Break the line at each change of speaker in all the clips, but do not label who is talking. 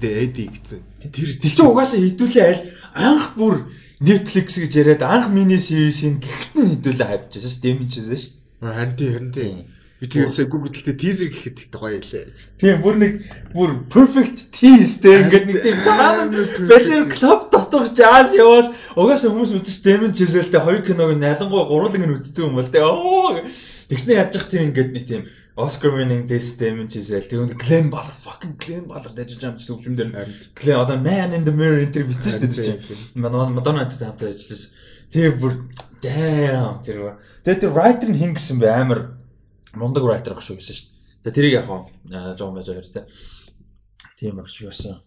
Эди гэсэн.
Тэр тэр чинь угаасаа хідүүлээ аль анх бүр Netflix гэж яриад анх мини series-ийн гихт нь хідүүлээ хайвчсан шүү дээ. Дэмжижсэн шүү дээ.
Харин тийм харин тийм. Би тэгээс Google гэхдээ teaser гэхэд их гоё илээ.
Тийм бүр нэг бүр perfect tease дээ ингээд нэг тийм цаана Bachelor Club дотор jazz явал угаасаа хүмүүс Damon Chazelle-тэй хоёр киног ялангуяа гурван нь үзсэн юм бол тээ. Тэгснэ яаж зах тийм ингээд нэг тийм Oscar winning this Damon Chazelle тэгвэл Glenn Ballard fucking Glenn Ballard дэж байгаа юм чи төвчмдөр Glenn одоо Man in the Mirror энэ бичсэн шүү дээ тэр чинь. Madonna-тай хамтар ажилласан. Тэр бүр damn тэр. Тэгээд тэр writer нь хин гэсэн бэ амар мундаг writer гэх шүү гэсэн шүү дээ. За тэрийг яг хаа жоон байж байгаа хэрэгтэй. Тийм баг шүү байсан.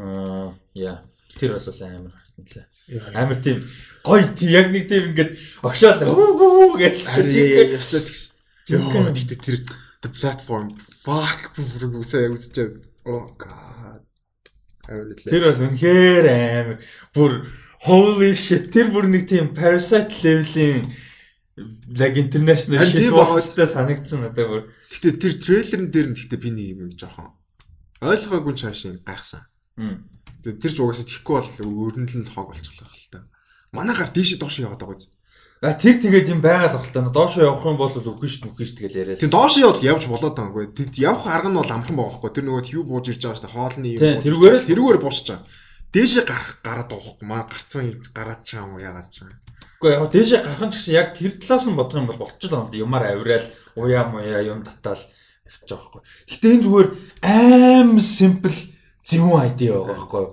Аа яа тэр бол амар харагдана. Амар тийм гоё тий яг нэг тийм ингээд огшоол гэж
ястаа тэгш. Йоо тэгтээ тэр the platform fuck үсээ үзчихээ. Oh god.
Тэр бол үнэхээр амар бүр holy shit тэр бүр нэг тийм parasite level-ийн like international shit болстой санагдсан надад бүр.
Гэтэ тэр трейлерн дээр нь гэтэ би нэг юм жоохон ойлгоогүй чаашаа гайхсан. Тэр ч угаасаа тэхгүй бол өрнөл нь хог болчихлоо хэл та. Манай гар дээшээ доош яваад байгаа юм.
А тэр тэгээд юм байгаал бах та. Доошоо явах юм бол үгүй шүү үгүй шүү тэгэл яриа.
Тийм доошоо явал явж болоод байгаа юм. Тэд явах арга нь бол амархан байгаа байхгүй. Тэр нөгөө юу бууж ирж байгаа шүү дээ. Хоолны
юм бууж. Тэрүүгээр
тэрүүгээр буусч байгаа. Дээшээ гарах гараад байгаа. Маа гарцсан гараад чаа юм яагаад чаа.
Гэхдээ яг дээшээ гарах ч гэсэн яг тэр талаас нь бодох юм бол болчихлоо юм. Юмар авираал уяа муяа юм татаал авчих жоохгүй. Гэтэ энэ зүгээр аим simple зөвүүн idea байгаа байхгүй юу?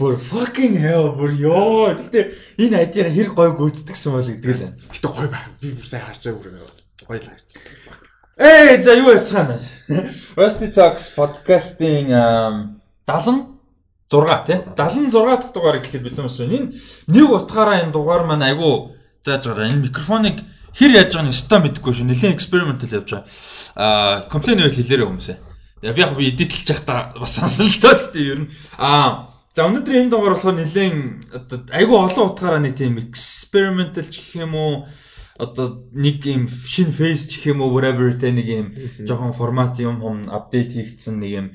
Бүр fucking hell бүр ёо. Гэтэ энэ idea хэр гой гүйцэтгсэн бол гэдэг л.
Гэтэ гой байх. Би бүр сайн харж байгаа бүр гой л харж.
Эй за юу яцгаана. Rusty Talks podcast-ийн 70 6 тий 76 дахь дугаар гэхэд бэлэн болсон. Энэ нэг утгаараа энэ дугаар маань айгүй зааж байгаа. Энэ микрофоныг хэр яаж байгааг нь өстой мэдэхгүй шүү. Нэлээд экспериментал явж байгаа. Аа комплейн байл хэлээрэй хүмүүсээ. Яг би яг би эдитэлж явахдаа бас сонсон л тоо гэхдээ ер нь аа за өнөөдөр энэ дугаар болохоор нэлээд айгүй олон утгаараа нэг тийм экспериментал ч гэх юм уу одоо нэг юм шинэ фейс ч гэх юм уу whatever тэ нэг юм жоохон формат юм юм апдейт хийгдсэн нэг юм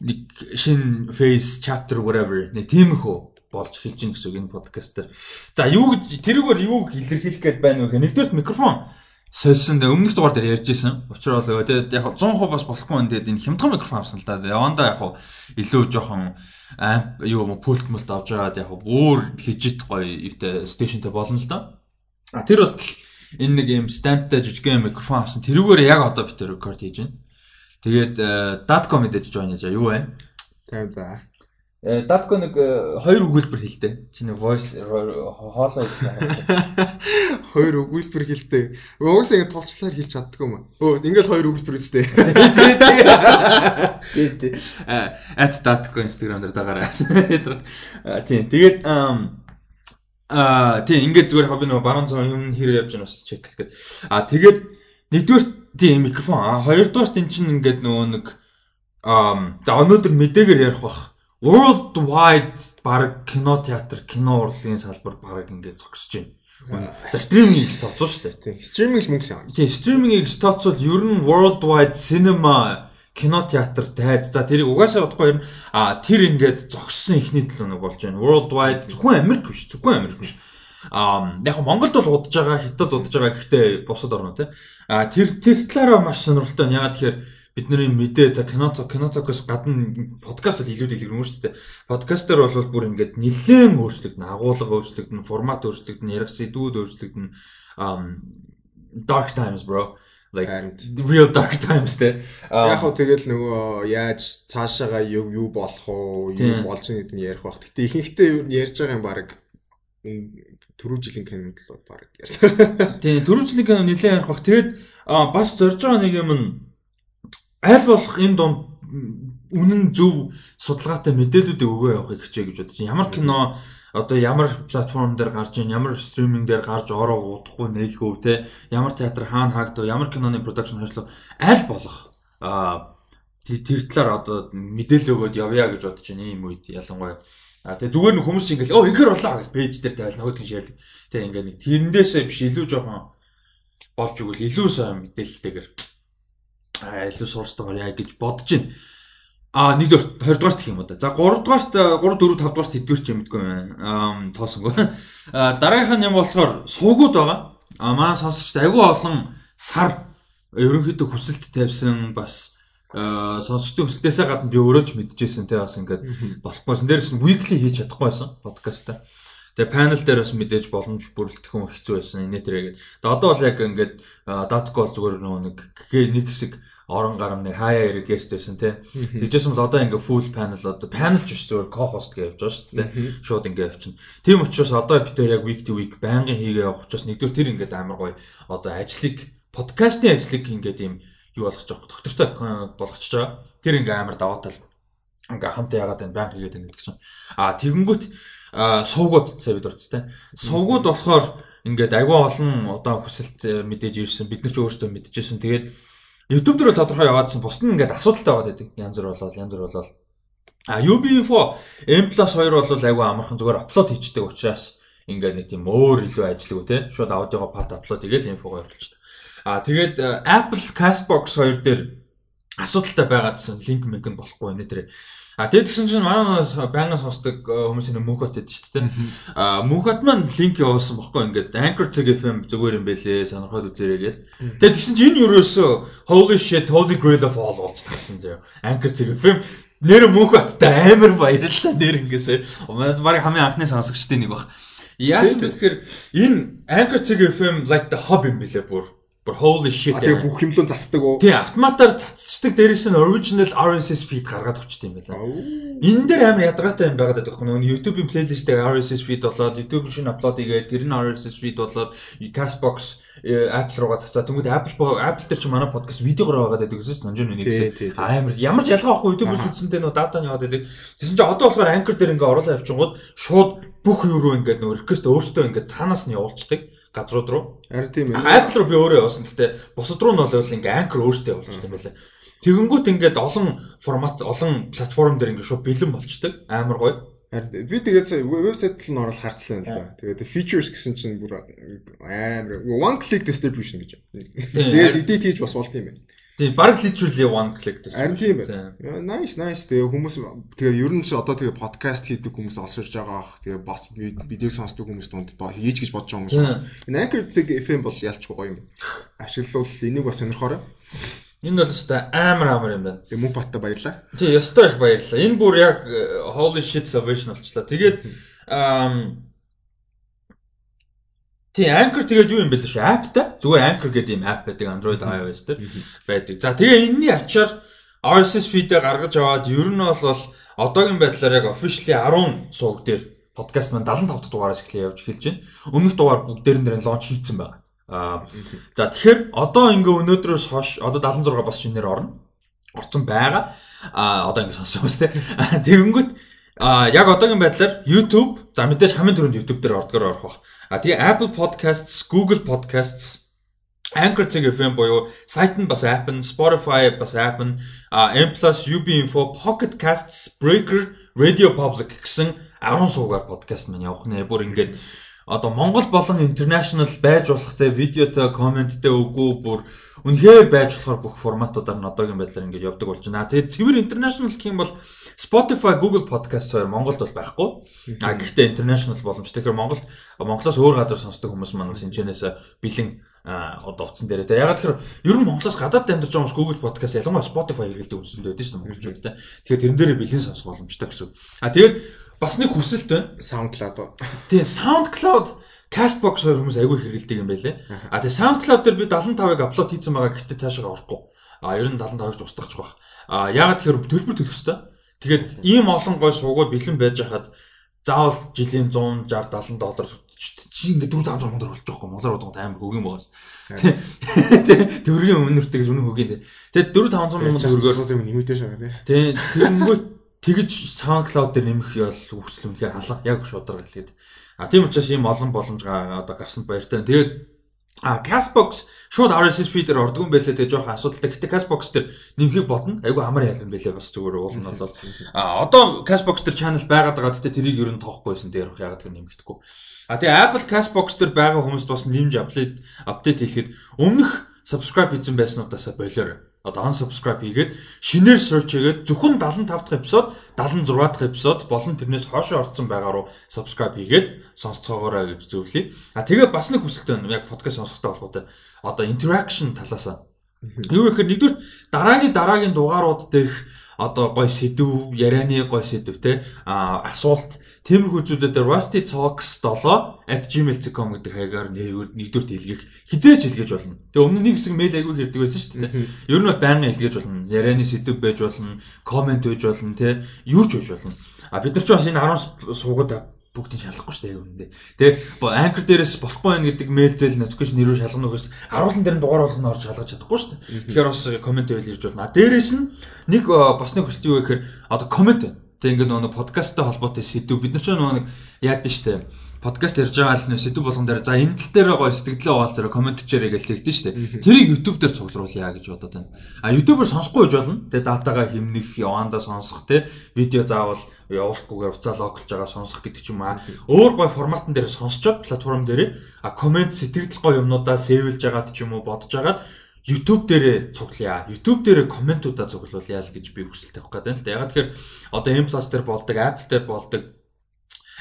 нэг шинэ phase chapter whatever нэг тиймэрхүү болж эхэлж гин гэсэн үг энэ подкаст дээр. За юу гэж тэрүүгээр юу илэрхийлэх гээд байна вэ гэхээр нэгдүгээр микрофон сольсон өмнөх дугаар дээр ярьж исэн. Учир бол тэгээд яг 100% бас болохгүй энэ тэгээд энэ хямдхан микрофон авсан л да. Яванда яг илүү жоохон амп юу юм пульт мөлт авч байгаад яг бүр legit гоё юутай стейшнтэй болно л да. А тэр бол энэ нэг юм стандтай жижигхэн микрофон авсан. Тэрүүгээр яг одоо бид рекорд хийж байна. Тэгээд Datco мэдээж join яа юу вэ?
Тийм да.
Э Datco нэг э, хоёр өгүүлбэр хэлдэг. Чиний voice хоолой
хоёр өгүүлбэр хэлдэг. Угсаа ингэ товчлаар хэлж чаддгүй юм. Өө ингээл хоёр өгүүлбэр үстэй.
Тийм тийм. At Datco Instagram дээр дагаарай. Тийм. Тэгээд аа тийм ингээд зүгээр хобби нөгөө баруун цаа юм хэрэг явж байгаа бас чек гэдэг. Аа тэгээд нэгдүгээр тийм микрофон. А хоёрдугаар тэн чинь ингээд нөгөө нэг аа за өнөөдөр мэдээгээр ярих бах. World wide баг кино театр, кино урлагийн салбар баг ингээд зогсож байна. За стриминг их тооцоо шүү дээ.
Тийм. Стриминг л мөнгө сан.
Тийм, стриминг их тооцвол ер нь world wide cinema кино театр тайз. За тэрийг угаасаа бодохгүй ер нь а тэр ингээд зогссон ихний төлөө нэг болж байна. World wide зөвхөн Америк биш, зөвхөн Америк биш. Аа яг Монголд бол удаж байгаа, Хятад удаж байгаа гэхдээ бусад орно тий. А тэр тэр талаараа маш сонирхолтой байна. Ягаад тэгэхээр бидний мэдээ за кино киноцокос гадна подкаст бол илүү дэлгэрэн шүү дээ. Подкаст дээр бол бүр ингээд нэлээд өөрчлөгдөн, агуулга өөрчлөгдөн, формат өөрчлөгдөн, ярих сэдвүүд өөрчлөгдөн. Um dark times bro. Like real dark times те.
Яг хөө тэгэл нөгөө яаж цаашаага юу юу болох уу, юу болж байгаа гэдэг нь ярих бах. Гэтэ ихэнхдээ ярьж байгаа юм баг түрүү жилийн кинод л баг ярьсан.
Тийм, түрүү жилийн кино нэлээд ярих бах. Тэгээд бас зорж байгаа нэг юм нь аль болох энэ дунд үнэн зөв судалгаатай мэдээлүүдийг өгөө явахыг хичээ гэж бодож байна. Ямар кино одоо ямар платформ дээр гарч ийн, ямар стриминг дээр гарч ороо удахгүй нээлхүү те, ямар театр хаана хаагдав, ямар киноны продакшн ажиллав аль болох а тэр талаар одоо мэдээлэл өгөөд явъя гэж бодож байна ийм үед ялангуяа А тэгээ зүгээр нэг хүмүүс ингээл оо ингээр болоо гэж пэйж дээр тавил нөгөөдгөө шеэрлэг. Тэгээ ингээ нэг тэрнээсээ биш илүү жоохон болж игэл илүү сайн мэдээлэлтэйгээр а илүү сурстайгаар яа гэж бодож байна. А нэгдүгээр 20 дугаарт гэх юм уу да. За 3 дугаарт 3 4 5 дугаарт хэдгээр ч юм мэдгүй байна. Аа тоосонгүй. А дараагийнх нь юм болохоор суугууд байгаа. А маань сонсогчд айгүй олон сар ерөнхийдөө хүсэлт тавьсан бас сонсогчдын хүсэлтээсээ гадна би өөрөө ч мэдчихсэн те бас ингээд болохгүйсэн. Дээрээс нь weekly хийж чадахгүй байсан подкастаа. Тэгээ панел дээр бас мэдээж боломж бүрэлдэх юм хэцүү байсан. Инээ тэрээгээд. Тэгээ одоо бол яг ингээд датгол зүгээр нэг нэг хэсэг орон гарам нэг хаяа хэрэг гест байсан тий. Тэгжсэн бол одоо ингээ full panel одоо panel ч биш зүгээр co-host гэж явж байгаа шүү дээ. Шууд ингээ явчихна. Тийм учраас одоо бид тэр яг week to week байнгын хийгээ явах учраас нэгдүгээр тэр ингээ амар гоё одоо ажлыг подкастын ажлыг ингээ тийм юу болгож байгаа. Доктортой болгочихж байгаа. Тэр ингээ амар даваа тал ингээ хамт яагаад байна байнг хийгээд байна гэдэг чинь. А тэгэнгүүт сувгууд сая бид урцтай. Сувгууд болохоор ингээд агүй олон одоо хүсэлт э, мэдээж ирсэн. Бид нар ч өөрсдөө мэдчихсэн. Тэгээд YouTube дээр тодорхой яваадсан бус нь ингээд асуудалтай байгаад байдаг. Янз бүр болоод янз бүр болоод а UB info M+2 бол айгүй амархан зүгээр апплод хийчдэг учраас ингээд нэг тийм өөр илүү ажилгүй те шууд аудиого пат апплод хийгээл инфого оруулчихдаг. А тэгээд э, Apple Castbox 2 дээр асуудалтай байгаадсан линк мэг нь болохгүй нэ тэр. А тэгээд тэгсэн чинь манай байнгын сонсдог э, хүмүүсийн мөнхөт гэдэг шүү дээ. А мөнхөт маань линк явуулсан бохгүй ингээд Anchor FM зүгээр юм бэлээ сонирхоод үзээрэй гээд. Тэгээд тэгсэн чинь энэ юурөөсөө holy shit holy grail of all болж тагсан заяа. Anchor FM нэр мөнхөттэй амар баярлалаа нэр ингэсээ. Бараг хамгийн анхны сонсогчдын нэг баг. Яасан гэхээр энэ Anchor FM like the hub юм бэлээ бүр Бүр holy shit.
Тэгээ бүх юмлуу засдаг уу?
Тий, автоматар цацдаг дээрээс нь original RSS feed гаргаад өгчт юм байна. Энэ дээр амар ядаргаатай юм байгаад байдаг хүн. YouTube-ийн плейлистээ RSS feed болоод YouTube шинэ апплод хийгээд тэр нь RSS feed болоод Castbox э, Apple руугаа цацаа. Тэнгүүд Apple Apple дээр чи манай подкаст видеогоор байгаад байдаг гэсэн санаж байна нэгсэн. Амар ямар ч ялгаа авахгүй YouTube-ээс үзсэнтэй нөө дата нь яваад байдаг. Тэсэн чи одоо болохоор Anchor дээр ингээ оруулаа явчихгууд шууд бүх юу руу ингээ нөө request өөртөө ингээ цаанаас нь явуулцдаг газрууд руу.
Харин тийм
ээ. Apple руу би өөрөө явуулсан. Гэхдээ бусад руу нь бол ингээ Anchor өөртөө явуулчихсан юм байна. Тэгэнгүүт ингээд олон формат, олон платформ дээр ингээ шууд бэлэн болчдөг. Амар гоё.
Би тэгээд вебсайт л н орол харцлаа л да. Тэгээд features гэсэн чинь бүр амар one click distribution гэж. Тэгээд edit хийж бас болд юм байна.
Тийм, баг literally one click гэсэн.
Харин тийм байна. Nice, nice. Тэгээ хүмүүс тэгээ ер нь ч одоо тэгээ подкаст хийдэг хүмүүс олсорж байгаа ах. Тэгээ бас видеог сонсдог хүмүүс дунд хийж гэж бодож байгаа хүмүүс. Энэ Anchor FM бол ялчгүй гоё юм. Ашиглал энийг бас сонирхоорой.
Энэ бол өстой амар амар юм байна.
Тэгээ мөнх баттай баярлаа.
Тий, өстой их баярлаа. Энэ бүр яг э, holy shit salvation болчлаа. Тэгээд Тий, Anchor тэгээд юу юм бэ л шүү. Appтай. Зүгээр Anchor гэдэг юм app байдаг Android iOS дээр байдаг. За тэгээ энэний ачаар RSS feed-ээ гаргаж аваад ер нь бол одоогийн байдлаар яг officially 10 сууг дээр подкаст маань 75 дахь дугаараас эхлэе явж эхэлж байна. Өмнөх дугаар бүгдээр нь лонч хийцэн байгаа. Аа за тэгэхээр одоо ингээ өнөөдрөөс хойш одоо 76 бас шинээр орно. Орцсон байгаа. Аа одоо ингээ сонсож байгаа тест. Тэгэнгүүт аа яг одоогийн байдлаар YouTube за мэдээж хамгийн түрүүнд YouTube дээр ордгоор орох бах. А тэгээ Apple Podcasts, Google Podcasts, Anchor FM буюу сайт нь бас app нь, Spotify бас app нь, M+ UB Info, Pocket Casts, Breaker, Radio Public гэсэн 10 суугаар подкаст маань явах нэ. Бүр ингээд одоо Монгол болон international байж болох те видеотой, комменттэй үгүй бүр үнэхээр байж болохоор бүх форматуудаар нь одоогийн байдлаар ингээд явдаг болж байна. Тэгээд цэвэр international гэх юм бол Spotify, Google Podcast хоёр Монголд бол байхгүй. А гэхдээ international боломжтой. Тэгэхээр Монголд Монголоос өөр газар сонсдог хүмүүс маань бас энэчнээс бэлэн одоо утсан дээр. Тэгээ ягаад тэгэхээр ер нь Монголоос гадаад амьдарч байгаа хүмүүс Google Podcast ялангуяа Spotify хэрэглэдэг үзэлд байдаг шүү дээ монголчууд те. Тэгэхээр тэрэн дээр бэлэн сонсох боломжтой гэсэн. А тэгээд бас нэг хүсэлт байна.
SoundCloud.
Тэгээ SoundCloud Castbox хоёр хүмүүс аягүй хэрэглэдэг юм байлээ. А тэгээ SoundCloud дээр би 75-ыг апплод хийсэн байгаа гэхдээ цаашаа орохгүй. А ер нь 75-ыг устгахчих байх. А ягаад тэгэхээр төлбөр төлөх хэрэгтэй. Тэгээд ийм олон гой суугаад бэлэн байж хахад заавал жилийн 160 70 доллар чи ингээд 4 500 доллар болж байгаа юм. Монголоор бодгоо амар хөгийн байгаас. Төгрөгийн өмнөртэй гэж үнэн хөгийн. Тэгээд 4 500 мянган
төгрөгөөс юм нэмэгдэж байгаа
тий. Тэгэнгүүт тэгж SoundCloud дээр нэмэх бол үсэл үнэхээр алга яг шударга хэлээд. А тийм учраас ийм олон боломж одоо гарсанд баяртай. Тэгээд А Castbox шууд RSS feed-ээр ордог юм байлээ тэгээ жоохон асуудалтай. Гэтэ Castbox дээр нэмхийг бодно. Айгу амар яах юм бэлээ бас зүгээр уул нь бол а одоо Castbox дээр channel байгаад байгаа. Гэтэ тэрийг ер нь тоохгүй байсан дээр ягаад тэр нэмэгдэхгүй. А тэгээ Apple Castbox дээр байгаа хүмүүст бас нэмж апдейт апдейт хийхэд өмнөх subscribe хийсэн байснуудаасаа болоор одоо unsubscribe хийгээд шинээр search хийгээд зөвхөн 75 дахь эпизод, 76 дахь эпизод болон тэрнээс хойшоо орсон байгаа руу subscribe хийгээд сонсцоогоорой гэж зөвлөе. А тэгээ бас нэг хүсэлт байна. Яг подкаст сонсохтой холбоотой. Одоо interaction талаас Юу гэхээр нэгдүгээр дараагийн дараагийн дугаарууд дээрх одоо гой сэдв, ярианы гой сэдв те а асуулт Тиймэрхүү зүйлүүдээр Rusty Talks 7@gmail.com гэдэг хаягаар нэгдүгээр илгээх хизээч илгээж болно. Тэгээ өмнө нэг хэсэг мэйл аягүй хэрдэг байсан шүү дээ. Ер нь бол байнга илгээж болно. Ярианы сэдв байж болно, комент байж болно, тэ юу ч байж болно. А бид нар ч бас энэ 10 суугаад бүгдийг шалгахгүй шүү дээ үүндээ. Тэгээ анкер дээрээс болохгүй байх гэдэг мэйл зээл notification нэрөө шалгах нөхөөс харуулсан дээр нь дугаар болгоно орж шалгаж чадахгүй шүү дээ. Тэгэхээр бас комент байл ирж болно. Дээрээс нь нэг бас нэг хүсэлт юу гэхээр одоо комент байна Тэг ингээд нөгөө подкасттай холбоотой сэдв бид нар ч нөгөө яад нь штэ подкаст ярьж байгаа л нэ сэдв болгон дээр за энэ тал дээр гоё сэтгэлдээ угаал зэрэг комент хийрэй гэж тэгдэж штэ тэрийг YouTube дээр цуглуулъя гэж бодоод байна. А YouTube-оор сонсохгүй гэж болно. Тэгээ датагаа хэмнэх, явандаа сонсох те видео заавал явуулахгүйгээр уцаа локлж байгаа сонсох гэдэг ч юм аа. Өөр гоё форматн дээр сонсчод платформ дээр а комент сэтгэл гоё юмнуудаа сэвэлж байгаад ч юм уу бодож байгаад YouTube дээрээ цуглая. YouTube дээрээ комментуудаа цуглуулъя л гэж би хүсэлтэй авах гэдэг л да. Яг тэгэхээр одоо M+ дээр болдог, Apple дээр болдог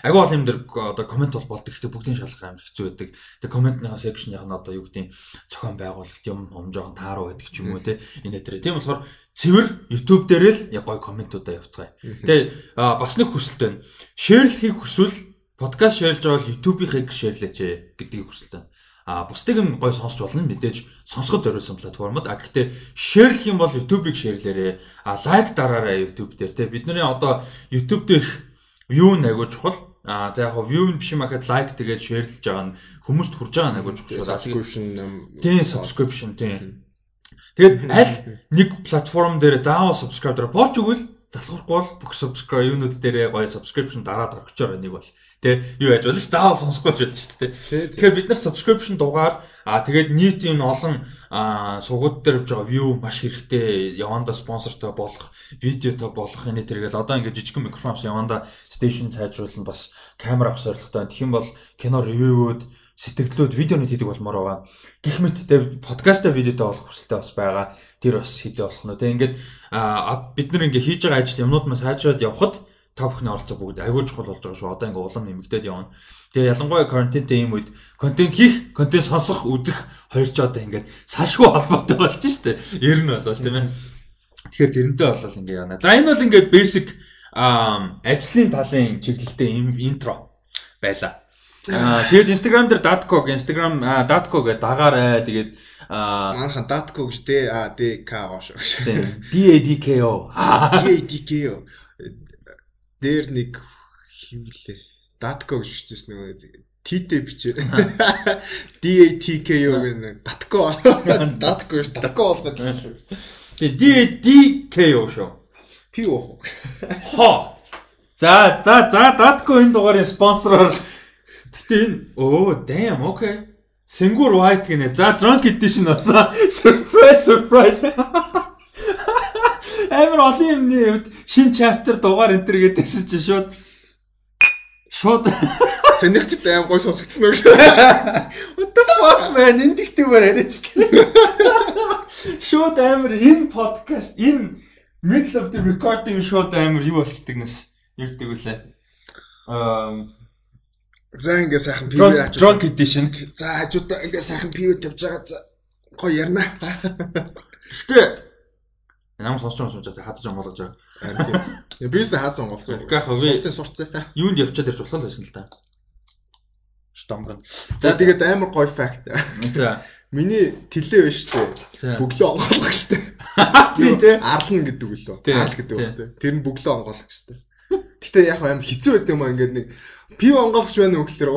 Агүй бол юм дээр одоо комент бол болдог. Гэхдээ бүгдийн шалгах амар хэцүү байдаг. Тэгээ комментныхаа секшнийх нь одоо юу гэдэг зохион байгуулалт юм хом жоохон тааруу байдаг ч юм уу те. Энэ дээр. Тийм болохоор цэвэр YouTube дээр л яг гой комментуудаа явууцгаая. Тэгээ бас нэг хүсэлт байна. Шеэрлэхийг хүсвэл подкаст шеэрлж байгаа бол YouTube-ийг шеэрлээч гэдгийг хүсэлт байна. А бусдыг нь гой сонсч болно мэдээж сонсоход зориулсан платформод. А гэхдээ шеэрлэх юм бол YouTube-ыг шеэрлээрээ. А лайк дараарай YouTube дээр те. Бидний одоо YouTube дээрх view нэг чухал. А за яг view нь биш юм ахад лайк тэгээд шеэрлж байгаа нь хүмүүст хүрж байгаа нэг чухал.
Subscription
тийм subscription тийм. Тэгээд аль нэг платформ дээр заавал subscriber болж өгвөл залхуурахгүй бол бүх subscribe юунууд дээр гоё subscription дараад орчихоор нэг бол тий юу яаж болно ш заавал сонсохгүй ч байдаг шүү дээ. Тэгэхээр бид нар subscription дугаар а тэгээд нийт юм олон сугууд дээр явж байгаа view маш хэрэгтэй яванда спонсортой болох видеотой болох энэ тэргээл одоо ингээд жижигхэн микрофонс яванда station сайжруулна бас камер авах зорилготой тэгэх юм бол кино ревюуд сэтгэлдлүүд видеонууд хийдэг болмоор байгаа. Гэх мэт подкастаа видеотой болох хүсэлтэй бас байгаа. Тэр бас хийзээ болох нь. Тэгээ ингээд бид нар ингээд хийж байгаа ажил юмнууд маань сайжраад явхад та бүхний оролцоо бүгд аягүй чухал болж байгаа шүү. Одоо ингээд улам нэмэгдээд явна. Тэгээ ялангуяа контенттэй юм үед контент хийх, контент сонсох, үзэх хоёр ч одоо ингээд салшгүй холбоотой болж штэ. Ер нь болол тийм ээ. Тэгэхээр тэрнтэй болол ингээд явна. За энэ бол ингээд basic ажлын талын чиглэлтэй интро байла. Тэгээд Instagram дээр datco Instagram datco гэдэг дагаарай. Тэгээд
манайхан datco гэж Д А Д К О шүү.
D A D K O.
D A D K O. Дээр нэг хивлээ. datco гэж бичсэн нөгөө Ттэй бичээ. D A T K O гэх datco. Datco ш datco болоод байна шүү.
Тэгээд D A D K O шүү.
P O.
Хо. За за за datco энэ дугаарыг спонсороор Гэтэ энэ оо damn okay. Сэнгүр white гинэ. За drunk edition асаа. Surprise surprise. Амар олон юмны хувьд шин chapter дугаар энэ төр гэдэгсэн чинь шууд шууд
Сонирхтд аим гой сонсогдсон уу гэж.
What the fuck man энэ дихтүүгээр яриач. Шууд амар энэ podcast энэ middle of the recording шууд амар юу болчдөг нэс. Ярддаг үлээ. Аа
За ингээ сайхан пив
яаж drunk edition.
За хажуудаа ингээ сайхан пив тавьж байгаа. За гоё ярина.
Гэтэ Нам сонсч байгаа сонсож хадаж онгоолгож байгаа.
Харин тийм. Бис хаад сонголсон.
Гэхдээ би
сурцсан сурцсан.
Юунд явчаад ирж болох байсан л да. Штамган.
За тэгээд амар гоё факт.
За.
Миний тэлээ биш үү? Бөглөө онгоолгох штэ.
Тий, тий.
Арлан гэдэг үлээ. Арл гэдэг үг тий. Тэр нь бөглөө онгоолгох штэ. Гэтэ яг амар хэцүү байт юм аа ингээд нэг пив онгоолгож байна уу гэхэлэр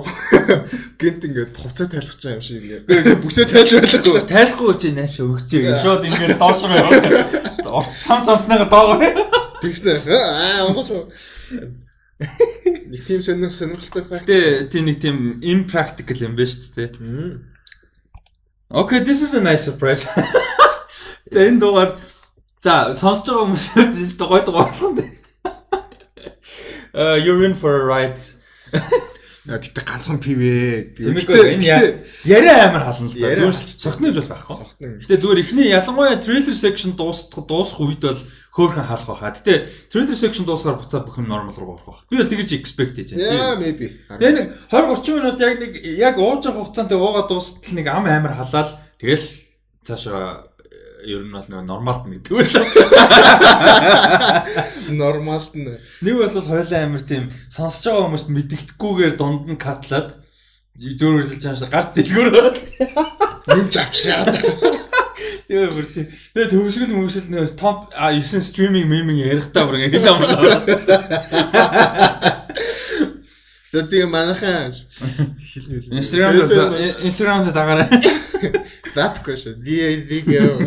гэнт ингээд хувцас тайлах гэж юм шиг ингээд. Бүсээ тайлж байлгүй
тайлахгүй чи нааш өгчээ шууд ингээд доош руу яваад цам цамцнага доогоор
тэгснэ. Аа онгоолж нэг тийм сонир сонирхолтой факт.
Тий тий нэг тийм impractical юм байна шүү дээ Okay this is a nice surprise. Тэн дугаар. За сонсож байгаа хүмүүс гой дугаар болсон дээ. Uh, you're in for a ride
Гэтэ ганцхан пивэ.
Тэгмээ энэ яриа амар хална л да. Зүгээр цогтнож бол байхгүй. Гэтэ зүгээр ихний ялангуяа трейлер section дуусах дуусах үед бол хөөхөн хаалх байхаа. Гэтэ трейлер section дуусгаар буцаад бүх юм нормал руу орох байх. Би бол тэгэж expect хийж
байна. Яа maybe.
Тэгээ нэг 20 30 минут яг нэг яг ууж явах хугацаанд уугаа дуустал нэг ам амар халаал тэгэл цаашаа ер нь бол нэг нормалт нь гэдэг үү.
Нормалт нь.
Нэг бол хойлоо амир тийм сонсож байгаа хүмүүст мэддэхгүйгээр дунд нь катлаад зөөр хэлж чааш гарт дэлгүүрээд
нэмж авчраад.
Яа бүр тийм. Тэгээ төвшгөл мөвшил нөөс топ 9 стриминг меминг ярихтаа бүр ингэ хэл амлаа.
Тэгээ манайхан
Instagram Instagram дагаарай.
Даатгүй шүү. Die video.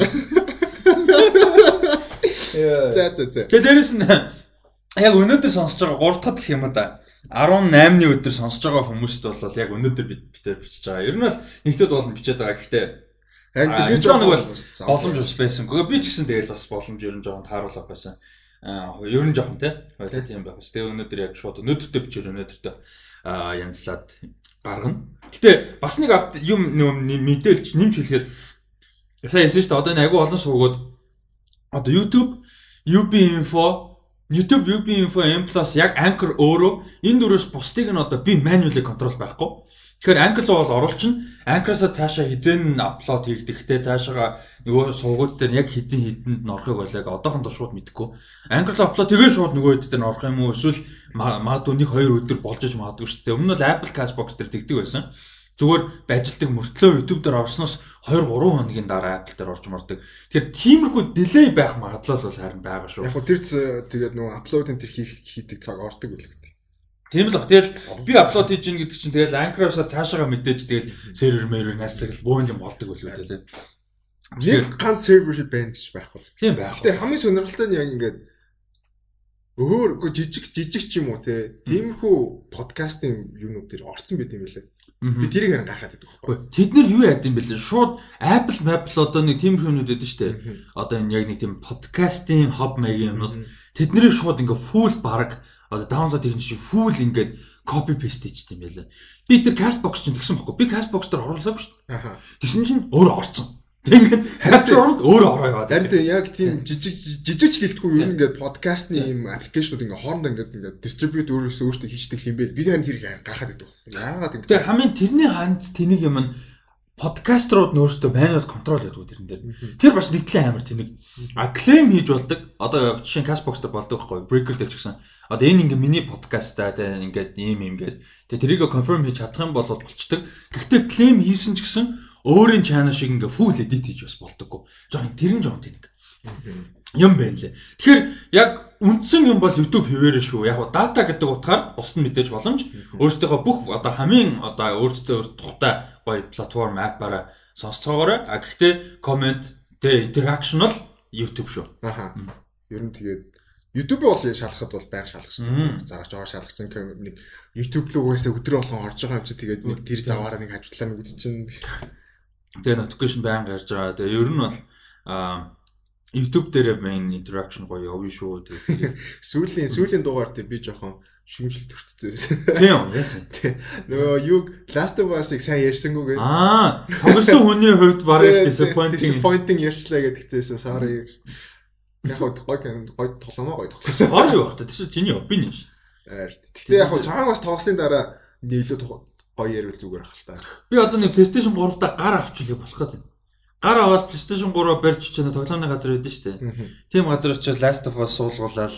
За за за.
Тэгээ дээрэс нь яг өнөөдөр сонсож байгаа 3 дахь гэх юм да. 18-ны өдөр сонсож байгаа хүмүүст бол яг өнөөдөр бид битээр бичиж байгаа. Ер нь бол нэгтэд болно бичээд байгаа. Гэхдээ
харин би ч
нэг бол боломж бас байсангүй. Би ч гэсэн тэгэл бас боломж ер нь жоохон тааруулах байсан. Аа ер нь жоохон тий. Хойлоо тийм байх. Тэгээ өнөөдөр яг шууд өнөөдөртөө бичээр өнөөдөртөө янзлаад гаргана. Гэтэ бас нэг юм мэдээлж нэмж хэлэхэд сая хэлсэн шүү дээ. Одоо энэ айгүй олон суугууд одоо YouTube, UB info, YouTube UB info M+ яг Anchor өөрөө энэ дөрөөс бусдыг нь одоо би manually control байхгүй. Тэгэхээр руу бол оруулчихна. Anchor-аас цаашаа хизэн апплод хийгдэхтэй цаашаа нөгөө сувгууд дээр яг хідэн хідэнд нь орохыг бол яг одоохондоо шууд мэдэхгүй. Anchor руу апплод тэгээ шууд нөгөө хэд дээр нь орох юм уу эсвэл магадгүй нэг хоёр өдөр болж иж магадгүй шүү дээ. Өмнө нь Apple Castbox дээр тэгдэг байсан зүгээр бажилтдаг мөртлөө YouTube дээр орсноос 2 3 хоногийн дараа Apple дээр орж мордог. Тэгэхээр тиймэрхүү delay байх магадлал бол харин байгаа шүү.
Яг тэр тэгээд нөгөө апплодын тэр хийх хийдэг цаг ордог үл гэдэг.
Тийм л баг. Тэгэл би апплод хийж гин гэдэг чинь тэгэл Anchor-аас цаашаага мэдээж тэгэл сервер мэрээр насаг л бөөн юм болдог байлгүй дээ.
Нэг ганц сервер байна гэж байхгүй.
Тийм байх.
Гэтэ хамгийн сонирхолтой нь яг ингээд өөр жижиг жижиг ч юм уу те тиймэрхүү подкастын юмнууд төр орцсон байт юм лээ. Би тэрийг харин гайхаад байдаг
байхгүй. Тэд нэр юу яд юм бэлээ? Шууд Apple Apple одоо нэг тиймэрхүү юмнууд шүү дээ. Одоо энэ яг нэг тийм подкастын хоб маягийн юмнууд тэдний шууд ингээ full баг одоо download хийх чинь full ингээд copy paste хийчихсэн юм байлаа. Би тэр Castbox чинь тэгсэн бохгүй. Би Castbox дээр оруулаагүй шүү дээ. Тэгсэн чинь өөрөө орцсон. Тэгээд хаппер ороод өөрөө ороо яваад.
Харин тийм яг тийм жижиг жижиг ч гэлтгүй юм ингээд подкастны юм аппликейшнууд ингээд хоорондоо ингээд ингээд дистрибьют өөрөөсөө өөртөө хийдэг юм бэ. Би тань тэр гахаад байдаг. Яагаад ингэ.
Тэгээ хамгийн тэрний ханц тэнийг юм нь подкастерууд нөөсдөө manual control гэдэг тэрэн дээр. Тэр бас нэгтлэн амар тэнэг. А claim хийж болдог. Одоо жишээ нь Castbox дээр болдог байхгүй. Breaker дээр ч гэсэн. Одоо энэ ингээ миний подкаст та тэгээ ингээд ийм юм гээд. Тэгээ тэрийг confirm хийж чадах юм бол болчдөг. Гэхдээ claim хийсэн ч гэсэн өөрийн channel шиг ингээ full edit хийж бас болдоггүй. Жохон тэр нь жохон тэнэг. Юм байна лээ. Тэгэхээр яг үндсэн юм бол YouTube хэвээрээ шүү. Яг дата гэдэг утгаар бус нь мэдээж боломж. Өөрсдийнхөө бүх одоо хамгийн одоо өөрсдөө тухтай гоё платформ аппаараа сонсцоогоорой. А гэхдээ comment тэ interaction бол YouTube шүү.
Аха. Ер нь тэгээд YouTube бол шалахад бол байнга шалах шүү. Зарагч байгаа шалах чинь нэг YouTube руу угаасаа өдрөө болгон орж байгаа юм чи тэгээд нэг тэр заваараа нэг хажуудлаа нэг үдчин
Тэгээ notification байнга гарч байгаа. Тэгээ ер нь бол аа YouTube дээр main interaction гоё явна шүү. Тэгээ
сүүлийн сүүлийн дугаар дээр би жоохон шүмжил төртсөн.
Тийм яасан.
Нөгөө юу Last of Us-ыг сайн ярьсангүй гээ.
Аа, тогсон хүний хувьд бараг disappointing
disappointing ярьчлаа гэдэгцээсэн sorry. Яг гоо гой гой тоглоомоо гой тоглосон.
Sorry байх та тийм чиний opinion шүү.
Гэхдээ яг гоо цаан бас тоглосны дараа илүү гоё ярил зүгээр ах л та.
Би одоо нэг PlayStation 3-та гар авчихлаа болох гэдэг. Гар аваад PlayStation 3-аа барьж чичээ тоглоомны газар байдсан шүү дээ. Тийм газар очиж Last of Us суулгуулаад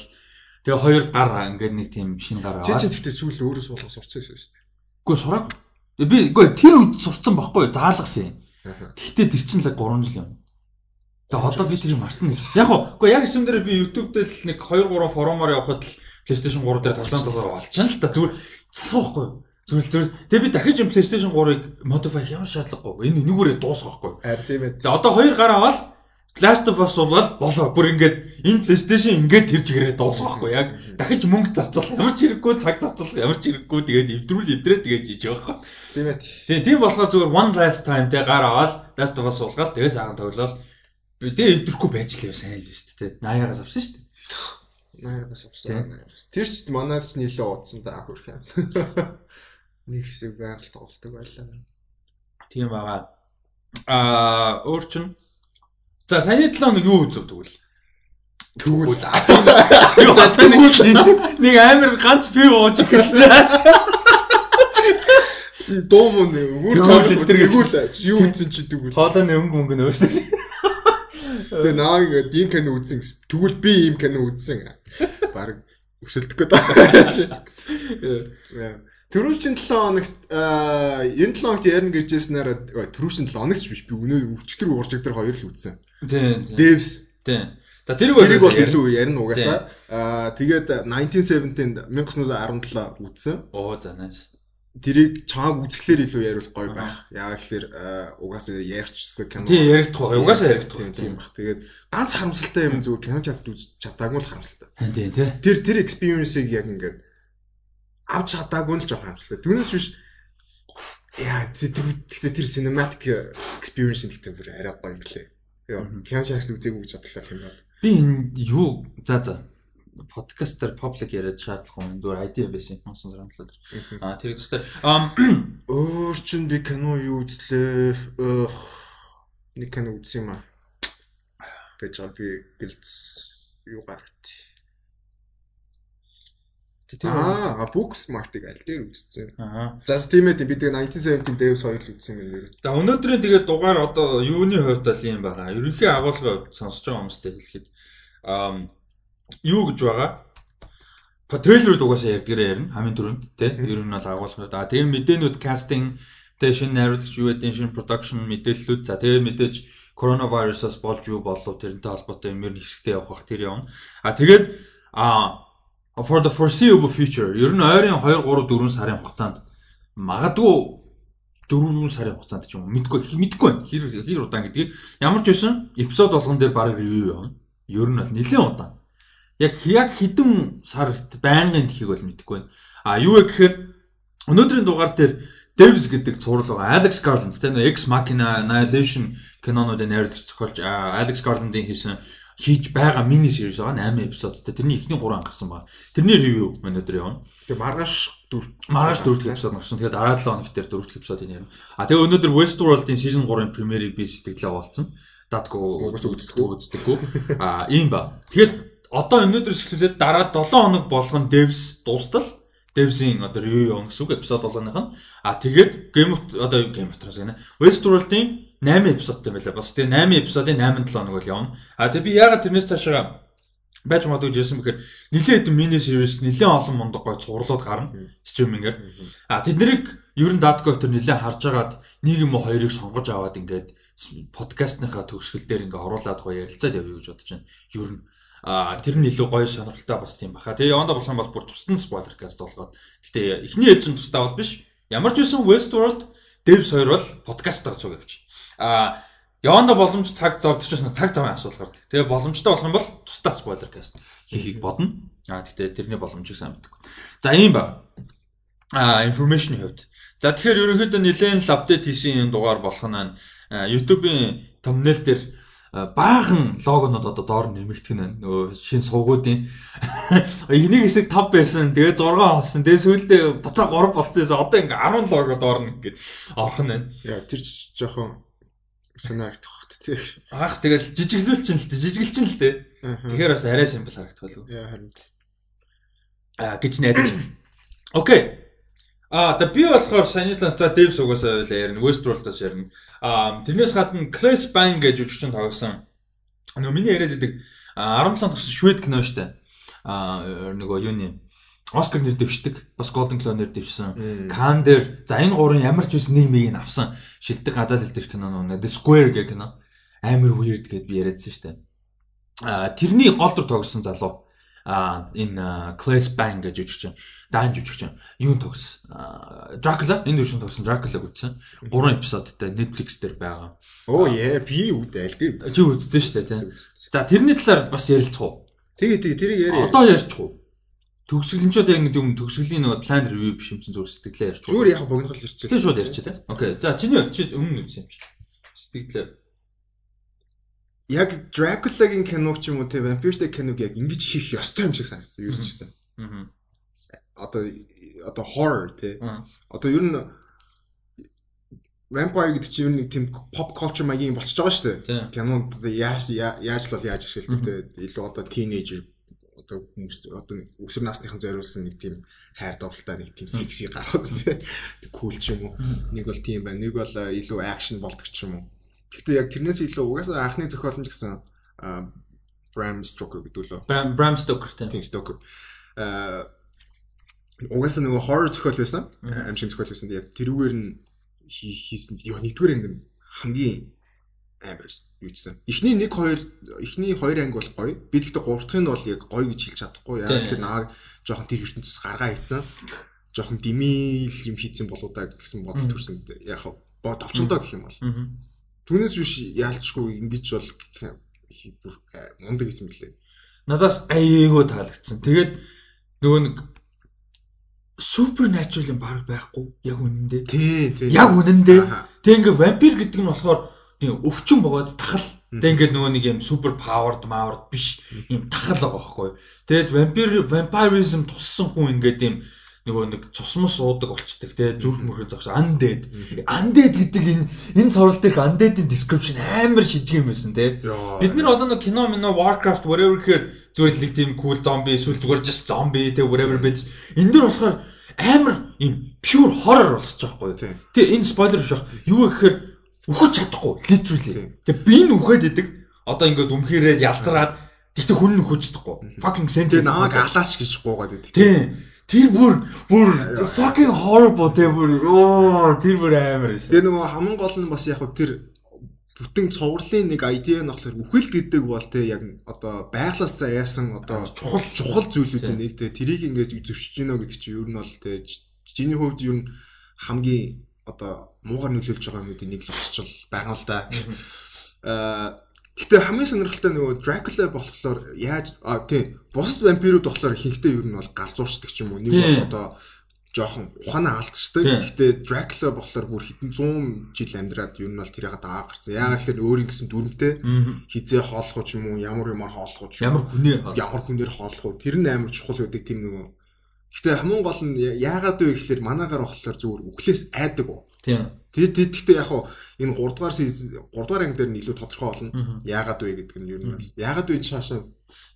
тэгээ хоёр гар ингээд нэг тийм шинэ гар аваад.
Чи чи тэгтээ сүүл өөрөө суулгах сурцсан шүү дээ.
Үгүй сураг. Би үгүй тэр үед сурцсан байхгүй заалгасан юм. Тэгтээ тэр чинь л 3 жил юм. Тэгээ одоо би тэрийг мартна гэж. Яг үгүй яг юм дээр би YouTube дээр л нэг 2 3 форумаар явхад л PlayStation 3 дээр тоглоом тоглоо олчихно л та зүгээр суухгүй. Зүгээр зүгээр. Тэгээ би дахиж PlayStation 3-ыг modify ямар шаардлагагүй. Энэ энүүгээрээ дуусгахгүй.
Харин тийм ээ.
Тэгээ одоо хоёр гар аваад Last of Us бол болоо. Бүр ингээд энэ PlayStation ингээд тэр чигээрээ дуусгахгүй. Яг дахиж мөнгө зарцуул. Ямар ч хэрэггүй цаг зарцуул. Ямар ч хэрэггүй тэгээд эвдрүүл эвдрээ тэгээд жиж байгаа байхгүй.
Тийм ээ.
Тийм тийм болохоор зүгээр one last time тэгээ гар аваад Last of Us суулгаад тэгээ сaaхан тоглоод тэгээ эвдрэхгүй байж л яв сайн л шүү дээ. 80-аас авсан шүү дээ.
80-аас авсан. Тэр ч манайд ч нийлээ уудсан да хөрх юм. нэг хэсэг байгаль тоглолдог байлаа.
Тийм байгаа. Аа өөр чин. За саяны 7 хоног юу үзв тэгвэл?
Тэгвэл
Юу тэгвэл нэг амар ганц пив ууж ирсэн.
дуу мөн өөр
Тэгвэл энэ гэж.
юу үзсэн чи тэгвэл.
Хоолойны өнгө мөнгө нь өөрсдөг.
Тэгээ наа ингээд ийм кино үзсэн гэсэн. Тэгвэл би ийм кино үзсэн. Бараг өсөлдөх гэдэг. Төрүүчийн 7 хоногт аа энэ 7 хоногт ярина гэж яснаар төрүүчийн 7 хоногт ч биш би өнөө өчтөр уурчиг дээр хоёр л үзсэн.
Тийм.
Devs
Тийм. За тэрийг
тэрийг бол илүү ярина угаасаа. Аа тэгээд 1917-д 1917 үзсэн.
Оо за nice.
Тэрийг чааг үзэхлээр илүү яриул гоё байх. Яг л угаасаа ярихчдаг кино.
Тийм яригдах байх. Угаасаа яригдах байх.
тийм бах. Тэгээд ганц харамсалтай юм зүгээр кино чатд үз чадаагүй л харамсалтай.
Тийм тий.
Тэр тэр experience-ийг яг ингээд авч чадаагүй л жоох харамсалтай. Түүнээс биш яа тэгтээ тэр cinematic experience гэхдээ бүр арай гоё юм лээ. Яа кино чатд үзээгүй гэж бодлоо кино.
Би энэ юу за за подкастер паблик яриад шаардлага юм зүгээр ID байсан юм сонсон саналаад. Аа тэр. Ам
Өөр чин би кино юу үзлээ? Нэг кино үзсэн юм аа. Гэж байгаа би гэлц юу гарт. Аа, Booksmart-ыг аль дээр үзсэн.
Аа.
За тийм ээ би тэгээ 1917 Devs хоёр л үзсэн юм нэр.
За өнөөдрийн тэгээд дугаар одоо юуны хувьд л юм байна. Ерөнхий хувьд сонсож байгаа хүмүүстэй хэлэхэд ам юу гэж байгаа? Трейлерүүд угаасаа ярьдгаараа ярина хамгийн түрүүнд тий. Ер нь бол агуулгын хувьд. А тэгээд мэдээнүүд кастинг тэгээ шинэ найруулагч юу гэдэг шинэ production мэдээллүүд за тэгээд мэдээж коронавирусаас болж юу болов тэрнтэй холбоотой юм ер нь хэсэгтээ явах бах тэр явна. А тэгээд а for the foreseeable future ер нь ойрын 2 3 4 сарын хугацаанд магадгүй 4 сарын хугацаанд ч юм уу мэдгүй мэдгүй байна. хэр хэр удаан гэдгийг ямар ч байсан эпизод болгон дээр баг ревю явна. Ер нь бол нэлээд удаан. Яг яг хэдэн сард байнгын тхийг бол мэдгүй байна. А юу вэ гэхээр өнөөдрийн дугаар дээр Devs гэдэг цуврал байгаа. Alex Garland тийм Ex Machina Annihilation кинонуудын найруулагч зохиолч а, Alex Garland-ийн хийсэн хийж байгаа мини series байгаа 8 эпизодтай. Тэрний эхний 3 гарсан байна. Тэрний ревю өнөөдөр явна.
Тэгээ маргааш дүр.
Маргааш дөрөвдүгээр эпизод гарсан. Тэгээд дараа 7 хоног дээр дөрөвдүгээр эпизодыг ярина. А тэгээ өнөөдөр Westworld-ийн season 3-ын премьерийг би сэтгэлээ оолцсон. Датгүй
Угаасаа үздэггүй.
үздэггүй. А ийм ба. Тэгээд одоо өнөөдрөөс эхлээд дараа 7 хоног болгон Devs дуустал Devs-ийн одоо review явна гэсэн үг эпизод болгоных нь. А тэгээд Game of одоо Game of Thrones гэнэ. Westworld-ийн 8 эпизодтай байлаа. Бас тэгээ 8 эпизодын 8 7 хоног бол явна. А тэгээ би ягаад тэрнээс цаашаа байж магадгүй жисэн бэхээр нэлээд хэдэн мини сервис нэлээд олон мундаг гой цувралууд гарна стримингээр. А тэднийг ер нь датго тэр нэлээд харж агаад нэг юм уу хоёрыг сонгож аваад ингээд подкастныхаа төгсгөл дээр ингээ оруулаад гоё ярилцаад явъя гэж бодож байна. Ер нь а тэр нь илүү гоё сонирхолтой бас тийм баха. Тэгээ яванда болсон бол бүр тусдан спойлер каст болгоод. Гэтэ эхний ээлжин тусдаа бол биш. Ямар ч байсан Westworld Devs 2 бол подкастаа цуг явчих. А яванда боломж цаг зав тэр чинь цаг завын асуудал гардаг. Тэгээ боломжтой болох юм бол тусдаа спойлер каст хийхийг бодно. А гэтээ тэрний боломжийг сайн мэддэг. За ийм ба. А информашны хувьд. За тэгэхээр ерөнхийдөө нэлээд апдейт хийсэн юм дугаар болох нь YouTube-ийн thumbnail дээр баахан логонууд одоо доор нэмэгдэх нь байна. нөгөө шин сувгуудын энийг хэсэг 5 байсан. Тэгээ 6 болсон. Тэгээ сүүлдээ буцаа 3 болцсон. Одоо ингээ 10 лого доор нь ингээд орох нь байна.
Яа тэр жоохон сонирхох хот тий.
Аах тэгэл жижиглүүлчин л дээ. Жижиглчин л дээ. Тэгэхээр бас арай симпл харагдах болов.
Яа харин.
Аа гэж найдаж. Окей. Аа за би болохоор санийдлан за Devs угаасаа байлаа ярина. Westworld-аас ярина. Аа тэрнээс гадна Clash Bang гэж жүжигчин тоглосон. Нөгөө миний яриад байдаг 17 тогсон швед кино штэ. Аа нөгөө юуны Оскар нэр дэвшдэг. Бас Golden Globe нэр дэвшсэн. Кан дээр за энэ гурын ямар ч үс нэг мийг нь авсан. Шилдэг гадаал хэл дээр кино нөө The Square гэх кино. Амар weird гэд би яриадсан штэ. Аа тэрний гол дүр тогсон залуу. Энэ Clash Bang гэж жүжигчин. Даан жүжигчин. Юун тогс. Dracula энэ дүршин тогсон Dracula үзсэн. 3 эпизодтай Netflix дээр байгаа.
Оо яа би үдэ аль дээр.
Чи үзсэн штэ тий. За тэрний талаар бас ярилцах уу?
Тэгээ тэгээ тэрийг яриа.
Одоо ярьчих уу? Төгсгөлнчүүд яг ингэ юм төгсгөлийн нөгөө план ревю биш юм чинь зүгээр сэтгэлээ ярьчих.
Зүгээр яг богинохол ирчихээ.
Тэгээ шууд ярьчих тий. Окей. За чиний чи өмнө үзсэн юм чи. Сэтгэлээ.
Яг Dracula-гийн киног ч юм уу те вампиртэй киног яг ингэж хийх ёстой юм шиг санагдсан юу ч гэсэн.
Аа.
одоо одоо horror тий.
Аа.
Одоо ер нь vampire гэдэг чинь ер нь нэг тийм pop culture маягийн болчихж байгаа шүү дээ. Кинонд одоо яаж яа- яаж л бол яаж ашигладаг те илүү одоо teenager одоо хүмүүс одоо өсвөр насныхан зориулсан нэг тийм хайр довлтаа нэг тийм секси гараад те кул ч юм уу нэг бол тийм байна нэг бол илүү акшн болдог ч юм уу гэхдээ яг тэрнээс илүү угаасаа анхны зохиол нь ч гэсэн Bram Stoker гэдэг лөө
Bram Stoker тийм.
Stoker а угаасаа нөгөө horror зохиол байсан аим шиг зохиол байсан яг тэрүүгээр нь хий- хийсэн ёо нэгдүгээр анги нь хамгийн амар юу гэсэн. Эхний 1 2 эхний 2 анги бол гоё. Би гэхдээ 3 дахь нь бол яг гоё гэж хэлж чадахгүй. Яг л нааг жоохон тэр ертөнцөөс гаргаа хийцэн. Жоохон димил юм хийцэн болоо да гэсэн бодол төрсөн. Яг бод авчиндоо гэх юм бол. Түүнээс биш яалчгүй ингэж бол бүр, э, мундаг гэсэн мөлий.
Надаас аяйгөө таалагдсан. Тэгээд нөгөө нэг supernatural юм баг байхгүй. Яг үнэндээ.
Тий, тий.
Яг үнэндээ. Тэг ингээ вампир гэдэг нь болохоор тийм өвчин богоос тахал. Тэг ингээ нөгөө нэг юм супер powered powered биш юм тахал байгаа байхгүй. Тэгээд вампир vampirism туссан хүн ингээ тийм нөгөө нэг цусмас уудаг болчдаг те зүрх мөрхөө зогш undead. Undead гэдэг энэ энэ сурал дээрх undead-ийн description амар шижиг юм байсан те. Бид нэр одоо нэг кино мино Warcraft whatever гэхээр л нэг тийм cool zombie эсвэл зүгээр just zombie те whatever байдаг. Энэ дэр болохоор амар юм pure horror болгож байгаа байхгүй. Тэгээ энэ спойлер биш баг. Юу гэхээр үхэж чадахгүй literally. Тэгээ би нь үхээд идэг. Одоо ингээд өмхөрээд ялцраад гэхдээ хүн нь үхэж чадахгүй. Fucking sentient.
намайг алааш гэж гуугаад идэг.
Тийм. Тэр бүр бүр fucking horrible тэр бүр оо тэр бүр амар байсан.
Тэгээ нөгөө хамгийн гол нь бас яг хөө тэр бүтэн цовруулын нэг идея нь болохоор үхэл гэдэг бол те яг одоо байглаас заяасан одоо
Чухал.
чухал зүйлүүдийн нэг те тэрийг ингэж зөрчиж гинөө гэдэг чинь ер нь бол те чиний хувьд ер нь хамгийн одоо муугар нөлөөлж байгаа юмнуудын нэг л болчихвол байгаа л да. Аа Гэтэ хамгийн сонирхолтой нөгөө Dracula болохоор яаж а тий бус вампирууд болохоор ихэнхдээ ер нь бол галзуурчдаг ч юм уу. Нэг бол одоо жоохон ухаанаа алдчихдаг. Гэтэ Dracula болохоор бүр хэдэн 100 жил амьдраад ер нь бол тэрийг дагаа гарсан. Яагаад гэхээр өөрийн гэсэн дүрмтэй хизээ хооллох ч юм уу, ямар юмар хооллох ч юм
Ямар хүнээ
ямар хүнээр хооллох. Тэр нь амар чухал байдаг тийм нөгөө. Гэтэ хамгийн гол нь яагаад вэ гэхээр манаагаар болохоор зүгээр үхлээс айдаг уу.
Тийм.
Тэгээд тэгэхдээ яг хуу энэ 3 дугаар сиз 3 дугаар анги дээр нь илүү тодорхой болно. Яагаад вэ гэдэг нь ер нь бол яагаад вэ чаашаа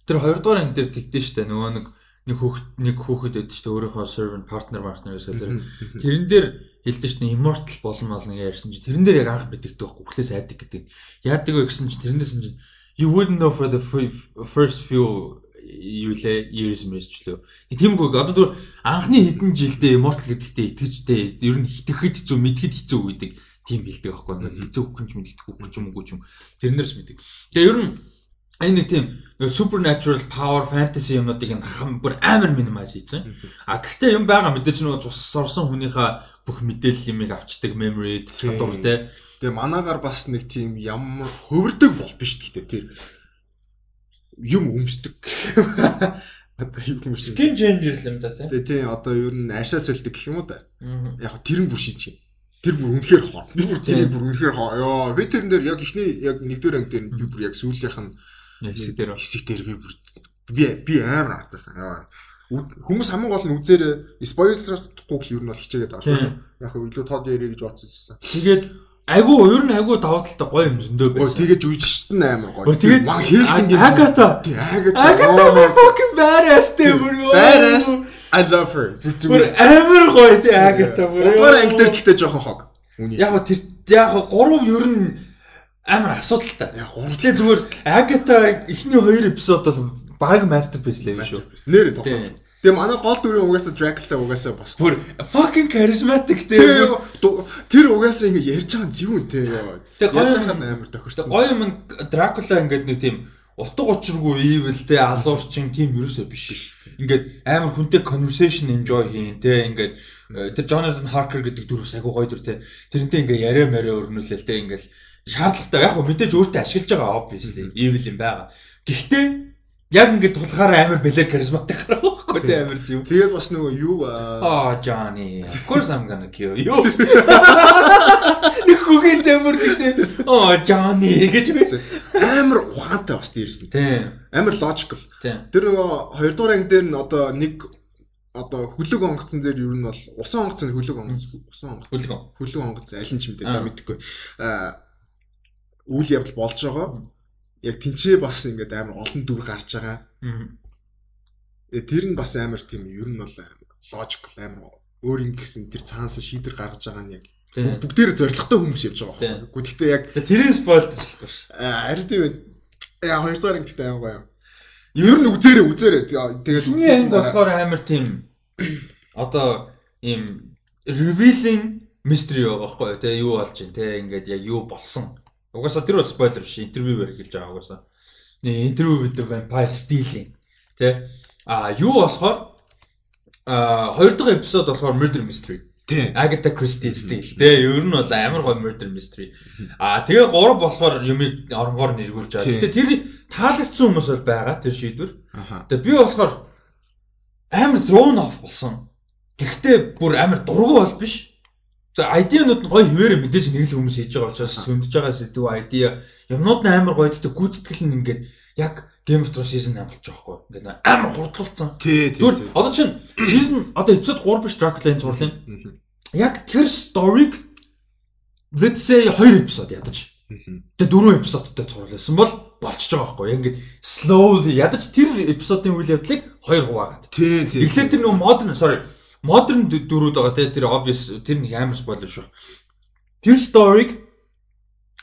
Тэр хоёрдугаар анги дээр тэгдэж штэ нөгөө нэг нэг хүүхэд нэг хүүхэд байдаг штэ өөрийнхөө servant partner partner солиор. Тэрэн дээр хэлдэг штэ immortal болно болно гэж ярьсан чи тэрэн дээр яг анх мэддэг байхгүй хүлээс айдаг гэдэг. Яадаг вэ гэсэн чи тэрнээс нь you wouldn't know for the first few юу лээ years мэсчлөө. Тиймгүй одоо түр анхны хэдэн жилдээ immortal гэдэгтээ итгэжтэй ер нь итгэхэд хэцүү мэдхэд хэцүү гэдэг тийм хэлдэг байхгүй ингээд хэцүү хөхөн ч мэддэг хөхөн ч юм уу ч юм тэрнээс мэддэг. Тэгээ ер нь энэ нэг тийм supernatural power fantasy юмнуудыг нь хам бүр амар минимайз хийсэн. А гэхдээ юм байгаа мэдээж нөгөө цус орсон хүнийхээ бүх мэдээлэл юмыг авчдаг memory чадвар те.
Тэгээ манаагаар бас нэг тийм ямар хөвөрдөг бол биш гэхдээ тэр юм өмсдөг. Одоо юм өмсдөг.
Skin changer юм да те.
Тэгээ тийм одоо ер нь ашаа сольдог гэх юм уу да. Яг тэр нь бүр шийдэж байна. Тэр бүр үнэхээр хоо. Би бүр
Тийм.
бүр үнэхээр хоо. Йоо, би тэрэн дээр яг ихний яг нэгдүгээр анги дээр би бүр яг сүүлийнх нь
Хэсэг дээр.
хэсэг дээр би бүр би би амар хацсан. Үд- Хүмүүс хамгийн гол нь үзээрээ спойлерлахгүй л ер нь бол хичээгээд.
Тийм.
Яг илүү тод ярих гэж бодсонжсэн.
Тэгээд айгу ер нь айгу даваа талтай гоё юм зөндөө байсан.
тэгэж үжигчт нь амар гоё.
Тэгээд
ман
А- Агата.
Тий, Агата.
Агата fucking badass те бүр.
Badass. I love her.
Бүр амар гоё те Агата бүр.
Анги дээр гэхдээ жоохон хог.
Яг тэр яг гурав ер нь амар асуудалтай.
яг
Тэгээ зүгээр Агата эхний хоёр эпизод бол баг masterpiece л юм шүү.
Нэр
Тийм.
Тэгээ манай гол дүрийн угаасаа Dracula угаасаа бас.
Бүр fucking charismatic.
Тэгээ тэр угаасаа ингэ ярьж байгаа те.
Тэгээ
Яаж
гоё юм-
амар
Тэгээ
тохирсон.
гоё юм Дракула ингээд нэг тийм утга учиргүй evil те алуурчин тийм ерөөсөө биш. Ингээд амар хүнтэй conversation enjoy хийн те ингээд э, тэр Jonathan Harker гэдэг дүр бас айгу гоё дүр те. Тэрнтэй ингээд яриа мариа өрнүүлэл те ингээд шаардлагатай яг хөө мэдээж өөртөө ашиглаж байгаа obviously evil юм байгаа. Гэхдээ яг ингээд тулахаараа амар бэлэр charismatic гарах байхгүй те амар зүв.
Тэгээд бас нөгөө юу аа,
Oh Johnny, of course I'm gonna kill you. Нэг хүүгийн темөр гэдэг. Oh Johnny гэж байсан.
амар ухаантай бас дээрсэн.
Тийм.
Амар logical.
Тийм.
Тэр нөгөө хоёрдугаар анги дээр нь одоо нэг одоо хүлэг онгоцон дээр ер нь бол усан онгоцон хүлэг онгоц усан онгоц
Хүлгэн.
хүлэг онгоц аль нь ч юм дээ за мэдэхгүй аа үйл явдал болж байгаа яг тэнцээ бас ингээд амар олон дүр гарч байгаа. Э, тэр нь бас амар тийм ер нь бол логикл амар өөр юм гэсэн тэр цаанаас шийдвэр гаргаж байгаа нь яг бүгдээр зоригтой хүмүүс явж байгаа байхгүй. Гэхдээ яг
За тэрийг спойлд хийхгүй ш.
харин тийм яа хоёрдугаар ангитай амар гоё. Ер нь. Тэгээ- Тэгээд
Миний
үзсэн чинь
болохоор амар тийм одоо ийм revealing mystery байгаа байхгүй юу? Тэ юу болж байна те ингээд яг юу болсон. Угаасаа тэр бол спойлер биш. Интервьюээр хэлж байгаа угаасаа. Интервью with the Vampire Stealing. Тэ а юу болохоор а хоёр дахь эпизод болохоор Murder Mystery.
тий.
Agatha Christie стил. Тэ ер нь бол амар гоё murder mystery. А тэгээ гурав болохоор юмыг оронгоор нэргүүлж байгаа.
Тий.
Гэтэ тэр таалагдсан хүмүүс бол байгаа тэр шийдвэр. Тэгээ би болохоор амар thrown off болсон. Гэхдээ бүр амар дургу бол биш. За ID-нууд нь гоё хിവэрэ мэдээж нэг л хүмүүс хийж байгаа учраас сүндж байгаа сэдв ID юмнууд нь амар гоё. Гэхдээ гүйцэтгэл нь ингээд яг Game of Thrones season 8 болж байгаа хгүй. Ингээд амар хурдлуулсан.
Тий, тий.
Одоо чинь season одоо эпизод 3 биш Dracula-ийн зурлын
Мгм.
яг тэр сториг let's say 2 эпизод ядаж. Тэгээ 4 эпизодтай зурлуулсан бол болчихж байгаа байхгүй. Ингээд slowly ядаж тэр эпизодын үйл явдлыг 2 хуваагаад.
Тий, тий.
Эхлээд тэр нөгөө modern sorry д- дөрүүд байгаа те тэр obvious тэр нэг амар spoiler шүү. Тэр сториг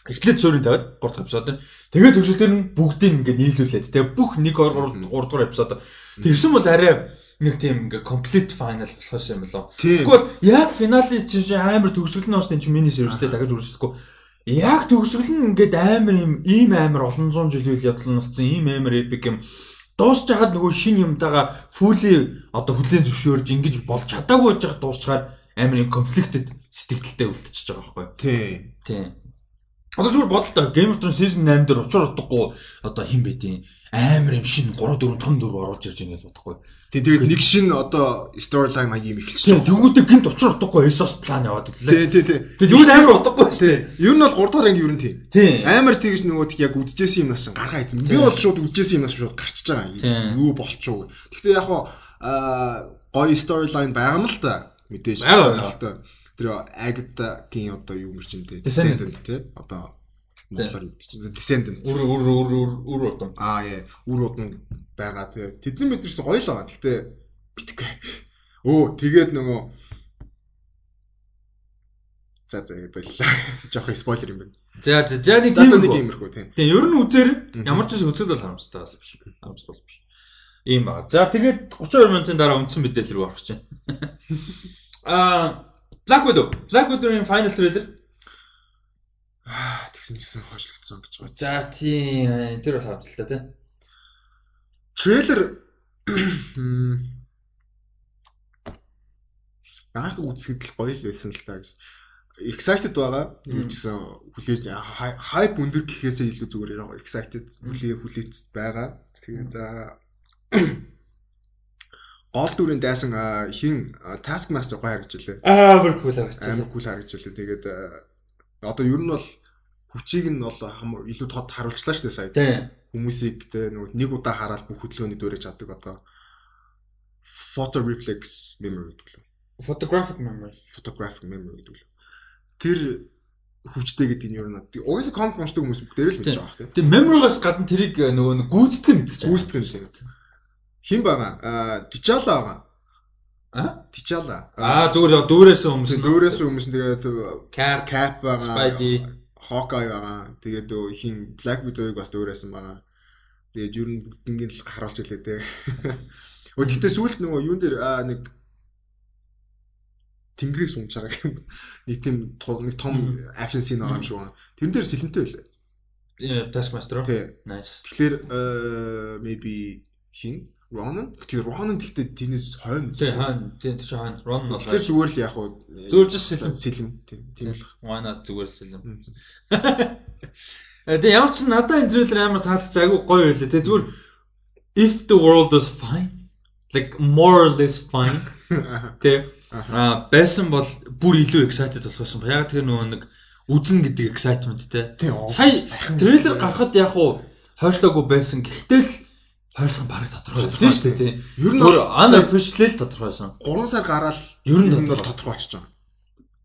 эхлээд суурин тавиад 3 дахь эпизод нь тэгээд төгсөл тэр нь бүгдийг ингээд нийлүүлээд те бүх 1 2 3 3 дугаар эпизод тэгсэн бол арай нэг тийм ингээд complete final болохоос юм болоо. Тэгвэл яг финалын чинь амар төгсгөл нь бас тийм миний сервистэй дахиж үргэлжлэхгүй. Яг төгсгөл нь ингээд амар юм ийм амар олон зуун жил үйл явдал нь болсон ийм амар epic юм дуусч хаад нөгөө шин юмтайгаа фүли одоо хүлэн зөвшөөрж ингэж болж чадаагүй байж дуусчаар амар юм conflicted сэтгэлдэлтэй үлдчихэж байгаа байхгүй юу?
Тий.
Одоо зүгээр бодлоо Game of Thrones season 8 дээр учир утгагүй одоо хин бэдийн амар юм шин 3 4 5 4 оруулж ирж байгаа гэж бодохгүй.
Тий, тэгээд нэг шин одоо storyline маяг юм эхэлж
Тийм тэгвэл гинт учир утгагүй Esos план яваад ирлээ.
Тий, тий, тий.
Тэгээд юу амар утгагүй шүү
Тий.
дээ.
Ер нь бол 3 дахь анги ер нь тий.
Тийм.
Амар тэгж нөгөө тэг яг үдчихсэн юмнаас чинь гаргаа эзэм. Би
Тий.
бол шууд үдчихсэн юмнаас шууд гарчиж байгаа.
Тий.
Юу болчихоо. Гэхдээ яг хоо аа гоё storyline байгаа юм л та. Мэдээж.
Байгаа.
Тэр Agatha-гийн одоо юу мэр чимтэй
Descendant.
Descendant тий. Одоо монголоор Descendant.
Үр үр үр үр үр удам.
Аа яа, үр удам байгаа тий. Тэдний мэдэрсэн гоё л байгаа. Гэхдээ битггүй. Өө тэгээд нөгөө За за боллоо. Жохоо спойлер юм байна.
За за за нэг тийм
нэг
үү.
иймэрхүү тий.
Тэгээ ер нь үзээр ямар ч зүйл үзэл бол харамстай бол биш. Харамстай бол биш. Ийм ба. За тэгээд 32 минутын дараа үндсэн мэдээлэл рүү орох чинь. Аа Black Widow. Black Widow-ийн final trailer.
Аа тэгсэн чигсэн хойшлогдсон гэж байна.
За тийм тэр бол харамсалтай тий.
Трейлер анх үзэхэд л гоё л байсан л та гэж. Excited байгаа. Юу гэсэн хүлээж хайп өндөр гэхээсээ илүү зүгээр яг excited хүлээ хүлээц байгаа. Тэгээд аа, гол дүрийн дайсан хин Taskmaster гоё харагдж илээ.
Аа бүр cool авч.
Амар кул харагдж илээ. Тэгээд одоо ер нь бол хүчийг нь бол илүү тод харуулчлаа шүү дээ сая.
Тийм.
хүмүүсийг тэ нэг удаа хараад бүх хөдөлгөөний дөрэж чаддаг одоо photo reflex memory гэдэг лөө.
Photographic memory.
Photographic memory гэдэг лөө. Тэр хүчтэй гэдэг нь юу нэ? Угаасаа комик уншдаг хүмүүс бүгдээр л мэдж байгаа хэрэг.
Тэгээ memory-гаас гадна тэрийг э, нөгөө нь гэдэг чинь.
Гүйцэтгэх нь л. Хин байгаа? Аа, T'Challa байгаа.
Аа?
T'Challa.
Аа зүгээр дүүрээс өмнө.
дөөрөөс өмнөсөн тэгээд
Cap,
Cap байгаа. Hawkeye байгаа. Тэгээд өө хин Black Widow-ыг бас дөөрөөсөн байгаа. Тэгээд ер нь бүгднийг л харуулж илээ те. Өө тэгтээ сүүлд нөгөө юун дээр нэг Тэнгэрийг сунж байгаа юм. Нэг тийм нэг том акшн син байгаа юм шиг байна. Тэрэн дээр сэлэнтэй байлаа.
э, Taskmaster. Nice.
Тэгэхээр э maybe хин Ronan. Тэгэхээр Ronan тэгтээ тэрнээс хойно.
Тий хаана тий тий хаана run бол.
Тэгэхээр зүгээр л яг уу
Зүгээр just сэлэн.
сэлэм тийм тийм л.
Not зүгээр сэлэм. Тэгээ ямар ч надад энэ трейлер амар таалагдсан айгүй гоё байлээ тий зүгээр if the world is fine like more or less fine тий а байсан бол бүр илүү excited болохсон ба яг тэр нөгөө нэг үзэн гэдэг excitement
Тийм.
сая трейлер гарахад яг уу хойшлоогүй байсан гэхдээ л Хоёрлох нь барыг тодорхойсон шүү дээ тий.
Ер нь
Зүгээр unofficial тодорхойсон.
3 сар гараад
Ер нь тодорхой.
тодорхой болчихж байгаа.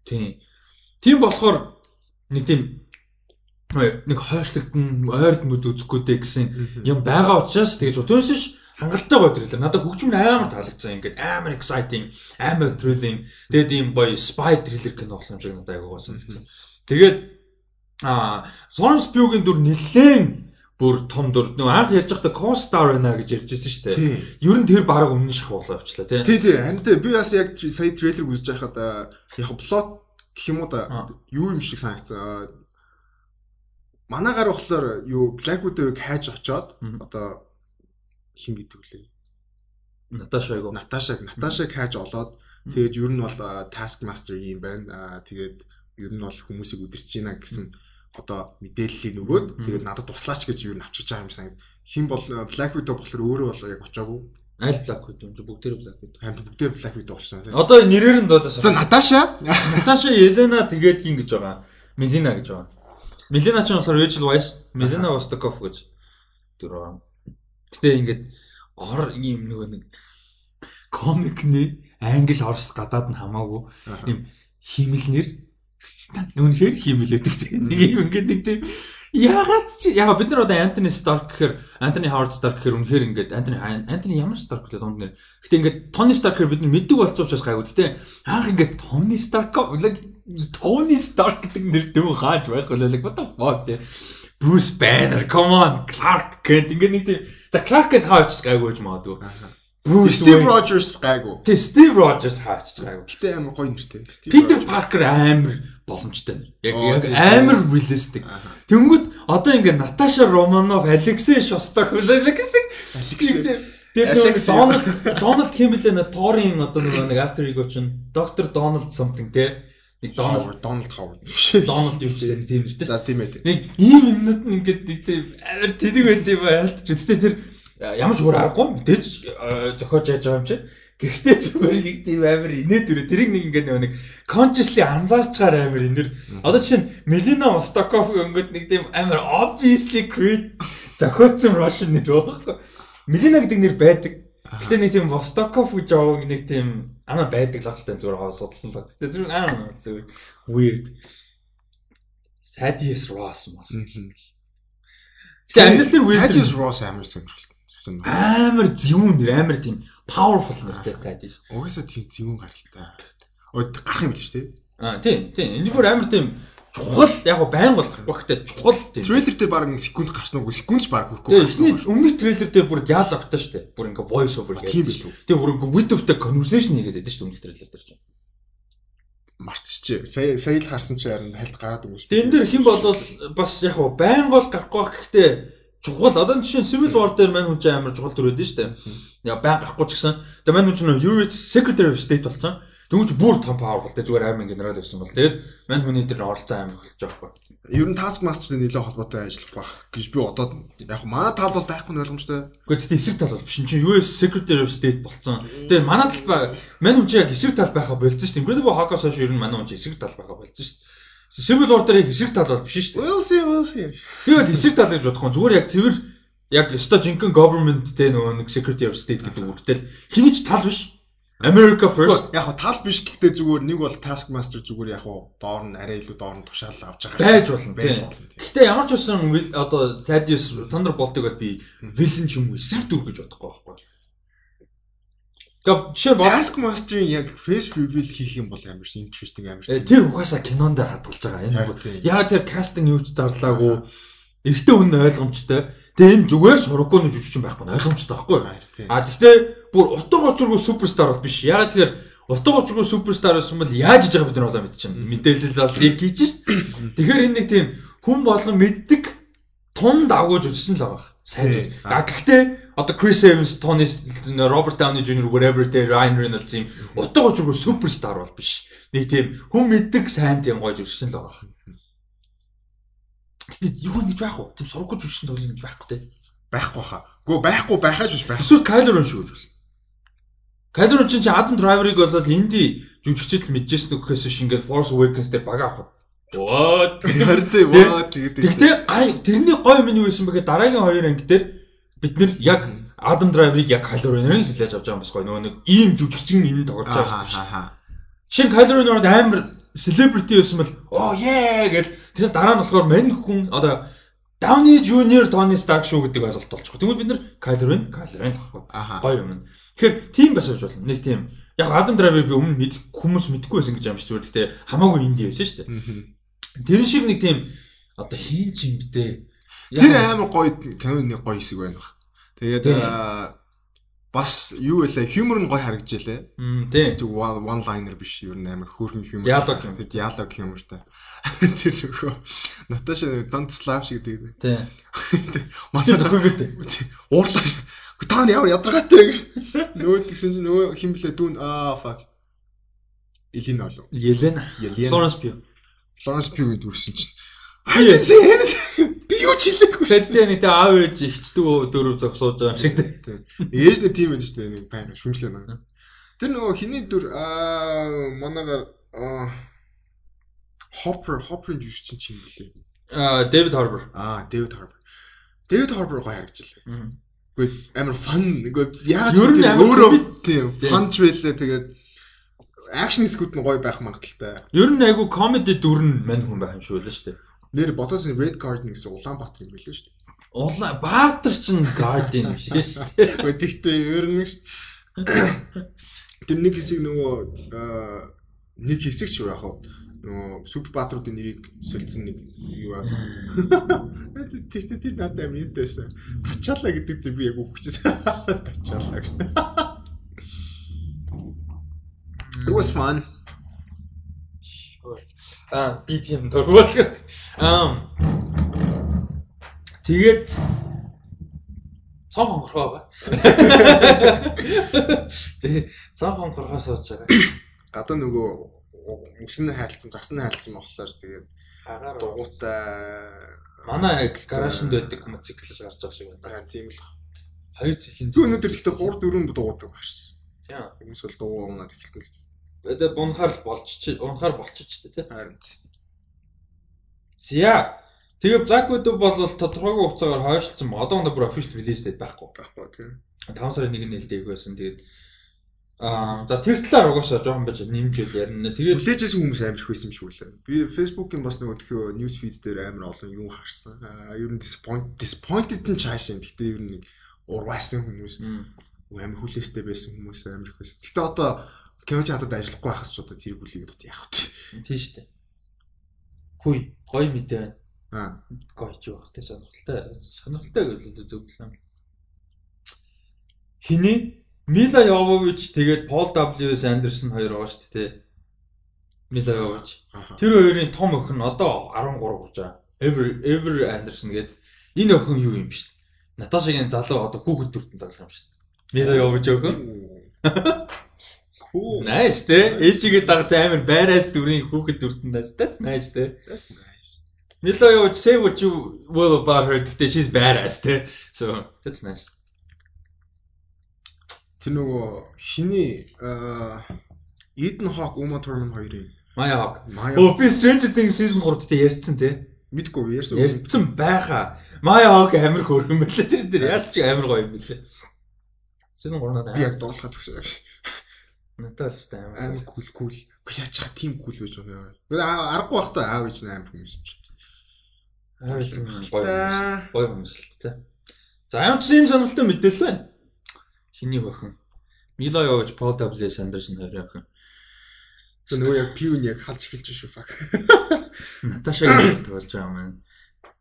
Тийм. Тийм болохоор нэг тийм ой, нэг хойшлогдсон ойрдмод үзэхгүй дээ гэсэн юм байгаа учраас тэгж түүнээс ш хангалттай гоё трейлер. Надад хөгжим нь амар таалагдсан. Ингээд амар exciting, амар thrilling. Тэгээд ийм гоё spy thriller кино болсон юм шиг надад аяг гоос санагдсан. Тэгээд аа Florence Pugh-гийн дүр нэлээд бүр том дүр. Нөгөө анх ярьж байхдаа co-star байна гэж ярьжсэн шүү дээ. Ер нь тэр баг өмнө шахуулаа явчлаа тий.
Тий, тий. Харин тий би бас яг сая трейлер үзэж байхад яг плот гэх юм уу да юу юм шиг санагдсан. Аа, Манаагаар болохоор юу Blackwood-ыг хайж очоод одоо хин гэдэг үлээ.
Наташа айгу.
Наташаг Наташаг хайж олоод тэгээд ер нь бол Taskmaster юм байна. Тэгээд ер нь бол хүмүүсийг үдирч байна гэсэн одоо мэдээллийг нөгөөд
Мгм.
тэгээд надад туслаач гэж юу авчиж байгаа юм санагд. Хин бол аа, Black Widow болохоор өөрөө бол яг очоогүй.
Аль Blackwood юм чи бүгдээр Blackwood.
Харин бүгдээ Black Widow болсон тийм.
Одоо нэрээр нь дуудаас.
За Наташа
Наташа Елена тэгээд гин гэж байгаа. Милина гэж байгаа. Милина ч болохоор Rachel Weisz, Милина Vostokov гэж дүр байгаа. Гэтэ ингээд ор ийм нөгөө нэг комикны англи орс гадаад нь хамаагүй ийм химэлнэр үнэхээр химэлэдэг тийм нэг юм ингээд нэг тийм ягаад чи яга бид нар одоо Антони Старк гэхээр Антони Хавард Старк гэхээр үнэхээр ингээд Антони Антони ямар Старк гэдэг дунд нэр. Гэтэ ингээд Тони Старк гэхээр бид нар мэддэг болцсон учраас гайгүй. Гэтэ анх ингээд Тони Старк Тони Старк гэдэг нэр дэв хааж байх болоо like what the fuck те. Bruce Banner, come on, Clark гэдэг ингээд нэг тийм за Clark гэд хаач гайгүй гэж магадгүй. Bruce
Steve Rogers гайгүй.
Тэ Steve Rogers хаач гайгүй.
Гэтэ амар гоё нэртэй. Rogers.
Паркер амар боломжтой. Яг яг амар realistic. Тэнгүүд одоо ингээ Наташа Романов, Алексей Шостак Алексей. Тэгээд
Алексей.
Дональд Дональд Кимбл нэ Торийн одоо нэг alter ego чинь доктор Дональд something те. Нэг Дональд
Дональд Ховард.
Дональд юм чинь нэг тийм нэртэй.
За тийм ээ.
Нэг ийм юмнууд нь ингээд нэг тийм амар тэнэг байт юм айлтч. Гэхдээ тэр ямар ч өөр аргагүй мэдээж зохиож яаж байгаа юм чи. Гэхдээ зүгээр нэг тийм амар инээд үрэ тэрийг нэг ингээд нэг consciously анзаарчгаар амар инээр. Одоо жишээ нь Мелина Востоков ингээд нэг тийм амар obviously create зохиоцсон Russian нэр байхгүй. Мелина гэдэг нэр байдаг. Гэтэ нэг тийм Востоков гэж яваг нэг тийм ана байдаг л ахaltaй зүгээр хаа судалсан л. Гэтэ зүгээр аа зүгээр weird. Thaddeus Ross мас. Гэтэ амьдрал дээр weird
Thaddeus Ross амар сонирхолтой.
Амар зөвүүн нэр амар тийм powerful нэртэй Thaddeus.
Угаасаа тийм зөвүүн гаралтай. Од гарах юм биш үү?
Аа тийм тийм. Энэ бүр амар тийм чухал яг го байн бол гэхдээ чухал тийм.
Трейлер дээр баг нэг секунд гарсан уу? Секундч баг хүрхгүй.
Тэгээ эхний өмнөх трейлер дээр бүр ял огтой штэ. Бүр ингээ voice over
Тийм
гэдэг. Тэгээ бүр ингээ widowтэй conversation хийгээд байдаг штэ өмнөх трейлер дээр чинь.
Марцчих. Сая сая л харсан чи харин хальт гараад өгсөн.
Энэ дээр хэн болвол бас яг го байн гол гарахгүй байх гэхдээ чухал одоо жишээ нь Civil War дээр мань хүн чинь амар чухал төр байдэн штэ. Яа байн гарахгүй ч гэсэн. Тэгээ мань хүн чинь US Secretary of State болсон. Тэнгүүч бүр том powerful те зүгээр аймаг генерал байсан бол тэгээд мань хүний дээр оролцсон аймаг болж байгаа байхгүй.
Ер нь Taskmaster-тэй нэлээд холбоотой ажиллах байх гэж би бодоод яг манай тал бол байхгүй нь ойлгомжтой.
Гэхдээ тэгтээ эсрэг тал бол биш. Чинь US Secretary of State болцсон. Тэгээ манай тал мань хүн чинь яг эсрэг тал байхаа болцсон шүү дээ. Incredible Hulk-аас хойш ер нь манай хүн чинь эсрэг тал байхаа болцсон шүү дээ. Дээр яг эсрэг тал бол биш шүү дээ.
We'll see, we'll see.
Би бол эсрэг тал гэж бодохгүй. Зүгээр яг цэвэр яг өстой жинхэнэ government те нөгөө нэг Secretary of State гэдэг үгтэл хэний ч тал биш. America first.
Яг тал биш гэхдээ зүгээр нэг бол Taskmaster зүгээр яг доор нь арай илүү доор нь тушаал авч байгаа.
Байж болно,
байж болно.
Гэхдээ ямар ч will- одоо Thaddeus Thunderbolt-ыг бол би villain ч юм уу эсрэг дүр гэж бодохгүй байхгүй. Тэгээ жишээ бол
Taskmaster-ийн яг face reveal хийх юм бол амар interesting амар.
Э, тэр угаасаа кинонд дээр хадгалж байгаа. Энэ яагаад тэр кастинг юу ч зарлаагүй. Эртөө үнэн ойлгомжтой. Тэгээ энэ зүгээр сургаггүй нэг жүжигчин байхгүй нь ойлгомжтой байхгүй. А гэхдээ бүр утга учиргүй суперстар бол биш. Яагаад тэгэхээр утга учиргүй суперстар байсан бол яаж иж байгаа бид нар болоо мэдчихэв. Мэдээлэл бол тийг хийж шít. Тэгэхээр энэ нэг тийм хүн болгон мэддэг тун давгууж үжсэн л байгаа. Сайн. А гэхдээ одоо Chris Evans, Tony Robert Downey Jr. whatever те Ryan Reynolds юм утга учиргүй суперстар бол биш. Нэг тийм хүн мэддэг сайн тийм гойж үжсэн л байгаа. Гэтэ юу нэгж байх вэ? Тийм сургаггүй жүжигчин тоглоно гэж байхгүй те.
байхгүй хаа. Гөө байхгүй байхаж биш байх.
Эсвэл Kylo Ren шүү гэж болно. Kylo Ren чинь Adam Driver-ыг бол инди жүжигчд л мэдчихсэн шиг ингээд Force Awakens дээр бага авах. What?
Харин тийм. Ваа тэгээд.
Тэгтээ гай тэрний гой минь юу байсан бэ гэхээр дараагийн хоёр анги дээр бид нэр яг Адам Драйверыг яг Ren-ээр л хүлээж авч байгаа юм бас гоё. Нөгөө нэг ийм жүжигчин энэ тоглож байгаа
Аа
шүү дээ. Шин ороод амар celebrity байсан бол оо yeah гэл тэр дараа нь болохоор мань хүн одоо Downey Jr. Tony Stark шүү гэдэг ойлголт болчихгоо. Тэгвэл бид нэр Kylo Ren л.
Аха.
Гоё юм. Тэгэхээр тийм бас байж болно. Нэг тийм яг Adam Driver би өмнө мэд хүмүүс мэдгүй байсан гэж амжиж зүгээр. Гэтэ хамаагүй инди байсан шүү дээ. Тэр шиг нэг тийм одоо хийн ч юм бдэ.
Тэр амар гоё камерны гоё хэсэг байна. Тэгээд
Тийм.
бас юу вэ? Humor нь гоё харагдчихлээ.
Мм тий.
Зүг one liner биш ер нь амар хөөрхөн humor.
Диалог юм.
Диалог humorтай. Тэр зөвхөн Наташа Don't Slap шиг гэдэг.
Тий.
Манай
Тэр хөвгөтэй.
уурлаа. Та нар ямар ядаргаатай. Нөгөө тэгсэн чинь нөгөө хин блэ дүүн аа fuck. Илин олов.
Елена.
Елена.
Florence Pugh.
Florence Pugh дүүрсэн чинь. Say anything. Би юу ч хэлээгүй.
Шатны нэг аав ээж ихчдүү дөрөв зог сууж байгаа юм шиг.
Тийм. Ээж нь тийм байж штэ нэг байна шүмжлээ байна. Тэр нөгөө хиний дүр аа манагаар аа Hopper Hopper-ын жүжигчин чинь блэ.
Аа David Harbour.
Аа David Harbour. David Harbour гоё харагдчихлаа. Гэхдээ амар фан нөгөө яаж
нь
тэр
амар
өөрөө тийм
Тийм.
фанч байлаа тэгээд акшн хэсгүүд нь гоё байх магадaltaй.
Ер нь айгу comedy дүрн мань хүн байх юм шиг байлаа шүү дээ.
Нэр бодоос Red Garden гэсэн Улаанбаатар юм байлаа шүү дээ.
Улаан Баатар ч Guardian биш шүү дээ.
Гэхдээ тэгтээ ер нь тэр нэг хэсэг нөгөө нэг хэсэг ч яг хаа нөгөө супер баатруудын нэрийг солилцсон нэг юу аа. Тэгтээ тэр надад амар юм дэвсэн. Тачаалаа гэдэг дээр би яг өгчихсэн. Тачаалаа. It was fun.
Аа би тийм дургуулгаад. Аа тэгээд цон хонгорхоо байгаа. Тэгээ цон хонгорхоо сууж байгаа.
Гадаа нөгөө үснэ хайлтсан, засны хайлтсан болохоор тэгээд
Агаар
дугуйтай
манай гаражинд байдаг мотоциклээс гарч байгаа шиг байна.
байна тийм л.
Хоёр цэлийн.
Түр өнөдөр гэхдээ 3 4 дугуйтай гарсан.
Тийм.
Хүмүүс бол дугуйнаад эхэлсэн л.
Одоо бунхаар л болчих унахаар болчих ч тий.
Харин
Зя. Тэгээ Black Widow бол тодорхойгүй хугацаагаар хойшлцсон. Одоо нэг бүр official release date байхгүй.
байхгүй тийм.
5 сарын 1-ний нэлтэйг байсан. Тэгээд аа за тэр талаар угаасаа жоохон байж нэмж үл ярина. Тэгээд
Хүлээжсэн хүмүүс амар их байсан юм шиг үлээ. Би Facebook-ийн бас нөгөө тхөө news feed дээр амар олон юм харсан. Аа ер нь disappoint disappointed нь цаашаа. Гэхдээ ер нь урваасан хүмүүс,
м,
амар хүлээстэй байсан хүмүүс амар их байсан. Гэхдээ одоо Кевич хатад ажиллахгүй байхас ч одоо тэр хүлээгээд одоо яах вэ?
тийм шүү дээ. Хүй, гоё мэдээ байна.
Аа
Гоё ч байх те сонирхолтой. Сонирхолтой гэвэл зөвлөлөө. Хиний Мила Йовович тэгээд Пол W.S. Андерсон хоёр байгаа шүү дээ. Мила Йовович. Тэр хоёрын том охин одоо 13 хүрч байгаа. Ever Ever Anderson гэдэг энэ охин юу юм биш. Наташагийн залуу одоо хүүхэд дүртэн тоглох юм шүү. Мила Йовович охин.
Cool.
Nice те. Ээжигээ дагтай амар байраас дүрийн хүүхэд дүртэнээс that's nice те.
That's nice.
Mila Jovovich say what you will about her гэхдээ she's badass те. So that's nice.
Тэр нөгөө хиний аа Eden Hawk Uma Thurman хоёрын
Maya.
Maya
Оо би Stranger Things season 3 дээр ярьсан те.
мэдгүй ярьсан.
Ярьсан байхаа. Maya Hawke амар хөөрхөн байлаа тэр дээр. Яалт чи амар гоё юм билээ. Season 3 надад
би яг дуулахад төгсөө.
Надад л стай
Амар кул кул. Яаж чаа тийм кул байж байгаа юм. Аргагүй бах та аав нь амар хүмүүс ч.
Амар зэн гоё. Гоё хүмүүс л те. За ямар ч энэ сонирхолтой мэдээлэл байна. Хиний охин. Mila Jovovich, Paul W. Anderson хоёрын охин.
Тэр нөгөө яг пив нь яг халж эхэлж шүү фак.
Наташагийн тоглож байгаа юм байна.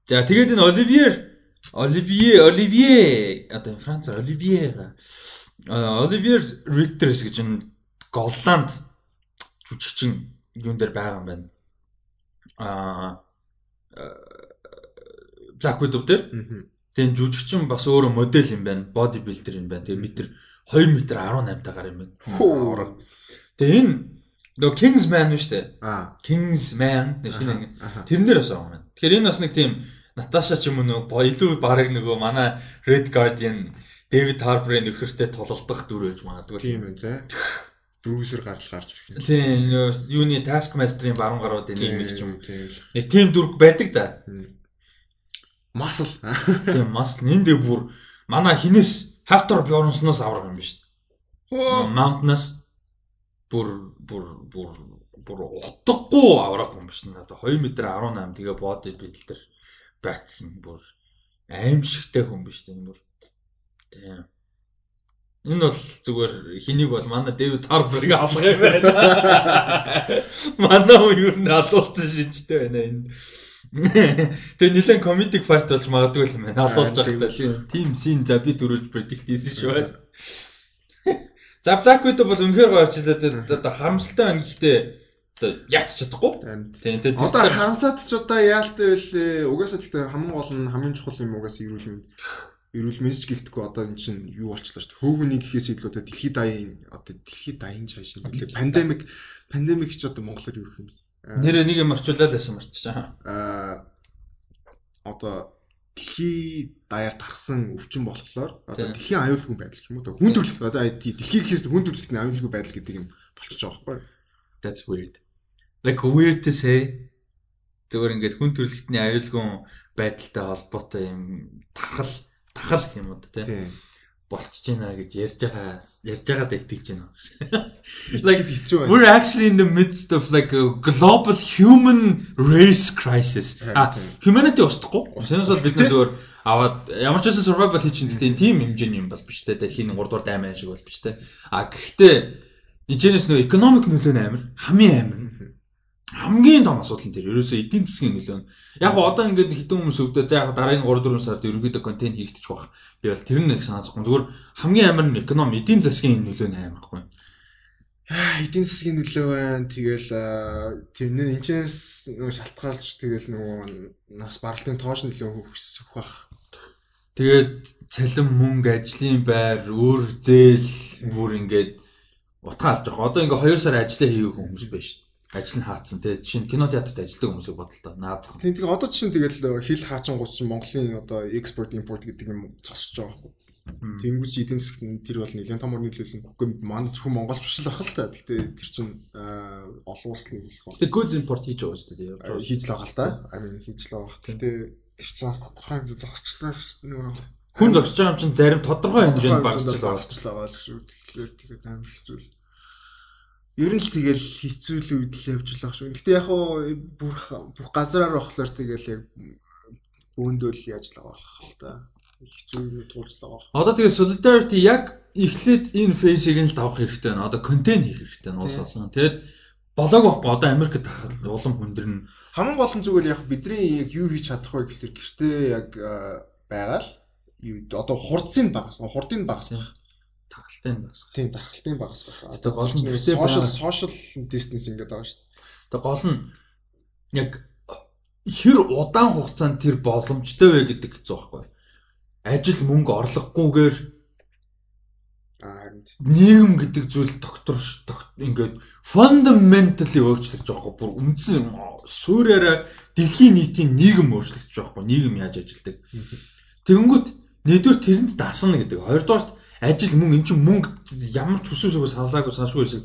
За тэгээд энэ Оливьер Оливье Оливье одоо Францаар Оливье Оливьер Риктерс гэж энэ Голланд жүжигчин юун дээр байгаа юм байна. А Black Widow дээр тэгээд жүжигчин бас өөрөө модель юм байна. Body builder юм байна. Тэгээд метр 2 м 18 тагаар юм байна. Тэгээд энэ нөгөө Kingsman нь шүү дээ.
Аа.
Kingsman шинэ. Тэрнэр бас байгаа юм байна. Тэгэхээр энэ бас нэг тийм Наташа ч юм уу нөгөө илүү бараг нөгөө манай Red Guardian Дэвид Харбрын нөхөртэй тулалдах дүр байж магадгүй.
Тийм үү те. Дөрвөсөр гарч гарч ирэх юм.
Тийм юуны Taskmaster-ийн баруун гаруудын нэг юм ч юм.
Тийм.
Нэг тийм дүр байдаг да.
Масл.
Тийм мас энэ дээр бүр манай хинээс Хактор Бьорнсноос авраг юм биш. Mountain-аас бүр бүр бүр бүр утгагүй авраг юм биш. Одоо 2 м 18 тэгээ body builder back бүр аимшигтай хүн биш тийм бүр. Тийм. Энэ бол зүгээр хэнийг бол манай Дэвид Харберг алах юм байна. Манай хүн юу н алуулсан шижтэй байна энэ. Тэгээ нэлен comedic fight болж магадгүй юм байна. Алуулж байхдаа тийм син за би дөрөж predict хийсэн шүү байна. Зав закуд бол үнэхээр гоё арчлаад одоо харамсалтай байна гэхдээ одоо яач чадахгүй.
Тийм тийм. Одоо хансаад ч одоо яалтай байлээ. Угаасаа гэхдээ хамгийн гол нь хамгийн чухал юм угаасаа ирүүл мэнд эрүүл мэндч гэлтэхгүй одоо эн чинь юу болчихлоо шүү дээ. Хөөгний гэхээс илүү одоо дэлхийд даяын одоо дэлхийд даян цааш юм билээ. Пандемик пандемик ч одоо монголоор юу гэх юм.
Нэр нэг юм орчуулаад байсан марчаа.
Аа одоо дэлхий даяар тархсан өвчин болохоор одоо дэлхийн аюулгүй байдал юм уу? Хүн төрөлх одоо дэлхий гэхээс хүн төрөлхтний аюулгүй байдал гэдэг юм болчихж байгаа байхгүй юу?
That's weird. Like weird to say. Зөвөр ингээд хүн төрөлхтний аюулгүй байдалтай холбоотой юм тархал тахал юм уу тий болчихж байна гэж ярьж байгаа ярьж байгаадаа итгэж байна гэсэн.
Like хэцүү байна.
We're actually in the midst of like a global human race crisis. А humanity устдахгүй. Сэнэс бол бид нар зөвөр аваад ямар ч байсан survival хийчих гэхдээ тийм хэмжээний юм бол биш те дэлхийн 3 дугаар дайман шиг бол биш те. А гэхдээ эцэнэс нөө economic нөлөө нь амар хамгийн амар хамгийн том асуудал нь тэр ерөөсөө эдийн засгийн нөлөө нь. Яг одоо ингээд хэдэн хүмүүс өвдөө за яг дараагийн 3 4 сард ерөөдөө контент хийгдчих бах. Би бол тэр нэг санаахгүй. Зүгээр хамгийн амар нь эконом эдийн засгийн нөлөө нь амархгүй.
Эдийн засгийн нөлөө байна. Тэгэл тэрний энэчнээс нөгөө шалтгаалж тэгэл нөгөө нас баралтын тооч нөлөө хүсэх бах.
Тэгээд цалин мөнгө ажлын байр өөр зээл бүр ингээд утгаалж байгаа. Одоо ингээд 2 сар ажиллаа хийгээгүй хүмүүс байна шүү дээ ажил нь хаацсан тий. Жишээ нь кино театрт ажилладаг хүмүүсийг бодлоо. Наазах.
Тийм тэгээ одоо чинь тэгэл хил хаачингууд чинь Монголын одоо экспорт импорт гэдэг юм цосч байгаа байхгүй. Тэнгүүч эдийн засгийн тэр бол нэлээд том нөлөөлөл. Үгүй маань зөвхөн монголч биш л ах л та. Гэхдээ тэр чинь олон улсын хэлэх
байна. Тэгээ goods import хийж байгаа шүү дээ.
Хийж л байгаа л та. I mean хийж л байгаа. Гэхдээ тэр чинь бас тодорхой хэмжээ зогсчлаа нөгөө
хүн зогсож байгаа юм чинь зарим тодорхой хэмжээнд багцлаа
байгаа л шүү. Тэгэхээр тэгээд амар хэцүү л Ер нь л тэгэл хэцүү л үед л явж байгаа шүү. Гэтэ яг хуу бүх бүх газараар болохоор тэгэл яг бөөндөл яаж л болох л та. Хэцүү юм туулцлаа.
Одоо тэгээ solidarity яг эхлээд энэ фейсийг нь л давах хэрэгтэй байна. Одоо контент хийх хэрэгтэй нь уус болсон. Тэгэд болоог байхгүй одоо Америкт улам хүндэрнэ.
Хамгийн гол нь зүгээр яг бидний яг юу хийж чадах вэ гэхэлэр гэртээ яг байгаа л одоо хурдсыг багас, хурдыг багас
тархалтын багс.
Тийм, тархалтын багс байна.
Тэгээ гол нь
social social distance ингээд байгаа шүү дээ.
Тэгээ гол нь яг хэр удаан хугацаанд тэр боломжтой вэ гэдэг хэцүү байхгүй. Ажил мөнгө орлогогүйгээр нийгэм гэдэг зүйл доктор ингээд fundamentally өөрчлөгдөж байгаа хгүй бүр үндсэн суураараа дэлхийн нийтийн нийгэм өөрчлөгдөж байгаа хгүй нийгэм яаж ажилдаг. Тэгэнгүүт нэгдүгээр тэрэнд дасна гэдэг. Хоёрдугаарт ажил мөнгө эн чинь мөнгө ямар ч хүсвэсээгөө салаагүй саншгүй шиг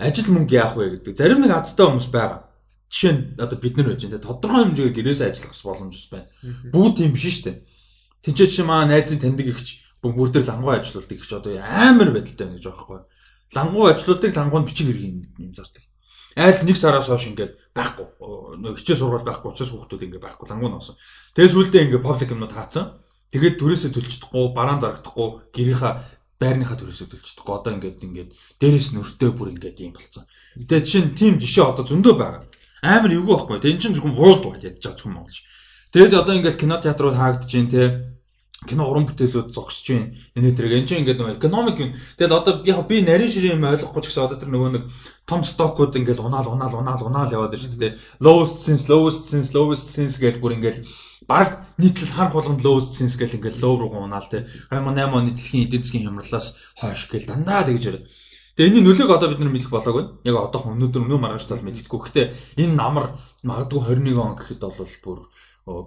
ажил мөнгө яах вэ гэдэг. Зарим нэг азтай хүмүүс байгаа. Жишээ нь одоо бид нар байж энэ тодорхой хэмжээгээр гэрээсээ ажиллах боломж байна. Бүгд тийм биш шүү дээ. Тинчээ чи маа найзын таньдаг ихч бүр дээр лангуу ажилладаг ихч одоо амар байдалтай байна гэж байхгүй. Лангуу ажилладаг лангуунд бичиг хэрэг юм зардаг. Айл нэг сараас хойш ингээд байхгүй. Нэг хичээл сургууль байхгүй учраас хүүхдүүд ингээд байхгүй лангуу носон. Тэгээс үлдээ ингээд паблик юмнууд хаацсан. Тэгээд түрээсээ төлчихдохгүй, бараан зарагдахгүй, гэрийнхаа байрныхаа төрөөсөө төлчихдөггүй. Одоо ингээд ингээд дээрээс нөртөө бүр ингээд юм болцсон. Тэгээ жишээ нь тийм жишээ одоо зөндөө байгаа. Амар эвгүй байхгүй. Тэгээ эн чинь зөвхөн world wide ядж байгаа зөвхөн монголч. Тэгээд одоо ингээд кино театрууд хаагдж байна те кино уран бүтээлүүд зогсож байна. Энэ төрөг энэ чинь ингээд нөгөө экономик юм. Тэгэл одоо яг би нарийн ширээ юм ойлгохгүй ч гэсэн одоо тэр нөгөө нэг том стокууд ингээд унаал унаал унаал унаал яваад байна шүү дээ. Lowest since lowest since lowest since гэж бүр ингээд баг нийтлэл хар болгонд lowest sense гэл ингээл low руу унаал те 2008 оны дэлхийн эдийн засгийн хямралаас хойш гэл дандаа тэгж яриад. Тэгээ энэний нөлөөг одоо бид нар мэдэх болоогүй. Яг одоохон өнөөдөр өнөө маргааш тал мэддэхгүй. Гэхдээ энэ намар магадгүй 21 он гэхэд бол бүр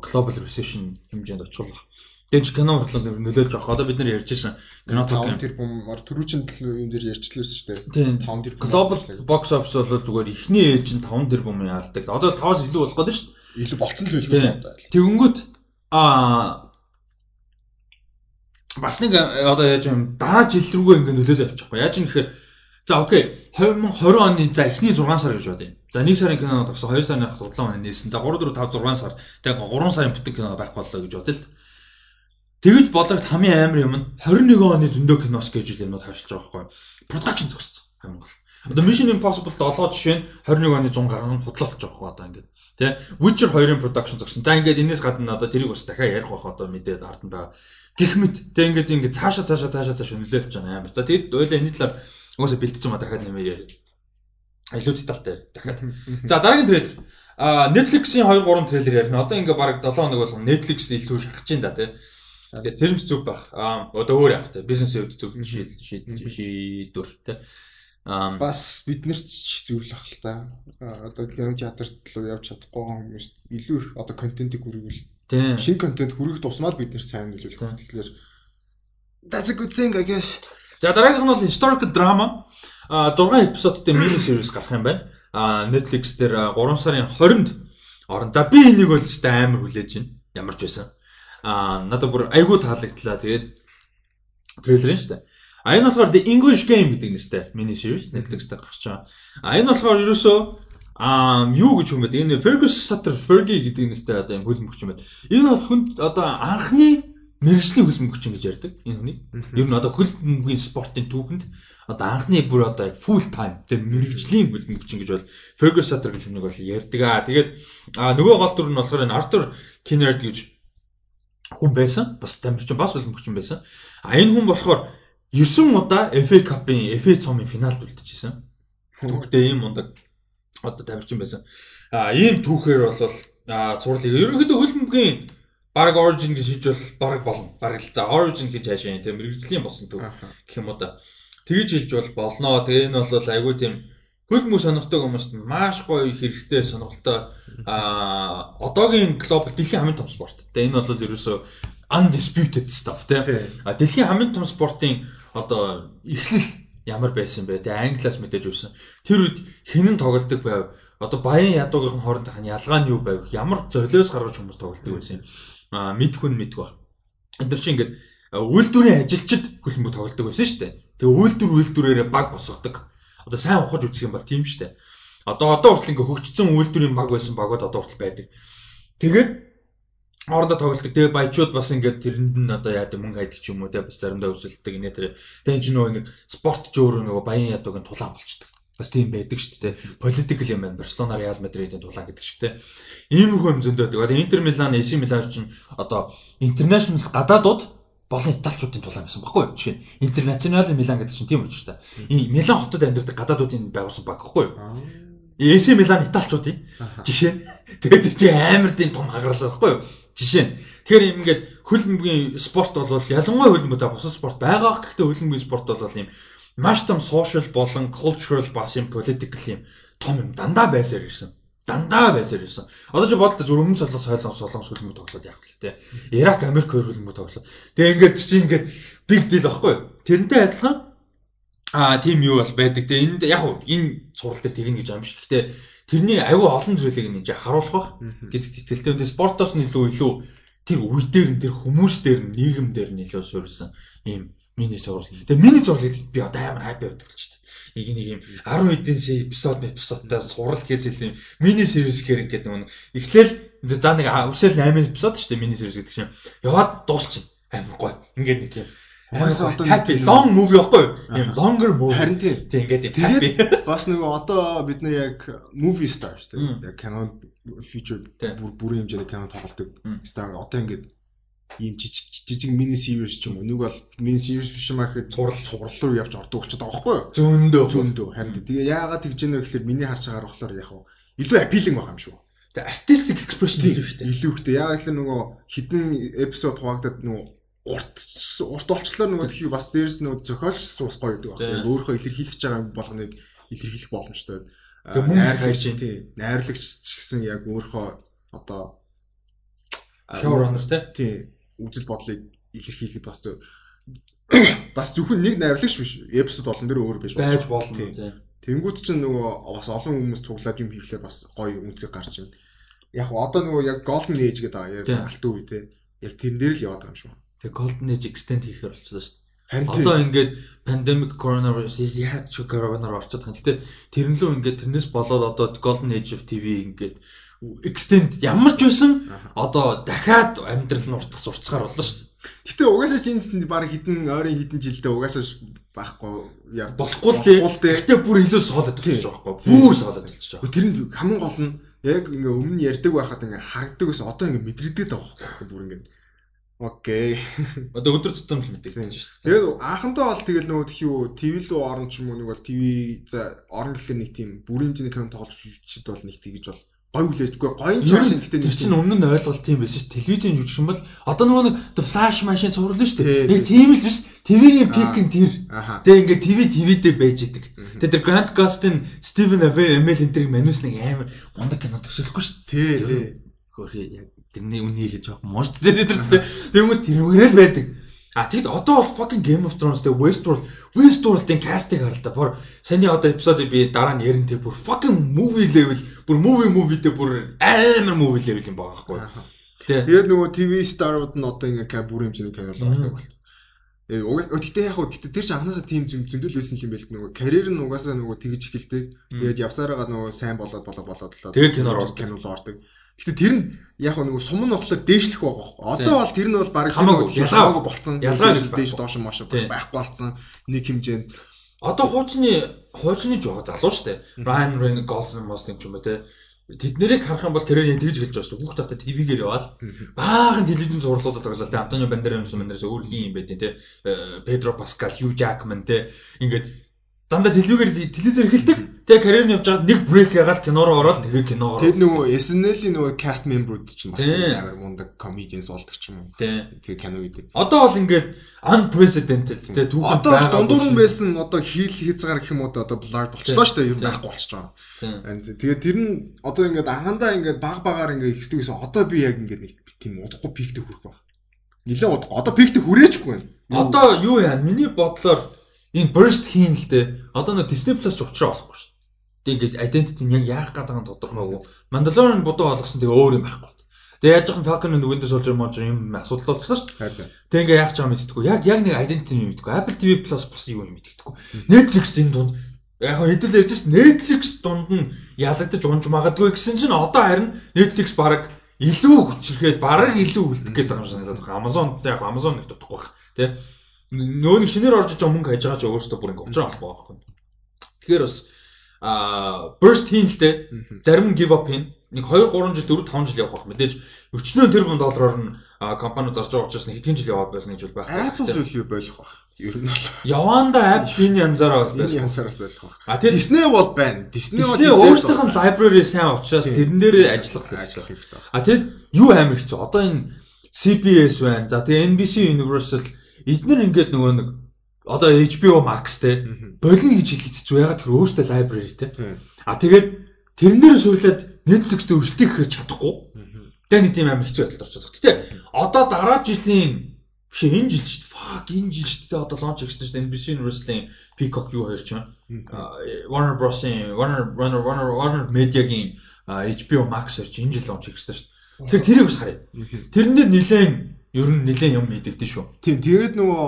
global recession хэмжээнд очихлоо. Тэгээ чи кино хурланд нөлөөлж авах. Одоо бид нар ярьж байсан
кино ток тэр бум төрүүчэн юм дээр ярьчлээсэн шүү
дээ. 5 тэр global box office бол зүгээр ихний ээж нь 5 тэр бум яалдаг. Одоо 5-аас илүү болох гэдэг шүү дээ
илүү болцсон л хэлдэг
юм байна. Тэгэнгүүт аа бас нэг э, одоо яаж юм дараа жил рүүгээ ингээд нөлөөлж авчихгүй. Яаж юм гэхээр за окей 2020 оны за эхний 6 сар гэж бодъё. За 1 сарын кино тогсон, 2 сарын худлаа маань нээсэн. За 3 4 5 6 сар тэгээ 3 сарын бүтэн кино байх боллоо гэж бодъё л та. Тэгж бодлогт хамгийн амар юм нь 21 оны зөндөө кинос гэж юмнууд хашилж байгаа байхгүй. Production зогссон хамгийн гол. Одоо Mission Impossible 7 жишээ нь 21 оны 100 гаруй худлаа болж байгаа байхгүй одоо ингээд. Тэ Witcher 2-ын production зогсон. За ингээд энэс гадна одоо тэрийг бас дахиад ярих байх одоо мэдээд ард нь байгаа. Гэх мэт тэ ингээд ингээд цаашаа цаашаа цаашаа цаашаа нөлөөлж байгаа амар. За тэгэд ойлаа энэ талаар угаасаа бэлтцсэн ма дахиад нэмээр ярив. Илүү детальтай дахиад. За дараагийн трейлер. А Netflix-ийн 2 3 трейлер ярина. Одоо ингээ баг 7 хоног болсон Netflix илүү шахаж чинь да тий. Тэгээ тэр нь зүг баг. А одоо өөр явах тий. Бизнесийн хувьд зүг шийдэл шийдэл шийдвэр тий.
Бас бид нар ч зөвлөх л та. Одоо кино театрт руу явж чадахгүй хүмүүс илүү их одоо контентыг хүргүүл
Тийм.
Шинэ контент хүргэх тусмал бид нэр сайн нөлөөлөх. Тэгэхээр that's a good thing I guess.
За дараагийнх нь бол historical drama. А 6 эпизодтой мини series гарах юм байна. А Netflix дээр 3 сарын 20-нд орно. За би энийг бол ч амар хүлээж байна. Ямар ч байсан. А надад бүр айгүй таалагдлаа. Тэгээд трейлер нь шүү дээ. А энэ болохоор The English Game гэдэг нэртэй мини series Netflix дээр гарч байгаа. А энэ болохоор ерөөсөө Аа юу гэж бэ? Энэ Fergus Sutter Fergie гэдэг нэртэй одоо юм хөлбөмбөгч юм байна. Энэ бол хүнд одоо анхны мэрэгжлийн хөлбөмбөгч гэж ярьдаг энэ хүний. Ер нь одоо хөлбөмбөгийн спортын түүхэнд одоо анхны бүр одоо full time тэр мэрэгжлийн хөлбөмбөгч гэж бол Fergus Sutter гэж хүнийг бол ярьдаг аа. Тэгээд нөгөө гол дүр нь болохоор энэ Arthur Kinnaird гэж хүн байсан. Бас тамирчин бас хөлбөмбөгч байсан. А энэ хүн болохоор 9 удаа FA Cup-ын FA цомын финалд үлдчихсэн. Түүхтэй ийм мундаг одоо тавирчин байсан. А ийм түүхээр бол цуурлыг ерөнхийдөө хөлбөмбөгийн баг origin гэж хийж бол баг болно. Баг л за origin гэж хаашаа тийм мэрэгжлийн болсон төв гэх юм уу да. Тэгж хэлж бол болноо. Тэгээ энэ бол айгүй тийм хөлбөмбөг сонирхдаг хүмүүст маш гоё хэрэгтэй сонирхолтой а одоогийн глобал дэлхийн хамгийн том спорт. Тэгээ энэ бол ерөөсөө undisputed stuff тийм. А дэлхийн хамгийн том спортын одоо эхлэл ямар байсан бэ? Тэгээ англиас мэдээж үүсэн. Тэр үед хинэн тоглолдог байв. Одоо баян ядуугийнх нь хоорондох нь ялгаа нь юу байв? Ямар золиос гаргаж хүмүүс тоглолдог байсан юм. Аа мэдх хүн мэдэх ба. Энд чинь ингээд үйлдвэрийн ажилчид хөлбөмбөг тоглолдог байсан шүү дээ. Тэгээ үйлдвэр үйлдвэрээрээ баг босгодог. Одоо сайн ухаж үзэх юм бол тийм шүү дээ. Одоо одоо хүртэл ингээ хөгжсөн үйлдвэрийн баг байсан багууд одоо хүртэл байдаг. Тэгээд хоорондоо тоглолдог. Тэгээ баячууд бас ингээд тэрэнд нь одоо яадаг мөнгө хайдаг ч юм уу те бас заримдаа өсөлтдөг инээ тэр. Тэгээ ч нөгөө нэг спорт ч өөрөө нөгөө баян ядуугийн тулаан болчдөг. Бас тийм байдаг шүү дээ. Политикл юм байна. Барселона Реал Мадридын тулаан гэдэг шиг те. Ийм их юм зөндөө байдаг. Одоо Интер Милан, AC Милан ч одоо интернэшнл гадаадууд болон италичуудын тулаан байсан баггүй юу? Жишээ нь Интернационал Милан гэдэг чинь тийм учраас та. Энэ Милан хотод амьдардаг гадаадуудын байгуулсан баг баггүй юу? AC Милан италичуудын жишээ нь тэгээд чи амар тийм том хагарал байхгүй юу? Жишээ нь тэгэхээр юм ингээд хөлбөмбөгийн спорт бол ялангуяа хөлбөмбөг за бусад спорт байгаа гэхдээ хөлбөмбөгийн спорт бол юм маш том social болон cultural бас юм political юм том юм дандаа байсаар ирсэн. Дандаа байсаар ирсэн. Одоо чи бодлоо зүр өмнө солонгос солонгос солонгос хөлбөмбөг тоглоод явах л тээ. Ирак Америк хөлбөмбөг тоглоод. Тэгээ ингээд чи ингээд big deal байхгүй юу? Тэрнтэй адилхан Аа тийм юу бол байдаг. Тэгээ энд яг энэ сурал дээр тэгнэ гэж амш. Гэхдээ тэрний аюу олон зүйлийг энэ харуулах бах гэдэг тэтгэлтэй. Тэгээ спортоос нь илүү илүү тэр үе дээр нь тэр хүмүүс дээр нь нийгэм дээр нь илүү суурилсан ийм мини зурвал. Тэгээ мини зурвалыг би одоо амар хайп явдаг болчих тоо. Нэг нэг юм 10 эдийн эпизод эпизодтай сурал хийсэл юм мини series гэр ингээд нэг эхлээл за нэг үсэл 8 эпизод шүү дээ мини series гэдэг чинь. Яваад дуусчих амар гоё. Ингээд нэг тийм
Угаас одоо
happy long movie байхгүй юу? Ийм longer movie.
Харин тийм.
Тийм ингээд юм happy.
Бас нөгөө одоо бид нар яг movie stars тийм. Яг кино feature бүр бүрийн хэмжээний кино тоглолдог star одоо ингээд ийм жижиг жижиг мини series ч юм уу. Нэг бол мини series биш юм аа гэхэд цуврал цуврал руу явж ордог болчиход байгаа байхгүй юу?
Зөндөө.
Зөндөө. Харин тэгээ яагаад тэгж яана гэхээр миний харж байгаа болохоор яг илүү appealing байгаа юм шүү.
Тэгээ artistic expression гэдэг шүү дээ.
Илүү ихтэй. Яагаад гэхээр нөгөө хитэн эпизод хуваагдаад нөгөө урт урт болчлоо нөгөө тхий бас дээрс нөгөө зохиолч бас гоё гэдэг байна. Өөрөө илэрхийлж байгаа болгоныг илэрхийлэх боломжтой.
Найрлагч
чинь тий. Найрлагч гэсэн яг өөрөө одоо
showrunner
тий. Үзэл бодлыг илэрхийлэх бас зөв бас зөвхөн нэг найрлагч биш. Эпизод олон дээр өөр биш
байж болно тий.
Тэнгүүт чинь нөгөө бас олон хүмүүс цуглаад юм хийхлээр бас гоё үнцэг гарч байна. Яг одоо нөгөө яг Golden Age гэдэг аа яг алт үе тий. Яг тэрэн дээр л яваад байгаа юм шүү.
Тэгээ Golden Age extend хийхээр болчихлоо шүү дээ. Одоо ингээд pandemic coronavirus яаж ч коронавирус орчод байгаа. Гэтэ тэрэн лөө ингээд тэрнээс болоод одоо Golden Age of TV ингээд extend ямар ч байсан одоо дахиад амьдрал нь уртас уртсгаар боллоо шүү дээ.
Гэтэ угаасаа чинсэнд баг хідэн ойрын хідэн жилдээ угаасаа байхгүй яа
Болохгүй л дээ. Гэтэ бүр илүү соолоод болчих жоохоо. Бүр соолоод болчих жоохоо.
Тэр нь хамгийн гол нь яг ингээ өмнө ярьдаг байхад ингээ харагддаг байсан одоо ингээ мэдрэгдээд байгаа байхгүй бүр ингээ Окей.
Одоо өдөр тутам л мэдээж шүү дээ.
Тэгээд анхандаа бол тэгэл нөгөө юу ТV рүү орно ч юм уу нэг бол ТV за орно гэхлээр нэг тийм бүрийн жиний кино тоглож чид бол нэг тэгэж бол гой хүлээжгүй гойн ч машин гэдэг
нэг чинь өмнө нь ойлголт тийм байсан шүү. Телевизийн жүжигчин бол одоо нөгөө нэг флаш машин цуврал шүү дээ. Яг тийм л биш. ТV-ийн пик нь тэр. Тэгээ ингээ ТV ТV-дээ байж идэг. Тэгээ тэр Grant Gustin, Steven Amell энэ тэрийг манус нэг амар мундаг кино төсөөлөхгүй шүү.
Тий, тий.
Хөрхи яг тэрний үнийг хэлж байгаа юм шүү дээ. Тэр чинь тэгмээ тэрвэрэл байдаг. А тэгэд одоо бол fucking Game of Thrones тэгээ Westworld Westworld-ийн кастыг харалтаа. Бүр саний одоо эпизодыг би дараа нь ярин тэг бүр fucking movie level бүр movie movie дээр бүр амар movie level юм байгаа байхгүй.
Тэгээд нөгөө TV star-ууд нь одоо ингээ бүр хэмжээний кино болдог болсон. Э гэтээ яг хуу гэтээ тэр чинь анханасаа тийм зөндөл байсан юм байл нөгөө карьер нь угаасаа нөгөө тэгж эхэлдэг. Тэгээд явсараагаа нөгөө сайн болоод болоод болоод болоод
тэгээд киноор ордог.
Кинол ордог. Гэтэ тэр нь яг нэг сум нь болохоор дээшлэх байгаа. Одоо бол тэр нь бол баг ялгаагүй болцсон.
Ялгаа гэж
дээш доош маш байхгүй болцсон. Нэг хэмжээнд.
Одоо хуучны хуучны жоо залуу штэ. Ryan Reynolds, Gosling, Mosling ч юм уу те. Тэд нэрийг харах юм бол карьер тэгж эхэлж байгаа шүү. Хүүхд татаа ТV-гээр яваал. Баахан телевизэн зурлуудад тоглолоо. Тэ Антонио Бандерас юм нэрээс өөр хин юм байт те. Педро Паскал, Хью Жакман те. Ингээд дандаа телевизээр телевизээр эхэлдэг. Тэгээ карьер нь явж байгаад нэг брейк ягаад кинороо ороод тэгээ кино ороод.
Тэгээд нөгөө SNL-ийн нөгөө cast member-ууд ч бас амар мундаг comedians болдог ч юм уу. Тэгээ кино үйдэг.
Одоо бол ингээд unprecedented тэгээ
түүхэн одоо дундуур нь байсан одоо хийл хийцгаар гэх юм уу одоо blur болчлоо шүү дээ. Ер нь байхгүй болчихж байгаа. Тэгээд тэр нь одоо ингээд анхандаа ингээд баг багаар ингээд ихсдэг гэсэн одоо би яг ингээд нэг тийм удахгүй пиктэй хүрэх баг. Нилээ удахгүй. Одоо пиктэй хүрээчгүй байна.
Одоо юу яа? Миний бодлоор энэ burst хийн л дээ. Одоо нэг Disney Plus ч уучраа болохгүй шүү. Тэг ингээд identity нь яг яах байгаа нь тодорхойгүй. Mandalorian бодоо болгосон тэгээ өөр юм байхгүй. Тэгээ яаж яхан Falcon and Winter Soldier мож юм асуудал болчихлоо шүү дээ. Тэг ингээ яах ч юм мэддэггүй. Яг яг нэг identity юм мэддэггүй. Apple TV Plus бас юу юм мэддэггүй. Netflix энэ дунд яг хэдүүл ярьж байна. Netflix дунд нь ялагдаж унж магадгүй гэсэн чинь одоо харин Netflix баг илүү хүчрэхэд бараг илүү үлдэх гээд байгаа юм санагдаад байна. Amazon яг Amazon нэг дутхгүй байх. Тэ нөө нэг шинээр орж иж мөнгө хайж байгаа ч өөрөөсөө бүр ингээ уучраа болохгүй байхгүй. Тэгэхээр бас а burst хийн л дээ. Зарим give up хийн. Нэг 2 3 жил 4 5 жил явах байх. Мэдээж өчнөө тэрбум доллараар нь компани зарж байгаа учраас нэг хэдэн жил яваад болно гэж бол байх.
Apple юу болох байх. Ер нь бол
Яванда app энэ янзаараа
энэ янзаараа болох байх.
А тэр
Disney бол байна. Disney бол
өөртөөх нь library сайн учраас тэрэн дээр ажиллах
ажиллах хэрэгтэй.
А тэгэд юу амар хэцүү. Одоо энэ CBS байна. За тэгээ NBC Universal эднэр ингээд нөгөө нэг одоо HBO Max те болино гэж хэлэхэд хэцүү ягаад тэр өөртөө library те а тэгээд тэрнээр суулаад Netflix-тэй өршөлтийг гэхээр чадахгүй тэгээ нэг тийм амар хэцүү байдалд орчиход байна. Гэтэ одоо дараа жилийн биш энэ жил шүү дээ. Fuck энэ жил шүү дээ. Одоо launch гэсэн шүү дээ. NBC Universal-ийн Peacock юу хоёр ч юм. Warner Bros-ийн Warner Warner Warner Warner Media-гийн HBO Max хоёр ч энэ жил launch гэсэн шүү дээ. Тэгэхээр тэрийг бас харъя. Тэрнээр нэлээд ер нь нэлээд юм мэдэгдэн шүү.
Тийм тэгээд нөгөө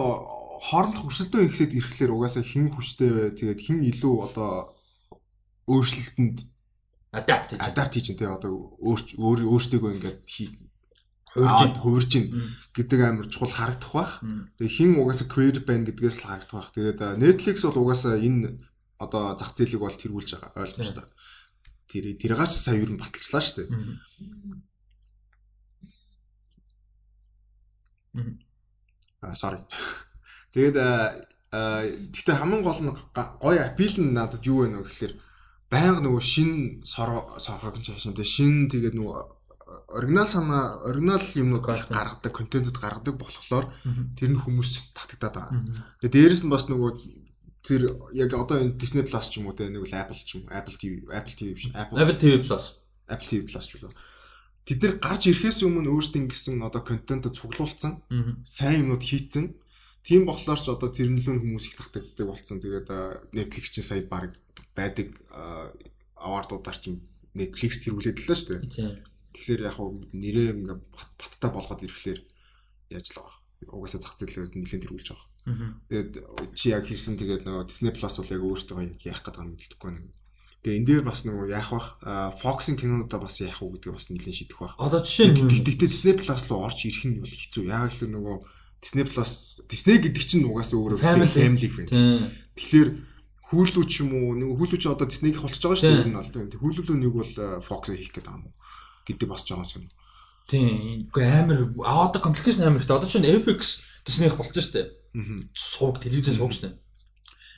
хоорондох өрсөлдөө ихсэд ирэхлээр угаасаа хин хүчтэй бай. Тэгээд хин илүү одоо өөрчлөлтөнд
адапт хийж
адапт хийж тэгээ одоо өөрч өөр өөртөө ингээд хувирж хувирж гэдэг амар чухал харагдах бах. Тэгээ хин угаасаа creative байна гэдгээс л харагдах бах. Тэгээд Netflix бол угаасаа энэ одоо зах зээлийг бол тэргүүлж байгаа ойлгомжтой. Тэр тэргээс сая ер нь баталцлаа шүү дээ. Аа sorry. Тэгээд гэхдээ хамгийн гол нь гоё апил нь надад юу вэ нэ гэхээр байнга нөгөө шин сорхог гэж хэлсэн дээ. Шин тэгээд нөгөө оригинал санаа оригинал юмнууд гаргадаг контентууд гаргадаг болохоор тэр нь хүмүүс татагдаад байгаа. Тэгээд дээрэс нь бас нөгөө тэр яг одоо энэ Disney Plus ч юм уу те нэг л Apple ч юм Apple TV Apple TV биш
Apple TV Plus
Apple TV Plus ч үлээ тэд нар гарч ирэхээс өмнө өөрсдөө ингэсэн одоо контент цуглуулсан сайн юмнууд хийцэн. Тийм болохоор ч одоо тэрнлэн хүмүүс их татагддаг болсон. Тэгээд Netflix чинь сая баг байдаг аваардуудаар чинь Netflix тэргүүлээд л шүү дээ. Тэгэхээр яг хөө нэрээ ингээ баттай болгоод ирэхлээр яаж л байгаа. Угаасаа зах зээлээр нэлээд тэргүүлж байгаа. Тэгээд чи яг хэлсэн тэгээд нөгөө Disney Plus бол яг өөртөө яг яах гэдэг юм мэддэхгүй нэг. Тэгээ энэ дээр бас нөгөө яах бах Fox-ын кинонуудаа бас яах уу гэдгийг бас нэлээд шийдэх бах.
Одоо жишээ нь
Гэхдээ Disney Plus руу орж ирэх нь бол хэцүү. Яг л нөгөө Disney Plus Disney гэдэг чинь угаасаа өөрөө
Family.
friend. Тэгэхээр Hulu ч юм уу нэг Hulu ч одоо Disney-ийг холцож байгаа шүү дээ. Энэ бол тийм. Hulu нэг бол Fox-ыг хийх гэдэг юм уу? гэдэг бас жоохон сонь.
тийм үгүй амар а одоо компликейшн амар ихтэй. Одоо чинь FX Disney-х болсон шүү дээ.
Аа.
Сууг телевизэн сууг шүү дээ.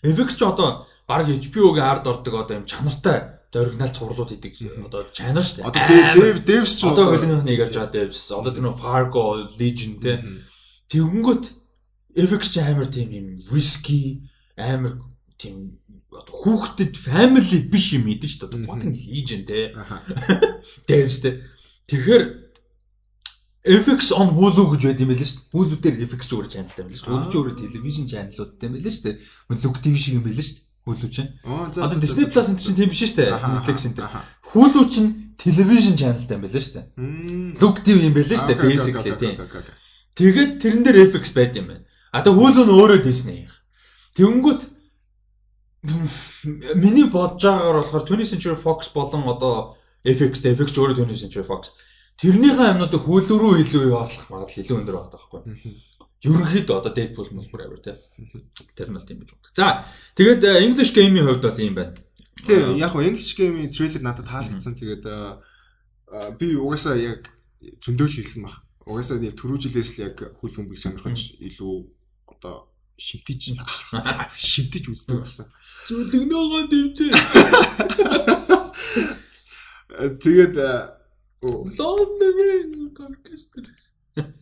FX ч одоо баг HBO-гийн ард ордог одоо юм чанартай оригинал цувралууд хийдэг одоо channel шүү дээ.
Одоо. Dave Daves ч
одоо хөлнөх нэг ярьж байгаа Devs. Одоо тэр нөх Fargo, Legion те. Тэгэнгүүт FX ч амар тийм юм risky амар тийм одоо хүүхдэд family биш юм идэв шүү дээ. Одоо Fucking Legion те. Devs те. Тэгэхээр FX on Hulu гэж байд юм байл шүү дээ. Hulu дээр FX зүгээр channelтай байл шүү дээ. Hulu ч өөрөө television channelуудтай байл шүү дээ. Look TV шиг юм байл шүү дээ. Hulu чинь. Одоо Disney Plus энэ чинь тийм биш шүү дээ. Netflix энэ. Hulu чинь television channelтай байл шүү дээ. Look TV юм байл шүү дээ. Basically тийм. Тэгээд тэрэн дээр FX байд юм байна. А тэг Hulu нь өөрөө Disney. Тэнгүүт миний бодож байгаагаар болохоор 20th Century Fox болон одоо FX FX өөрөө 20th Century Fox тэрнийхэн амнуудыг руу илүү явуулах магадлал илүү өндөр байгаа байхгүй. Ерөнхийдөө одоо Deadpool мөн бүр авир тэ. Тэр нь бол тийм гэж боддог. За тэгээд э, English game-ийн хувьд бол юм байна.
Тийм яг хоо English game-ийн трейлер надад таалагдсан. Тэгээд аа, би угаасаа яг зөндөөл хэлсэн баг. Угаасаа яг түрүү жилээс л яг хөл бөмбөгийг сонирхож илүү одоо шимтэж шимтэж үздэг болсон.
Зүлгнөөгөө дэмжээ.
Э, Тэгээд
Лондонгийн оркестр.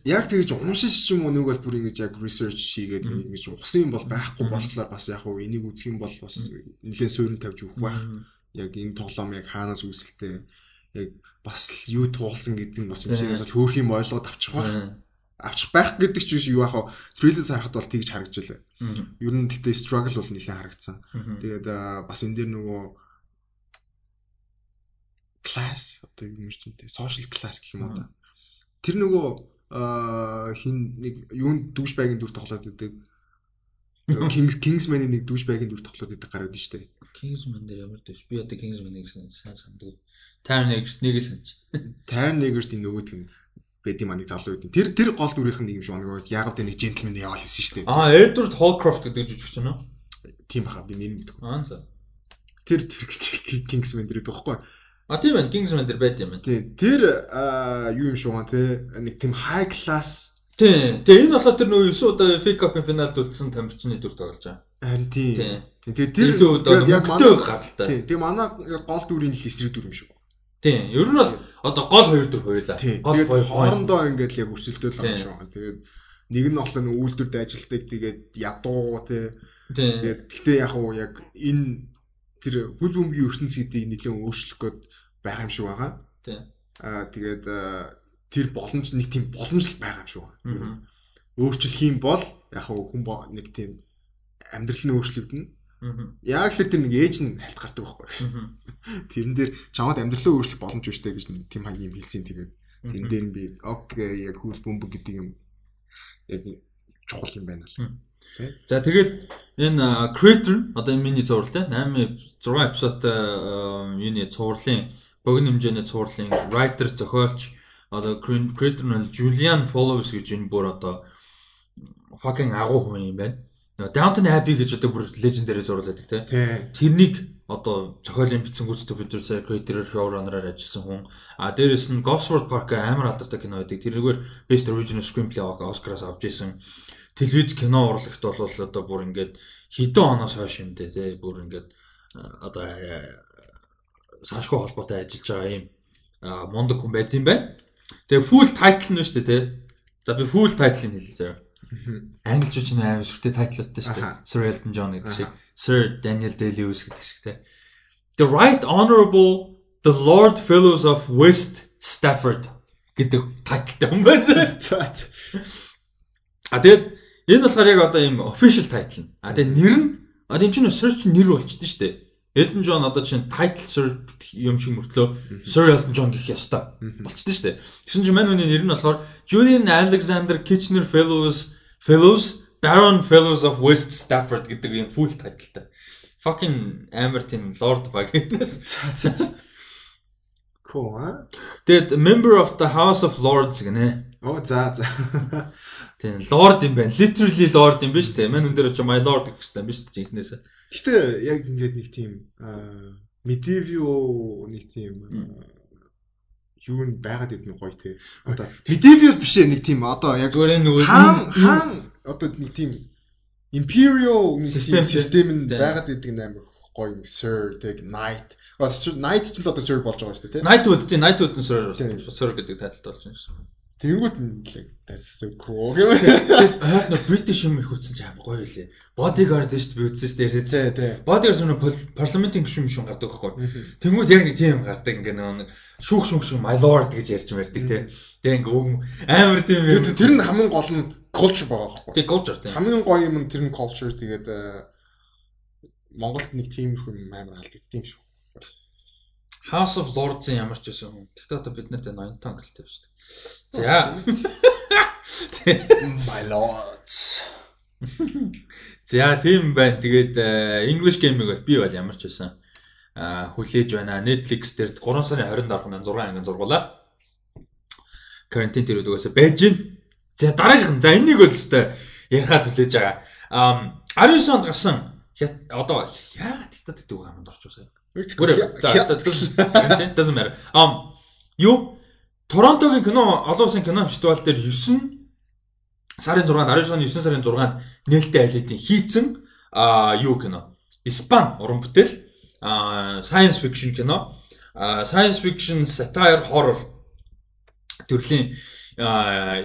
яг тэгэж уншиж ч юм уу нэг бол бүр ингэж яг research хийгээд ингэж ухсан юм бол байхгүй болохоор бас яг уу энийг үзэх юм бол бас нэлээд суурин тавьж өгөх байх. Яг энэ тоглоом яг хаанаас үүсэлтэй яг бас л юу туулсан гэдэг нь бас юм шиг бас хөөх юм ойлгоод авчих байх. Авчих байх гэдэг ч биш юу яг хаа трейлер харахад бол тэгж харагдж илээ. Ер нь гэхдээ struggle бол нэлээд харагдсан. Тэгээд бас энэ дээр нөгөө class одоо юм чинь те social class гэх юм уу да. Тэр нөгөө аа, хин нэг юунд дүүш байгийн дүр тоглоод идэг Kings Kingsman-ийн нэг дүүш байгийн дүр тоглоод идэг гараад нь штэ.
Kingsman дээр ямар дэвш. Би одоо Kingsman-ыг сайн санддаг. Тайр нэг нэг л санаж.
Tire Nigger-ийн нөгөөд нь бэди маныг залуу байдیں۔ Тэр тэр гол дүрийнх нь нэг юм шиг нөгөө яг л нэг gentleman яваа хэлсэн штэ.
Аа, Edward Holcroft гэдэг жүжигч нь?
Тийм баха би нэр мэдгүй.
Аа, за.
Тэр тэр Kingsman дээр байхгүй.
А тийм байна. Kingsman дээр байт юм байна.
Тий, тэр юу юм шиг гоо те нэг тийм high class
Тийм. Тэгээ энэ болохоор тэр нөгөө 9 удаа FA Cup-ын финалд үлдсэн тамирчны дүр тоглож байгаа.
харин. Тийм. Тий, Тэгээ тэр яг манай
гаралтай.
тий, тэгээ манай гол дүрийн л эсрэг дүр юм шиг.
Тийм. Ер нь бол одоо гол хоёр дүр хоёлаа.
Тий.
Гол хоёр
хоорондоо ингээд яг өрсөлдөөл байгаа юм шиг. Тэгээд нэг нь болохоор нэг үйлдвэрт ажилтдаг тэгээд ядуу тий.
Тийм.
Тэгээд гэхдээ яг уу яг энэ тэр хөл бөмбөгийн ертөнц гэдгийг нэлээд өөрчлөх гээд байгаа юм шиг байгаа.
Тийм.
Аа тэгээд тэр боломж нэг тийм боломжл байгаа юм шиг байна. Өөрчлөх юм бол яг хүн нэг тийм амьдрал нь өөрчлөгдөнө. Яг л тэр нэг ээж нь хальт гардаг байхгүй. Тэрэн дээр чамд амьдралаа өөрчлөх боломж өштэй гэж нэг тийм юм хэлсэн тэгээд тэрэн дээр би окей яг хөл бөмбөг гэдэг юм яг чухал юм байна л.
За тэгээд энэ Creator одоо миний зурвал те 8 6 эпизодтай юуны цувралын богино хэмжээний цувралын writer зохиолч одоо Cre- Creator нь Julian Follows гэж энэ бүр одоо fucking агуу хүн юм байна. Нөгөө Downton Abbey гэж одоо бүр legendary зурлаад байдаг те.
Тий.
Тэрнийг одоо зохиолын бичсэн гүйцэтгэх producer, creator, showrunner-аар ажилласан хүн. А дээрэс нь Gosford Park амар алдартай кино байдаг. Тэрнийгээр Best Original Screenplay Oscar-аас авч исэн. Телевиз кино урлагт бол одоо бүр ингээд хэдэн оноос хойш юм дээ тий бүр ингээд одоо саашгүй холбоотой ажиллаж байгаа юм мундаг хүн байт юм байна. Тэгээ full title нь шүү дээ тий. За би full title-ыг хэлье заяа. Англичууд чинь амар сүртэй тайтлуудтай шүү дээ. Sir Elton John гэдэг шиг. Sir Daniel Day-Lewis гэдэг шиг те. The Right Honorable the Lord Fellows of West Stafford гэдэг тайлтай юм байна.
За.
А тэгээд энэ болохоор яг одоо ийм official title. нь. А тэгээд нэр нь одоо энэ чинь search нэр болчихдээ шүү дээ. Elton John одоо чинь title search юм шиг мөртлөө Sir Elton John гэх ёстой болчтой шүү дээ. Тэгсэн чинь мань үний нэр нь болохоор Julian Alexander Kitchener Fellows Fellows Baron Fellows of West Stafford гэдэг юм full titleтай. Fucking амар тийм lord баг гэдээс.
Cool аа.
Тэгээд member of the House of Lords гинэ.
Оо за за.
Тийм lord юм байна. Literally lord юм биш үү? Мань энэ дээр ч my lord гэх юм биш үү? Жинхнээс.
Гэтэ яг ингээд нэг тийм medieval нэг тийм юу н байгаад идэх гоё те. Одоо medieval биш ээ нэг тийм одоо яг
зүгээр нэг
хаан хаан одоо нэг тийм imperial
System-
систем нь
Тийм.
байгаад идэх нь амар гоё юм sir тэг knight. Бас knight ч л одоо sir болж байгаа шүү дээ те.
Knightwood тийм Knightwood нь sir
Тийм.
sir гэдэг тайлт болж байна гэсэн.
Тэнгүүт л that's so cool.
Тэгээд хойд нөө British юм их үтсэн ч амар гоё лээ. Bodyguard шүү дээ би үзсэн шүү дээ ярьж шүү.
тий.
Bodyguard нь парламентын гишүүн мишүүн гардаг байхгүй. Тэнгүүд яг нэг тийм гардаг ингээ нэг шүүх шүүх шүүх my lord гэж ярьж мэрдэг тий. Тэгээ ингээ үг амар тийм юм.
Тэр нь хамгийн гол нь culture байгаа байхгүй.
Тэг culture тийм.
Хамгийн гоё юм нь тэр нь culture тэгээд э, Монголд нэг тиймэрхүү юм амар алдагдсан юм шүү.
House of Lords-ын ямар ч байсан юм. Тэгтээ одоо бид нарт 80 тон гэлтэй шүү дээ. За.
My lords.
За тийм байна. Тэгээд э, English game-ийг бол би бол ямар ч байсан хүлээж байна. Netflix дээр 3 сарын 20-нд орох нь 6 ангийн зургуулаа. Карантин тэр үдгээс байж гин. За дараагийнх нь за энийг бол өстой ярихад хүлээж байгаа. Ам 19 онд гарсан одоо яагаад хятад гэдэг үг хамт орч байгаа юм. Whatever. За
За.
doesn't matter. Ам юу Торонтогийн кино олон улсын кино фестивал дээр 9 сарын 6-нд 19 оны 9 сарын 6-нд нээлттэй айлтын хийцэн а юу кино. Испан уран бүтээл а science fiction кино. science fiction satire horror төрлийн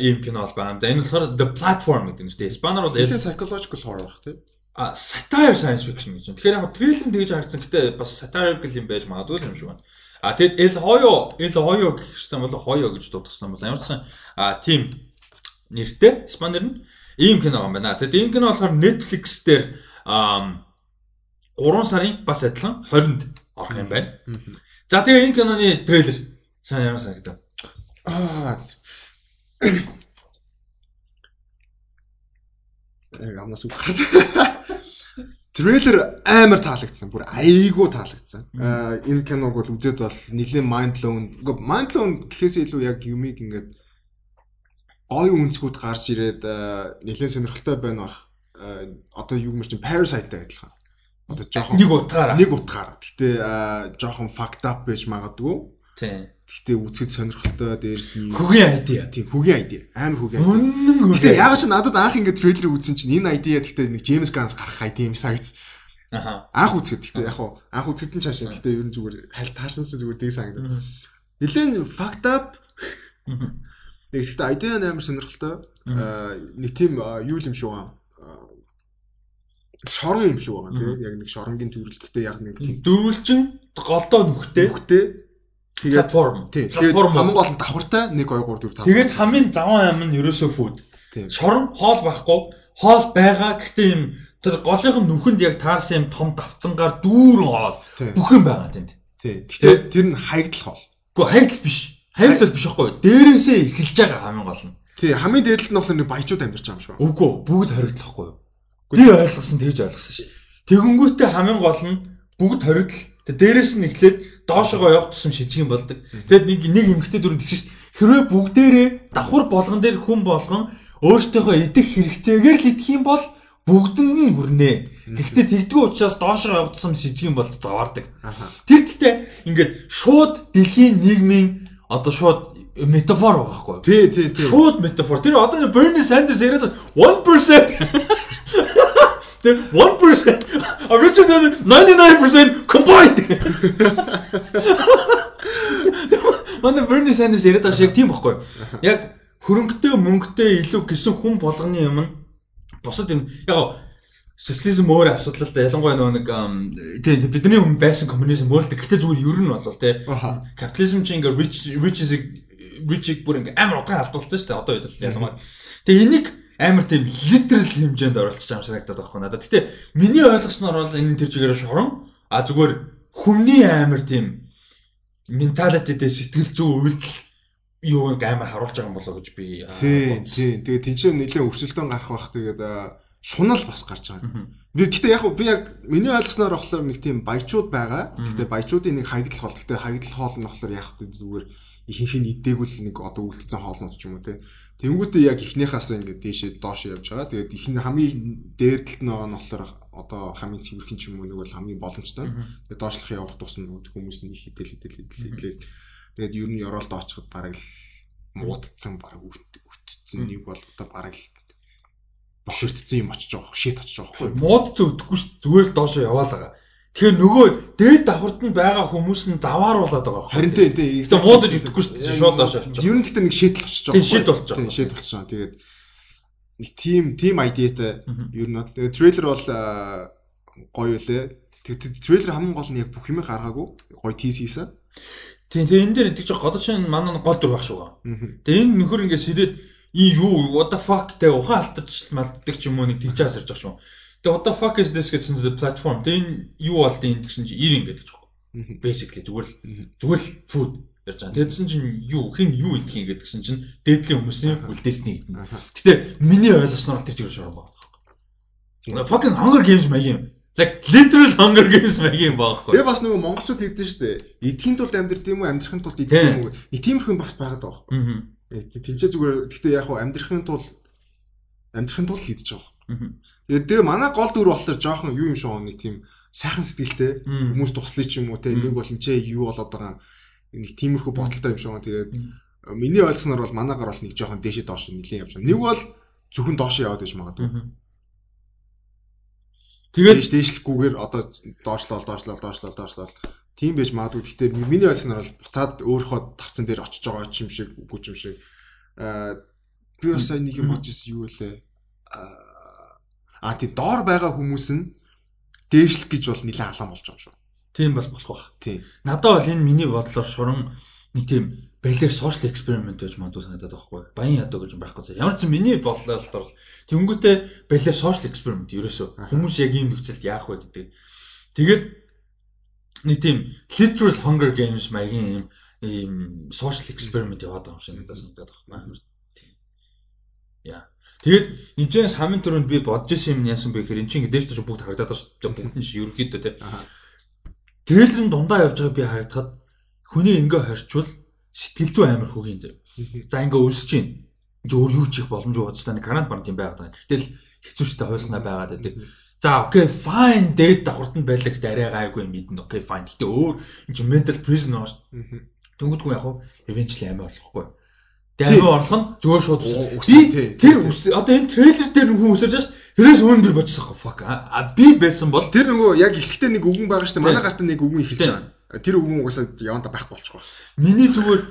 ийм кино бол байна. За энэ болохоор The Platform гэдэг нь шүү дээ. Испанаар бол
psychological horror бах тий.
а satire science fiction гэж байна. Тэгэхээр яг трейлер нь тэгж харагдсан. Гэтэ бас satirical юм байж магадгүй юм шиг байна. А тэгэд El Hoyo, El Hoyo гэх юм бол Hoyo гэж дуудсан бол ямар ч сан а тийм нэртэй испан нэр нь ийм кино юм байна. За тийм кино болохоор Netflix дээр а 3 сарын бас адилхан 20-нд орох юм байна. За тэгээ энэ киноны трейлер сайн ямар санагдав?
Аа. Яг амнаас үг гараад. Трейлер амар таалагдсан. Бүр айгүй таалагдсан. Аа энэ киног бол үзээд бол нэлийн mind blown. Mind blown гэхээс илүү яг юмыг ингээд ой үнцгүүд гарч ирээд нэлийн сонирхолтой байна бах. Аа, Одоо юу мөр чинь Parasite-тай адилхан. Одоо жоохон
Нэг утгаараа.
нэг утгаараа. Гэтэ жоохон fucked up байж магадгүй.
Тийм.
Гэтэ үзэхэд сонирхолтой дээрс нь
Хөгийн айдиа.
тийм хөгийн айди. Амар хөгийн Гэтэ
хөгийн.
яг ч надад анх ингээд трейлер үзсэн чинь энэ айди гэхдээ нэг Джеймс Ганс гарах айди юм санагц.
Аха.
Анх үзэхэд гэхдээ яг хуу анх үзэхэд нь цаашаа гэхдээ ер нь зүгээр таарсан чинь зүгээр дэг санагдав. Нилээн fucked up. Нэг гэхдээ айди нь амар сонирхолтой. Аа нэг тийм юу юм аа. Аа, Шорон юм шүү байгаа тийм яг нэг шоронгийн төрөлттэй яг нэг тийм
Дөрвөлжин голдоо нүхтэй
хөхтэй тэгээд
платформ.
тэгээд хамгийн гол нь давхартай 1 2 3 4 5
Тэгээд хамгийн заван ам нь ерөөсөө фуд.
Тийм.
Шорон хоол байхгүй. Хоол байгаа гэхдээ юм тэр голынх нь нүхэнд яг таарсан юм том давцангаар дүүрэн хоол
Тийм.
бүх юм байгаа тэнд.
Тийм. Гэтэ тэр нь хаягдл хол.
Гэхдээ хайгдал биш. Хайгдал биш байхгүй. Дээрээсээ эхэлж байгаа хамгийн гол нь.
Тий, хамгийн дээдлэл нь болохоор нэг баяжууд амьдарч байгаа юм шиг байна.
Үгүй бүгд хоригдлохгүй юу? Би ойлгосон тэгж ойлгосон шүү дээ. Тэгэнгүүтээ хамгийн гол нь бүгд хоригдл. Тэг дээрээс нь эхлээд доошогоо явах тусам шижиг юм болдог. Тэгэд нэг нэг эмгтэй дүрэн тэгш шүү. Хэрвээ бүгдээрээ давхар болгон дээр хүн болгон өөртөөхөө идэх хэрэгцээгээр л идэх юм бол бүгдэнд нь хүрнэ. Гэхдээ тэгдэггүй учраас доошоо явах тусам шижиг юм болж заваардаг. Тэр гэхдээ ингээд шууд дэлхийн нийгмийн одоо шууд метафор байхгүй?
Тий, тий, тий.
Шууд метафор. Тэр одоо Bernie Sanders яриад бас 1% Тэр 1% original 99% combined. Манай Bernie Sanders яриад байгаа шиг тийм байхгүй юу? Яг хөрөнгөтэй мөнгөтэй илүү гисэн хүн болгоны юм нь бусад юм яг социализм өөр асуудал л да ялангуяа нөгөө нэг тийм бидний өмнө байсан коммунизм өөр л да гэхдээ зүгээр ер нь бол
Аха.
капитализм чинь ингээ rich rich is rich бүр ингээ амар удаан алдуулсан шүү дээ одоо үед л ялангуяа. Тэгээ энийг амар тийм литерал хэмжээнд оруулчих юм санагдаад байгаа хгүй надад. Гэтэ миний ойлгосноор бол энэ тэр чигээр шорон а зүгээр хүмний амар тийм менталити дээр сэтгэл зүй үйлдэл юу амар харуулж байгаа юм болоо гэж би
Тийм тийм. Тэгээ тэнцээ нэлээд өрсөлдөөн гарах бах тэгээд шунал бас гарч байгаа. Би гэхдээ яг би яг миний ойлгосноор болохоор нэг тийм баячууд байгаа. Гэхдээ баячуудын нэг хаягдлах бол гэхдээ хаягдлах хоол нь болохоор яг зүгээр ихэнх нь идээгүүл нэг одоо үлдсэн хоолнууд ч юм уу те. Тэнгүүтээ яг ихнийхээс ингээд дээшээ доош явж байгаа. Тэгээд нь хамгийн дээр талд нь байгаа нь болохоор одоо хамгийн цэвэрхэн ч юм уу нэг бол хамгийн боломжтой. Тэгээд доошлох явах тусна хүмүүс нь их хідэл хідэл хідэл хідэл Тэгээд ер нь ёроолд очиход бараг л муудцсан бараг өвтцсэн нэг бол одоо бараг л бохирдсан юм очиж байгаа шийд очиж байгаа
байхгүй муудцсан өдөхгүй ш зүгээр л доошо яваалаа Тэгэхээр нөгөө дээд давхарт нь байгаа хүмүүс нь завааруулаад байгаа.
Харин тийм тийм.
Тэгсэн муудаж өгдөхгүй шүү дээ. Шууд доош авчих.
Ер нь гэхдээ нэг шийдэл болчих жоох.
Тийм шийд болчих жоох.
Тийм шийд болчих жоох. Тэгээд нэг тим тим айдиатай ер нь тэгээд трейлер бол гоё үлээ. Тэгээд трейлер хамгийн гол нь яг бүх юм гаргаагүй. Гоё тийс хийсэн.
Тийм тийм энэ дээр тэгж годож шин манай гол дүр баг шүү. Тэгээ энэ нөхөр ингээд сэрээд ий юу what the fuck тэ ухаан алдаж малддаг ч юм уу нэг тэгж асарж байгаа шүү. Тэгээ what the fuck is this гэсэн чинь платформ. Тэгээ энэ юу болд энэ гэсэн чинь ир ингээд гэж байгаа. Basically зүгээр л зүгээр л food ярьж байгаа. Тэгсэн чинь юу хин юу идэх юм гэдгсэн чинь дээдлийн хүмүүсийн үлдээсний гэдэг. Гэтэ миний ойлгосноор тэр чигээр шорон байгаа. Fucking Hunger Games маяг юм. Like literal Hunger Games маяг юм баахгүй.
Тэгээ бас нөгөө монголчууд хэлдэг шүү дээ. Идэхийн тулд амьдрэх юм уу, амьдрахын тулд идэх юм уу? Нэг тиймэрхэн бас байгаад байгаа байхгүй. Аа. Тинчээ зүгээр гэхдээ яг хуу амьдрахын тулд амьдрахын тулд хийдэж байгаа. Тэгээд тэгээ манай гол дүр болохоор жоохон юу юм шиг нэг тийм сайхан сэтгэлтэй хүмүүс туслая ч юм уу те нэг бол энэ юу болоод байгаа нэг тиймэрхүү бодолтой юм шиг. Тэгээд миний ойлгосноор бол манаагаар бол нэг жоохон дээшээ доош нэлийн явж байгаа. Нэг бол зөвхөн доош яваад иж магадгүй. Тэгээд дээшлэхгүйгээр одоо доошлол доошлол доошлол доошлол тийм байж магадгүй. Гэхдээ миний ойлгосноор бол буцаад өөрийнхөө тавцан дээр очиж байгаа юм шиг үгүй юм шиг. Аа би бас нэг юм бодож ирсэн юу вэ? Аа тий доор байгаа хүмүүс нь дээшлэх гэж бол нэлээд алаан болж байгаа шүү.
Тийм бол болох бах.
Тийм.
Надад бол энэ миний бодлоор шуран нэг тийм балер social experiment гэж мадуу санагдаад байгаа хгүй. Баян ядуу гэж байхгүй. Ямар ч миний бодлоор тэнгүүтээ балер social experiment ерөөсөө хүмүүс яг ийм нөхцөлд яах вэ гэдэг. Тэгээд нэг тийм literal hunger games маягийн ийм ийм social experiment яваад байгаа юм шиг надад санагдаад хгүй. Яа. Тэгээд энэ ч самын төрөнд би бодож исэн юм яасан бэ гэхээр эн чинь дээш төш бүгд харагдаад байгаа. Бүгд нь ерөөхдөө тий. Трейлерын дундаа явж байгааг би харагдахад хүний ингээ хорчвол сэтгэл зүй амар хөгийн зав. За ингээ өлсөж чинь өөр юу чих боломжгүй бодож тань гарант барт юм байгаад байгаа. Гэтэл хэцүүштэй хойлгоноо байгаад байдаг. За окей fine дээд давхарт нь байлах арай гайгүй мэднэ. Окей fine. Гэтэ өөр энэ mental prison аа. Тэнгүүдгүй яг хуу eventually амар орлохгүй. Амин орлох нь зөөр шууд би тэр одоо энэ трейлер дээр хүн өсөж шаш тэрээс өмнө би бодсон fuck а би байсан бол
тэр нөгөө яг ихтэй нэг үгэн байгаа дээ. Манай гарт нэг үгэн эхэлж байгаа. Тэр үгэн угаасаа яванда байхгүй болчихгоо.
Миний зүгээр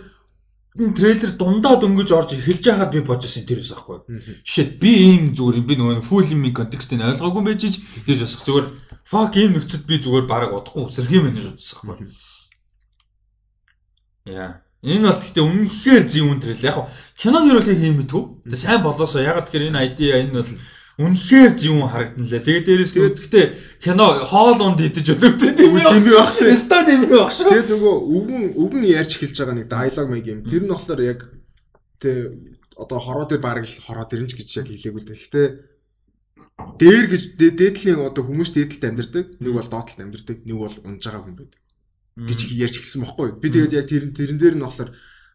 энэ трейлер дундаа дөнгөж орж эхэлж байхад би бодсон тэрээс аахгүй. Жишээ би ийм зүгээр би нөгөө full юм контекстыг ойлгоогүй байж ич тийж басах зүгээр fuck ийм нөхцөд би зүгээр бараг удахгүй үсэрх юм байна гэж бодсон аахгүй. Яа. Энэ бол гэхдээ үнэхээр зин үн трейлер. Яг юу л хийм мэдв. Тэгээ сайн болоосоо ягаад тэгэхээр энэ ID энэ бол Үнэхээр зүүн харагдан лээ. Тэгээ дээрээс гэхдээ кино хоол унд идэж өлөвцөө тийм үү?
Тийм байх
шүү. Өстой тийм үү баг шүү.
Тэгээд нөгөө өвгөн өвгөн ярьж эхэлж байгаа нэг диалог маяг юм. Тэр нь болохоор яг тэ одоо хороо дээр баг л хороо дэрнж гэж яг хэлээгүй л дээ. Гэхдээ дээр гэж дээдлийн одоо хүмүүс дээдэлд амьдардаг, нэг бол доотлолд амьдардаг, нэг бол унж байгаа хүн байдаг гэж ярьж эхэлсэн бохгүй. Би тэгээд яг тэр тэрэн дээр нь болохоор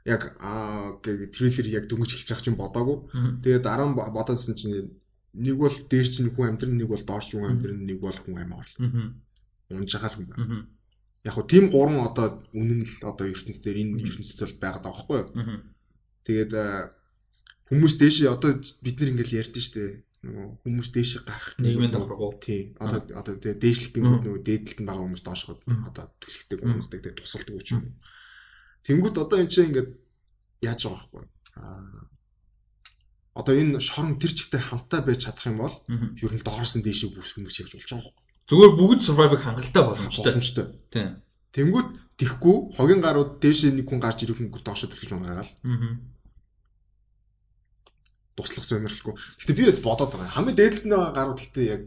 яг аа трейлер яг дөнгөж эхэлж байгаа ч юм бодоагүй. Тэгээд дараа нь бодоодсэн чинь нэг бол дээр чинь хүн амьдрын нэг бол доош хүн амьдрын нэг бол хүн амиа орлоо. Унж байгаа л хүн байна. Яг хөө тийм гурван одоо үнэн л одоо ертөнцийн дээр энэ ертөнцид бол байгаад байгаа байхгүй юу? Тэгээд хүмүүс дээшээ одоо бид нар ингээл ярьдэн штэ хүмүүс дээшээ гарах
нийгмийн давхаргуу.
Тий. Одоо одоо дээшлэх гингүүд нөгөө дээдэлт нь байгаа хүмүүс доошгоод одоо түлхдэг, унгадаг, тэгээ тусалдаг үуч юм. Тэнгүүт одоо энэ чинь ингээд яаж байгаа байхгүй? Аа одоо энэ шорон тэр чигтэй хамтаа байж чадах юм бол ер нь доороос нь дээшээ бүс хүмүүс явж болж байгаа юм.
Зүгээр бүгд survive-ыг хангалттай боломжтой.
Боломжтой.
Тийм.
Тэнгүүт тэхгүй хогийн гарууд дээшээ нэг хүн гарч ирэх хүн доошо төлөж байгаа гал. Аа. Туслах сонирхолгүй. Гэтэ би бас бодоод байгаа. Хамгийн дээдлэлт нь байгаа гарууд гэтээ яг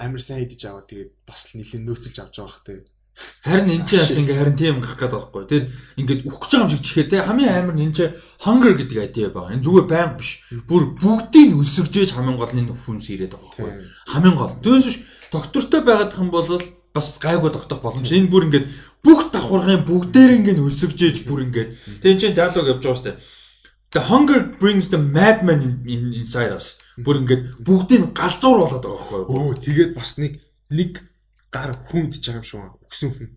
амар сайн идэж аваа тэгээд бас л нэлийн нөөцөлж авч байгаа хэ.
Харин энэ ч бас ингээ харин тийм гарах гээд байгаа байхгүй. Тэгэд ингээд үхэж байгаа юм шиг чихээ те хамгийн амар энэ ч hunger гэдэг айдиа байгаа. Энэ зүгээр байнг биш. Бүр бүгдийг өлсгөжээж хамгийн гол нь хүмс ирээд байгаа байхгүй. Хамгийн гол. Түүнээс биш доктортой байгаад юм бол бас гайгүй тогтох боломж. Энэ бүр ингээд бүх давхаргын бүгдээр ингээд өлсгөжээж бүр ингээд тэг энэ чинь диалог явж байгаа шүү дээ. The hunger brings the madman in, inside us. Бүр ингээд бүгдийг галзуур болоод байгаа байхгүй юу?
Өө тэгээд бас нэг нэг гар хүн идэж байгаа юм шиг байна. Өгсөн хүн.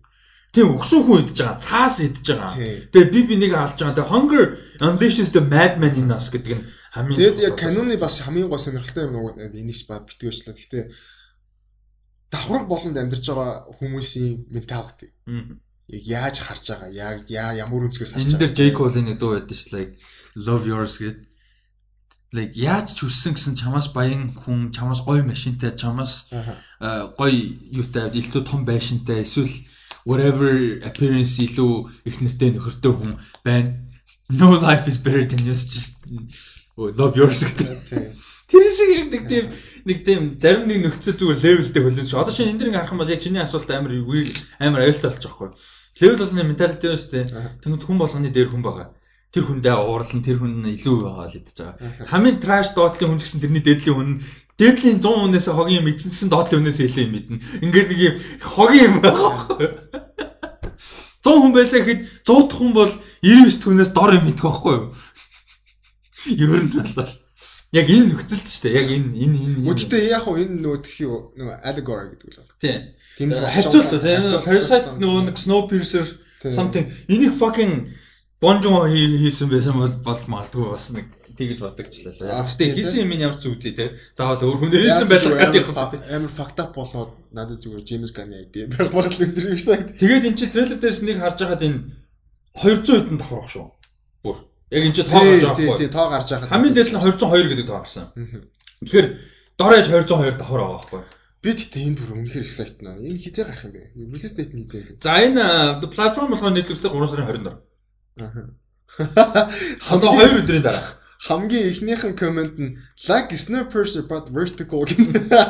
Тийм өгсөн хүн идэж байгаа. Цаас идэж байгаа. Тэгээ би би нэг алж байгаа. Тэгээ hunger unleashes the madman in us гэдэг нь
хамгийн Тэгэд яг каноны бас хамгийн гол сонирхолтой юм уу энэс ба битгөөчлээ. Гэхдээ давхарга болонд амьдарч байгаа хүмүүсийн менталити. Яг яаж харж байгаа, яг ямар өнцгөөс
харж байгаа. Энэ дээр Cole-ийн нэг дуу байдаг ш like Love Yours гэдэг like яаж ч хүссэн гэсэн чамаас баян хүн, чамаас гоё машинтай, чамаас гоё юутай, илүү том байшинтай, эсвэл whatever appearance илүү их нэртэй нөхөртэй хүн байна. No life is better than yours just love yours гэдэг. Тэр шиг яг нэг тийм нэг тийм зарим нэг нөхцөл зүгээр левелтэй хөлөн шүү. Одоо шинэ энэ дэрийг харах юм бол яг чиний асуулт амар үйл амар аюултай болчих واخгүй. Левел болгоны менталити юм шүү дээ. Тэнгүүд хүн болгоны дээр хүн байгаа тэр хүндээ уурлан тэр хүн илүү байгаа л идэж байгаа. Хамгийн траш доотлын хүн гэсэн тэрний дээдлийн хүн дээдлийн 100 хүнээс хогийн мэдсэн чинь доотлын хүнээс илүү юм мэднэ. Ингээд нэг юм хогийн юм байгаа байхгүй. 100 хүн байлаа гэхэд 100 хүн бол 99 хүнээс дор юм мэдэх байхгүй юу? Ер нь бол яг энэ нөхцөлд шүү дээ. Яг энэ энэ энэ.
Гэхдээ яг хөө энэ нөгөө тхи нөгөө allegory гэдэг л байна.
Тийм. Тийм харьцуулт тийм parasite нөгөө snowpiercer something энийг fucking Бонжон хийсэн байсан бол болж магадгүй бас нэг тэгж бодогчлаа. Гэхдээ хийсэн юм ямар ч үзье те. Заавал өөр хүн нэрсэн байх гэдэг юм.
Амар факт ап болоод надад зүгээр Джеймс Ганы айд байх бол өндөр юм шиг.
Тэгээд эн чинь трейлер дээрс нэг харж байгаад энэ 200 хэдэн давхар баг шүү. Бүр. Яг эн чинь тоо гарч байгаа байхгүй.
Тий, тоо гарч байгаа.
Хамгийн дээд нь 202 гэдэг тоо гарсан. Тэгэхээр дорож 202 давхар байгаа байхгүй.
Би тэгтээ энэ бүр үнэхээр excited наа. Энэ хизээ гарах юм бэ? Release date нь хизээ.
За энэ платформ болохоор нийтлүүлсэн 3 сарын 20-нд. Одоо 2 өдрийн дараа.
Хамгийн ихнийхэн комент нь like snipers but vertical гэх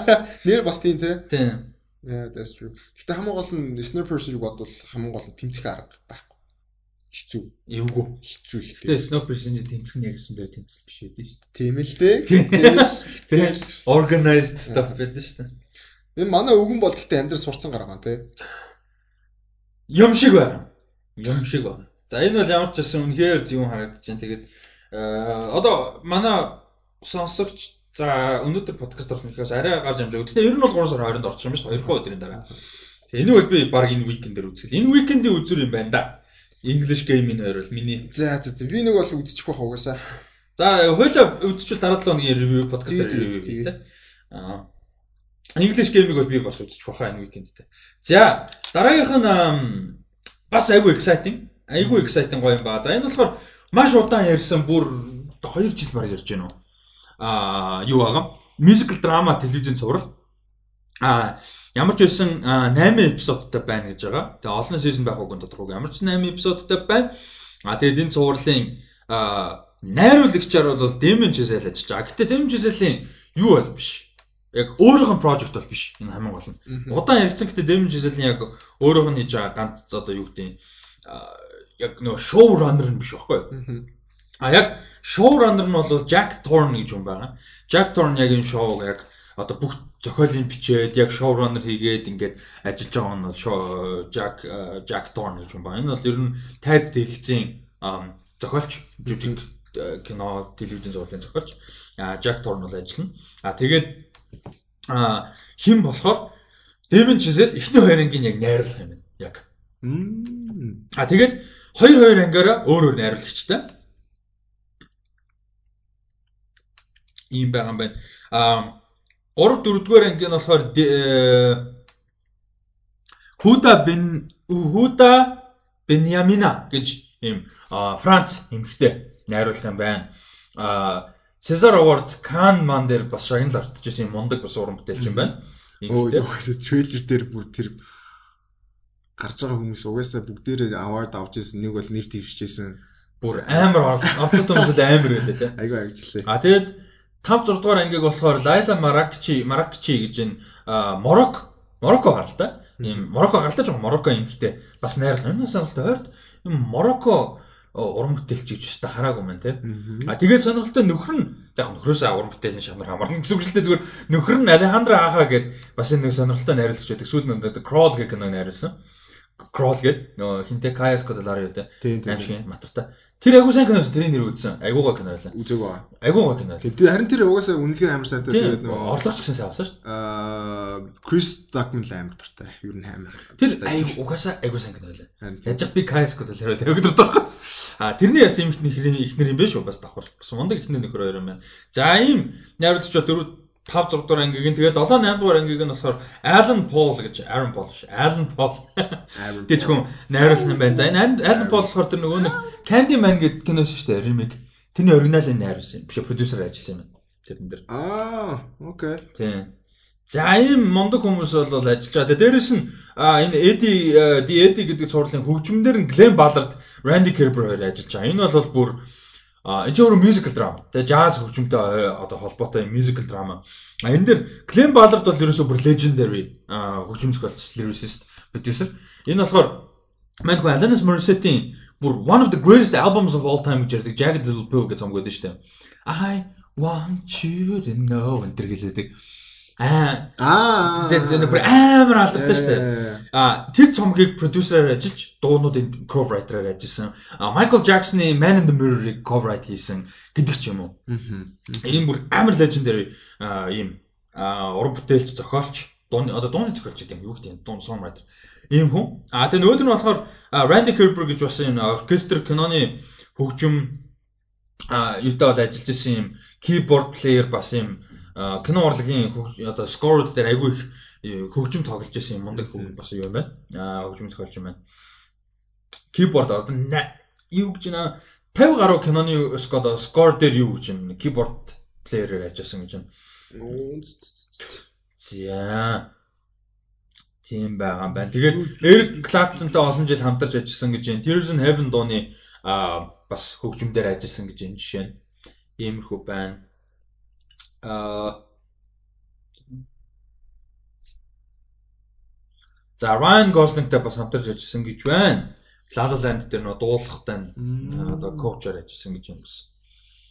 нэр бас тийм те.
Тийм.
Yeah, that's true. Гэтэ хамгийн гол нь snipers-ийг бодвол хамгийн гол нь тэмцэх арга байхгүй. Хэцүү.
Эвгүй.
Хэцүү их.
Гэтэ snipers-ийн тэмцэх нь яг гэсэн дээр тэмцэл биш дээ шүү дээ.
Тийм л дээ.
Тийм. Organized stuff байдаг шүү дээ.
Энэ манай өвгөн бол гэхдээ амьдрал сурцсан гараа те.
Юм шиг байна. Юм шиг байна. За энэ бол ямар ч байсан үнэхээр зөв харагдаж байна. Тэгээд э, одоо манай сонсогч за өнөөдөр подкаст орсон ихээс арай гарч амжааг. Тэгэхээр ер нь бол 3 сар 20-нд орчих юм байна шүү дээ. 2 өдрийн дараа. Тэгээ энэ бол би баг энэ викендээр үзэл. Энэ викендийн үзүр юм байна да. English game энэ хоёр бол миний.
За за за. Би нэг бол үдчих واخ угаасаа.
За хойлоо үдчихвэл дараа 7 өдрийн ревю подкаст ревю хийх тийм. Аа English game-ийг бол би бас үдчих واخа энэ викендтэй. За дараагийнх нь бас айгүй exciting айгүй exciting гоё юм ба. За энэ болохоор маш удаан ярьсан бүр 2 жил баг ярьж байна уу. Аа юу байгаа? Musical drama телевизэн цуврал. Аа ямар ч байсан 8 эпизодтай байна гэж байгаа. Тэгээ олон сизон байх уу тодорхойгүй. Ямар ч 8 эпизодтай байна. Аа тэгээд энэ цувралын аа найруулагчаар бол Demon Chazelle ажиллаж байгаа. Гэтэ Demon Chazelle-ийн юу бол биш. Яг өөрийнх нь project бол биш. Энэ хамгийн гол нь. Удаан ярьсан гэтэ Demon Chazelle-ийн яг өөрийнх нь хийж байгаа ганц одоо юу гэдэг нь яг нөө шоу раннер нь биш байхгүй. А яг шоу раннер нь бол Jack Thorne гэж хүн байгаа. Jack Thorne яг энэ шоуг яг одоо бүх зохиолын бичээд яг шоу раннер хийгээд ингээд ажиллаж байгаа нь бол Jack Jack Thorne гэж хүн байгаа. Энэ бол ер нь тайз дэлгэцийн зохиолч жүжиг кино телевизэн зургийн зохиолч Jack Thorne бол ажиллана. А тэгээд хэн болохоор Devin Chisel эхний хоёр ангийн яг найруулах юм байна. Яг. А тэгээд Хоёр хоёр ангиараа өөр өөр найруулагчтай. Ийм байгаа юм байна. Аа 3 4-р анги нь болохоор Худа бен Худа Беньямина гэж ийм Франц эмэгтэй найруулах юм байна. Аа Cesar Awards Cannes man дээр бас шагнал автаж ирсэн мундаг бас уран бүтээлч юм байна.
Эмэгтэй. Трейлер дээр бүр тэр гарч байгаа хүмүүс угаасаа бүгдээрээ award авч ирсэн нэг бол нэр дэвшижсэн
бүр амар авцсан хүмүүс амар байлаа тий.
Айгүй ажиглаа.
А тэгээд 5 6 дугаар ангийг болохоор Лайла Маракчи Маракчи гэж энэ Морок Мороко гарал та. Ийм Марокко галтаж байгаа Марокко юм гэхдээ бас найрлал. Энэ сонирхолтой ойрт юм Марокко уран бүтээлч гэж өстой хараагүй маань тийм. А тэгээд сонирхолтой нөхөр нь яг нөхрөөсөө уран бүтээлийн шамар хамарна гэсэн үг л дээ зүгээр нөхөр нь Алехандро Аха гэд бас нэг сонирхолтой найруулагч байдаг. Сүүл нь Crawl гэх кино найруулсан. Crawl гэд нөгөө хинтэ Каяс Кодаларио те. Аим шиг матартай. Тэр айгуу сайн киноос тэрийн нэр үзсэн. Айгуугаа кино байлаа.
Үзээгүй аа.
Айгуугаа кино.
Тэр харин тэр угаасаа үнэлгээ амар сайтай
тэгээд нөгөө орлогч гэсэн сайн болсон шүү дээ.
Аа Крис Дакман л амар дуртай. Ер нь амар.
Тэр угаасаа айгуу сайн кино байлаа. Яаж би Каяс Кодаларио тавиг дуртай. А тэрний яс юм ихний ихнэр юм биш үү бас давхар. Бас мундаг ихнэр нөхөр хоёр юм байна. За ийм найруулагч бол дөрөв 5 6 дугаар ангийг нь тэгээд 7 8 дугаар ангийг нь болохоор Alan Paul гэж Aaron Paul ш. Alan Paul гэж хүн найруулсан юм байна. За энэ Alan Paul болохоор тэр нөгөө нэг Candyman гэдэг кинош шүү дээ ремейк. Тэрний оригиналыг найруулсан. Биш продюсер ажилласан юм байна. Тэрэн дээр.
Аа, окей.
Тийм. За ийм мондөг хүмүүс бол ажиллаж байгаа. Дээрээс нь энэ Eddie die Eddie гэдэг цуурлын хөгжмөндөр нь Glenn Ballard, Randy Kerber хоёр ажиллаж байгаа. Энэ бол бүр А энэ ч өөрөө мюзикл драма. Тэгээ jazz хөгжмөнтэй одоо холбоотой мюзикл драма. А энэ дэр Клем Баллард бол ерөөсөө бүр legendary хөгжим зохиолч lyricist producer. Энэ болохоор маань хөө Alanis Morissette-ийн бүр one of the greatest albums of all time гэж ярьдаг Jagged Little Pill гэж цомгоод шүү дээ. I want you to know энэ төр гэлээдэг. Аа. Аа. Тэгээд бүр амар алдартай шүү дээ. Аа тэр цомгийг продюсераар ажиллаж дуунуудын cover writer-аар ажилласан. Michael Jackson-ы Man in the Mirror-ыг cover write хийсэн гэдэг ч юм уу. Аа. Энэ бүр амар legendary ийм уран бүтээлч, зохиолч, дууны одоо дууны зохиолч гэдэг юм юу гэдэг. Дуун songwriter. Ийм хүн. Аа тэгээ нөгөөд нь болохоор Randy Kerber гэж бас энэ оркестр киноны хөгжим а юутай бол ажиллаж исэн юм keyboard player бас юм кино урлагийн одоо скорууд дээр айгүй их э, хөгжим тоглож байсан юм мундаг хүн бас юу юм байна. Аа хөгжим зохиолч юм байна. Keyboard одоо юу гэж нэ 50 гаруй киноны скор скор дээр юу гэж юм keyboard player-ээр ажилласан гэж байна. За. Тийм байгаа юм байна. Тэгээд Eric Clapton-тай олон жил хамтарч ажилласан гэж байна. Tears in Heaven дууны аа бас хөгжмөөр ажилласан гэж энэ жишээ нь. Иймэрхүү байна аа За Ryan Gosling-тай бас хамтарч ажилласан гэж байна. La La Land дээр нөө дуулахтай одоо коучаар ажилласан гэж юм бас.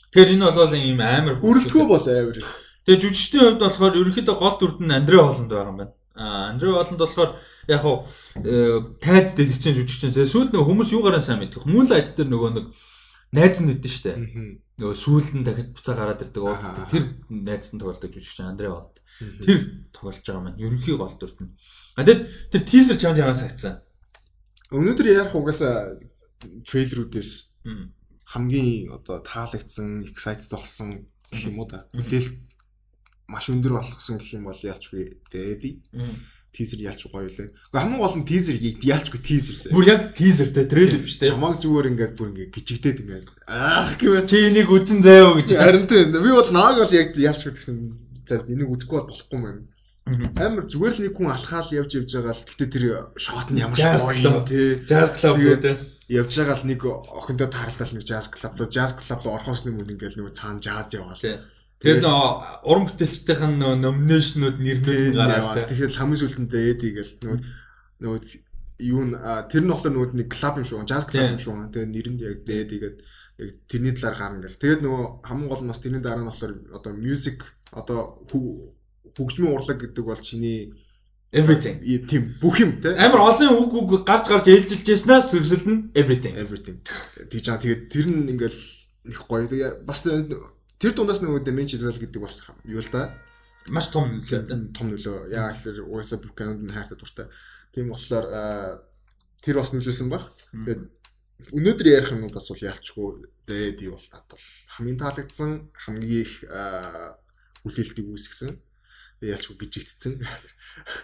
Тэгэхээр энэ бол ийм амар
бүрэлдэхүүн бол амар.
Тэгээ жүжигчдийн хувьд болохоор ерөнхийдөө гол дүрд нь Андре Холланд байгаа юм байна. А Андре Холланд болохоор яг хуу э, тайз дэлгэцэн жүжигчсэн. Сүүлд нөгөө хүмүүс юугаараа сайн мэдэх. Moonlight дээр нөгөө нэг найз нь үдэн штэ. Нөгөө сүүлд нь дахиад буцаа гараад ирдэг уулздаг. Тэр найз нь тоглодог жүжигч Андре болд. Тэр тоглож байгаа маань ерөнхий гол дүрт нь. А тэгэд тэр тизер чамд ямар сагцсан.
Өнөөдөр ярих угаасаа трейлерүүдээс хамгийн одоо таалагдсан, excited болсон гэх юм уу да. Үлээл маш өндөр болгосон гэх юм бол яалчгүй дээди тизер ялч гоё лээ. Гэхдээ хамгийн гол нь тизер ялчгүй тизер зэ.
Бүр яг тизер те трейлер биш те.
Чамаг зүгээр ингээд бүр ингээд гिचгдээд ингээд аах гэвэл
чи энийг үзэн заяа гэж.
Харин тийм. Би бол нааг бол яг ялчгүй гэсэн. За энийг үзэхгүй бол болохгүй мэн. Амар зүгээр л нэг хүн алхаал явж явж байгаа л гэтээ тэр шот нь ямар ч гоё тий.
Jazz club үү те.
Явж байгаа л нэг охиндоо тааралтай нэг jazz club доо jazz club орхоос нэг хүн ингээд нэг цаана jazz яваал.
Тэгэл уран бүтээлчдийн нөө номинашнууд нэрнүүд гараад
тэгэхээр хамгийн сүүлдэндээ эди гэл нөгөө нөгөө юу н тэр нь болохоор нөгөө нэг клуб юм шүү. Jazz club юм шүү. Тэгээ нэрэнд яг эди гээд яг тэрний талаар гарна гэл. Тэгээд нөгөө хамгийн гол нь бас тэрний дараа нь болохоор одоо music одоо хөгжмийн урлаг гэдэг бол чиний
everything.
Тийм бүх юм те.
Амар олон үг үг гарч гарч ээлжилж яснаас төгсөл нь everything.
Everything. Тэгж аа тэгээд тэр нь ингээл их гоё. Тэгээ бас Тэр дундаас нөгөө Chisel гэдэг бас юу л да.
Маш том нөлөө.
Том нөлөө. Яг л угаасаа Buchanan хайртай дуртай. Тийм болохоор тэр бас нөлөөсөн баг. Тэгээд өнөөдөр ярих юмуд бас бол яалчгүй дээ би бол тат бол хамгийн таалагдсан хамгийн их хүлээлтийг үүсгэсэн. Яалчгүй бижигдсэн.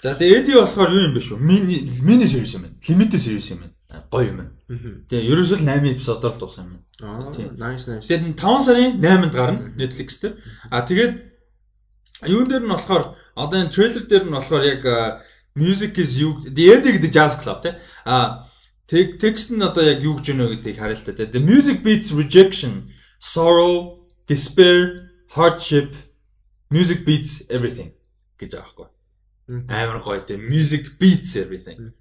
За тэгээ Эди болохоор юу юм бэ шүү? Мини мини сервис юм байна. Limited сервис юм байна гоё юм байна. Тэгээ ерөөсөө л 8 эпизодоор л дууссан юм.
Аа, nice nice.
Тэгээд 5 сарын 8-нд гарна Netflix дээр. А тэгээд юун дээр нь болохоор одоо энэ трейлер дээр нь болохоор яг music is you the гэдэг jazz club тий. А текст нь одоо яг юу гэж байна вэ гэдгийг л та. The music beats rejection, sorrow, despair, hardship, music beats everything гэж байхгүй. Амар гоё тийм music beats everything.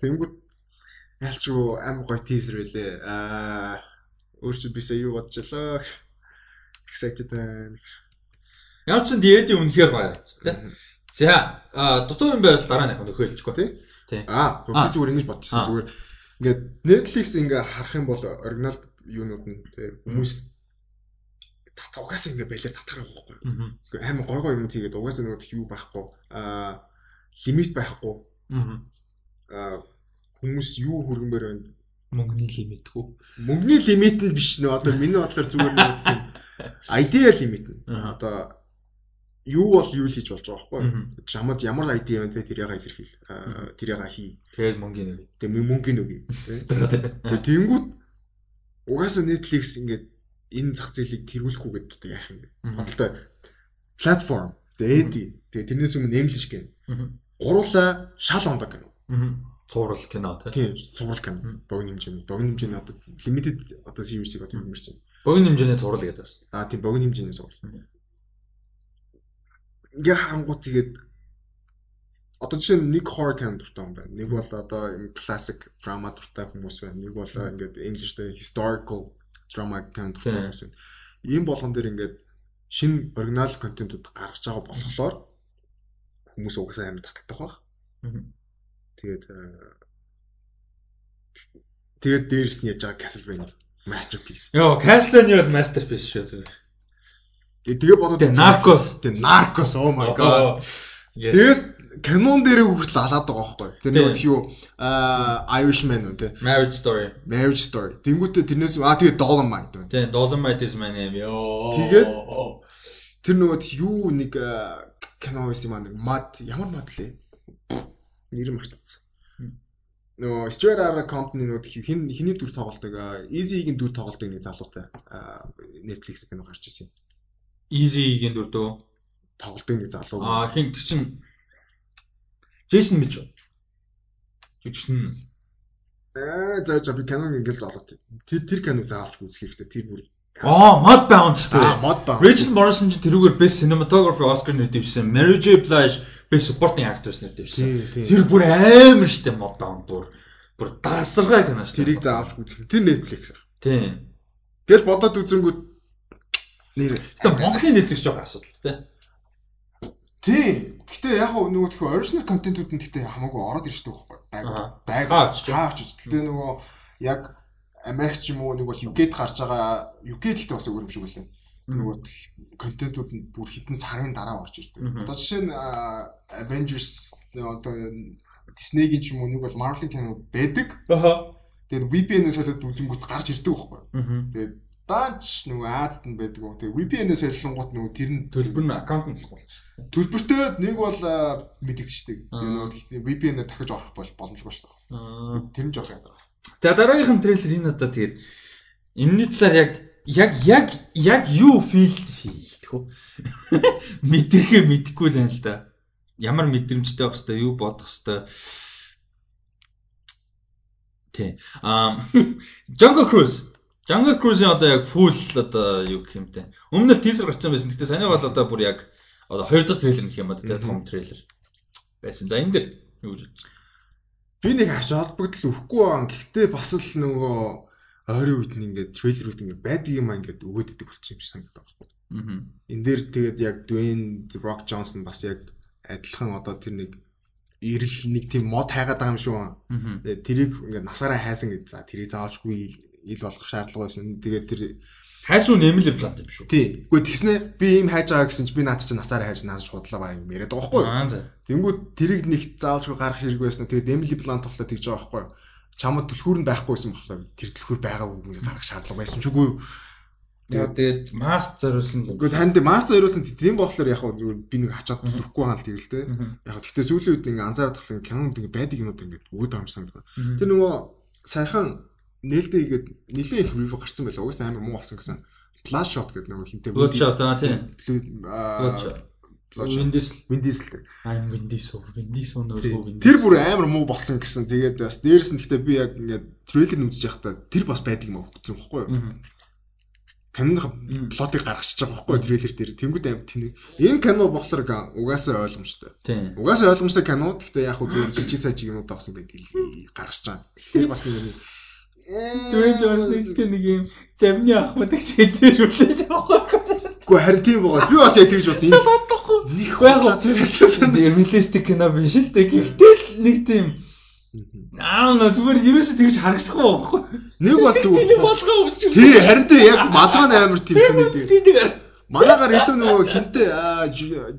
Тэнгүүд ялчгүй амар гоё teaser байлээ. Аа өөрчн бисаа юу бодож олоо. Excited байна.
Ямар ч диэдийн үнэхээр гоё юм тий. За дутуу юм байвал дараа нь яг нөхөөлчихгүй
тий.
Тий.
Аа би зүгээр ингэж бодчихсон зүгээр ингээд Netflix ингээ харах юм бол оригинал юунууд нь тий хүмүүс угаасаа ингээ байлаар татах байхгүй. Амар гой гой юм тийгээд угаасаа нөгөө юу байхгүй аа лимит байхгүй. Аа хүмүүс юу хөргөнбөр байна
мөнгөний лимит хүү.
Мөнгөний лимит нь биш нөө одоо миний бодлоор зүгээр нэг юм idea лимит нь. Одоо юу бол юу л хийж болж байгаа байхгүй. Чамд ямар ID байна те тэрийг илэрхийл. Тэрийг хий.
Тэгээд мөнгөний үг.
Тэгээд мөнгөний үг. Тэнгууд угаасаа Netflix ингээд энэ зах зээлийг тэргүүлэхгүй гэдэг яах юм бэ? Бодолтой платформ, тэгээд тэрнээс өмнө нэмлэж гэн. Гуруула шал ондог гэнэ.
Цуврал кино
тийм цуврал кино. Богино хэмжээний. Богино хэмжээний одоо limited одоо series-ийг одоо юмэрч байна.
Богино хэмжээний цуврал гэдэг байна.
Аа тийм богино хэмжээний цуврал. Ингээ харангуут тэгээд одоо жишээ нь нэг horror кино дуртай юм байна. Нэг бол одоо classic drama дуртай хүмүүс байна. Нэг бол ингээд English-тэй historical drama кино дуртай хүмүүс байна. Ийм болгон дээр ингээд шинэ оригинал контентууд гаргаж байгаа болохоор хүмүүс угаасаа амар татдаг баг. Тэгээд тэгээд дээрс нь яаж байгаа Castlevania masterpiece.
Йоо, Castlevania masterpiece шүү зүгээр.
Тэгээ бодоод
Narcos.
Тэгээ Narcos oh my god. Тэгээд канон дээр хүртэл алаад байгаа байхгүй. Тэр нэг юу Irishman үү те.
Marriage Story.
Marriage Story. Тэнгүүтээ тэрнээс аа тэгээ Dolomite байна.
Тэгээ Dolomite is my name. Йоо.
Тэгээд тэр нөгөө юу нэг кино байсан юм аа нэг мад ямар мад лээ? Нэр мартцсан. Нөгөө Straight Outta Compton нөгөө хин хиний дүр тоглолтог Easy-ийн дүр тоглолтог нэг залуутай Netflix кино гарч ирсэн.
Easy-ийн дүр дөө
тоглолтог нэг залуу.
Аа хин тэр чин Jason Mitchell. Жүжигчин.
Аа за за би киног ингээл золоод. Тэр тэр киног заавалж үзэх хэрэгтэй. Тэр бүр
Аа, Mud Bound ч
тийм. Mud Bound.
Rachel Morrison ч тэрүүгээр Best Cinematography Oscar нэр дэвшсэн. Mary J. Blige Best Supporting Actress нэр дэвшсэн. Тэр бүр амар штэ Mud Bound бүр бүр дасаргай кино штэ.
Тэрийг заавалж үзэх. Тэр Netflix.
Тийм.
Гэл бодоод үзэнгүүт
нэр. Гэтэ Монголын Netflix жоо асуудал тий.
Тийм. Гэтэ яг нөгөө тхөө original контентууд нь гэтэ хамаагүй ороод ирж байгаа байхгүй. Байг. Байг. Хаач. Гэтэ нөгөө яг Америк ч юм уу нэг бол UK-д гарч байгаа UK-д ихтэй бас өөр юм шиг үлээ. Нөгөө контентууд нь бүр хитэн сарын дараа орж ирдэг. Одоо жишээ нь Avengers одоо Disney-гийн ч юм уу нэг бол Marvel-ийн кино байдаг. Тэгээд VPN-ээс солиод үзэнгүүт гарч ирдэг байхгүй. Тэгээд даач нөгөө Азад нь байдаг. Тэгээ VPN-ээс солилонгууд нөгөө тэр нь
төлбөр нь аккаунт нь болчихсон.
Төлбөртэй нэг бол мэдэгдчихдэг. Тэгээ нөгөө VPN-ээр дахиж орох бол боломжгүй шүү дээ. Тэр нь жоох юм байна.
За дараагийнх нь трейлер энэ одоо тэгээд энэний талаар яг яг яг яг юу фил филдэх үү? Мэдрэхээ мэдэхгүй л юм л да. Ямар мэдрэмжтэй байх хэвээр юу бодох хэвээр Тэ. Ам Jungle Cruise. Jungle Cruise-ийн одоо яг full одоо юу гэх юм те. Өмнө нь teaser гарсан байсан. Гэтэ саний бол одоо бүр яг одоо хоёр дахь трейлер гэх юм одоо те том трейлер байсан. За энэ дэр юу гэж
би нэг авч холбогдол өгөхгүй байгаа. Гэхдээ бас л нөгөө ойрын үед нь ингээд трейлерүүд ингээд байдаг юм аа ингээд өгөөд идэг болчих юм шиг санагдаад байхгүй. Аа. Энд дээр тэгээд яг Dwayne Rock Johnson бас яг адилхан одоо тэр нэг ирэл нэг тийм мод хайгаад байгаа юм шүү. Тэгээд тэрийг ингээд насаараа хайсан гэж за тэрийг заавчгүй ил болох шаардлага байсан. Тэгээд тэр
хайсуу нэмэл имплант юм шүү.
Тий. Үгүй тэгснэ би ийм хайж байгаа гэсэн чи би наад чинь насаараа хайж нааш худлаа баа юм яриад байгаа байхгүй юу?
Аа за.
Тэнгүүд тэрийг нэг заавчгүй гарах хэрэг байсан. Тэгээд нэмэл имплант тоглоод тэгж байгаа байхгүй юу? Чамд түлхүүр нь байгүйсэн болохоор тэр түлхүүр байгаа үг гарах шаардлага байсан ч үгүй юу?
Тэгээд маст зориулсан
л. Гэхдээ танд маст зориулсан тийм болохоор яг зүгээр би нэг хачаад төлөхгүй байгаа л тэгэл те. Яг гэхдээ сүүлийн үед ингээ анзаараад тахлын кинонд байдаг юмуд ингээ өгөөд байгаа юм санагдав. Тэр нөгөө сайхан нээлттэй хийгээд нэлээд их ревю гарсан байлаа. Угсаа амар муу болсон гэсэн. Flash shot гэдэг нөгөө хинтээ.
Blood shot аа тийм.
Blood Windies Windies
I'm Windies уу Windies нөгөө
Тэр бүр амар муу болсон гэсэн. Тэгээд бас дээрэс нь гэхдээ би яг ингээд трейлер үзэж байхдаа тэр бас байдаг юм аа үзсэн байхгүй юу? киноны плотыг гаргачихж байгаа байхгүй трейлер дээр. Тэнгүүд амт тэнийг энэ кино болохоор угаасаа ойлгомжтой. Угаасаа ойлгомжтой кино. Гэхдээ яг хөө зөв жижиг сажиг юмуд авсан байдаг гаргаж байгаа. Тэр бас нэг юм
Дүн Джонс нэг тийм юм замны ахмад их хэзээшүүлж байгаа байхгүй.
Гэхдээ харин тийм байгаа. Би бас яг тэгж бодсон.
Шалгадахгүй.
Нэг хуйлаа зэрэгсэн.
Реалистик кино биш л дээ. Гэхдээ л нэг тийм Аа нөө зүгээр ерөөсөө тэгж харагдахгүй байхгүй.
Нэг бол
Тийм
зүгээр.
болгоо өмсч.
Тий, харин тий яг малгай амар тийм юм нэг.
Тийм нэг.
Манагаар илүү нөгөө хинтээ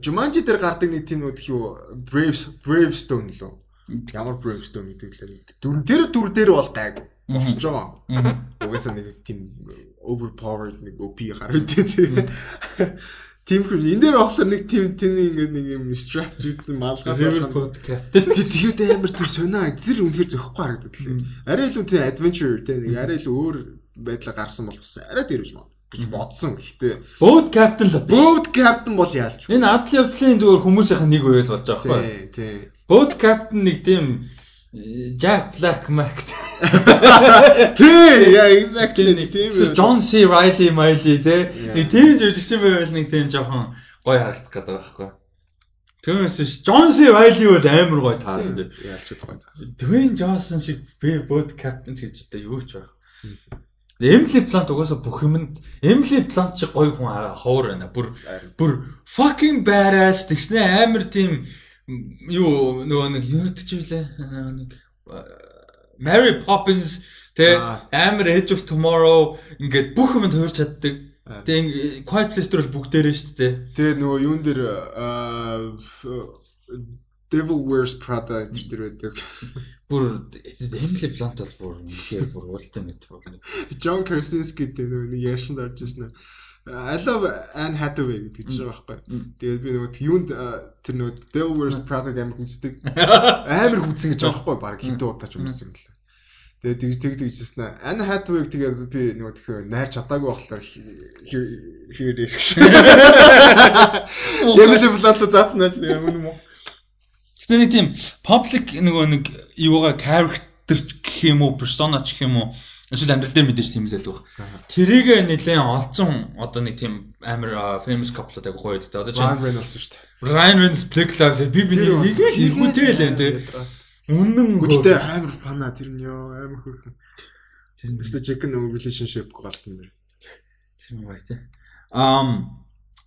Jumanji дээр гардаг нэг тийм нөгөө юу Braves Bravestone лөө. Ямар Bravestone гэдэг лээ. Дүр тэр дүр дээр бол гайг. Болчихж байгаа. Угаасаа нэг тийм overpowered нэг OP гар үдээ тий. Тийм хүү энэ дээр болохоор нэг тийм тэний ингээд нэг юм strap зүйдсэн малгай.
Pod Captain.
Тэгээд амар тийм сонио тэр үнэхээр зөхгүй харагдаад лээ. Арай илүү тийм adventure тий нэг арай илүү өөр байдлаар гарсан бол бас арай дэрвж маа гэж бодсон. Гэхдээ
Boat Captain л.
Boat Captain бол яалч.
Энэ адал явдлын зүгээр хүмүүсийнх нэг үйл болж байгаа байхгүй.
Тий, тий.
Boat Captain нэг тийм Jack Black Mac.
Тий, яа exactly нэг тийм.
John C. Riley Miley те. Нэг тийм жижигсэн байвал нэг тийм жоохон гоё харагдах гэдэг байхгүй. Түүнээс ш John C. Riley бол амар гоё таарсан зү.
Яалч байгаа.
Dwayne Johnson шиг би Boat Captain гэж одоо юу ч байх. Emily Blunt угаасаа бүх юмд Emily Blunt шиг гоё хүн ховор байна. Бүр бүр fucking badass тэгснэ амар тийм юу нөгөө нэг юу гэж вүлээ нэг а, Mary Poppins тэ амар Edge of Tomorrow ингээд бүх юмд хуурч чаддаг. Тэгээ Quiet Place дээр бол бүгдээрээ шүү дээ.
Тэгээ нөгөө юун дээр Devil Wears Prada энэ дээр байдаг.
Бүр Emily Blunt бол бүр үнэхээр бүр ultimate бүр нэг
John Krasinski гэдэг нөгөө нэг ярьсан дорж ирсэн. I love Anne Hathaway гэдэг чинь байгаа байхгүй. Тэгээд би нөгөө юунд аа, тэр нөгөө Devil Wears Prada амар хүнсдэг. Амар хүнсэн гэж байгаа байхгүй. Бараг хинтээ удаач өмсөн юм лээ. Тэгээд тэгж тэгж тэгжсэн. Anne Hathaway тэгээд би нөгөө тхөө найр чадаагүй болохоор хийрээс гэж. Emily Blunt заасан байж юм уу?
Гэтэ нэг тийм public нөгөө нэг юугаа character гэх юм уу, persona гэх юм уу эсвэл амьдрал дээр мэдээж тийм л байдаг. Тэрийг нэлээд олцсон одоо нэг тийм амар famous couple гэдэг гоё байдаг. Одоо
Ryan
чинь
Reynolds шүү дээ.
Ryan Reynolds, Blake Lively би би игээл иргүүтэй л энэ. Үнэн
Гүчтэй амар фана тэр нь ёо амар хөрхөн.
тэр нь
Гэхдээ Jack нөгөө relationship галтан байна.
тийм гоё тийм. Ам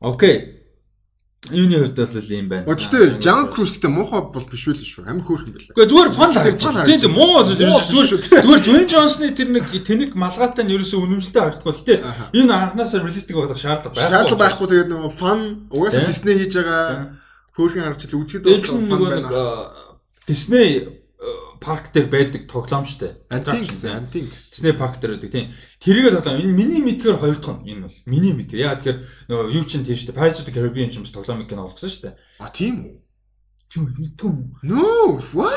окей. Юуны хувьд бол ийм байна.
Гэхдээ Cruise гэдэг муухай бол биш үү л шүү. Амар хөөрхөн байлаа.
Гэхдээ зүгээр фан харагдаж. Тийм тийм муу бол зүгээр
шүү.
зүгээр Dwayne Johnson-ы тэр нэг тэнэг малгайтай нь ерөөсөө үнэмшилтэй харагдахгүй.
Аха.
энэ анханасаа реалистик байх шаардлага байхгүй.
Шаардлага байхгүй тэгээд нөгөө фан угаасаа. Disney хийж байгаа хөөрхөн харагч л үзэхэд
чинь
фан байна.
Disney парк дээр байдаг тоглоом штэ.
Антин гэсэн, антин гэсэн.
Disney парк дээр байдаг тийм. Тэрийгээ тоглоом. Энэ миний мэдгээр хоёр дахь нь энэ бол миний мэдгээр. Яа тэгэхээр нөгөө юу чинь тийм штэ. Pirates of the Caribbean ч юм бас тоглоомын кино болгосон штэ.
А тийм үү?
Тийм мэдгүй юм.
No. What?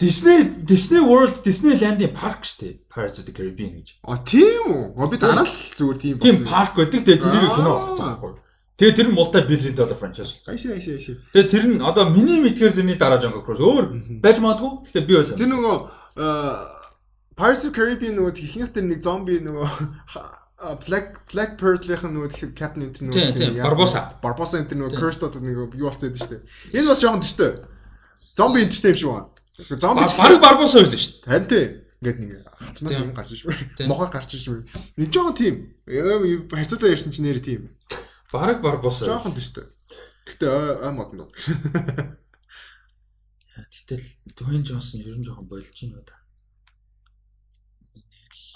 Disney Disney World Disneyland-ийн парк штэ. Pirates of the Caribbean гэж.
А тийм үү? Би дараа л зүгээр тийм
Тийм парк байдаг. Тэгээ тэрийг кино болгосон байхгүй. Тэгээ тэр нь multi billion dollar franchise болсон.
Айшаа айшаа айшаа.
Тэгээ тэр нь одоо миний мэдгээр тэрний дараа Jungle Cruise өөр байж магадгүй. Гэтэ би байсан.
Тэр нөгөө аа, Pirates of Caribbean нөгөө ихнийх тэр нэг зомби нөгөө Black Black Pearl-ийн нөгөө тэр Captain Enter
Тийм, тийм, Barbossa.
Barbossa энэ нөгөө
Тийм.
Cursed одоо нэг юу болцсон байдаг шүү дээ. Энэ бас жоохон төстэй. Зомби энтертэй юм шиг байна. Зомби
Бараг барбос ойлоо шүү дээ.
Харин тий. Ингээд нэг хацнаас
Тийм.
юм гарч иж байна.
Тийм.
Мохоо гарч иж байна. Нэг жоохон тийм. Харьцуулаа ярьсан чинь нэр тийм.
Бараг барбос.
Жоохон төстэй. Гэхдээ ой модон доо.
Гэтэл Dwayne Johnson ер нь жоохон болж байна та.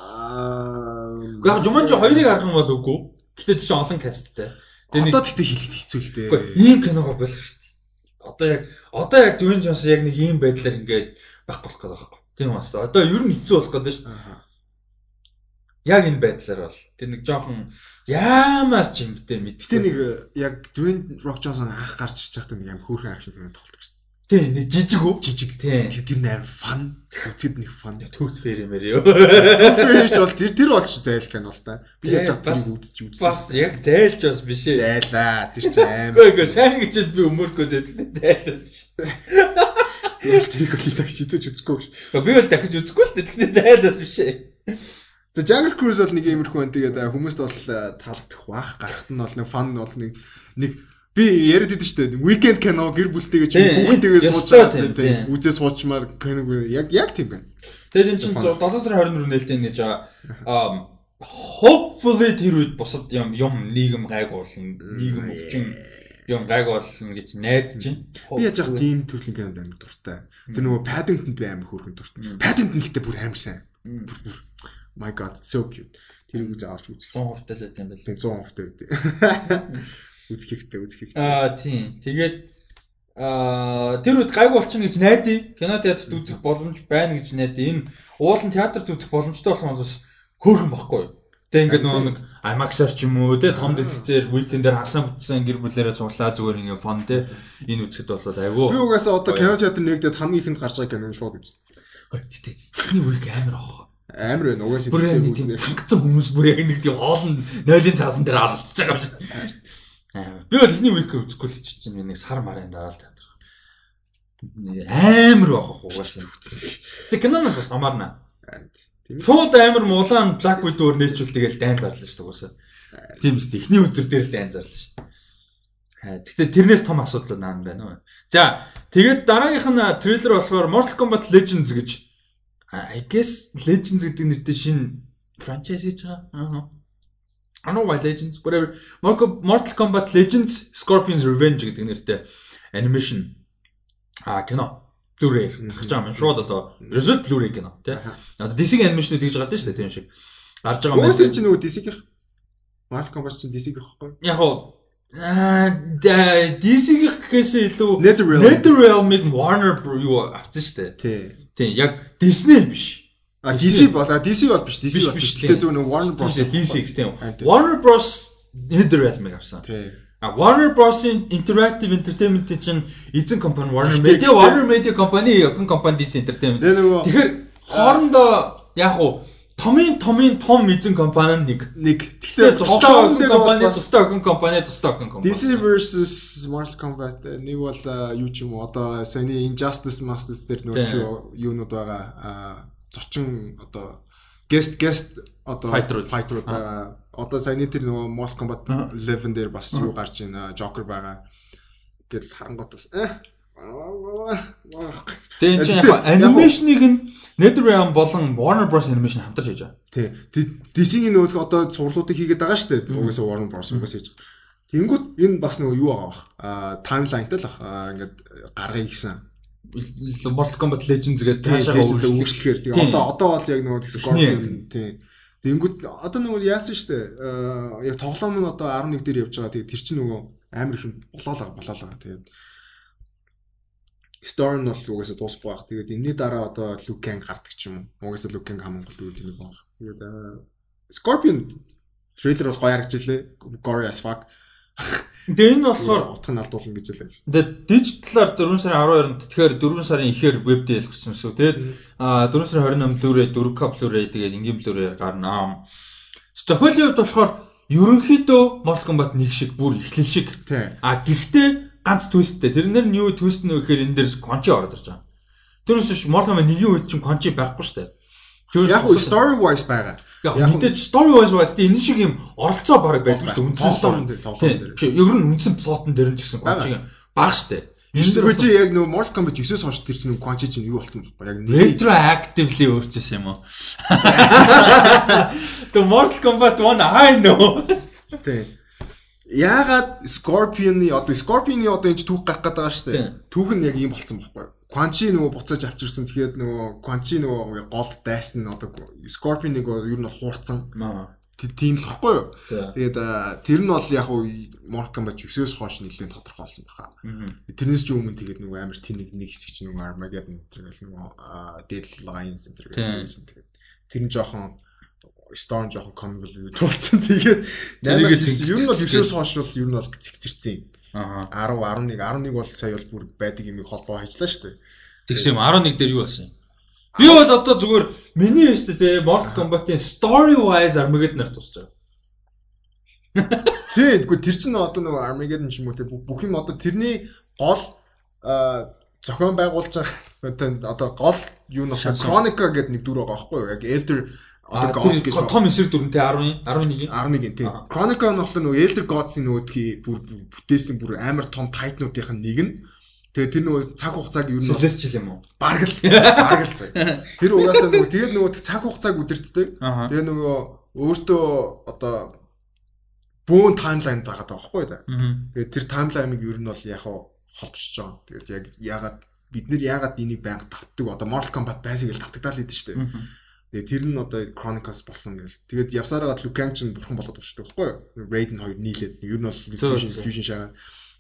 Аа.
Яг Jumanji 2-ыг харах юм бол үгүй. Гэтэ тийш олон касттай. Тэгээ
Одоо тэгтээ хэлэхэд хэцүү л дээ.
Үгүй, ийм киногоо болох шүү дээ. Одоо яг одоо яг Dwayne Johnson яг нэг ийм байдлаар ингээд байх болох гэдэг байхгүй. Тийм бас. Одоо ер нь хэцүү болох гэдэг шүү дээ. Яг энэ байдлаар бол тэр нэг жоохон яамаар ч юмтэй
Гэтэ
мэдтэй
нэг яг Dwayne Rock Johnson анх гарч ирж байхдаа нэг юм хөөрхөн акшн фильм тоглож байсан.
Тийм нэг жижиг үү?
Жижиг.
Тийм.
Тэр нээр фан. Үзэд нэг фан.
Tooth Fairy мэр юу.
Тэр бол тэр тэр бол ч зайл кино л та. Би яаж чаддаг үзэж үзэж.
Бас яг зайлж бас биш ээ.
зайлаа. Тэр чинь аим.
Үгүй сайн гэж би өмөрхөө зэтлээ зайлж.
Тэр тэрийг л их шийдэж үзэхгүй.
Би бол дахиж үзэхгүй л дээ. Тэгтээ зайлж биш ээ.
За Jungle Cruise бол нэг иймэрхүү байна. Тэгээд хүмүүст бол таалагдах бах. Гарахт нь бол нэг фан бол нэг нэг би яриад идэв шүү дээ. Weekend кино гэр бүлтэйгээ ч хүүхдтэйгээ сууж байгаа. Үзээ суучмаар киног яг яг тийм байна.
Тэгээд эн чинь 7 сарын 24 нээлттэй гэж аа hopefully тэр үед бусад юм юм нийгэм гайг болно. Нийгэм өвчин юм гайг болно гэж найдаж байна.
Би яаж яах тийм төрлийн кинонд амар дуртай. Тэр нөгөө Paddington би амар хөөрхөн дуртай. Paddington гэхдээ бүр амар сайн. My god so cute. Тэрийг үзээ авч үзэх.
100% л байт юм байна.
100% байт. Үзэх хэрэгтэй, үзэх хэрэгтэй.
Аа тийм. Тэгээд аа тэр үед гайг болчихно гэж найдаа. Кино театрт үзэх боломж байна гэж найдаа. Энэ уулын театрт үзэх боломжтой болох нь бас хөөрхөн баггүй. Тэгээ ингээд нөгөө нэг IMAX-аар ч юм уу те том дэлгэцээр weekend-ээр хасаа бүтсэн гэр бүлээрээ цуглаа зүгээр ингээ фон те энэ үзэхэд бол айгүй.
Би угаасаа одоо кино театр нэгдээд хамгийн ихэнд гарч байгаа кино шууд үз.
Гэтэ эхний week амар ах.
Амар байна. Угаасаа
бүр яг тийм цангацсан хүмүүс бүр яг нэг тийм хоолн нойлын цаасан дээр алдчихж байгаа юм шиг. Би бол эхний week үзэхгүй л хийж чинь нэг сар марын дараа л театр. Амар байх угаасаа. Тэг киноноос бас амарна. Шууд амар мулаан Black Widow-өр нээчүүл тэгэл дайн зарлаа шүү дээ угаасаа. Тийм шүү дээ. Эхний өдөр дээр л дайн зарлаа шүү дээ. Гэхдээ тэрнээс том асуудал наан байна. За тэгээд дараагийнх нь трейлер болохоор Mortal Kombat Legends гэж I guess Legends гэдэг нэртэй шинэ franchise хийж байгаа. Аа. I know why Legends whatever Mortal Kombat Legends Scorpion's Revenge гэдэг нэртэй animation а кино Blu-ray гарч байгаа юм. Шууд одоо result Blu-ray кино тий. Одоо DC-ийн animation тэгж байгаа шүү дээ тийм шиг. Гарч байгаа
юм. Уусаа чи нөгөө DC-ийн Mortal Kombat чинь DC-ийн байхгүй.
Яг уу Аа DC-ийн гэхээсээ илүү NetherRealm-ыг Warner юу авсан шүү дээ. Тий. Тий, яг Disney биш.
А DC бол DC бол биш DC бол биш. Тэгээ зөв нэг Warner Bros.
DC тийм. Warner Bros. NetherRealm-ыг авсан.
Тий.
А Warner Bros-ийн Interactive Entertainment чинь эзэн компани Warner Media Warner Media компани охин компани DC Entertainment. Тэгэхээр хоорондоо яг уу томын томын том эзэн компани нэг.
Нэг.
Тэгэхээр тусдаа охин компани тусдаа охин компани тусдаа охин компани.
DC versus Mortal Kombat нэг бол юу ч юм уу одоо саяны Injustice Masters дээр нөгөө юунууд байгаа зочин одоо guest guest одоо fighter байгаа. Одоо саяны тэр нөгөө Mortal Kombat 11 дээр бас юу гарч ийн Joker байгаа. Гэдэл харангуут бас э
Тэгээ чи яг анимашныг нь NetherRealm болон Warner Bros Animation хамтарч хийж байгаа.
Тий. DC-ийн нөгөө одоо сурлуудыг хийгээд байгаа шүү дээ. Угаасаа Warner Bros угаасаа хийж. Тэнгүүт энэ бас нөгөө юу байгаа бах. Аа таймлайнтай л бах. Ингээд гаргая гэсэн.
Mortal Kombat Legends гэдэг таашаа
өөрчлөхээр. Тэгээ одоо одоо бол яг нөгөө Scorpion тий Тэнгүүд одоо нөгөө яасан штэ яг тоглоом нь одоо 11 дээр явж байгаа. Тэгээд тэр чинь нөгөө амар их болоолаа болоолаа. Тэгээд story нь бол угаасаа дуусахгүй байх. Тэгээд энэний дараа одоо Luke гардаг ч юм уу. Угаасаа Luke хамгийн гол үйл юм байна. Тэгээд Scorpion трейлер бол гоё харагдчихлээ. Gory as fuck.
Тэгээ энэ болохоор
утга нь алдуулна гэж хэлээ.
Тэгээ дижиталар 4 сарын 12-нд тэгэхээр 4 сарын ихээр веб дээр ялгарсан шүү. Тэгээд 4 сарын 28-нд дөрөв 4K Blu-ray тэгээд ингийн Blu-ray гарна. Зохиолын хувьд болохоор ерөнхийдөө Mortal Kombat 1 шиг бүр эхлэл шиг. А гэхдээ ганц твисттэй. Тэрнэр нь юу твист нөө гэхээр энэ дээр кончи ороод ирж байгаа. Тэрнээс биш Mortal Kombat 1-ийн үед чинь кончи байхгүй шүү дээ.
Яг story wise байгаа.
Яг мэдээж story wise байгаа. Тэгээ энэ шиг юм оролцоо баг байдаг шүү дээ. Үндсэн story дээр тоглоом дээр. Ер нь үндсэн плотон дээр нь ч гэсэн гончиг баг шүү дээ.
Энэ дээр чи яг нөгөө Mortal Kombat 9-өөс хойш тэр чинь гончи чинь юу болсон бэ? Яг
retroactively өөрчилсөн юм уу? The Mortal Kombat 1 I know.
Тэг. Яагаад Scorpion-ы одоо Scorpion-ы одоо энэ түүх гарах гэдэг байгаа шүү дээ. Түүх нь яг ийм болцсон байхгүй юу? Quanchi нөгөө буцааж авчирсан. Тэгэхээр нөгөө Quanchi нөгөө гол дайсан одоо Scorpion-ыг ер нь бол хуурцсан. Тийм л хэвгүй юу? Тэгээд тэр нь бол яг уу Mortal Kombat 9-өөс хойш нэлээд тодорхойлсон баха. Тэрнээс ч өмнө тэгээд нөгөө амар тэнэг нэг хэсэг чинь нөгөө Armageddon гэл нөгөө Dead Lions энэ гэл байсан. Тэгээд тэр нь жоохон Storm жоохон convoluted болсон. Тэгээд ер нь бол 9-өөс хойш бол ер нь бол зэгцэрсэн юм. 10 11 11 бол сая бол бүр байдаг юм холбоо ажиллаа шүү дээ.
Тэгсэн юм 11 дээр юу болсон юм? Би бол одоо зүгээр миний шүү дээ Mortal Kombat-ийн story wise Armageddon-аар тусч
байгаа. Тийм, үгүй тэр чинь одоо нөгөө Armageddon ч юм уу те бүх юм одоо тэрний гол зохион байгуулж байгаа одоо гол юу нөх Chronica гэдэг нэг дүр байгаа байхгүй юу? Яг Elder Одоо Gods гэж
том эсрэг дүрэнтэй 10 11
11 тийм. Chronicle нь болохоор нөгөө Elder Gods-ийн нөгөө тхий бүр бүтээсэн бүр амар том тайтнуудынх нь нэг нь Тэгээ тэр нөгөө цаг хугацааг юу
нь Celestial юм уу?
Бараг л бараг л цаг. Тэр угаасаа нөгөө тэгээд нөгөө цаг хугацааг үдирддэг. Тэгээ нөгөө өөртөө одоо бүүн таймлайн байгаа байхгүй да. Тэгээд тэр таймлайныг ер нь бол яг холбосч байгаа. Тэгээд яг ягаад бид нэр ягаад энийг байнга татдаг одоо Mortal Kombat байсыг л татдаг л идэв шүү дээ. Тэгээ тэр нь одоо Chronicles болсон гэл. Тэгээд явсараад Liu Kang ч бурхан болоод дээ, байхгүй юу? Raiden хоёр нийлээд ер нь бол Fusion шагаад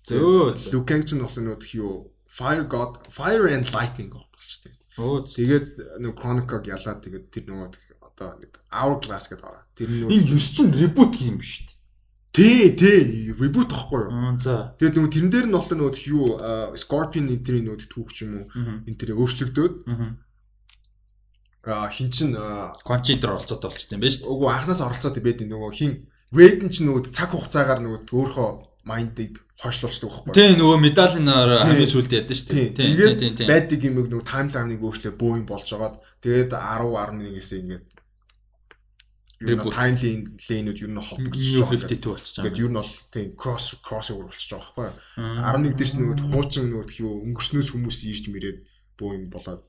Зөө. Liu Kang ч нь болохоор нөгөө юу Fire God, Fire and Lightning God болчтой. Өө. Тэгээд нөгөө Chronicle ялаад тэгээд тэр нөгөө одоо нэг Hourglass гэдэг байгаа. Тэр
нөгөө энэ 9 чинь reboot юм биш үү?
Тий, тий, reboot ахгүй юу?
Аа за.
Тэгээд нөгөө тэрэн дээр нь болохоор нөгөө юу Scorpion энтрийн нөгөө түүх ч юм уу энэ тэр өөрчлөгдөөд аа хин чин
дээр оролцоод болчтой юм байна шүү дээ.
Үгүй анханаас оролцоод байд нөгөө хин Raiden ч нөгөө цаг хугацаагаар нөгөө өөрийнхөө майндыг хойшлуулчихдаг байхгүй.
Тийм нөгөө медалийн хамгийн сүүлд ядсан шүү дээ.
Тийм тийм тийм. Байдаг юм нөгөө таймлайныг өөрчлөө бөөм болж агаад тэгээд 10 11-ээс ингээд нь таймлайн лейнүүд ер нь холбогдчихж
байгаа. 52 болчихж байгаа.
Тэгээд ер нь бол тийм кросс кросс over болчихж байгаа байхгүй. 11 дээр ч нөгөө хуучин нөгөө юу өнгөрснөөс хүмүүс ирж мэрээд бөөм болоод.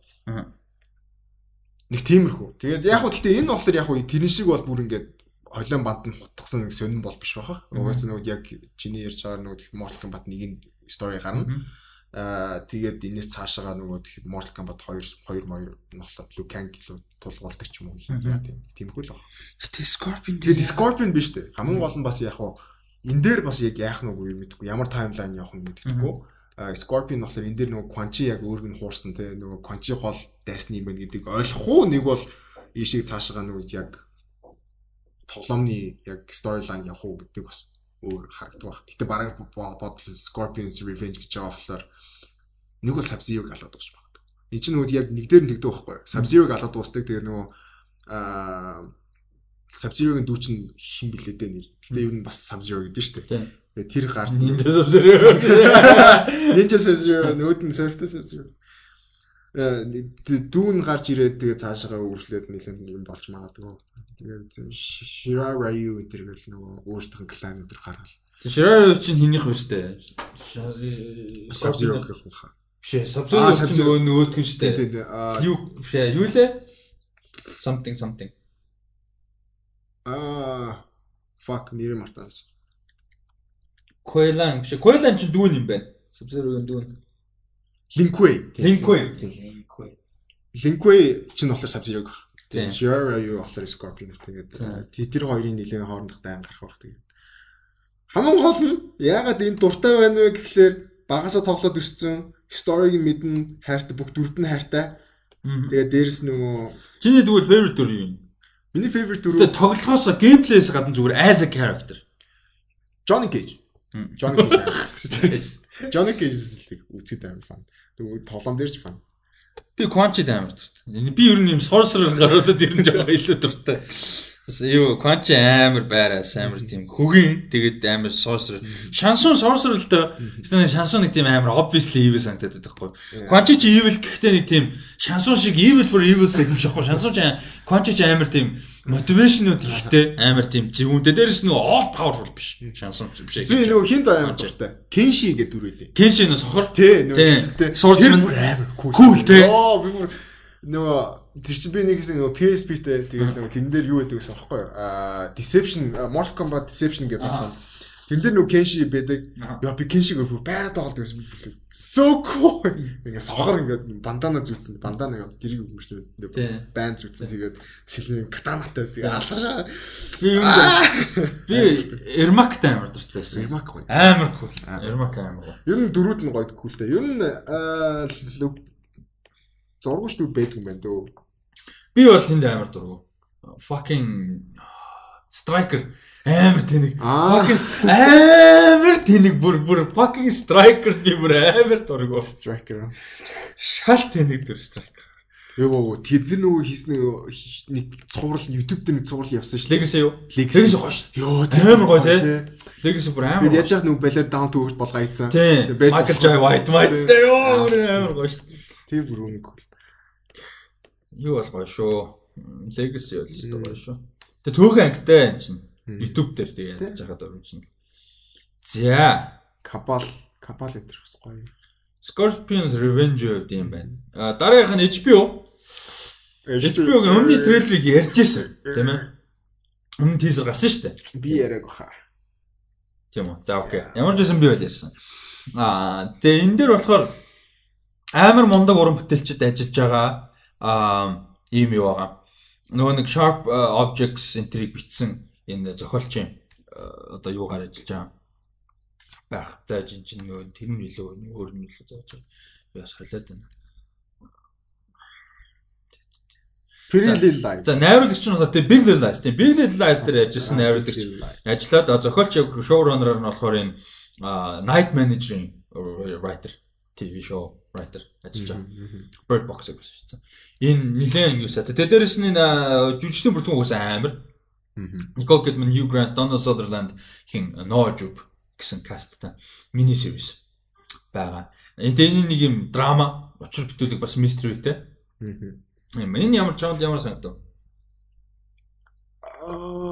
Нэг тиймэрхүү. Тэгээд яг хөө гэхдээ энэ болохоор яг хөө тэрэн шиг бол бүр ингээд холион банд нь хутгсан нэг сонирн бол биш баха. Угаасаа нөгөө яг чиний ярьж байгаа нөгөө Mortal Kombat 1-ийн стори гарна. Аа тэгээд энэс цаашаага нөгөө Mortal Kombat 2 2 2 нохлоо Blue Kang гэлөө тулгуурдаг ч юм уу яа тийм тиймхүү л баг.
Гэтэ Scorpion
тэгээд Scorpion биш үү? Хамгийн гол нь бас яг хуу энэ дээр бас яг яах нь үгүй мэдгүй ямар таймлайн явах нь мэддэггүй. Scorpion болохоор энэ дээр нөгөө Quanchi яг өөрг нь хуурсан те нөгөө Quanchi хол дайсны юм байна гэдгийг ойлгох уу нэг бол ийшийг цаашаага нөгөө яг тоглоомны яг storyline явах уу гэдэг бас өөр харагддаг. Гэтэ бараг бодлол Scorpion's Revenge гэж байгаа болохоор нэг бол Sub-Zero-г алаад дуусч байна. Энд чинь нөгөө яг нэг дээр нь тэгдэг байхгүй юу? Sub-Zero-г алаад дуусдаг. Тэгээ нөгөө аа Sub-Zero-гийн дүү чинь хин блээ дээ нэр. Гэтэ ер нь бас Sub-Zero гэдэг шүү дээ. Тэгээ тэр гарт
Ninja Sub-Zero.
Ninja Sub-Zero нүүд нь Surf Sub-Zero. Э, дүүн гарч ирээд тэгээ цаашаа үргэлжлээд нэлээд юм болж магадгүй. Тэгээд Shirarayu гэдэг л нөгөө нь клан өдр гаргал.
Shirarayu чинь хинийх вэ сте?
Sub-Zero гэх юм хаа.
Биш, Sub-Zero чинь нөгөө нөгөөдг нь штэ. Юу биш юу лээ? Something something.
Аа fuck нэр мартаасан.
Койлан биш. Койлан чинь дүүн юм байна. Sub-Zero-гийн дүүн.
Линквей.
Линквей.
Линквей. Линквей чинь болохоор Sub-Zero гэх. Тэгээд Sure юу болохоор Scorpion тэгээд тэр хоёрын нэлийн хоорондох дайн гарах бах тэгээд. Хамгийн гол нь яагаад энэ дуртай байна вэ гэхлээр багасаа тоглоод өссөн story-г мэднэ хайртай бүх дүрд нь хайртай. Тэгээд дээрэс нөгөө
Чиний тэгвэл favorite дүр юу юм?
Миний favorite дүр
Тэгээд тоглохоос gameplay-с гадна зүгээр as a character.
Johnny Cage. Johnny Cage. Johnny Cage үзэхэд амар фан. Тэгээд тоглоом дээр ч фан.
Би Quanchi амар дуртай. Би ер нь юм sorcerer гаруудад ер нь жоохон илүү дуртай. Юу Quanchi амар байраас амар тийм хөгийн тэгээд амар sorcerer. Шансон sorcerer л дээ. Шансон нэг тийм амар obviously evil санагдаад байдаг хгүй. Quanchi ч evil гэхдээ нэг тийм шансон шиг evil for evil шиг юм шахгүй. Шансон ч Quanchi ч амар тийм мотивашнууд ихтэй. Амар тийм зөвүүнтэй дээрэс нөгөө all powerful биш. Шансон биш.
Би нөгөө хинт амар дуртай. Кенши гэдэг дүр үү
кенши нөгөө сохор?
Тий нөгөө
суулцман
амар
cool. Тий
оо би нөгөө тэр чинь би нэг хэсэг нөгөө PSP-тэй тэгээд нөгөө тэн дээр юу гэдэг гэсэн аахгүй юу а deception Mortal Kombat deception гэдэг байна Тэн дээр нөгөө Кенши байдаг. Яа би Кеншиг өөр байгаад байгаа гэсэн би. So cool. Ингээ сохор ингээ бандана зүтсэн. Бандана дэрийг өгмөш нэ. Байн зүтсэн. Тэгээд сэлмийн катанатай тэгээд алцаашаа.
Би юм би Эрмактай амар дуртай байсан.
Эрмак гоё.
Амар cool. Эрмак амар гоё.
Ер нь дөрүүд нь гоё coolтэй. Ер нь зургууч нүд байдаг юм байна дөө.
Би бол тэнд амар дургу. Fucking striker амар тэнэг. Амар тэнэг бүр бүр fucking striker бүр амар дургу.
Striker.
Шал тэнэг дүр striker.
Йоо тэд нөгөө хийсэн нэг цуврал YouTube дээр нэг цуврал явсан шүү.
Legacy юу?
Legacy
гоё шүү. Йоо амар гоё тий. Legacy бүр амар.
Би яаж яах нөгөө балер down to earth болгоо ийцсан.
Michael J White White ёо амар гоё шүү.
Тийм бүр үнэг.
Юу бол гоё шүү. Legacy бол өстой гоё шүү. Тэгээ цөөхөн ангитай энэ чинь YouTube дээр тэгээ яаж жахад original. За,
Cabal Cabal энэ бас гоё.
Scorpions Revenge гэдэг юм байна. А дараагийнх нь HBO. HBO-гийн өмнө трейлерыг ярьж ирсэн тийм ээ. Өмнө тийзер гарсан шүү дээ.
Би яриаг баха.
Тийм үү. За окей. Ямар ч байсан би бол ярьсан. Аа тэгээ энэ дээр болохоор амар мундаг уран бүтээлчд ажиллаж байгаа аа ийм юу байгаа. Нөгөө нэг sharp objects энтрийг бичсэн энэ зохиолчийн одоо юугаар ажиллаж байгаа байх. За жин чин нөгөө тэр нь илүү өөр нь илүү зааж байгаа. Би бас халиад байна.
Pretty Little Lies.
За найруулагч нь болохоор Big Little Lies тийм Big Little Lies дээр ажилласан найруулагч ажиллаад зохиолч showrunner нь болохоор энэ Night Manager-ийн writer TV show writer ажиллаж байгаа. Bird Box-ыг бичсэн. Энэ нэлээд юу сата. Тэ дээрэс нь жүжигчдийн бүртгэн уус амар. Nicole Kidman, Hugh Grant, Donald Sutherland хин Noah Jupe гэсэн касттай мини series байгаа. Энэ нэг юм драма, учир бүтээлэг бас те. Аа. Энэ ямар чамд ямар санагдав? Аа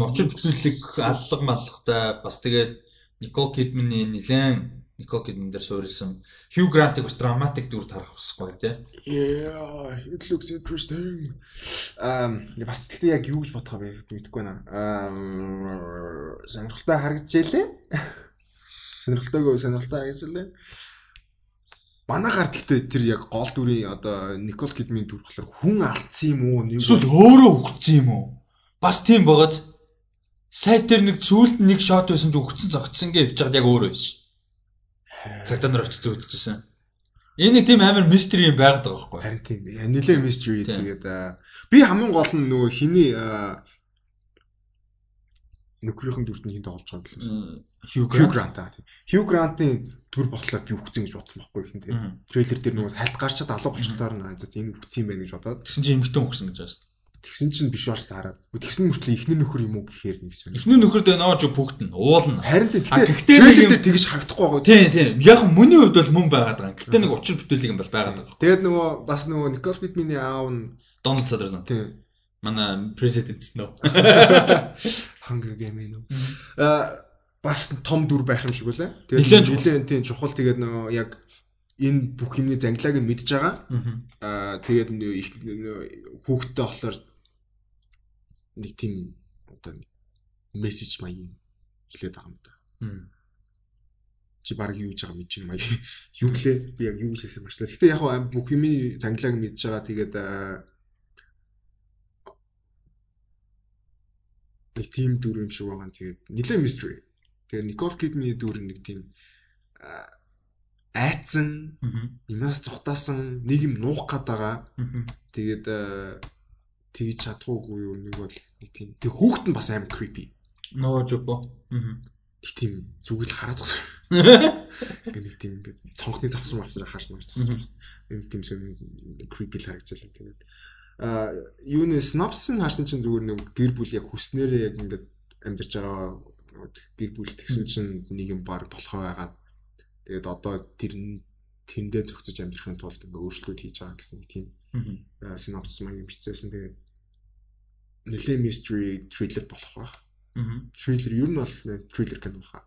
очир бүтээлэг аллаг маллагтай бас тэгээд Никол Кидманы нилээн Никол Кидман дээр суурилсан Хью Грантыг бас драматик дүр тарах гоё тий.
Yeah, it looks interesting. Um бас тэгтээ яг юу гэж бодох вэ мэдэхгүй байна. Um сонирхолтой харагдчихжээ. Сонирхолтойгоо сонирхолтой харагдчихлээ. Манайгаар гэхдээ тэр яг гол дүрийн одоо Никол Кидмийн дүр болохоор хүн алдсан юм уу?
Эсвэл өөрөө өгцсөн юм уу? Бас тийм байгааз сайт дээр нэг сүүлд нэг шот байсан ч өгцсөн зогцсон гэж явж байгаад яг өөрөө байсан. Цагтаа нар очиж үзчихсэн. Энэ тийм амар мистери юм байгаад байгаа байхгүй.
Харин тийм. Нилээ мистери тэгээд би хамгийн гол нь нөгөө хиний нөхрийнхэн дүрт нь хин тоглож байгаа гэлээ. Хью Грант аа тийм. Хью Грантын төр болохоор би үхсэн гэж бодсон байхгүй хин тийм. Трейлер дээр нөгөө хальт гарчаад алуу болчихлоор нь энэ үхсэн юм байна гэж бодоод.
Тэгсэн чинь эмхтэн үхсэн гэж байна.
Тэгсэн чинь биш бааш хараад. Тэгсэн мөртлөө ихний нөхөр юм уу гэхээр нэг
юм. Ихний нөхөр дээ нооч бүгд нь уулна.
Харин тэгтээ трейлер дээр тэгж харагдахгүй байгаа.
Тийм тийм. Яг мөний хувьд бол мөн байгаад байгаа. Гэтэ нэг учир бүтээлэг юм бол байгаад байгаа.
Тэгээд нөгөө бас нөгөө Никол Питминий аав нь
Дональд Садерн. Тийм. Манай президент снөө.
Hunger Game юм. Аа бас том дүр байх юм шиг үлээ. Тэгээд нэлээд тийм чухал тэгээд нөгөө яг энэ бүх юмны зангилааг нь мэдж байгаа. Аа тэгээд их хүүхдтэй болохоор нэг тийм одоо мессеж маяг хэлээд байгаа юм да. Чи баг юу гэж байгаа мэдэж байна маяг. Юу лээ? Би яг юу хэлсэн багчлаа. Гэтэ яг бүх юмны зангилааг мэдж байгаа. Тэгээд нэг тийм дүр юм шиг байгаа. Тэгээд нэлээд mystery Тэгээ Никол Кидманы дүр нэг тийм айцсан юмас цухтаасан нэг юм нуух гээд байгаа. Тэгээд тэгж чадахгүй юу нэг бол нэг тийм тэг хүүхэд нь бас амар creepy.
Ноо жопо.
Тэг тийм зүгэл хараад зогсоо. Ингээ нэг тийм ингээ цонхны завсан авсраа хааш маш зогсоо. Энэ тийм шиг creepy л харагдчихлаа тэгээд а юуны снапс нь харсан чинь зүгээр нэг гэр бүл яг хүснээрээ яг ингээд амьдарч байгаа гэр бүл тэгсэн чинь нэг юм баг болохоо байгаад тэгээд одоо тэр тэндээ зөгцөж амьдрахын тулд ингээ өөрчлөлт хийж байгаа гэсэн тийм синопсис маяг бичсэн. Тэгээд нэлээ mystery thriller болох ба. Thriller ер нь бол thriller кино баха.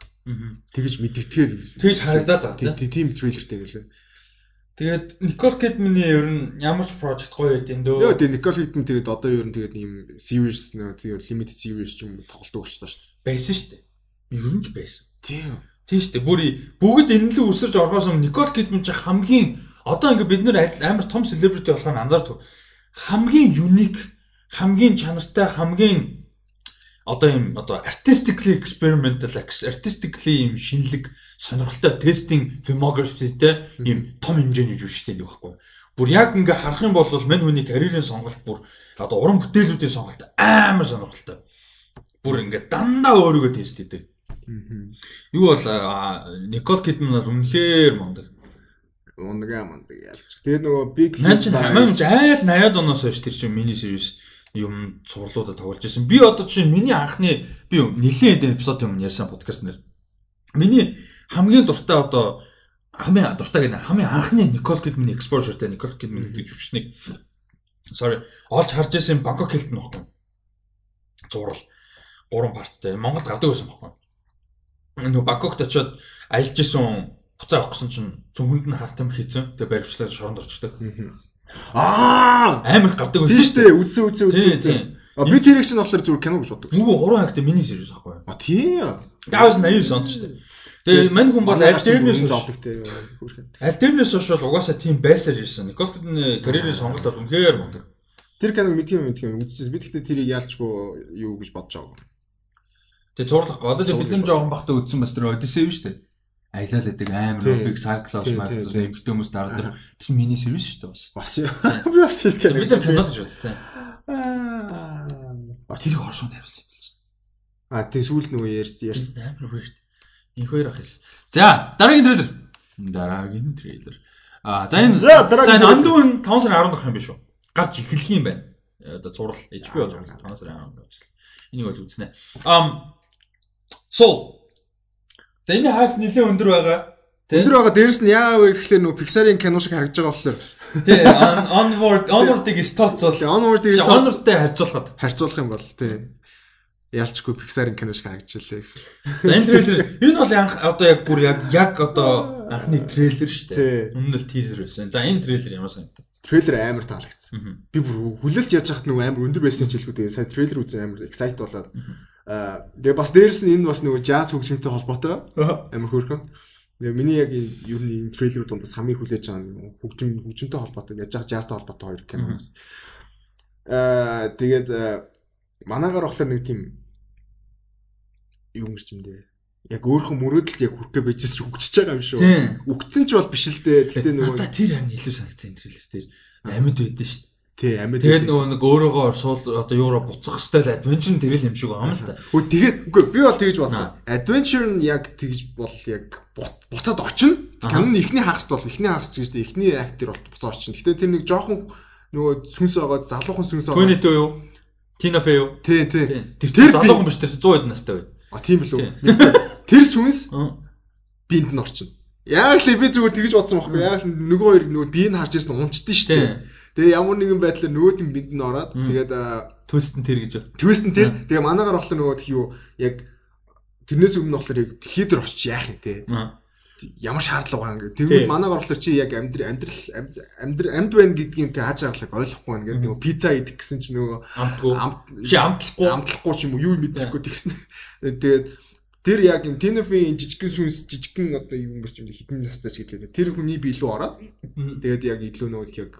Тэгэж мэддэгтгэр
тэгж харагдаад байгаа
тийм thriller гэлээ.
Тэгээд Никол Кидманы ер нь ямар ч project гоё байт юм дөө.
Йоо тэгээд Никол Кидман тэгээд одоо ер нь тэгээд ийм series нөө тэгээд limited series ч юм тоглолт өгч таа шүү
дээ. Байсан шүү дээ. Ер нь ч байсан.
Тийм.
Тийм шүү дээ. Бүр бүгд энэ л үсэрч орохоос өмнө Никол Кидман ч хамгийн одоо ингээ бид нэр амар том celebrity болох нь анзаардаг. Хамгийн unique, хамгийн чанартай, хамгийн одоо юм одоо artistically experimental artistically юм шинэлэг сонирхолтой тестинг filmographyтэй юм том хэмжээний жүжигчтэй нэг байхгүй. Бүр яг ингээ харах юм бол мань хүний карьерийн сонголт бүр одоо уран бүтээлүүдийн сонголт амар сонирхолтой. Бүр ингээ дандаа өөрийгөө тест хийдэг. Юу бол Никол Кидман бол үнэхээр мундаг.
Мундаг мундаг ялч. Тэгээд нөгөө Big
Little Lies айл 80-аад оноос хойш тэр чинь мини series юм цувралуудад тоглож байсан. Би одоо чинь миний анхны би нэлээд эпизод юм ярьсан подкаст нэр. Миний хамгийн дуртай одоо хамгийн дуртай гэнэ хамгийн анхны Никол Кидманы exposure-тэй Никол Кидман гэдэг жүжигчнийг sorry олж харж байсан Бангкок Хилтон баггүй. Зурал гурван парттай. Монголд гадаг байсан баггүй. Нөгөө Бангкокт очиод аялж исэн буцаа авах гэсэн чинь цүнхэнд нь хартам хийцэн. Тэгээ баримтлаад шоронд орчдөг.
Аа
Амар гадаг байсан.
тийм шүү дээ. Үзсэн үзсэн үзсэн үзсэн. А би тэр их чинь болохоор зүгээр кино гэж боддог.
Нүгөө 3 ангитай мини series байхгүй.
А тийм.
Даавс 89 онд шүү дээ. Тэгээ мань хүн бол аль дээрнээс
нь
хойш
зовдөг те. Хөөрхөн.
аль дээрнээс хойш бол угаасаа тийм байсаар ирсэн. Николтны карьерийн сонголт бол үнэхээр мундаг.
Тэр киног мэдхийм мэдхийм үзчихсэн. Би гэхдээ тэрийг яалчгүй юу гэж бодож байгаа.
Тэгээ зурлах. Одоо тэг бид нар жоохон бахта үдсэн бас тэр Odyssey шүү дээ. Аялал гэдэг амар
Тий. Тий,
маяг
тий, тий.
эмгтэн хүмүүс даралдаг. Тэр мини series шүү дээ бас.
Бас яа. Би бас тэр киног.
Бид кино гэж бодтой.
Аа.
А тэрийг оршууд хариулсан юм биш.
А тийм сүүл нөгөө ярьсан ярьсан.
Амар weird. Инх хоёр ах хэлсэн. За, дараагийн трейлер. Дараагийн трейлер. А за энэ
За, дараагийн
за энэ
трейлер.
Андуун 5 сарын 10 дахь юм биш үү? Гарч эхлэх юм байна. Э, Одоо зурал HBO зурал 5 сарын 10 гарч эхэлнэ. Энийг бол үзнэ. Ам Soul. За энэ хайп нэлээд өндөр байгаа.
Өндөр байгаа дээрэс нь яа вэ гэхлээр нөгөө Pixar-ийн кино шиг харагдаж байгаа болохоор
on- onward onward-ыг стоцвол
Onward гэж
onward-тай харьцуулахад.
харьцуулах юм бол тий. Ялчгүй Pixar-ийн кино шиг харагдчихлээ.
За энэ трейлер энэ бол анх одоо яг бүр яг яг одоо анхны трейлер шүү
Тий.
дээ. Өмнө нь teaser байсан. За энэ трейлер ямар санагдав?
Трейлер амар таалагдсан. Би бүр хүлээлт яаж яхад нөгөө амар өндөр байсан ч хэлгүй тэгээ сая трейлер үзэн амар excite болоод тэгээ бас дээрэс нь энэ бас нөгөө jazz хөгжмөнтэй холбоотой амар хөөрхөн. Тэгээ миний яг ер нь энэ трейлерүүд дундаас хамгийн хүлээж байгаа хөгжим хөгжмөнтэй холбоотой яаж яах jazzтай холбоотой хоёр кино бас. Аа тэгээд аа, манаагаар болохоор нэг тийм юм юм дээ. Яг өөрхөн мөрөөдөлд яг хүрхгээ байжс ч хөгжиж байгаа юм шүү. Үгцэн ч бол биш л дээ. Тэгтээ нөгөө
тэр харин илүү санагдсан энэ трейлер дээр. Амьд байдсан шүү.
Тий амьд
Тэгээд нөгөө нэг өөрөөгөө суул одоо юуроо буцах хэвэл adventure тэрэл юм шиг байгаа юм л та.
Хөө тэгээд үгүй би бол тэгж бодсон. Adventure нь яг тэгж бол яг буцаад очино.
Аха.
Киноны ихний хагаст бол ихний хагаст гэж дээ ихний актер бол буцаад очино. Гэтэ тэр нэг жоохон нөгөө сүнс байгаа залуухан сүнс байгаа.
Төвний дөө юу? Тина Фэ юу?
Тий, тий.
Тэр залуухан биш тэр чинь 100 хэд настай бай.
А тийм билүү.
Тий.
Тэр сүнс
Аа.
биэнд нь орчин. Яг л би зүгээр тэгж бодсон байхгүй. Яг л нөгөө хоёр нөгөө биеийг харж ирсэн унчдээ шүү дээ. Тэгээ ямар нэгэн байдлаар нөгөөт нь биэнд нь ороод тэгээд
Twist нь тэр гэж.
Твист нь тий. Тэгээ манаагаар болохоор нөгөө тхий юу яг тэрнээс өмнө болохоор яг дээр очиж яах юм те. Ямар шаардлага байгаа юм гэдэг. Тэгвэл манаагаар болохоор чи яг амьдрал амьдрал амьд амьд амьд байна гэдгийг тэг хааж авахлаг ойлгохгүй байна гэдэг. Нөгөө пицца идэх гэсэн чи нөгөө
Амтгүй.
амт
Чи амтлахгүй.
амтлахгүй ч юм уу юу мэдэхгүй тэгсэн. Тэгээд тэр яг энэ Тенефийн жижигхэн сүнс жижигхэн одоо юм юм хитэн настай ч гэдэг. Тэр хүний бие лүү ороод тэгээд яг илүү нөгөө яг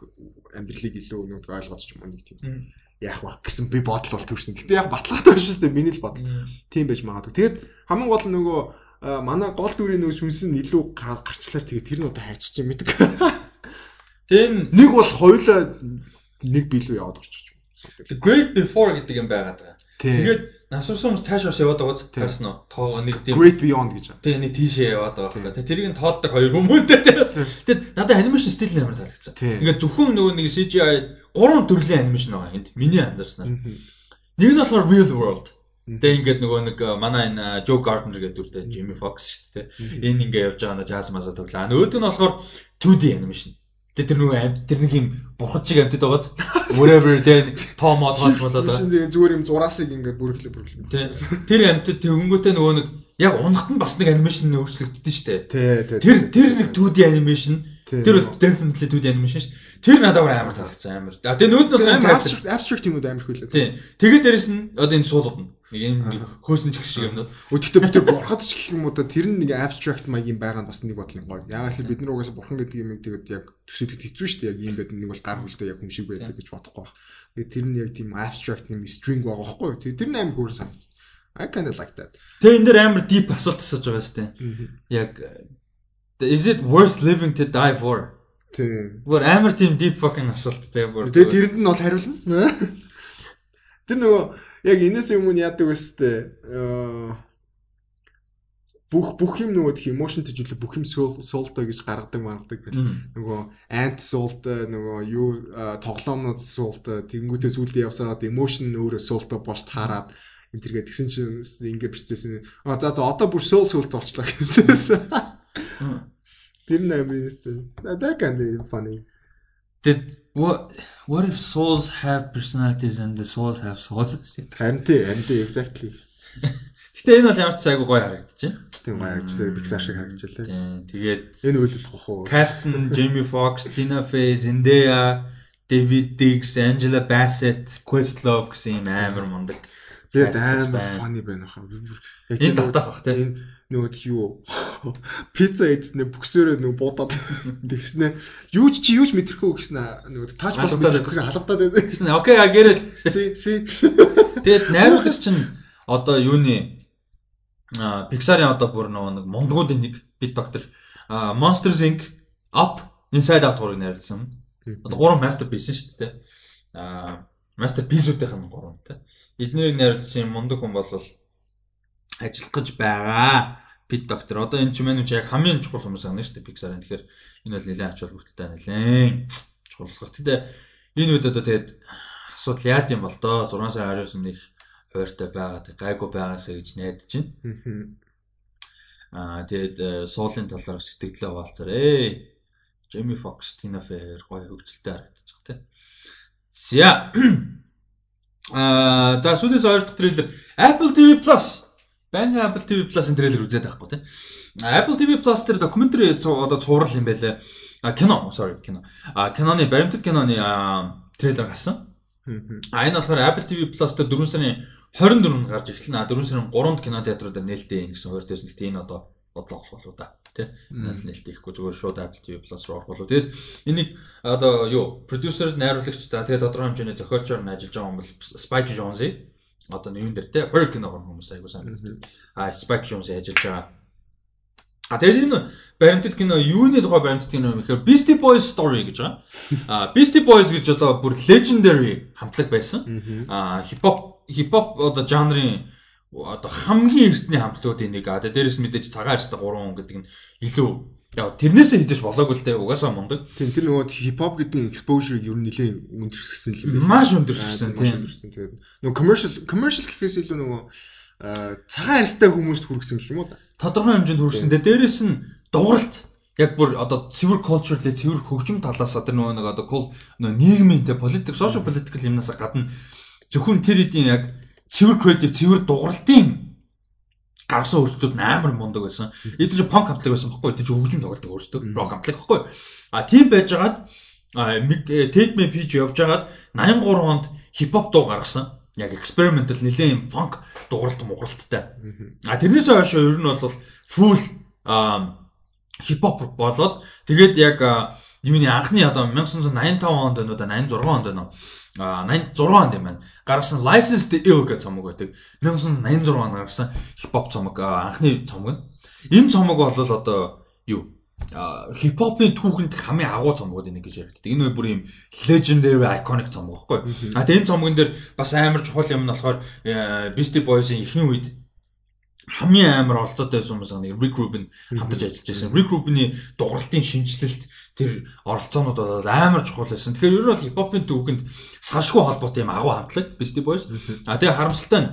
амьдралыг илүү нөгөө ойлгож ч юм уу нэг тийм яах вэ гэсэн би бодол бол төрсөн. Гэтэ яг баталгаатай биш шүү дээ миний л бодол. Тийм байж магадгүй. Тэгээд хамгийн гол нь нөгөө манай гол дүрийн нөгөө сүнс нь илүү гар- гарчлаар тэгээд тэр нь одоо хайчиж юм мэддэг.
Тэн
Нэг бол хоёулаа нэг билүү яваад орчих юм.
The Great Before гэдэг юм байгаад байгаа.
Тэгээд
насурсан хүмүүс цааш бас яваад байгаа
Тийм.
гэсэн нь тоо нэг тийм
Great Beyond гэж.
Тэгээ нэг тийшээ яваад байгаа хэрэг. Тэгээ тэрийг нь тоолдог хоёр хүмүүнтэй тэрс. Тэгээд надад анимашн стил нь амар таалагдсан.
Тийм.
Ингээд зөвхөн нөгөө нэг CGI гурван төрлийн анимашн байгаа энд. Миний анзаарснаар. Нэг нь болохоор real world. Тэгээ ингээд нөгөө нэг э, манай энэ Joe Gardner гэдэг дүртэй Jimmy Fox шүү дээ. Энэ ингээд явж байгаа нь jazz маса тоглоо. Нөгөөд нь болохоор 2D animation. Тэгээ тэр нөгөө амт тэр нэг юм бурхад шиг амтд байгааз whatever тэгээ тоо мод хоолж болоод байгаа.
Чинь тэгээд зүгээр юм зураасыг ингээд бүрхлээ бүрхлээ.
Тэ. Тэр амтд тэгэнгүүтээ нөгөө нэг яг унахт нь бас нэг анимашн өөрчлөгддөг шүү дээ.
Тий, тий.
Тэр тэр нэг 2D animation.
Тий.
Тэр бол definitely 2D animation шүү. дээ. Тэр надад амар таалагдсан амар. А тэгээ нүүд нь бол
abstract abstract юмуд амар хөлөө.
Тийм. Тэгээд дээрэс нь одоо энэ суулгад нь нэг юм хөөсөн чих шиг юмнууд.
Өдөртөө бид тэр бурхад ч гэх юм уу тэр нэг abstract маягийн байгаа нь бас нэг бодлын гоё. Яг л бид нар угаасаа бурхан гэдэг юм тэгээд яг төсөөлөд хэцүү шүү дээ. Яг ийм байдаг нэг бол гар хөлдөө яг юм шиг байдаг гэж бодохгүй байна. Тэгээд тэр нь яг тийм abstract юм string байгаа байхгүй юу? Тэр нь амар хөөрсөн санагдсан. I kind of like that.
Тэгээ энэ дэр амар deep асуулт асууж байгаа шүү дээ. Яг is it worth living to die for?
Тийм.
Бүр амар тийм deep fucking асуулттай бүр.
Тэгээд тэрэнд нь бол хариулна. Тэр нөгөө яг энэс юм нь яадаг вэ? Аа бүх бүх юм нөгөө тх emotion төжүүлээ бүх юм soul-той гэж гаргадаг маргадаг
Мм.
нөгөө ant soul-той нөгөө юу тоглоомнууд soul-той тэгэнгүүтээ сүулдэ явсараад emotion өөрөө soul-той бос таарад энэ тэргээ тэгсэн чинь ингэ бичсэн а за за одоо бүр soul soul-той болчлаа гэсэн. Тэр нэмээс that can be funny.
Did what what if souls have personalities and the souls have souls?
Харин тий, харин тий exactly.
Гэтэ энэ бол ямар ч айгу гоё харагдчихэв.
Тийм гоё харагдчихлаа. Pixar шиг харагдчихлаа.
Тийм. Тэгээд
энэ үйл болох уу?
Cast нь Jamie Foxx, Tina Fey, Zendaya, David Diggs, Angela Bassett, Questlove гэсэн юм амар мундаг.
Тэгээд амар funny байна хаа.
Яг энэ татах бах тий.
Нөгөө юу пицца эдснэ бүксөөрөө нөгөө буудаад тэгснэ юу ч чи юу ч мэдрэхгүй гэснэ нөгөө тач бас мэдрэхгүй халагдаад байдаг
гэсэн окей а гэрэл
си си
тэгээд найруулагч чинь одоо юуны а Pixar-ын одоо бүр нөгөө нэг мондгуудын нэг бит доктор Monsters Inc. Up Inside Out гурыг найруулсан. Одоо гурван masterpiece шүү дээ. А masterpiece-үүдийнх нь гурван тий. Эднэрийг найруулсан мундаг хүн бол ажиллах гэж байгаа. Пит доктор. Одоо энэ ч юм уу яг хамгийн чухал хүмүүс байна шүү дээ Pixar-ын. Тэгэхээр энэ бол нэлээд ач холбогдолтой нэлээд чухал. Гэтэ энэ үед одоо тэгээд асуудал яад юм бол доо 6 сар 19 нэг хууртай байгаа. Гайгүй байгаасаа гэж найдаж байна. Аа тэгээд э, суулын талаар сэтгэлдээ хаваалцарэ. Jamie Foxx, Tina Fey гоё хөгжилтэй харагдаж байгаа тийм. За. Аа за сүүлээс хоёр дахь трейлер Apple TV Plus Банга Apple TV Plus энэ трейлер үзээд байхгүй тийм. Apple TV Plus дээр докюментари одоо цуврал юм байлаа. А кино, sorry, кино. А киноны баримтат киноны трейлер гасан. А энэ болохоор Apple TV Plus дээр 4 сарын 24-нд гарч эхэлнэ. А 4 сарын 3-нд кино театруудад нээлттэй гэсэн хуваарь дэвсэн. Гэтэ энэ одоо бодлоо болох болоо да. Тэ. Энэ нээлттэй ихгүй зүгээр шууд Apple TV Plus руу орох болоо. Тэгээд энийг одоо юу, продюсер, найруулагч за тэгээд тодорхой хэмжээний зохиолчор нь ажиллаж байгаа юм бол Spike Jonze одоо нэг юм дээр те кино гэх хүмүүс айгуу сайн. А Spike Jonze ажиллаж байгаа. А тэгээд энэ баримтат кино юуны тухай баримтат кино юм гэхээр Beastie Boys story гэж байгаа. А Beastie Boys гэж одоо бүр legendary хамтлаг байсан. А хип хоп хип хоп одоо жанрын одоо хамгийн эртний хамтлагуудын нэг. А дээрээс мэдээж цагаан арьстай 3 хүн гэдэг нь илүү Яа тэрнээсээ хідэж болоогүй л те угаасаа мундаг.
Тийм тэр нөгөө хипхоп гэдэг exposure-ыг ер нь нэлээд өндөрсөн л
юм байна. Маш өндөрсөн тийм.
Тэгээд нөгөө commercial commercial гэхээс илүү нөгөө цагаан арьстай хүмүүст хүргэсэн гэх юм уу?
Тодорхой хэмжээнд хүргэсэн. Тэгээд дээрэс нь дууралт яг бүр одоо цэвэр culturally цэвэр хөгжим талаас одоо нөгөө нэг одоо нөгөө нийгмийн те политик social political юмнаас гадна зөвхөн тэр эдийн яг цэвэр creative цэвэр дууралтын гарсан өөрсдүүд амар мундаг байсан. Эд чинь панк хамтлаг байсан байхгүй юу? Эд чинь хөгжим тоглодог өөрсдөө рок хамтлаг байхгүй юу? А тийм байжгаад Tedme Peach явж байгаад 83 онд хипхоп дуу гаргасан. Яг experimental юм funk дууралт мууралттай. А тэрнээс хойш ер нь бол full хипхоп болоод тэгээд яг юуны анхны одоо 1985 онд байна уу да 86 онд байна уу 86 онд юм байна. Гаргасан License to Ill гэх цомог байдаг. 1986 онд гаргасан хипхоп цомог анхны цомог. Энэ цомог бол одоо юу хипхопын түүхэнд хамгийн агуу цомгууд нэг гэж яригддаг. Энэ бүр юм legendary iconic цомог байхгүй. А тэгээ энэ цомгон дээр бас амар чухал юм нь болохоор Beastie Boys-ийн ихэнх үед хамгийн амар оролцоотой байсан хүмүүс нэг Rick Rubin хамтарч ажиллаж байсан. Rick Rubin-ийн дугарлтын шинжилэлт тэр оролцоонууд бол амар чухал байсан. Тэгэхээр ер нь бол хипхопын түүхэнд салшгүй холбоотой юм агуу хамтлаг Beastie Boys. А тэгээ харамсалтай нь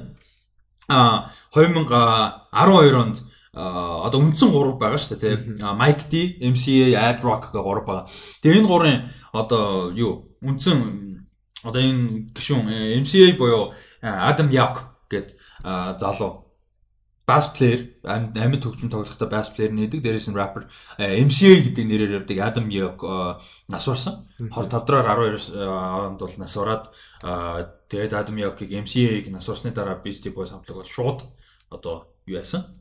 а 2012 онд одоо үндсэн 3 байгаа шүү дээ тийм Mike D, MCA, Ad Rock гэх 3 байгаа. Тэгээ энэ гурын одоо юу үндсэн одоо энэ гишүүн MCA буюу Adam Yauch гэдэг залуу bass player амьд хөгжим тоглохдоо bass player нэдэг дээрээс нь rapper MCA гэдэг нэрээр явдаг Adam York нас барсан. 25 дараа 12 онд бол нас бараад тэгээд Adam York-ийг MCA-ийг нас барсны дараа Beastie Boys хамтлаг бол шууд одоо юу яасан?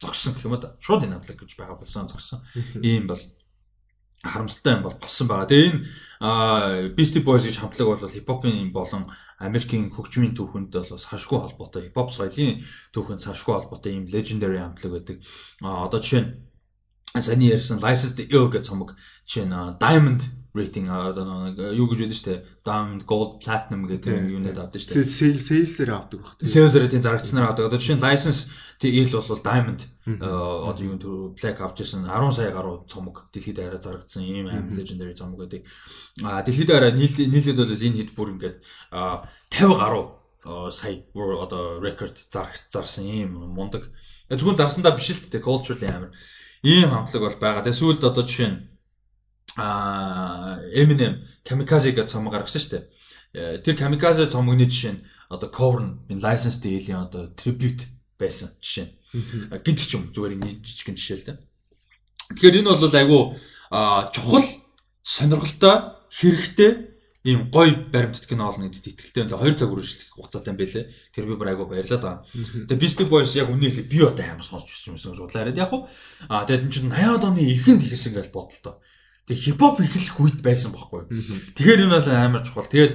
Зогссон гэх юм да шууд энэ хамтлаг гэж байгаа болсон зогссон. Ийм бол харамсалтай юм бол болсон байгаа. Тэгээ энэ Beastie Boys гэж хамтлаг бол хипхопын болон Америкийн хөгжмийн түүхэнд бол бас хашгүй холбоотой хипхоп соёлын түүхэнд хашгүй холбоотой юм legendary хамтлаг. А одоо жишээ нь саний ярьсан License to Ill гэх цомог жишээ нь Diamond рейтинг одоо нэг юу гэж байдаг шүү дээ. Diamond, Gold, Platinum гэдэг юунад авдаг шүү
дээ. Sales sales-ээр авдаг баг.
Sales-ээр тийм зарагдсанаар авдаг. Одоо жишээ нь license ил бол Diamond одоо юу тэр Black авч ирсэн 10 сая гаруй цомог дэлхийд хараа зарагдсан ийм аим legendary цомог байдаг. А дэлхийд хараа нийлээд бол энэ хэд бүр ингээд 50 гаруй сая одоо рекорд зарсан ийм мундаг. Зөвхөн зарсандаа биш л дээ culturally амар ийм хамтлаг бол байгаа. Тэгээ сүүлд одоо жишээ нь а Eminem Kamikaze гэж цомог гаргасан шүү дээ. Тэр Kamikaze цомогны жишээ нь одоо Korn License to Alien одоо tribute байсан жишээ. Гинт ч юм зүгээр нэг жижигэн жишээ л дээ. Тэгэхээр энэ бол айгүй чухал сонирхолтой хэрэгтэй ийм гоё баримтат кино олно гэдэгт итгэлтэй байна. 2 цаг үргэлжлэх хугацаатай юм байлээ. Тэр би бүр айгүй баярлаад байгаа. Тэгээ Beastie Boys яг үнэ хэлээ би одоо амар сонсч байсан юмсан судлаа яриад яг хуу. Аа тэгээд энэ чинь 80-аад оны ихэнд ихсэн гэж бодлоо. Тэгээ хипхоп эхлэх үед байсан байхгүй. Тэгэхээр энэ бол амар чухал. Тэгээд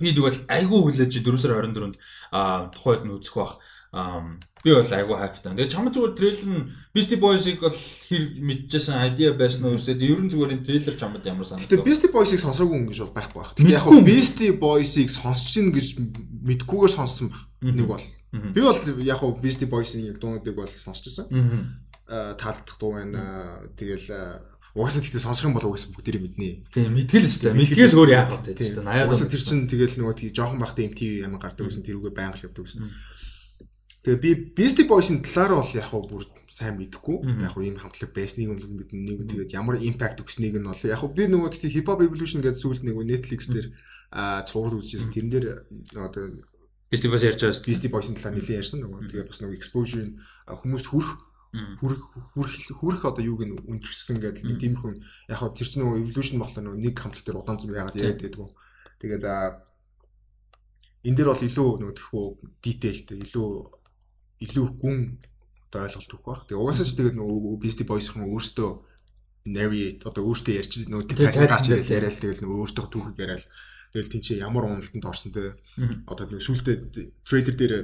би тэгвэл айгүй хүлээж 4 сарын 24-нд аа тухайд нь үзэх бах би бол айгүй хайптай. Тэгээ чам зүгээр трейлер нь Beastie Boys-ыг бол хэр мэдчихсэн idea байсан уу үстэй. Ер нь зүгээр энэ трейлер чамд ямар санагдав?
Тэгээ Beastie Boys-ыг сонсоогүй юм гэж бол байхгүй байх. Тэгээ яг хөө Beastie Boys-ыг сонсч ин гэж мэдгүйгээр сонссон. Нэг бол. Би бол яг хөө Beastie Boys-ийн яг дуунуудыг бол сонсчихсан. Аа таалдах дуу байна. Тэгэл Угаасаа тэгтээ сонсох юм бол угаасаа бүгдээрээ мэднэ.
Тийм мэдгэл шүү дээ. Мэдгээс өөр яах вэ тийм шүү дээ. 80-аад
он тэр чинь тэгэл нөгөө тийг жоохон бахтай MTV юм гардаг гэсэн тэрүүгээ байнга явдаг гэсэн. Тэгээ би Beastie Boys-ын талаар бол яг хөө бүр сайн мэдэхгүй. Яг хөө ийм хамтлаг байсныг нь мэднэ. Нэг тэгээд ямар impact өгснгийг нь бол яг хөө би нөгөө тэгээд Hip Hop Evolution гэдэг сүүлд нэг Netflix дээр цуврал үзчихсэн. Тэрэн дээр одоо
Beastie Boys ярьж байгаа
Beastie Boys-ын талаар нэлээд ярьсан нөгөө. Тэгээд бас нөгөө exposure хүмүүст хүрх хүрх хүрх одоо юуг нь үнэрсэн гэдэг нэг тиймэрхүү яг хөө тэр чинь нөгөө evolution болохоор нөгөө нэг хамтлаг дээр удаан зүг яагаад яриад байдгүй. Тэгээд энэ дээр бол илүү нөгөө тэрхүү detailтэй илүү илүү гүн одоо ойлголт өгөх баг. Тэгээ угаасаа ч тэгээд нөгөө Beastie Boys-ын өөртөө narrate одоо өөртөө ярьж нөгөө ирэл яриад тэгэл нөгөө өөртөө түүхийг яриад. Тэгэл тийч ямар уналтанд орсон те. Одоо нөгөө сүултээ трейлер дээр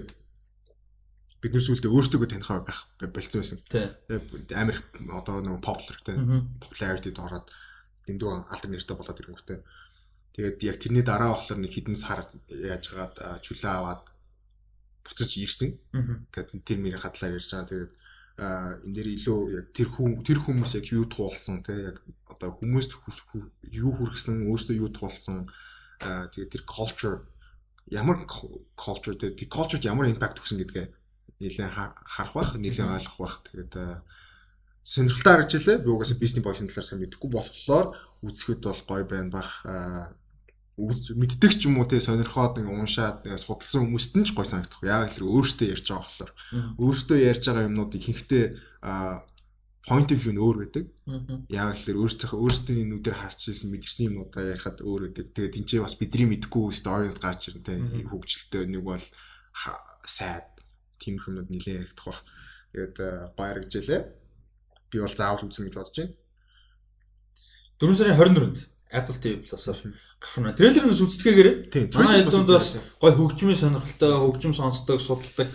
бид нар сүултээ өөртөө танихаа байх болцсон байсан. Тэгээ амар одоо нөгөө popular те popularity-д ороод дэндүү алдар нэртэй болоод ирэнгүүтээ тэгээд яг тэрний дараа болохоор нэг хідэн сар яаж гаад чүлээ аваад буцаж ирсэн. Тэгээд тэр мэрийн хадлаар ярьж байгаа. Тэгээд энэ дээр илүү яг тэр хүн тэр хүмүүс яг юу туулсан те яг одоо хүмүүст юу хүргэсэн өөртөө юу туулсан тэгээд тэр culture ямар culture тэр culture ямар impact өгсөн гэдгээ нэлээд харах байх нэлээд ойлгох байх тэгээд сонирхолтой харагдчихлаа би угаасаа бизнес бойсын талаар сайн мэдэхгүй болохоор үзэхэд бол гоё байна бах. Мэддэг ч юм уу те сонирхоод ингээ уншаад судалсан хүмүүст нь ч гой санагдах. Яг л өөртөө ярьж байгаа болохоор. Өөртөө ярьж байгаа юмнуудыг хинхтээ point of view нь өөр байдаг. Яг л өөртөө өөртөө нүдээр харж ирсэн мэдэрсэн юмудаа ярихад өөр байдаг. Тэгээд энэ ч бас бидний мэдгүй story-д гарч ирнэ те. Хөгжилтэй нэг бол сайд тийм юмнууд нилээ яригдах бах. Тэгээд баяргажлээ. Би бол заавал үзнэ гэж бодож байна.
4 сарын 24-нд Apple TV Plus-аар гарах нь. Трейлер нь үздэгээгээрээ. Манай хэдүүнд бас гой хөгжмийн сонирхолтой, хөгжим сонсдог, судалдаг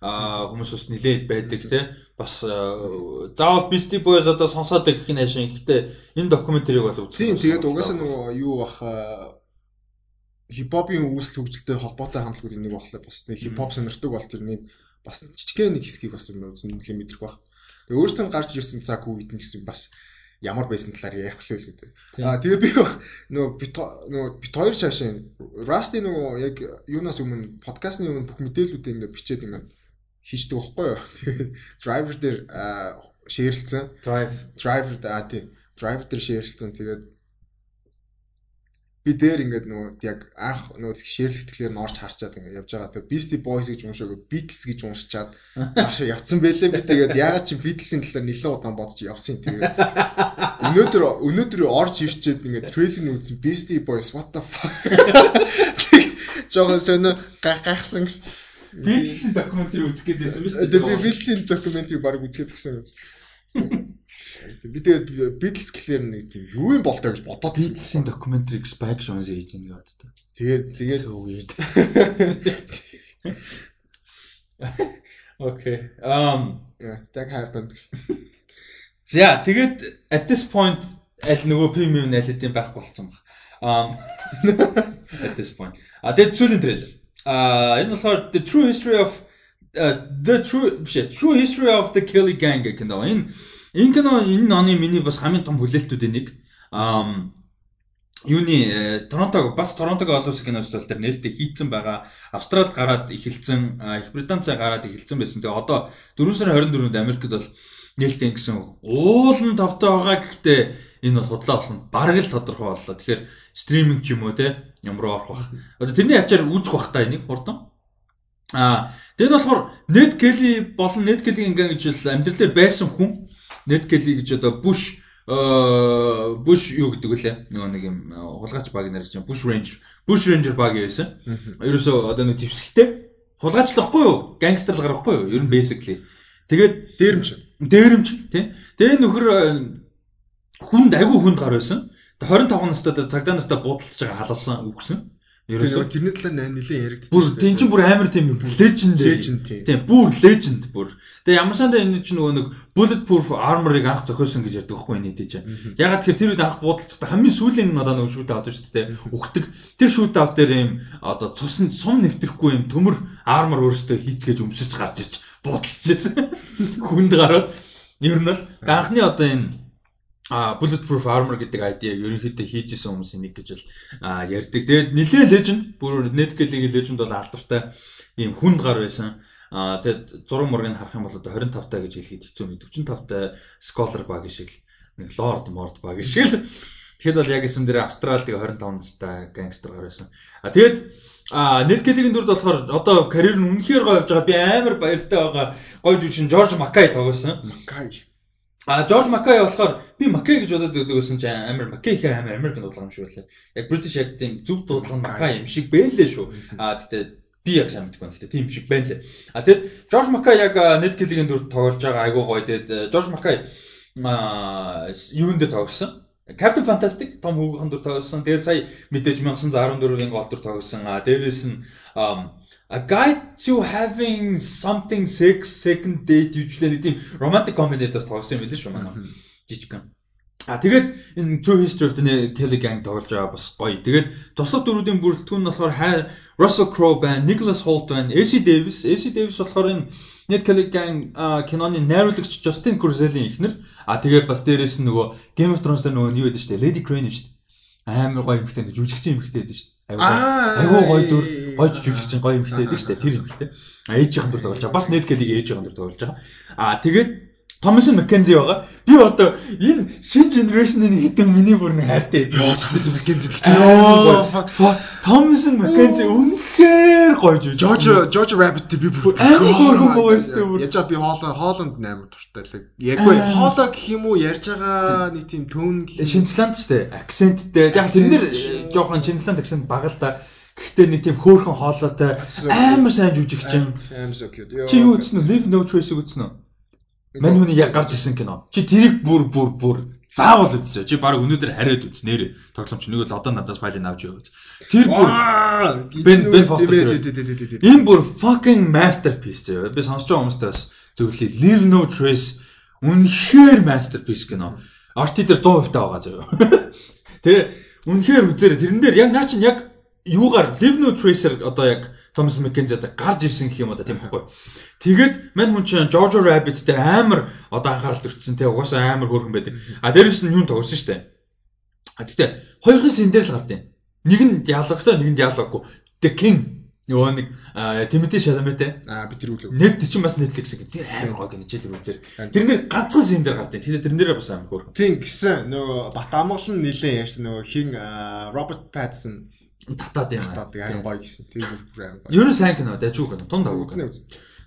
хүмүүс бас нилээд байдаг тий бас заавал Beastie Boys одоо сонсоод гэх нь ашиг. Гэхдээ энэ докюментарийг бол үзэх.
Тийм тэгээд угаасаа нөгөө юу бах хипхопын үүсэл хөгжилтэй холбоотой хамтлагууд нэг бахлаа бас хипхоп сонирхдаг бол тэр нэг бас жижигхэн нэг хэсгийг бас үзэн нэлээ мэдрэх бах. Тэгээ өөртөө гарч ирсэн цаг үед нь гэсэн бас ямар байсан талаар ярих хэлээ л гэдэг. Аа тэгээ би нөгөө бит нөгөө бит хоёр шашаа Rusty нөгөө яг юунаас өмнө подкастны өмнө бүх мэдээллүүдээ ингээд бичээд ингээд хийждэг байхгүй юу. Тэгээ driver дээр шеэрлцэн.
Drive
driver аа тийм driver дээр шеэрлцэн. Тэгээд би дээр ингээд нөгөө яг анх нөгөө шэрлэх тэгэхээр норч харчаад ингээд явж байгаа. Тэгээ Beastie Boys гэж уншаагүй Beatles гэж уншичаад цаашаа явцсан байлээ би тэгээд яагаад чи Beatles-ийн талаар нэлээд удаан бодож явсан тэгээд өнөөдөр өнөөдөр орж ирчээд ингээд трейлер нь үзсэн Beastie Boys what the fuck жоохон сонио гайхсан
Beatles-ийн докюментари үзэх гээд байсан биз
дээ. Би Beatles-ийн докюментари баг үзэх гээд гисэн. Би тэгээд Beatles гэхлээр нэг тийм юу юм болтой гэж бодоод
байсан. Beatles-ийн докюментариг Spike Jonze хийж байгаа гэдэг.
Тэгээд тэгээд
so weird. Okay. Um
that happened.
За тэгээд at this point аль нөгөө премиум аль хэдийн байхгүй болсон баг. Um at this point. А тэгээд сүүлийн трейлер. А энэ болохоор the true history of uh, the true true history of the Kelly Gang гэх кино. Энэ Энэ кино энэ оны миний бас хамгийн том хүлээлтүүдийн нэг. Аа юуны Торонтог бас Торонтог олон улсын кино фестивал дээр нээлттэй хийцэн байгаа. Австралид гараад эхэлсэн, Их Британцаа гараад эхэлсэн байсан. Тэгээ одоо 4 сарын 24-нд Америкт бол нээлттэй гэсэн уулын тавтай байгаа гэхдээ энэ бол худлаа болох нь бараг л тодорхой боллоо. Тэгэхээр стриминг ч юм уу те ямар орох бах. Одоо тэрний ячаар үүсэх бах та энийг хурдан. Аа тэгээд болохоор Ned Kelly болон Ned Kelly ингээ гэж л амьдрал дээр байсан хүн Ned Kelly гэж одоо Bush Bush юу гэдэг вүлээ нөгөө нэг юм хулгайч баг нэр чинь Bush Ranger Bush Ranger баг байсан. Ерөөсөө одоо нэг зевсгтэй хулгайч л байхгүй юу? Гангстер л гарахгүй юу? Ер нь basically. Тэгээд
дээрэмч.
Дээрэмч тий. Тэгээ нөхөр хүнд агүй хүнд гар байсан. 25 настай цагдаа нартай буудалцж байгаа халалсан үгсэн.
Ерөөсөө тэрний талаар нэлээд яригдсан.
Бүр тийм ч бүр амар тийм леженд.
Леженд
тийм. бүр леженд бүр. Тэгээ ямар сандаа энэ чинь нөгөө нэг bulletproof armor-ыг анх зохиосон гэж ярьдаг байхгүй нийтэд чинь. Ягаад тэгэхээр тэр үед анх буудалцдаг хамгийн сүүлийн одоо нөгөө шүүт авдаг шүү дээ. Өгдөг. Тэр шүүт ав дээр ийм одоо цуснд сум нэвтрэхгүй ийм төмөр armor өөрөөсөө хийцгээж өмсөж гарч ирж буудалцчихсэн. Хүнд гараад ер нь бол анхны одоо энэ а bulletproof armor гэдэг ID ерөнхийдөө хийжсэн хүмүүсийн нэг гэж л ярьдаг. Тэгээд нилээ legend бүр Netgale-ийн legend бол алдартай ийм хүнд гар байсан. А тэгээд зураг мургийг харах юм бол одоо 25 таа гэж хэлэхэд хэцүү нэг 45 таа scholar баг шиг л нэг lord mord баг шиг л Тэгэхэд бол яг эсэм дээр Австрал тэгээ 25 настай гангстер гар байсан. А тэгээд А Netgale-ийн дүрд болохоор одоо карьер нь үнэхээр гоё явж байгаа. Би амар баяртай байгаа. Гоё жүжигчин Жорж Маккай тоглосон.
Маккай.
А Жорж Маккай болохоор би Маккай гэж бодоод өгдөг байсан чинь амар Маккай ихэр амар Америк дуудлага юм шиг байлаа. Яг British яг тийм зөв дуудлага Маккай юм шиг байлээ шүү. А тэгтээ би яг сайн мэдгүй байна. Гэтэ тийм шиг байлээ. А тэгээд Жорж Маккай яг Netgale-ийн дүр тоглож байгаа айгуу гоё. Тэгээд Жорж Маккай а юунд дээр тоглосон? Captain Fantastic том хүүгийн дүр тоглосон. Тэгээд сая мэдээж 1914-ийн гол дүр тоглосон. А дээрээс нь A Guide to Having Something Sex Second Date юучлээ нэг тийм romantic comedy-дээс тоглосон юм билээ шүү манай. Жижиг гэн. А тэгээд энэ True History of the Kelly Gang тоглож байгаа бас гоё. Тэгээд туслах дөрүүдийн бүрэлдэхүүн нь болохоор Russell Crowe байна, Nicholas Hoult байна, AC Davis. AC Davis болохоор энэ Ned Kelly Gang киноны найруулагч Justin Kurzel-ийн эхнэр. А тэгээд бас дээрэс нь нөгөө Game of Thrones дээр нөгөө юу байдаг шүү дээ. Lady Crane шүү дээ. Амар гоё эмэгтэй нэг жүжигчин эмэгтэй байдаг шүү дээ. Айгуу гоё дүр, гоё жүжигчин гоё эмэгтэй байдаг шүү дээ. Тэр эмэгтэй. А ээжийнхэн дүр тоглож байгаа. Бас Ned Kelly-ийн ээжийнхэн дүр тоглож байгаа. А тэгээд Томсон Маккензи байгаа. Би одоо энэ шинэ генерашны нэг хэдэн миний бүр нэг хайртай байдаг.
Томсон Маккензи гэхдээ
Томсон Маккензи үнэхээр гоё жоо.
Жорж Жорж Rabbit би бүр
амар гоё гоё өстэй бүр.
Яжаа би хоолоо хоолонд амар дуртай л. Яггүй хоолоо гэх юм уу ярьж байгаа нэг тийм төвн
Шинзланд ч тэ акценттэй. Яг тэрнэр жоохон Шинзланд акцент бага л да. Гэхдээ нэг тийм хөөхөн хоолойтой амар сайн жүжигчин. Чи юу үзсэн үү? Live No Trace үзсэн үү? Мань хүний яг гарч ирсэн кино. Чи тэрийг бүр бүр бүр заавал үзсэй. Чи баг өнөөдөр хариад үз нэрэ. Тогломч нэг л одоо надаас файлыг авч яваач. Тэр бүр Бен Бен Фостер. Энэ бүр fucking masterpiece зөө. Би сонсож байгаа хүмүүстээ бас зөвлөе. Live No Trace үнэхээр masterpiece кино. RT дээр 100% таа байгаа зөө. Тэ үнэхээр үзээрэй. Тэрэн дээр яг наа чин яг юугаар Live No Tracer одоо яг Thomas McKenzie одоо гарч ирсэн гэх юм одоо тийм байхгүй. Тэгээд мань хүн чинь George Rabbit дээр амар одоо анхаарал төрчихсөн те угаасаа амар хөөрхөн байдаг. А дээрэс нь юун тоглосон дээ. А тэгтээ хоёрын сэн дээр л гардыг. Нэг нь диалогтой нэг нь диалоггүй. The King Нөгөө нэг Тимоти Шаламетэй.
Аа би тэр үзэв.
Net чинь бас Netflix гэх. Тэр амар гоё гэнэ чи тэр үзэр. Тэрнэр ганцхан шин дээр гардыг. Тэр тэрнэрээ бас амар хөөрхөн.
Тийм гэсэн нөгөө Бат амгалан нилээ ярьсан нөгөө хин Роберт Паттсон
татаад юм.
Татаад амар гоё гэсэн. Тэр бүр амар гоё.
Ер нь сайн кино дайжгүй кино. Тун давгүй кино.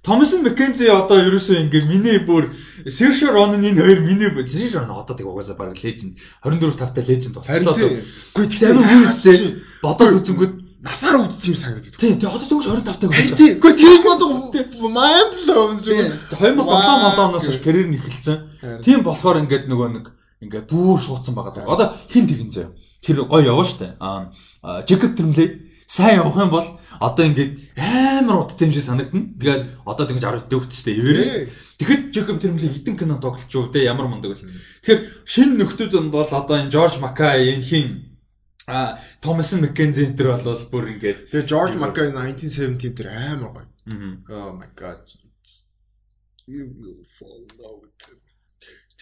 Томсон Маккензи одоо ерөөсөө ингээ миний бүр Сэршо Ронны хоёр миний Сэршо Рон одоо тэг угаасаа баг леженд 24 тавтай леженд болчихлоо. Үгүй тийм амар үедээ бодоод үзэнгүүт
насаар үзсэн юм санагдав.
Тийм тэг одоо тэгж 25 таг
байна. Тийм. Үгүй тийм бод mind blown
зүгээр. 2007 оноос хойш карьер нь эхэлсэн. Тийм болохоор ингээд нөгөө нэг ингээ бүр суудсан байгаа. Одоо хин тэгэн заяа. Тэр гоё яваа штэ. Аа Жекоб Тэмлээ сайн явах юм бол одоо ингээд амар удаа юм шиг санагдана. Тэгээд одоо тэгж 10 дөвчтэй ивэрэж. Тэгэхэд Jacob Tremblay хитэн кино тоглож юу те ямар мундаг вэ. Тэгэхээр шинэ нөхдүүд бол одоо энэ George Mackay энэ хин а Томасон Маккензи энэ төр бол бүр ингээд
Тэгээ George Mackay 1917 тэр амар гоё. Oh my god. You will fall in love.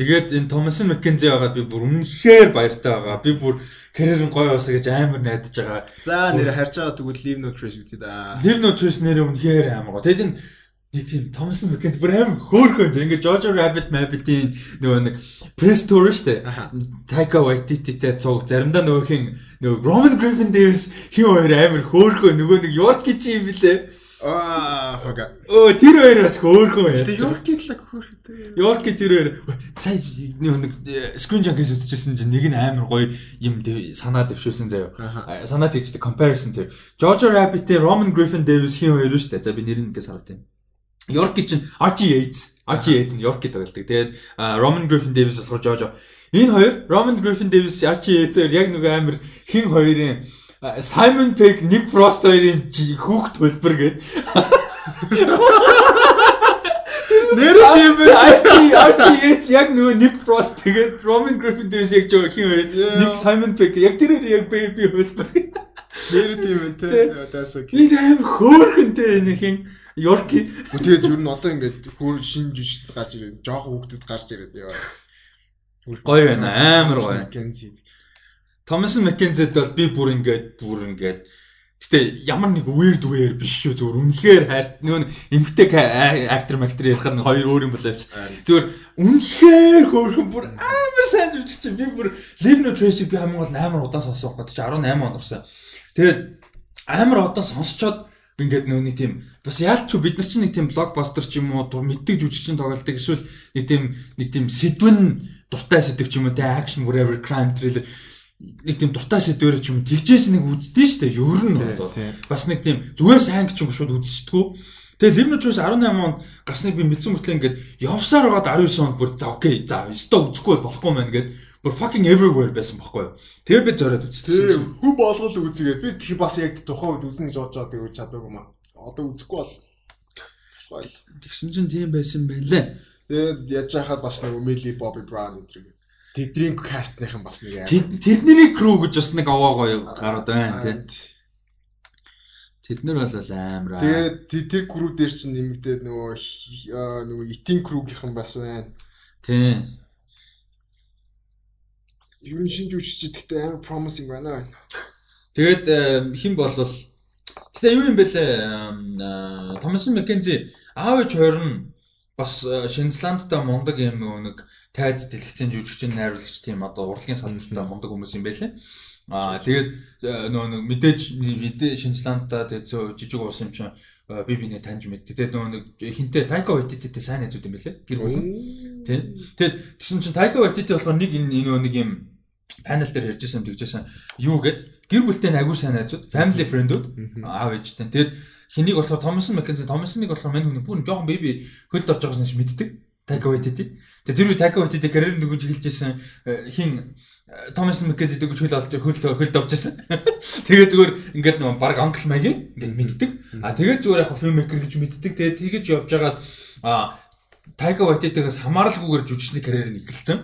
Тэгээд энэ Томасон Маккензи байгаа би бүр үнэхээр баяртай байгаа. Би бүр карьер нь гоё басаа гэж амар найдаж байгаа.
За нэр харж байгаа тэгвэл Live No Trace үү да.
Live No Trace нэр үнэхээр амар гоё. Тэгээд энэ нэг тийм Томсон Маккенз бүр аим хөөрхөн зэ ингээд Jojo Rabbit Rabbit-ийн нөгөө нэг press tour штэ. Taika Waititi-тэй цуг заримдаа нөгөө хин нөгөө Roman Griffin Davis хин хоёр амир хөөрхөн нөгөө нэг Yorkie чи юм билээ.
Аа, forgot.
Өө тэр хоёр бас хөөрхөн байж.
Yorkie талаг хөөрхөтэй.
Yorkie тэр хоёр сая нэг screen junkies үзчихсэн чинь нэг нь амар гоё юм санаа дэвшүүлсэн.
Аха.
Санаа тэгчтэй comparison заяа. Jojo Rabbit-тэй Roman Griffin Davis хин хоёр шүү дээ. За би нэрийг ингээс хараад байна. Yorkie чинь Archie Yates. Archie Yates нь Yorkie тоглодог. Тэгээд Roman Griffin Davis болохоор Jojo. Энэ хоёр Roman Griffin Davis, Archie Yates яг нөгөө амар хин хоёрын Simon Pegg, Nick Frost хоёрын хүүхд төлбөр гээд
Нэрээ тийм байх.
Archie Archie Yates яг нөгөө Nick Frost тэгээд Roman Griffin Davis яг жоо хин хоёр. Nick Simon Pegg яг тэрээр яг baby хөлбөр.
Нэрээ тийм байх те. That's okay.
Би аим хөөхөнтэй энэ хин Yorkie
Тэгээд ер нь одоо ингээд хөр шин жүжигчд гарч ирээд, жоох хүүхдэд гарч ирээд яа.
Гоё байна, амар гоё.
Kenzie.
Thomas McKenzie-д бол би бүр ингээд бүр ингээд Гэтэ ямар нэг weird weird биш шүү зүгээр үнэхээр хайрт нөө эмгтэй актер мактер ярихаар нэг хоёр өөр юм болоо явчих. Зүгээр үнэхээр хөөрхөн бүр амар сайн зүгч чинь би бүр Live No Trace би хамгийн гол амар удаан сонсох гээд чи 18 он орсон. Тэгээд амар удаан сонсчоод ингээд нөө нэг тийм бас яалч бид нар чинь нэг тийм блокбастер ч юм уу дур мэддэг жүжигчин тоглолтыг эсвэл нэг тийм нэг тийм сэдвэн дуртай сэдв ч юм уу те action whatever crime thriller нэг тийм дуртай сэдвэр ч юм тэгжээс нэг үздэг шүү дээ. Ер нь бол бас нэг тийм зүгээр сайн гэж юм шууд үзчихдэггүй. Тэгээ Choice 18 онд гарсныг би мэдсэн мөртлөө ингээд явсаар байгаад 19 онд бүр за окей за өстө үзэхгүй бол болохгүй мэн гээд бүр fucking everywhere байсан байхгүй юу. Тэгээ би зориод үзчихсэн.
Хүн болгол үзгээд би тэг бас яг тухайн үед үзнэ гэж бодож байгаа тэгвэл чадаагүй маа. Одоо үзэхгүй бол болохгүй л.
Тэгсэн чинь тийм байсан байлээ.
Тэгээд яаж яхад бас нэг Millie Bobby Brown гэдэг. Тэдний кастныхан бас нэг
Тэд тэрний crew гэж бас нэг аваа гоё гарууд байна тий. Тэд нар бол амар аа.
Тэгээд тэ- тэр crew дээр чинь нэмэгдээд нөгөө аа, нөгөө Eating crew-гийнхан бас байна.
Тий.
Ер нь шинж үжигчд гэхдээ амар promising байна.
Тэгээд э, хэн болвол Гэтэ юу юм бэлээ Томас Маккензи аав ээж хоёр нь бас э, Шинзландтай мундаг юм нэг тайз дэлгэцэн жүжигчин найруулагч тийм одоо урлагийн салбартаа мундаг хүмүүс юм байлээ. Аа тэгээд э, нөгөө нэг мэдээж мэдээ Шинзландтай тэгээд жижиг уус юм чинь э, би биний таньж мэддэг. Тэгээд нөгөө нэг хинтээ Тайка Вайтититэй сайн найзууд юм байлээ. Гэр бүл. Тийм. Тэгээд тэгсэн чинь Тайка Вайтити болохоор нэг энэ энэ нэг юм панел дээр ярьжсэн тэгжсэн юу гэд гэр бүлтэй агүй сайн найзууд family friend-ууд аав ээжтэй. Тэгээд хэнийг болохоор Томсон Маккензи Томсоныг болохоор мань хүн бүр жоохон беби хөлд орж байгааг нь мэддэг. Така Вайтити. Тэгээд тэр үе Така Вайтити карьер нөгөөж хэлжсэн хин Томсон Маккензи дэгж хөл олж хөлд хөлд орж байсан. Тэгээд зүгээр ингээл нөгөө баг англ маягийн ингээд мэддэг. А тэгээд зүгээр яг фильммейкер гэж мэддэг. Тэгээд тэгэж явж байгаад а Тайка Вайтитигээс хамааралгүйгээр жүжигчний карьер нь эхэлсэн.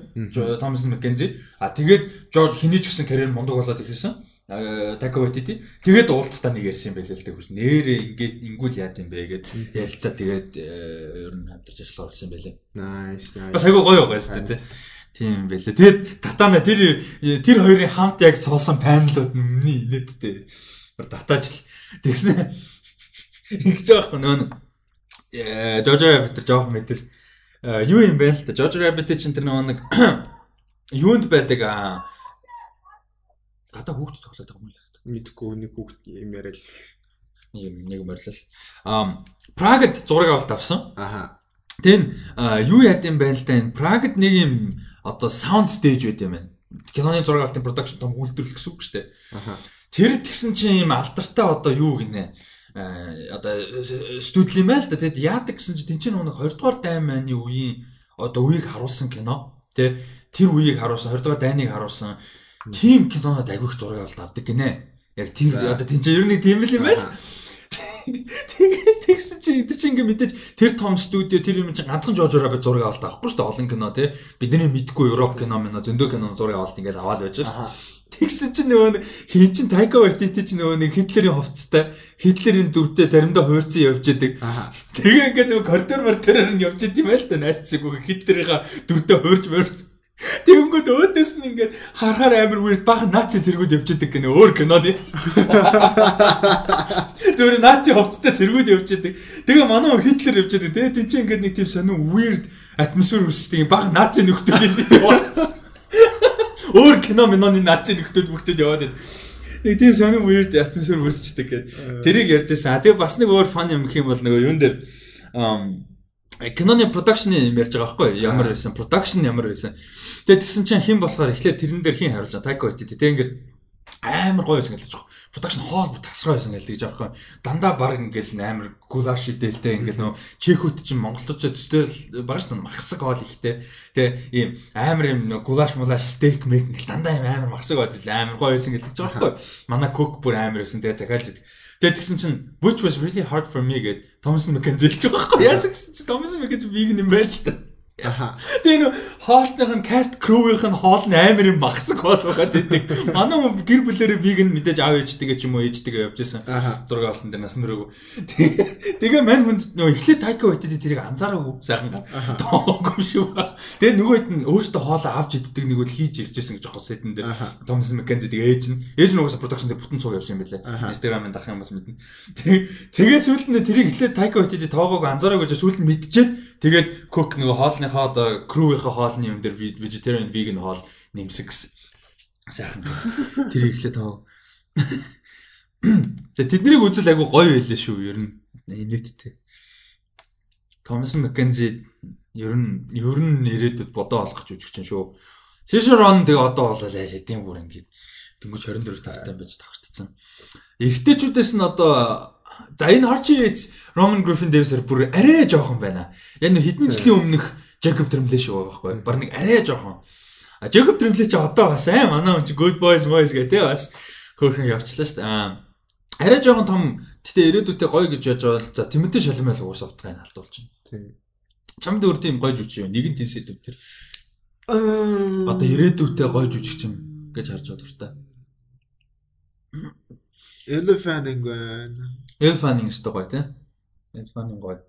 Томсон Маккензи. А тэгээд Жорж хинийч гэсэн карьер мондог болоод эхэлсэн. Така Вайтити. Тэгээд уулзтаа нэг ярьсан юм байлээ л хүс. Нэрээ ингээд ингүүл яад юм бэ гэд ярилцаа тэгээд э, ер нь хамтарч ажиллаа болсон юм байлээ.
Nice, nice.
Бас айгүй гоё байгаа шүү дээ. Тийм юм байлээ. Тэгээд татана тэр тэр хоёрын хамт яг цуусан панелууд миний инээдтэй. Татааж л тэгснэ. Ингэж байгаа нөө э Жожо Rabbit жоох мэдэл э, юу юм бэ л да Жожо Rabbit чинь тэр нөгөө нэг юунд байдаг а гадаа хүүхд тоглоод байгаа юм л да.
мэдхгүй нэг хүүхд юм яриад.
Нэг юм нэг морилол. А Прагад зураг авалт авсан.
Аха.
Тэн юу яд юм бэ л да энэ Прагад нэг юм одоо саунд стейж байт юм байна. Киноны зураг авалтын продакшн том үйлдвэрлэл гэсэн үг шүү дээ.
Аха.
Тэр тэгсэн чинь юм алдартай одоо юу гинэ одоо студил юм байл да тэгэд яадаг гэсэн чинь тэнцэн нэг 20 дугаар дайн мааны үеийн одоо үеийг харуулсан кино тий тэр үеийг харуулсан 20 дугаар дайныг харуулсан тим кинонод агиох зураг авалт авдаг гинэ. Яг тийм одоо тэнцэн ер нь тийм л юм байл Тэгээд тэгсэн чинь эдгээр чинь ингээ мэдээж тэр том студио тэр юм чинь ганцхан жоожоо бай зураг авалт авахгүй шүү дээ. Олон кино тий бидний мэдгүй Европ кино минь зөндөө кино зураг авалт ингээл аваад байж шүү Тэгсэн чинь нөгөө нэг хин чин Тайка Вайтити чинь нөгөө нэг Хитлерийн хувцастай Хитлерийн дүртэй заримдаа хуурцсан явж идэг. Тэгээ ингээд нөгөө коридор мордороор нь явж идэм байл та найсцгүй Хитлерийнхаа дүртэй хуурж мөрц. Тэгэнгүүт өөдөөс нь ингээд харахаар амар weird бахан наци зэргүүд явж идэг гэнэ өөр киноны. Зүгээр наци хувцастай цэргүүд явж байдаг. Тэгээ манай Хитлер явж байдаг. Тэгээ тийч ингээд нэг тийм сонин weird атмосфер үүсдэг. Баг наци юм тийм яваад. Өөр кино миноны наци нөхдөд бүгдэд яваад байдаг. Нэг тийм сонин weird атмосфер үүсчдэг гэдэг. Тэрийг ярьж байсан. Тэгээ бас нэг өөр фан юм гэх юм бол нөгөө юун дээр киноны продакшны юм ярьж байгаа байхгүй ямар байсан продакшн ямар байсан. Тэгээд тэгсэн чинь хэн болохоор эхлээд тэрэн дээр хин харуулж байгаа? Тайко байт тэгээд ингээд амар гоё байсан гэж байгаа. Продакшн хоол бүр тасраа байсан гэж тэгж байгаа байхгүй. Дандаа баг ингээл амар гулаш идэлтэй ингээл нөө чехүүд чинь монголчууд төстэй баг ш нь махсаг хоол ихтэй. Тэгээ ийм амар юм нөө гулаш мулаш стейк мек ингээл дандаа юм амар махсаг хоол амар гоё байсан гэж тэгж байгаа байхгүй. Манай кок бүр амар байсан. Тэгээ захиалж идэг Тэгээд тэгсэн чинь which was really hard for me гэд Thomas McKenzie хэлж байгаа байхгүй яасан гэсэн чинь Thomas McKenzie vegan юм байл л та. Аха. Тэгээ нөө хоолтных нь cast crew-ийн нь хоол нь амар юм багсаг хоол байгаа гэдэг. Манай хүн гэр бүлэрээ vegan мэдээж аав ээжтэйгээ ч юм уу ээжтэйгээ явж исэн. Зураг алтан дээр насан дөрөв. Тэгээ мань хүнд нөө эхлээд тайко байтэд тэрийг анзаараагүй сайхан тоогүй шүү. Тэгээ нөгөө хэд нь өөртөө хоолоо авч иддэг нэг үл хийж ирж исэн гэж жоохон сэдэн дээр. Томс Маккензи тэгээ ээж нь ээж нь угаасаа production дээр бүтэн цуг явсан юм байлээ. Instagram-ын дах юм бас мэднэ. Тэгээ сүүлд нь тэрийг эхлээд тайко байтэд тоогоог анзаараагүй гэж сүүлд нь мэдчихээд Тэгээд cook нөгөө хоолныхоо одоо crew-ийнхаа хоолны юм дээр vegetarian vegan хоол нэмсэг. Сайхан. Тэр ихлэ тав. За тэднийг үзэл айгу гоё байлээ шүү ер нь. Нийтдээ. Томас Маккензи ер нь ер нь ирээдүйд бодоо олгох жүжигч шүү. Сишерон тэгээ одоо болоо айл хэдийн бүр ингээд дөнгөж 24 тавтай байж тавчтсан. Эхтэйчүүдээс нь одоо За энэ Archie Yates, Roman Griffin Davis-ээр бүр арай жоохон байна. Яг нэг хэдэн жилийн өмнөх Jacob Tremblay шиг байгаа байхгүй. Бар нэг арай жоохон. А Jacob Tremblay ч одоо бас аа манай хүн чи Good Boys Boys гэдэг бас хөөрхөн явчлаа шүү дээ. Аа арай жоохон том гэтээ ирээдүйтэй гоё гэж яаж бол за Тимоти Шалмал уусаа утгыг алдуулж байна. Тийм. Чамд өөр тийм гоё жүжиг юм. Нэгэн тийм сэдв төр. Одоо ирээдүйтэй гоё жүжигч юм гэж харж байгаа дуртай.
Elephant байна.
Elephant өстой гоё тий. Elephant гоё.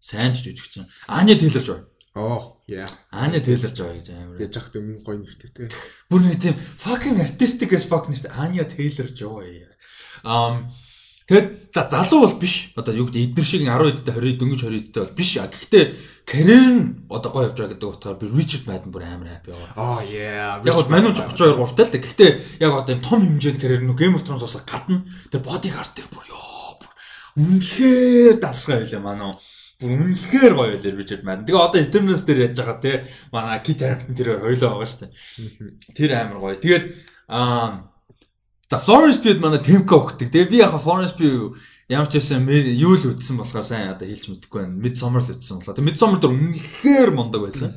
Сайн ч жүжигч юм. Аня Тейлор жоо.
Оо, яа.
Аня Тейлор жоо гэж амар.
Яаж яхад өмнө гоё нэртэй тий.
Бүр нэг тийм fucking artistic as fuck нэртэй. Аня Тейлор жоо. Um Тэгэд за залуу бол биш. Одоо юу гэдэг эднэр шиг 10 эдтэй 20 дөнгөж 20 эдтэй бол биш. Гэхдээ карьер нь одоо гоё явж байгаа гэдэг утгаар би Richard Madden бүр амар happy байгаа.
Аа яа.
Яг манайч 32 3 тал. Гэхдээ яг одоо юм том хэмжээнд карьер нь Game of Thrones-оос гадна тэр bodyguard тэр бүр. Үнэхээр дасгай байлаа манай. Бүр үнэхээр гоё байлаа Richard Madden. Тэгээ одоо Eternals дээр яаж байгаа те манай Kit Harington тэр хоёлоо байгаа шүү дээ. Тэр амар гоё. Тэгээд аа За Florence Pugh манай Temko өгдөг. Тэгээ би яг Florence Pugh ямар ч байсан юу л үтсэн болохоор сайн одоо хэлж мэдэхгүй байна. Midsummer л үтсэн болохоор. Тэгээ Midsummer дээр үнэхээр мундаг байсан.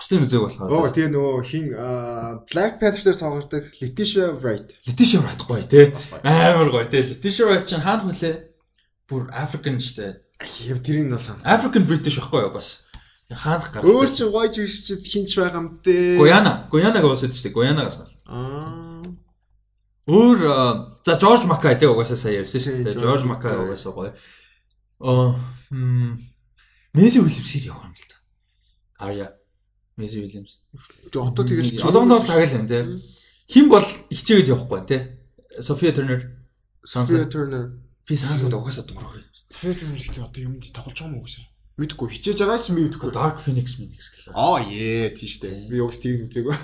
Бусдын үзег болохоор.
Оо тэгээ нөгөө хин Black Panther дээр тоглодог Letitia Wright.
Letitia Wright гоё тий. Амар гоё тий. Letitia Wright чинь хаана хүлээ? Бүр African штэ.
Яа тэрийг нь бол
African British байхгүй юу бас. Хаанах
гардаг. Өөр чинь гоё жигчд хинч байгаа юм дээ.
Гуяна. Гуянаг уусаад штэ. Гуянагаас бол. Аа Өөр за Жорж Макай тий угаасаа сая ярьсан дээ. Жорж Макай угаасаа гоё. Аа Месси Уильямс хэр явах юм л та. Аря Месси Уильямс.
Одоо тэгэл
одоогдоо тагал юм тий. Хин бол хичээгээд явахгүй тий. София Тернер.
София Тернер.
Би сансад угаасаа дуурах юм.
София Тернер шиг одоо юм тоглож байгаа юм уу гэж. Мэдгүй хичээж байгаа ч мэдгүй.
Dark Phoenix Phoenix гэлээ.
Аа ээ тийш дээ. Би угс тийм үзээгүй.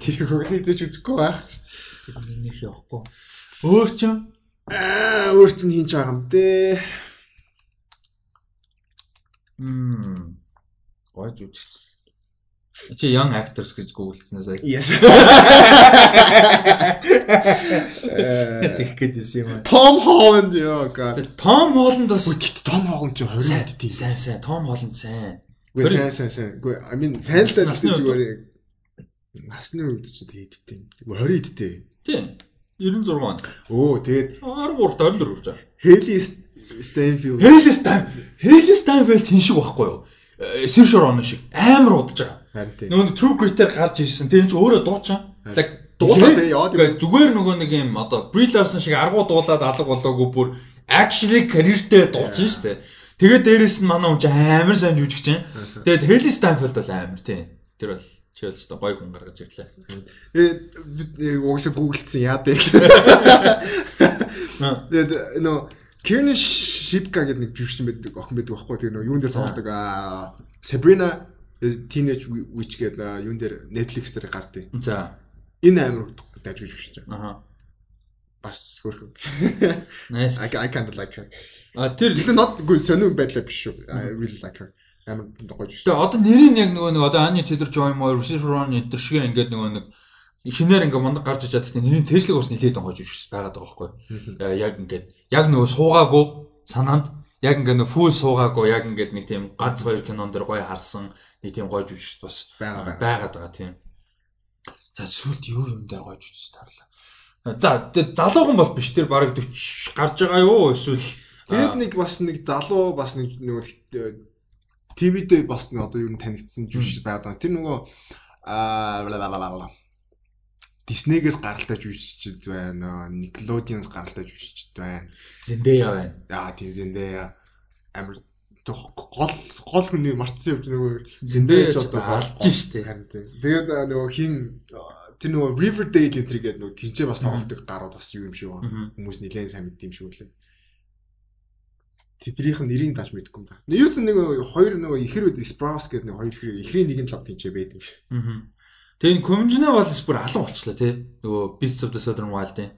Тэр угс хийж үзэхгүй байх.
Тэр минийх явахгүй. Өөр чинь
аа өөр чинь хинч байгаа юм дээ.
Мм. Гой жүжигч. Чи young actors гэж гуглдснаа сая.
Yes.
Тэг гэдээс юм.
Том Холланд ёо га.
Том Холланд бас
Том Холланд ч 20
тийм. Сайн сайн. Том Холланд сайн.
Үгүй сайн сайн сайн. Үгүй I mean сайн л гэдэг зүгээр насны үед ч хийдтэй. 20 идтэй.
Тийм. 96 он.
Оо тэгээд
13 24 гэж байна.
Хели Стэнфилд.
Хели Стэн. Хели Стэнфилд хин шиг байхгүй юу? Сэршор он шиг амар удаж байгаа.
Харин тийм.
Нөгөө True Grit-ээр гарч ирсэн. Тэгээд ч өөрөө дуучин. Like дуулаад зүгээр нөгөө нэг юм одоо Brie Larson шиг аргуу дуулаад алга болоогүй бүр actually career-тэй дуучин шүү дээ. Тэгээд дээрэс нь манай хүн амар сайн жүжигч чинь. Тэгээд Heli Steinfeld бол амар тийм. Тэр бол Чи л өстой гоё хүн гаргаж ирлээ.
Тэгээд угсаа гуглдсан яа дээ гэж. Тэгээд нөө Kiernan Shipka гэдэг нэг жүжигчин байдаг охин байдаг байхгүй тэгээ нөө юун дээр тоглодог аа Sabrina Teenage Witch гэдэг юун дээр Netflix дээр гардыг.
За.
Энэ амар дайж жүжигчин.
Аха.
Бас хөрхөн.
Nice.
I I kind of like her.
А тэр
Гэхдээ not good сонир байдлаа биш шүү. I really like her. Амар гоё жүжигчин.
Тэгээ одоо нэрийг яг нөгөө нэг одоо Anya Taylor-Joy моо Russell Crowe эдэр шиг ингээд нөгөө нэг шинээр ингээ мундаг гарч иж чаддаг нэрийн цэжлэг ус нилээд онгож жүжигч байгаад байгаа байхгүй. Яг ингээд яг нөгөө суугаагүй санаанд яг ингээ нөгөө фул суугаагүй яг ингээд нэг тийм ганц хоёр кинон дэр гоё харсан нэг тийм гоё жүжигч бас
Байгаа, байгаа.
байгаад байгаа тийм. За сүлд юу юм дээр гоё жүжигч тарлаа. За тэгээ залуухан бол биш тэр бараг 40 гарч байгаа юу эсвэл
Тэгээд нэг бас нэг залуу бас нэг нөгөө ТV дээр бас нэг одоо юу танигдсан жүжигч байдаг. Тэр нөгөө аа Диснейгээс гаралтай жүжигчд байна. Nickelodeon-с гаралтай жүжигчд байна.
Зендея байна.
Аа тийм зэндээ амар гол гол хүний мартсан юм нөгөө зэндээ ч одоо
алж штэ.
харин тийм. Тэгээд нөгөө хин тэр нөгөө Riverdale энэ гэдэг нөгөө тэнцээ бас тоглолтог гарууд бас юу юм шиг байна. Хүмүүс нилээн сайн мэддэм шүү лээ. Тэдрийнх нь нэрийг тааж мэдэхгүй юм байна. Юу ч нэг хоёр нөгөө ихэр үд Sprouse гэдэг нэг хоёр ихэр ихрийн нэг нь лав тэнцээ байдаг ш.
Аа. Тэгээ энэ Conventional Wallace бүр алан болчлаа тий. Нөгөө Beasts of the Southern Wild-ийн.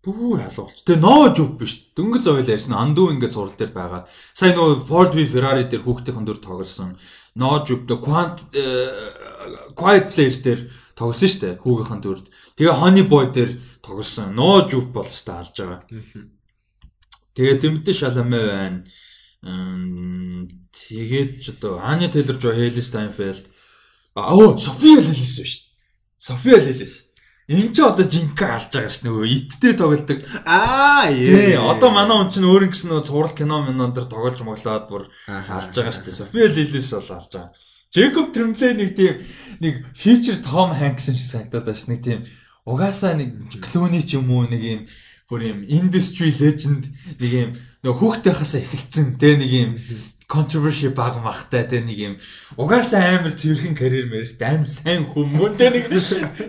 Бүр алан болч. Тэгээ ноо жуп биш. Дөнгөж зовёл ярьсан андуу ингээд зурал дээр байгаа. Сайн нөгөө Ford v Ferrari дээр хүүхдийн дүр тоглосон. Ноо жуп дэ Quant э, Quiet Place дээр тоглосон шүү дээ. Хүүгийнхэн дүрд. Тэгээ Honey Boy дээр тоглосон. Ноо жуп бол өстой алж байгаа. Тэгээ Тэмдэ Шаламэ байна. Тэгээд ч одоо Anya Taylor-Joy, Hailey Steinfeld Аа София Лилис биш. София Лилис. Энд ч одоо жинхэнэ алж байгаа ш нөгөө иттэй тоглолдог.
Аа
Тий, одоо манай хүн чинь өөр юм гэсэн нөгөө цуврал кино минон дээр тоглож моглоод бүр алж байгаа ш. София Лилис бол алж байгаа. Джейкоб Тремлей нэг тийм нэг future Tom Hanks юм шиг санагдаад байна ш. Нэг тийм угаасаа нэг Клуни ч юм уу нэг юм бүр юм industry legend нэг юм нөгөө хүүхдээ хасаа эхэлсэн тэ нэг юм controversy баг махтай тэ нэг юм угаасаа амар цэвэрхэн карьер мэрэж амар сайн хүмүүс тэ нэг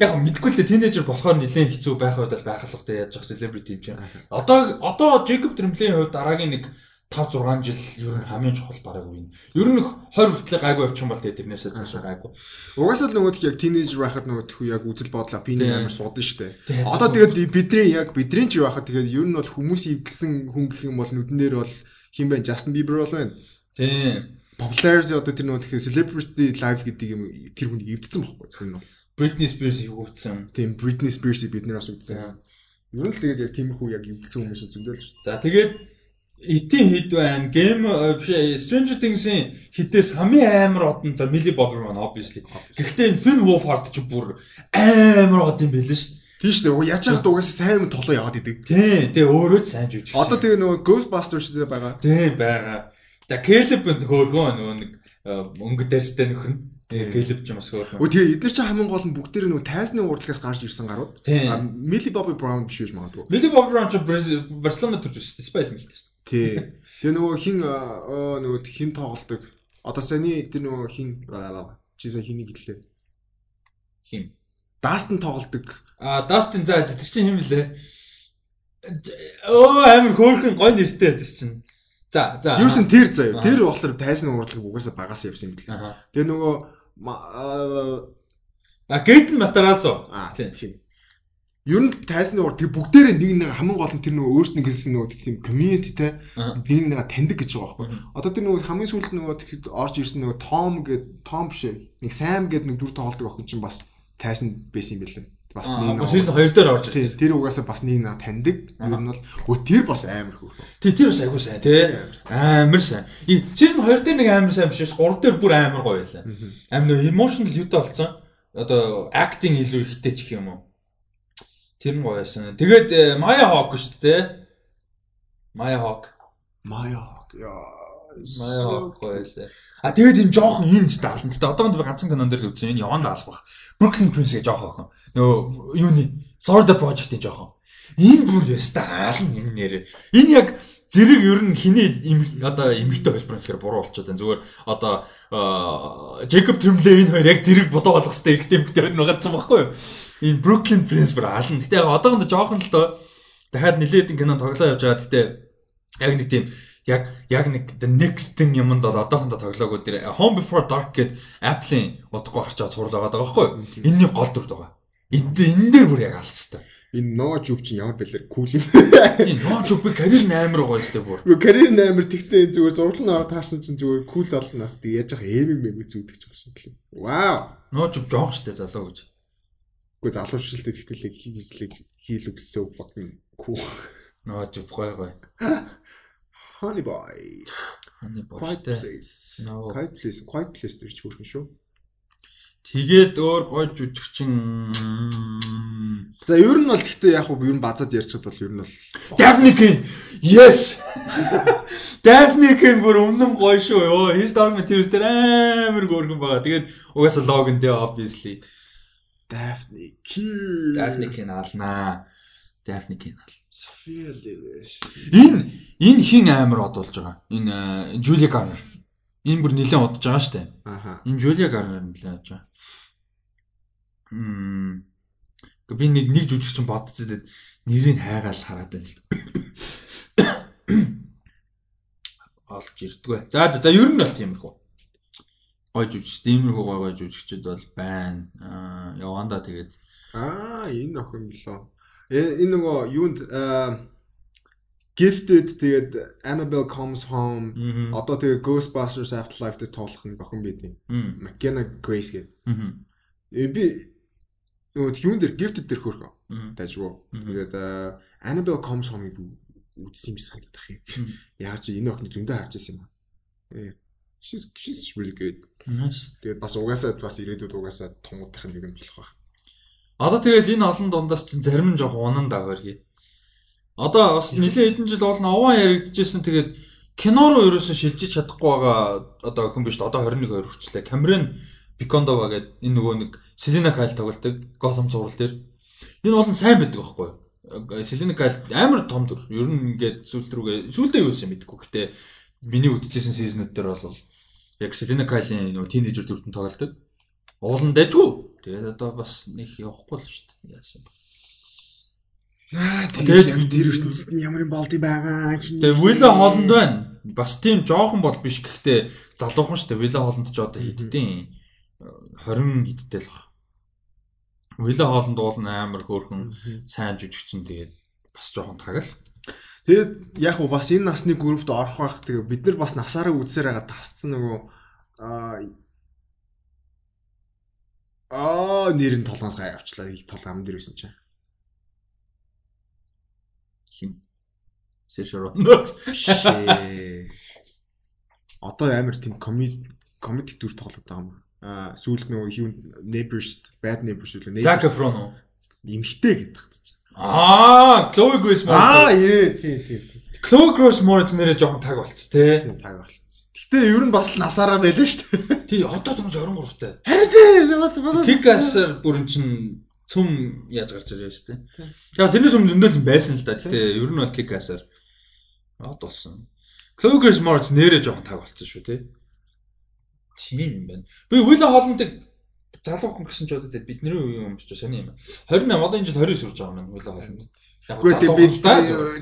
яг мэдгүй л тэ тинейжер болохоор нэлээд хэцүү байх үед бол байхлах тэ яаж зах celebrity юм чинь одоо одоо Jacob Tremblay-ийн хувьд дараагийн нэг 5 6 жил ер нь хамгийн чухал бараг үе. Ер нь 20 хүртэл гайгүй явчих юм бол тэ тэрнээсээ цаашаа гайгүй.
Угаасаа л нөгөө тийг яг тинейж байхад нөгөө тхүү яг үзэл бодлоо би нэг амар судан штэ.
Тий,
Одоо тэгээд бидний яг бидний ч байхад тэгээд ер нь бол хүмүүс ивгэлсэн хүн гэх юм бол нүдэн дээр бол хин байна Justin Bieber бол байна.
Тийм.
Popularity одоо тэр нөгөө тэгэхээр celebrity life гэдэг юм тэр хүн эвдсэн байхгүй тэр нь.
Britney Spears утсан.
Тийм Britney Spears-ийг бид нэр бас үзсэн. Ер нь л тэгээд яг тиймэрхүү яг эвдсэн хүмүүс зөндөл шүү.
За тэгээд Итийн хит байна. Game э, биш ээ, Stranger Things-ийн хитээс хамгийн амар од нь за Millie Bobby маань obviously. Гэхдээ энэ Finn Wolfhard ч бүр амар од юм байл шүү.
Тийм шүү. Яаж яхад угаасаа сайн юм толгой яваад идэг.
Тий, тэгээ өөрөө ч сайн жүжигч.
Одоо тэгээ нөгөө Ghostbusters дээр байгаа.
тий байгаа. За нь хөөргөө нөгөө нэг э, өнгө дээрстэй нөхөр нь. Тэгээ Caleb ч юм бас хөөргөө.
Өө тэгээ эдгээр чинь хамгийн гол нь бүгдээр нөгөө тайзны урдлагаас гарч ирсэн гарууд. Millie Bobby Brown биш үү магадгүй.
Millie Bobby Brown ч Барселона төрж өссөн. Spice Mills шүү дээ.
Тий. Тэгээ нөгөө хин аа нөгөө хин тоглолдог. Одоо саяны тэр нөгөө хин чи сая хэнийг хэллээ.
Хин.
Дастин тоглолдог.
А Dustin за чинь хэм блэ? Оо амар хөөрхөн гой нэртэй тэр чинь. За за.
Юусэн тэр заяа. Тэр болохоор тайзны урдлаг угаасаа багаас явсан юм.
Аха.
Тэгээ нөгөө
А
аа,
Тий.
тийм. Ер нь тайзны урд тэг бүгдээрээ нэг нэг хамгийн гол нь тэр нөгөө өөрсдөө хэлсэн нөгөө тийм communityтэй
Аа.
нэг таньдаг гэж байгаа байхгүй. Одоо тэр нөгөө хамгийн сүүлд нөгөө тэгэхэд орж ирсэн нөгөө Том гэд Том биш. Нэг Sam гэд нэг дүр тоглодог охин чинь бас тайсан байсан юм билээ. Бас нэг
сизон 2 дээр орж
тий
ирсэн.
тэр угаасаа бас нэг нэг таньдаг. Ер нь бол өө тэр бас амар хөөх.
Тэ тэр бас айгуу сайн тий. Амар сайн. Сизон 2 дээр нэг амар сайн биш ш 3 дээр бүр амар гоё байлаа. Амар нөө emotional юутай болсон. Одоо acting илүү ихтэй ч юм уу. Тэр нь гоё байсан. Тэгээд э, Maya Hawke шүү дээ. Maya Hawke.
Мая яа.
Maya Hawke гоё байлаа. А тэгээд энэ жоохон энэ ч даална. Гэтэ одоо би ганцхан кинон дээр л үзсэн. Энэ яванд даалах бах. Brooklyn Prince гэж жоохон охин. Нөгөө юуны Florida Project-ийн жоохон. Энэ бүр яста аална энэ нэр. Энэ яг зэрэг ер нь хиний одоо эмгтэй хэлбэр гэхээр буруу болчиход байна. Зүгээр одоо Джейкоб Тремлей энэ хоёр яг зэрэг бодоо болох хэвээр эмгтэй эмгтэй хоёр нэгадсан байхгүй юу? Энэ Brooklyn Prince бүр аална. Гэтэ яг одоохондоо жоохон л доо дахиад нилээд кино тоглоо явж байгаа. Гэтэ яг нэг тийм яг яг нэг the next thing юмд бол одоохондоо тоглоагүй дээр Home Before Dark гэд Apple-ийн утгагүй гарч байгаа цуврал байгаа байхгүй? Энийний гол дүр байгаа. Энд энэ дээр бүр яг алс та.
Энэ ноо жуп чи ямар бэлэр кул юм.
Тийм ноо жуп карьер 8 байгаа шүү дээ бүр.
Юу карьер 8 тэгтээ зүгээр зурлал нь аваад таарсан чинь зүгээр кул залуунаас тэг яаж яах эм эм зүудэх ч юм шиг. Вау.
Ноо жуп жоох шүү дээ залуу гэж.
Үгүй залуу шилдэг тэгтэлэг хийлэг хийл өгсөн fucking cool.
Ноо жуп гой гой.
Honey boy.
Honey boy.
Quiet place. Quiet place. Quiet place гэж хөөрхөн шүү.
Тэгээд өөр гой жүжигчин
За ер нь бол гэхдээ яг хөө ер нь базад ярьчихад бол ер нь бол
Daphne Yes. Daphne бүр өмнө гоё шүү. Йоо, His Dark Materials дээр амар гөргөн байгаа. Тэгээд угаасаа логон дээр obviously
Daphne
Daphne алнаа. Daphne ална.
София Левиш.
Энэ энэ хин амар од болж байгаа. Энэ Жулия Гарнер. Энэ бүр нэлээд удаж байгаа шүү дээ.
Аха.
Энэ Жулия Гарнер нэлээд удаж байгаа. Мм. Би нэг нэг жүжигчин бодцоод нэрийг хайгаал хараад байна л. Олж ирдгүү. За за за ер нь бол тиймэрхүү. Гой жүжигч, тиймэрхүү гой гой жүжигчд бол байна. Аа яванда тэгээд
Аа энэ охин лөө. Энэ нөгөө юунд Gifted тэгээд Annabelle Comes Home одоо тэгээд Ghostbusters Afterlife дээр тоглох нэг охин байдیں۔ McKenna Grace гэдэг. Э би нөгөө юун дээр Gifted дээр хөрхөө. Дажгүй. Тэгээд Annabelle Comes Home-ыг үзсэн юм санагдах юм. Яг чи энэ охины зөндөө харж байсан юм аа. Э she's she's really good. Тэгээд бас угаасаа бас ирээдүйд угаасаа тунгуудах нэг юм болох ба.
Одоо тэгэл энэ олон дундаас чинь зарим нь жоох унан да хөргий. Одоо бас нэлээд хэдэн жил болно овоо яригдчихсэн тэгээд кино руу ерөөсөө шилжиж чадахгүй байгаа одоо хүн биш одоо 21 2 хүрчлээ. Камерон Пикондова гэдэг энэ нөгөө нэг Селена Кайл тоглолтог Голом зурвал дээр. Энэ бол сайн байдаг байхгүй юу? Селена Кайл амар том дүр. Ер нь ингээд сүлд рүүгээ сүлдээ юу юм мэдэхгүй. Гэтэ миний үдчихсэн сизнүүд дээр бол яг Селена Кайлийн нөгөө тинейжер дүртэн тоглолтог. Уулан дэжгүй. Тэгээд одоо бас нэг явахгүй л шүү дээ. Яасан бэ?
Тэгээд тэр ертөнцид нь ямар юм болд юм байгаа.
Тэгээ Вилла хоолнд байна. Бас тийм жоохон бол биш гэхдээ залуухан шүү дээ. Вилла хоолнд ч одоо хиддیں 20 хидтэй л баг. Вилла хоолнд уул амар хөөрхөн сайн жүжигчин тэгээд бас жоохон тагал.
Тэгээд яг уу бас энэ насны группт орох байх. Тэгээ бид нар бас насаараа үзсээр байгаа тасцсан нөгөө аа нэр нь толгоос гай авчлаа. Толгоо ам дээр байсан чинь.
Хин. Сэшро.
Одоо амар тийм комеди комеди дүр тоглоод байгаа юм. Аа сүүлд нөгөө юу Neighbors Bad Neighbors үлээ.
Zac Efron уу?
Имхтэй гэдэг чинь.
Аа, Chloe Grace Moretz.
Аа, тий, тий.
Chloe Grace Moretz нэрээ жоохон таг болц тээ.
Тийм таг болц. Гэтэ ер нь бас л насаараа байлаа шүү дээ.
Тий, одоо дөнгөж 23 таа.
Харин тий.
Kick-Ass-аар бүрэн чин цүм яаж гарч ирээ шүү дээ. Яг тэрнээс өмнө зөндөл байсан л да. Гэтэ ер нь бол Kick-Ass-аар од болсон. Grace Moretz нэрээ жоохон таг болцсон шүү тий. Тийм байна. Би Willa Holland-ыг залуухан гэсэн ч одоо бидний үеийн юм шүү сони юм. 28 одоо энэ жил 29 хүрч байгаа юм Willa Holland.
Яг би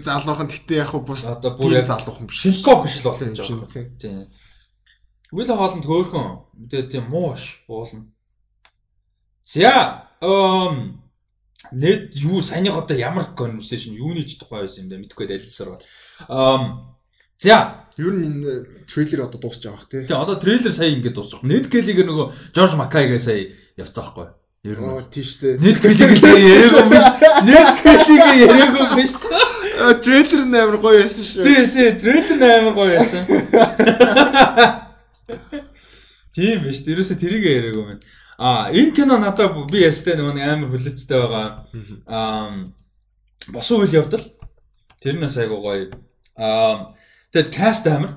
залуухан гэтээ яг бус
одоо бүр яг
залуухан биш.
Шинко биш л болж байгаа. Тийм. Willa Holland хөөхөн мэдээ тийм муу ш уулна. За эм нэт юу саяных одоо ямар conversation юуны ч тухай байсан юм да мэдхгүй дэлгэрсээр байна. Эм За
ер нь энэ трейлер одоо дуусч байгаа бах тий.
Тэгээ одоо трейлер сая ингээд дуусчих. Нед Келлиг нөгөө Жорж Макайгаа сая явцсан байхгүй.
Ер нь тийш тий.
Нед Келлиг л яриаг юм биш. Нед Келлиг яриаг юм биш.
Трейлер нь амар гоё байсан шүү.
Тий, тий, трейлер нь амар гоё байсан. Тийм биш. Тэрөөсө тэрийг яриаг юм байна. А энэ кино надад би ястай нөгөө амар хүлээцтэй байгаа. Аа босон үйл явдал. Тэр нь бас айгуу гоё. Аа тэгээд каст амар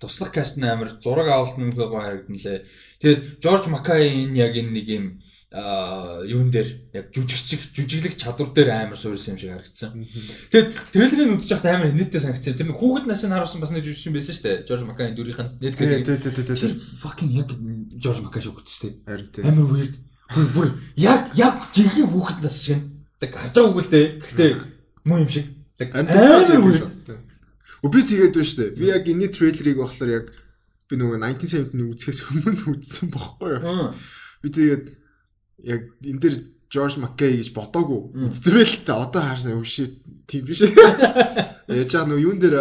туслах каст нь амар зураг авалт нь гоё харагдан лээ. Тэгээд Жорж Макай энэ яг энэ нэг юм а юун дээр яг жүжигчиг жүжиглэх чадвар дээр амар суурьсан юм шиг харагдсан. Тэгээд трейлерыг үзэж байхдаа амар нийтдээ санагдсан. Тэр нэг хүүхэд насыг харуулсан бас нэг жүжигчин байсан шүү дээ. Жорж Макайн дүрийнх нь
Тий, тий, тий, тий, тий, тий.
fucking яг Жорж Макай шиг үтстэй. Амар weird. Бүр яг яг жинхэнэ хүүхэд нас шиг. Тэг харж байгаа үгүй л дээ. Гэхдээ муу юм шиг. Тэг амар weird.
Өө би тэгээд байна шүү дээ. Би яг энэ трейлерыг болохоор яг би нөгөө 1970-ны үзэхээс өмнө үзсэн бохгүй юу. Би тэгээд яг энэ дээр Жорж Маккей гэж бодоогүй үзсэн байл та одоо харсан юм шит тийм биш. Яаж аа нөгөө юун дээр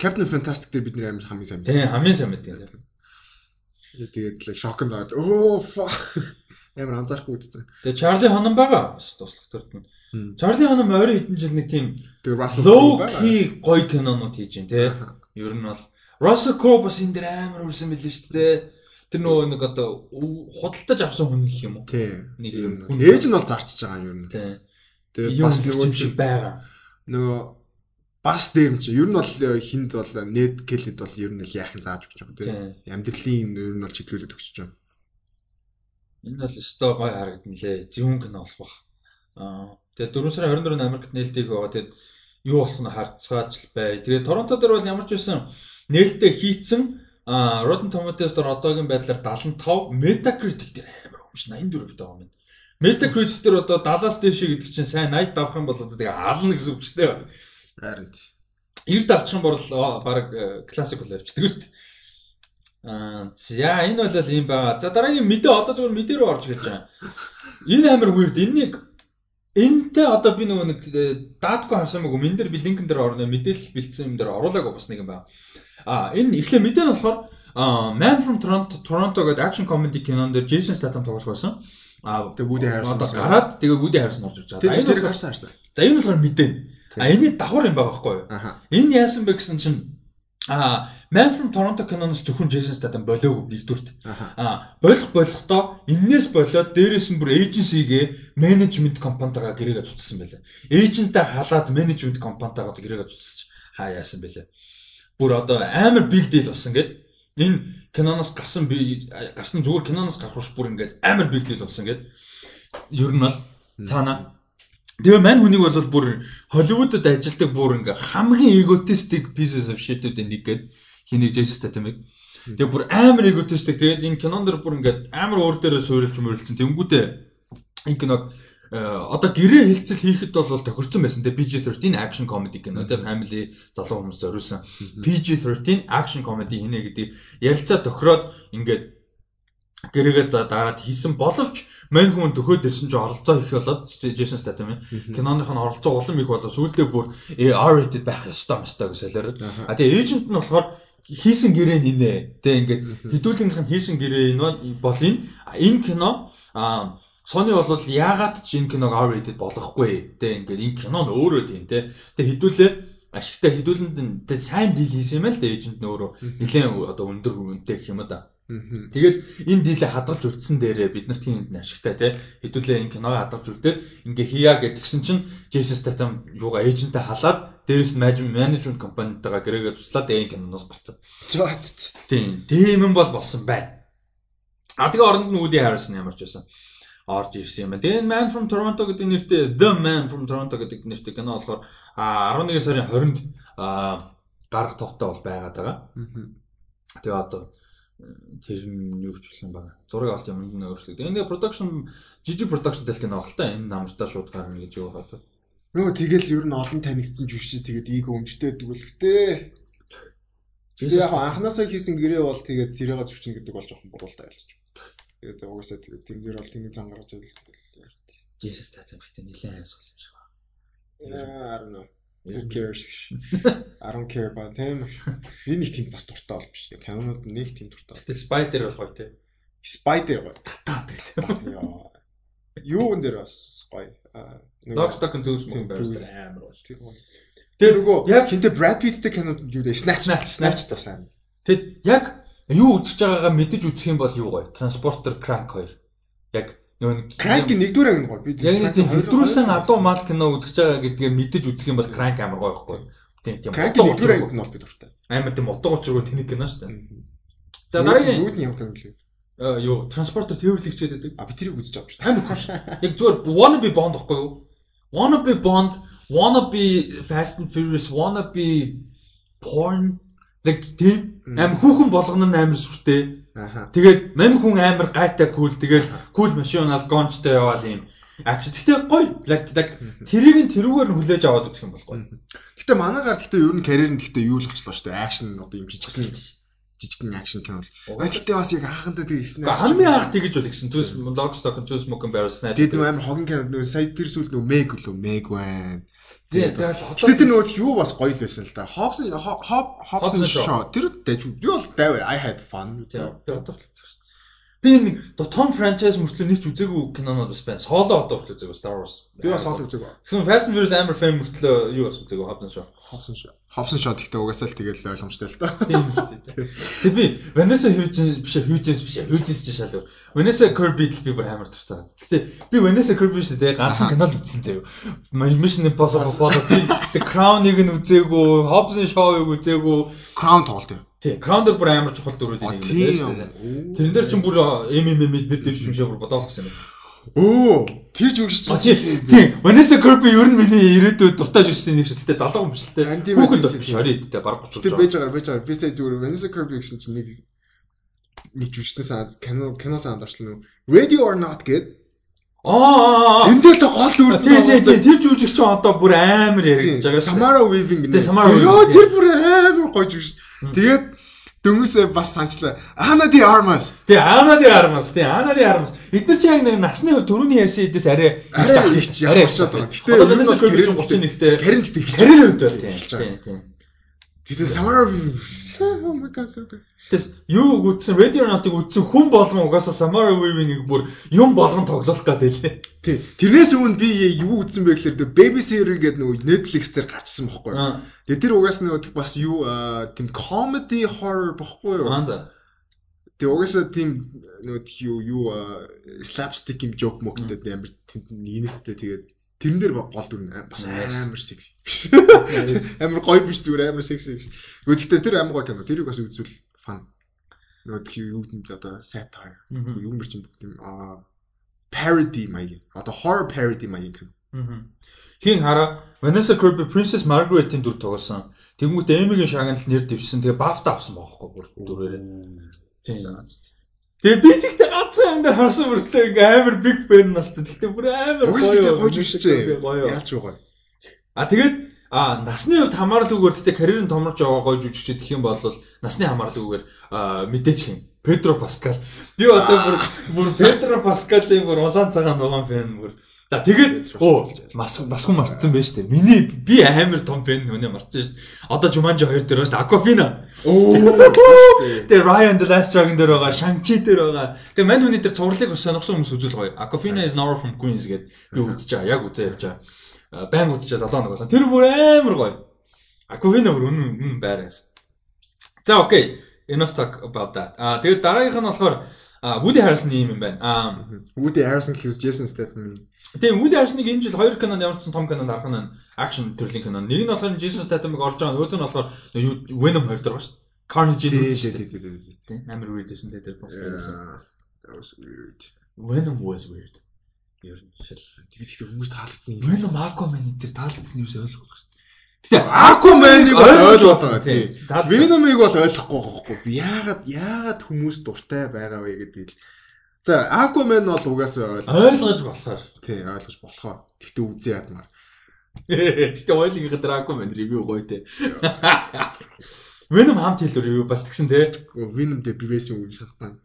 Captain Fantastic дээр бид нэр амар хамгийн сайн.
Тий хамгийн сайн мэт юм.
Тэгээд л шокнд байгаад оо fuck амар анзаарахгүй үзсэн.
Тэгээ Чарли Хонон байгаа. Туслах төрт нь. Чарли Хонон ойрын хэдэн жил нэг тийм low key гоё кинонууд хийж байна.
Аха.
Ер нь бол Russell Crowe бас энэ дээр амар үрсэн мэлээ шүү дээ. Тэр нөгөө нэг одоо худалдаж авсан хүн гэх юм уу?
Тий.
Нэг юм.
Ээж нь бол зарчиж байгаа юм ер нь.
Тий.
Тэгээд
Юм
бас
нэг юм шиг байгаа.
нөгөө бас дээр юм чи ер нь бол э, хинд бол нэт кэлэд бол ер нь л яахын зааж өгч байгаа тийм
Тий.
амьдралын ер нь бол чиглүүлээд өгч байгаа.
Энэ бол өстой гой харагдана лээ. Зөвүүн кино болох бах. Аа тэгээ 4 сарын 24-нд Америкт нээлтийг байгаа. Тэгээд юу болох нь харцгаач л бай. Тэгээд Торонто дээр бол ямар ч байсан нээлттэй хийцэн аа Rotten Tomatoes дээр одоогийн байдлаар 75, Metacritic дээр амар өмш 84 битээ байгаа юм. Metacritic дээр одоо 70-аас дээш гэдэг чинь сайн 80 давах юм бол одоо тэгээ ална гэсэн үг ч тийм.
Харин тий.
90 давчих юм бол баг классик бол явчихдаг шүү дээ. Аа за энэ бол ийм байгаа. За дараагийн мэдээ одоо зөвхөн мэдээ рүү орж гэлж байгаа. Энэ амар weird. Энэнийг энтэй одоо би нөгөө нэг даатгүй харсан мөг мен дээр би линкэн дээр орно мэдээлэл бэлдсэн юм дээр оруулаагүй бас нэг юм байна. Аа энэ эхлээ мэдээ нь болохоор Man from Toronto Toronto гэдэг action comedy кинон дээр Jason Statham тоглох байсан. Аа
Тэгээ Woody Harrelson
одоо гараад тэгээ Woody Harrelson орж ирж байгаа. За энэ
тэр
болохоор
харсан
за энэ болохоор мэдээ. А энэ давхар юм байгаа байхгүй юу? Энэ яасан бэ гэсэн чинь аа Man from Toronto киноноос зөвхөн Jason Statham болоогүй нэгдүгürt. Аа болох болохдоо энээс болоод дээрэс нь бүр эйженсигээ менежмент компанитайгаа гэрээгээ цуцсан байлаа. Эйжентээ халаад менежмент компанитайгаа гэрээгээ цуцсаж хаа яасан бэлээ. Бүр одоо амар big deal болсон гэд энэ киноноос гарсан би гарсан зүгээр киноноос гарах бүр ингээд амар big deal болсон гэд ер нь бол цаана Тэгээ мань хүнийг бол бүр Холливуудад ажилдаг бүр ингээ хамгийн egotistic pieces of shit-үүдийн нэг гээд хэнийг Jason Statham-ыг. Тэгээ бүр амар egotistic. Тэгээд энэ кинон дэр бүр ингээ амар өөр дээрээ суурилж мөрөлдсөн. Тэнгүүтээ энэ киног э, одоо гэрээ хилцэл хийхэд бол тохирсон байсан. Тэгээ PG-13 action comedy кино. Тэгээ family залуу хүмүүс зориулсан. PG-13 action comedy хийнэ гэдэг ярилцаа тохироод ингээд гэрээгээ за дараад хийсэн боловч мань хүн төхөөд ирсэн чинь оролцоо их болоод Jason Statham киноных нь оролцоо улам их болоо сүулдэ бүр R-rated байх ёстой мэстэй гэж солиороо. А тэгээ эйжент нь болохоор хийсэн гэрээ нь инэ. Тэ ингээд хэдүүлгийнх нь хийсэн гэрээ энэ бол энэ энэ кино а Sony бол яагаад ч энэ киног R-rated болохгүй. Тэ ингээд энэ кино нь өөрөө тийм тэ. Тэ хэдүүлээ ашигтай хэдүүлэнд тэ сайн дийл хийсэн юм л тэ эйжент нь өөрөө нэлээд одоо өндөр үнэтэй гэх юм да. Тэгээд энэ дийлээ хадгалж үлдсэн дээрээ бид нарт тийм энэ ашигтай тий. Хэдүүлээ энэ киног хадгалж үлдээд ингээ хийя гэдгсэн чинь Jason Statham юугаа эйжентээ халаад дээрэс нь менежмент компанитайгаа гэрээгээ туслаад энэ киноноос гарцсан.
За, ц- ц-
Тийм. Тийм юм бол болсон байна. А тэгээ оронд нь Woody Harrelson ямарч байсан. орж ирсэн юм байна. Тэгээ энэ Man from Toronto гэдэг нэртэй The Man from Toronto гэдэг нэртэй кино болохоор а 11 сарын 20-нд а гарах товтой бол байгаад байгаа. Тэгээ одоо тэр нь юу юм байна. Зураг авалт юм нэг өөрчлөг. Тэгээ нэг production жижиг production л та энэ намжтаа шууд гарна гэж юу хаад.
Нөгөө тэгэл ер нь олон танигдсан жүжигч тэгээд эго өмчтэй дүгэлхтэй. Тэгээ яг анханасаа хийсэн гэрээ бол тэгээд тэрийг зөвчин гэдэг бол жоохон буруутай айлж. Тэгээд угаасаа тэгээд тийм дээр бол тэнийг зангарч байл тэгэл яг.
Jesus гэдэг нэлээд хайсгал юм шиг байна.
I don't know. Who cares? I don't care about him. Би нэг тийм бас дуртай бол биш. Кинонууд нэг тийм дуртай.
Тэгээ Spider бол гоё те.
Spider гоё.
Татаад гэдэг.
Яа. Юу энэ дээр бас гоё.
Smoking
Тийм,
Barrels
тийм.
дээр амар бол.
Тэр гоё. Тэр
Тэр
нөгөө хинтэ Brad Pittтэй кинод юу дээ? Snatch,
Snatch,
бас сайн.
Тэгэд яг юу үзэж байгаагаа мэдэж үзэх юм бол юу гоё. Transporter Crank 2. Яг нөгөө нэг
Crank нэгдүгээр анги гоё. Би
Яг нэг
хоёр-
адуу мал кино үзэж байгаа гэдгээ мэдэж үзэх юм бол Crank амар гоё байхгүй. Тийм тийм. Утга
нэгдүгээр анги нь бол би дуртай.
Амар тийм утга учиргүй тэнэг кино шүү дээ. За дараагийн
Юу нь юм лээ.
Аа юу, транспортер тээвэрлэгч гэдэг.
А би тэрийг үзэж авч.
Амар кош. Яг зүгээр wanna be Bond гэхгүй юу? Wanna be Bond, wanna be Fast and Furious, wanna be porn like тийм амар хүүхэн болгоно нь амар сүртэй. Тэгээд мань хүн амар гайтай кул тэгэл кул машинаас гончтой яваал юм. Акч гэхдээ гоё like like тэрийг нь тэрүүгээр нь хүлээж аваад үзэх юм бол гоё.
Гэтэ манайгаар гэтэ ер нь карьер нь гэтэ юу л болчихлоо шүү дээ. Акшн одоо юм жижигхэн жижигхэн акшн кино бол. Гэтэ бас яг анхандаа тэгсэн.
Гэхдээ хамгийн анх тэгэж бол гэсэн төс Lockstock Two Smoking Barrels найд.
Тэгээд нөө амар хогин кино нөө сая тэр сүүл нөө Meg лөө Meg байна.
Тэгээд
тэр нөгөө юу бас гоё л байсан л да. Hobson Hobson Shaw тэр дэж юу бол дайв I had fun.
Тийм. Би одоо Би нэг том франчайз мөртлөө нэг ч үзээгүй кинонууд бас байна. Соло одоо хүртэл үзээгүй Star Wars.
Би бас соло үзээгүй.
Тэгсэн Fast and Furious амар фэн мөртлөө юу бас үзээгүй Hobson Shaw.
Hobson Shaw. Hobson Shaw гэхдээ угаасаа л тэгэл ойлгомжтой л доо.
Тийм л тийм. Тэг би Vanessa Hudgens биш Hudgens биш Hudgens ч шал. Vanessa Kirby л би бүр амар дуртай. Гэхдээ би Vanessa Kirby шүү дээ ганцхан кино л үзсэн заяа. Mission Impossible Fallout The Crown-ыг нь үзээгүй, Hobson Shaw-ыг үзээгүй.
Crown тоглолт юм.
Тий, дээр бүр амар чухал дөрүүдийн нэг юм байна. Тэрэн дээр чинь бүр MMM нэр дэвш юм шиг бүр бодоолох гэсэн юм.
Оо, тэр ч үгш
чинь. Тий, Vanessa Kirby ер нь миний ирээдүйд дуртай жишсэн нэг. Гэтэ залуу юм дээ. Хүүхэд бол биш орой дээ баг 30.
Тэр байж байгаа байж байгаа. Би сая зүгээр Vanessa Kirby гэсэн чинь нэг нэг жүжигчсэн санаад кино кино санаад орчлоо. Ready or not гэд
Аа.
Энд дээр гол үр
тий тий тий тэр жүжигч чинь одоо бүр амар яригдж байгаа.
Samara Weaving
гэнэ. Йоо
тэр бүр амар гоё жүжигч. Тэгээд дөнгөсөө бас санчлаа. Ана ди Armas.
Тий, Ана ди Armas. Тий, Ана ди Armas. Эдгээр чи яг нэг насны төрөний ярьсан эдээс арай
их арай болчиход байгаа. Гэтэ
одоо энэ сэр гэж 31-тэй
карьер гэдэг.
Карьер үед байна. Тий,
Гэтэ Samara Oh my god.
Тэс юу үзсэн Radio Not-ыг үзсэн хүн болгон угаасаа Samara Weaving-ийг бүр юм болгон тоглох гэдэг лээ.
Тий. Тэрнээс өмнө би юу үзсэн бэ гэхээр Babysitter гэдэг нөгөө Netflix дээр гарчсан бохгүй юу? Тэгээ тэр угаасаа нөгөө бас юу тийм comedy horror бохгүй юу?
Аа за.
Тэгээ угаасаа тийм нөгөө юу юу slapstick юм joke мөгдөд амар нийтдээ тэгээд Тэрэн дээр гол дүр бас амар секси. Амар гоё биш зүгээр амар секси. Гэхдээ тэр амар гоё кино. Тэрийг бас үзвэл фан. Нөгөө юу гэдэг одоо satire. Юу мэр чинь тийм аа parody маяг. Одоо horror parody маяг кино.
Хин хараа Vanessa Kirby Princess Margaret-ийн дүр тоглосон. Тэгмүүд Эмигийн шагналт нэр дэвсэн. Тэгээ BAFTA авсан баахгүй бүр дүрээр. Тийм. Тэгээ би тэгтээ ганцхан юм дээр харсан бүртээ ингээ амар big fan болсон. Тэгтээ бүр амар
гоё гоё жүжигчээ. Яалч байгаа.
А тэгээд а насны хувьд хамаарлаггүйгээр тэгтээ карьер нь томорч байгаа гоё жүжигчээ гэх юм бол насны хамаарлаггүйгээр мэдээж хин Педро Паскал. Би одоо бүр бүр Педро Паскалын бүр улаан цагаан нугаан фэн бүр За тэгээд оо бас бас хүн мартсан байж тээ. Миний би амар том фэн нүнэ мартсан шүү дээ. Одоо Jumanji 2 дээр байна шүү дээ. Aquafina. Оо. Тэгээд Ryan the Last Dragon дээр байгаа, Shang-Chi дээр байгаа. Тэгээд мань хүний дээр цувралыг сонирхсан хүмүүс үзүүл гоё. Aquafina is Nora from Queens гэд би үзэж байгаа. Яг үзээ явж байгаа. Байн үзэж 7 хоног болсон. Тэр бүр амар гоё. Aquafina бүр үнэн үнэн байраас. За окей. Enough talk about that. Аа тэгээд дараагийнх нь болохоор Woody Harrelson юм юм байна. Аа
Woody Harrelson гэхээс Jason Statham
Тийм Woody Harrelson-ыг энэ жил хоёр кинонд ямарчсан том кинонд харах нь акшн төрлийн кино. Нэг нь болохоор Jason Statham-ыг орж байгаа, нөгөөд нь болохоор Venom 2 дээр байгаа шүү дээ. Carnage
дээ.
Тийм амар weird гэсэн дээ тэр пост байсан.
That was weird.
Venom was weird. Ер нь шил.
Тэгээд хүмүүс таалагдсан.
Venom Aquaman энэ төр таалагдсан юм шиг ойлгохгүй шүү.
Гэтэ Aquaman-ыг ойлгуулаа. Тийм. Venom-ыг бол ойлгохгүй байхгүй. Яагаад яагаад хүмүүс дуртай байгаа вэ гэдэг л За Aquaman бол угаасаа
ойлгож болохоор.
Тий, ойлгож болохоор. Тэгтээ үзээ ядмаар.
Тэгтээ ойлгохын гадар Aquaman ревю гоё те. Venom хамт хэлээр ревю бас тэгсэн те.
Venom дээр бивээс юм санахтаа.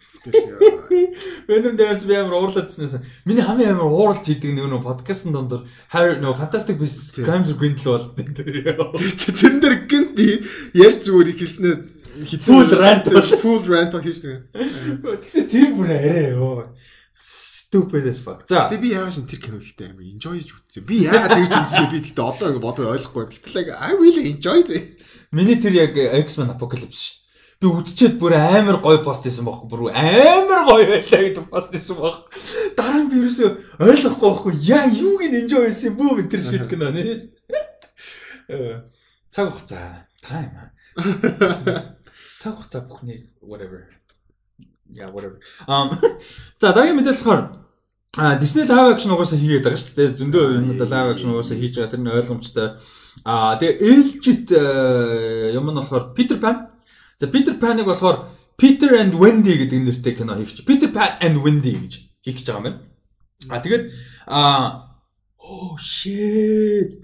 Venom дээр би амар уурлаадснаас миний хамгийн амар ууралж идэг нэг нөө подкастн дондор Harry нөө Fantastic Beasts Crimes of Grindelwald дээр.
Тэрэн дээр гинт ярьж зүгээр ихэлснээ
full rant
full rant хийсэн.
Гэхдээ тэр бүр арай ёо. Stupid as fuck. За.
Гэтэ би яагаад шин тэр кино ихтэй амар enjoy хийж үзсэн. Би яагаад тэгж үзсэн би тэгтээ одоо ингэ бодоо ойлгохгүй. Гэтэл I really enjoyed it.
Миний тэр яг X-Men Apocalypse шүү. Би үдчихэд бүр амар гоё пост хийсэн байхгүй бүр амар гоё байлаа гэдэг пост хийсэн баг. Дараа нь би ерөөсөө ойлгохгүй байхгүй яа юуг нь enjoy хийсэн бүү мэтэр шийд кино нэ. Цаг хугацаа. Time. Цаг хугацаа бүхнийг whatever. Yeah, whatever. Um за дараагийн мэдээлэл болохоор а Disney live action угаасаа хийгээд байгаа шүү дээ. Зөндөө юмуд live action угаасаа хийж байгаа. Тэр нь ойлгомжтой. А тэгээ ээлжид юм нь болохоор Peter Pan. За Peter Pan-ыг болохоор Peter and Wendy гэдэг нэртэй кино хийх чи. Peter Pan and Wendy гэж хийх гэж байгаа юм байна. А тэгээд а oh shit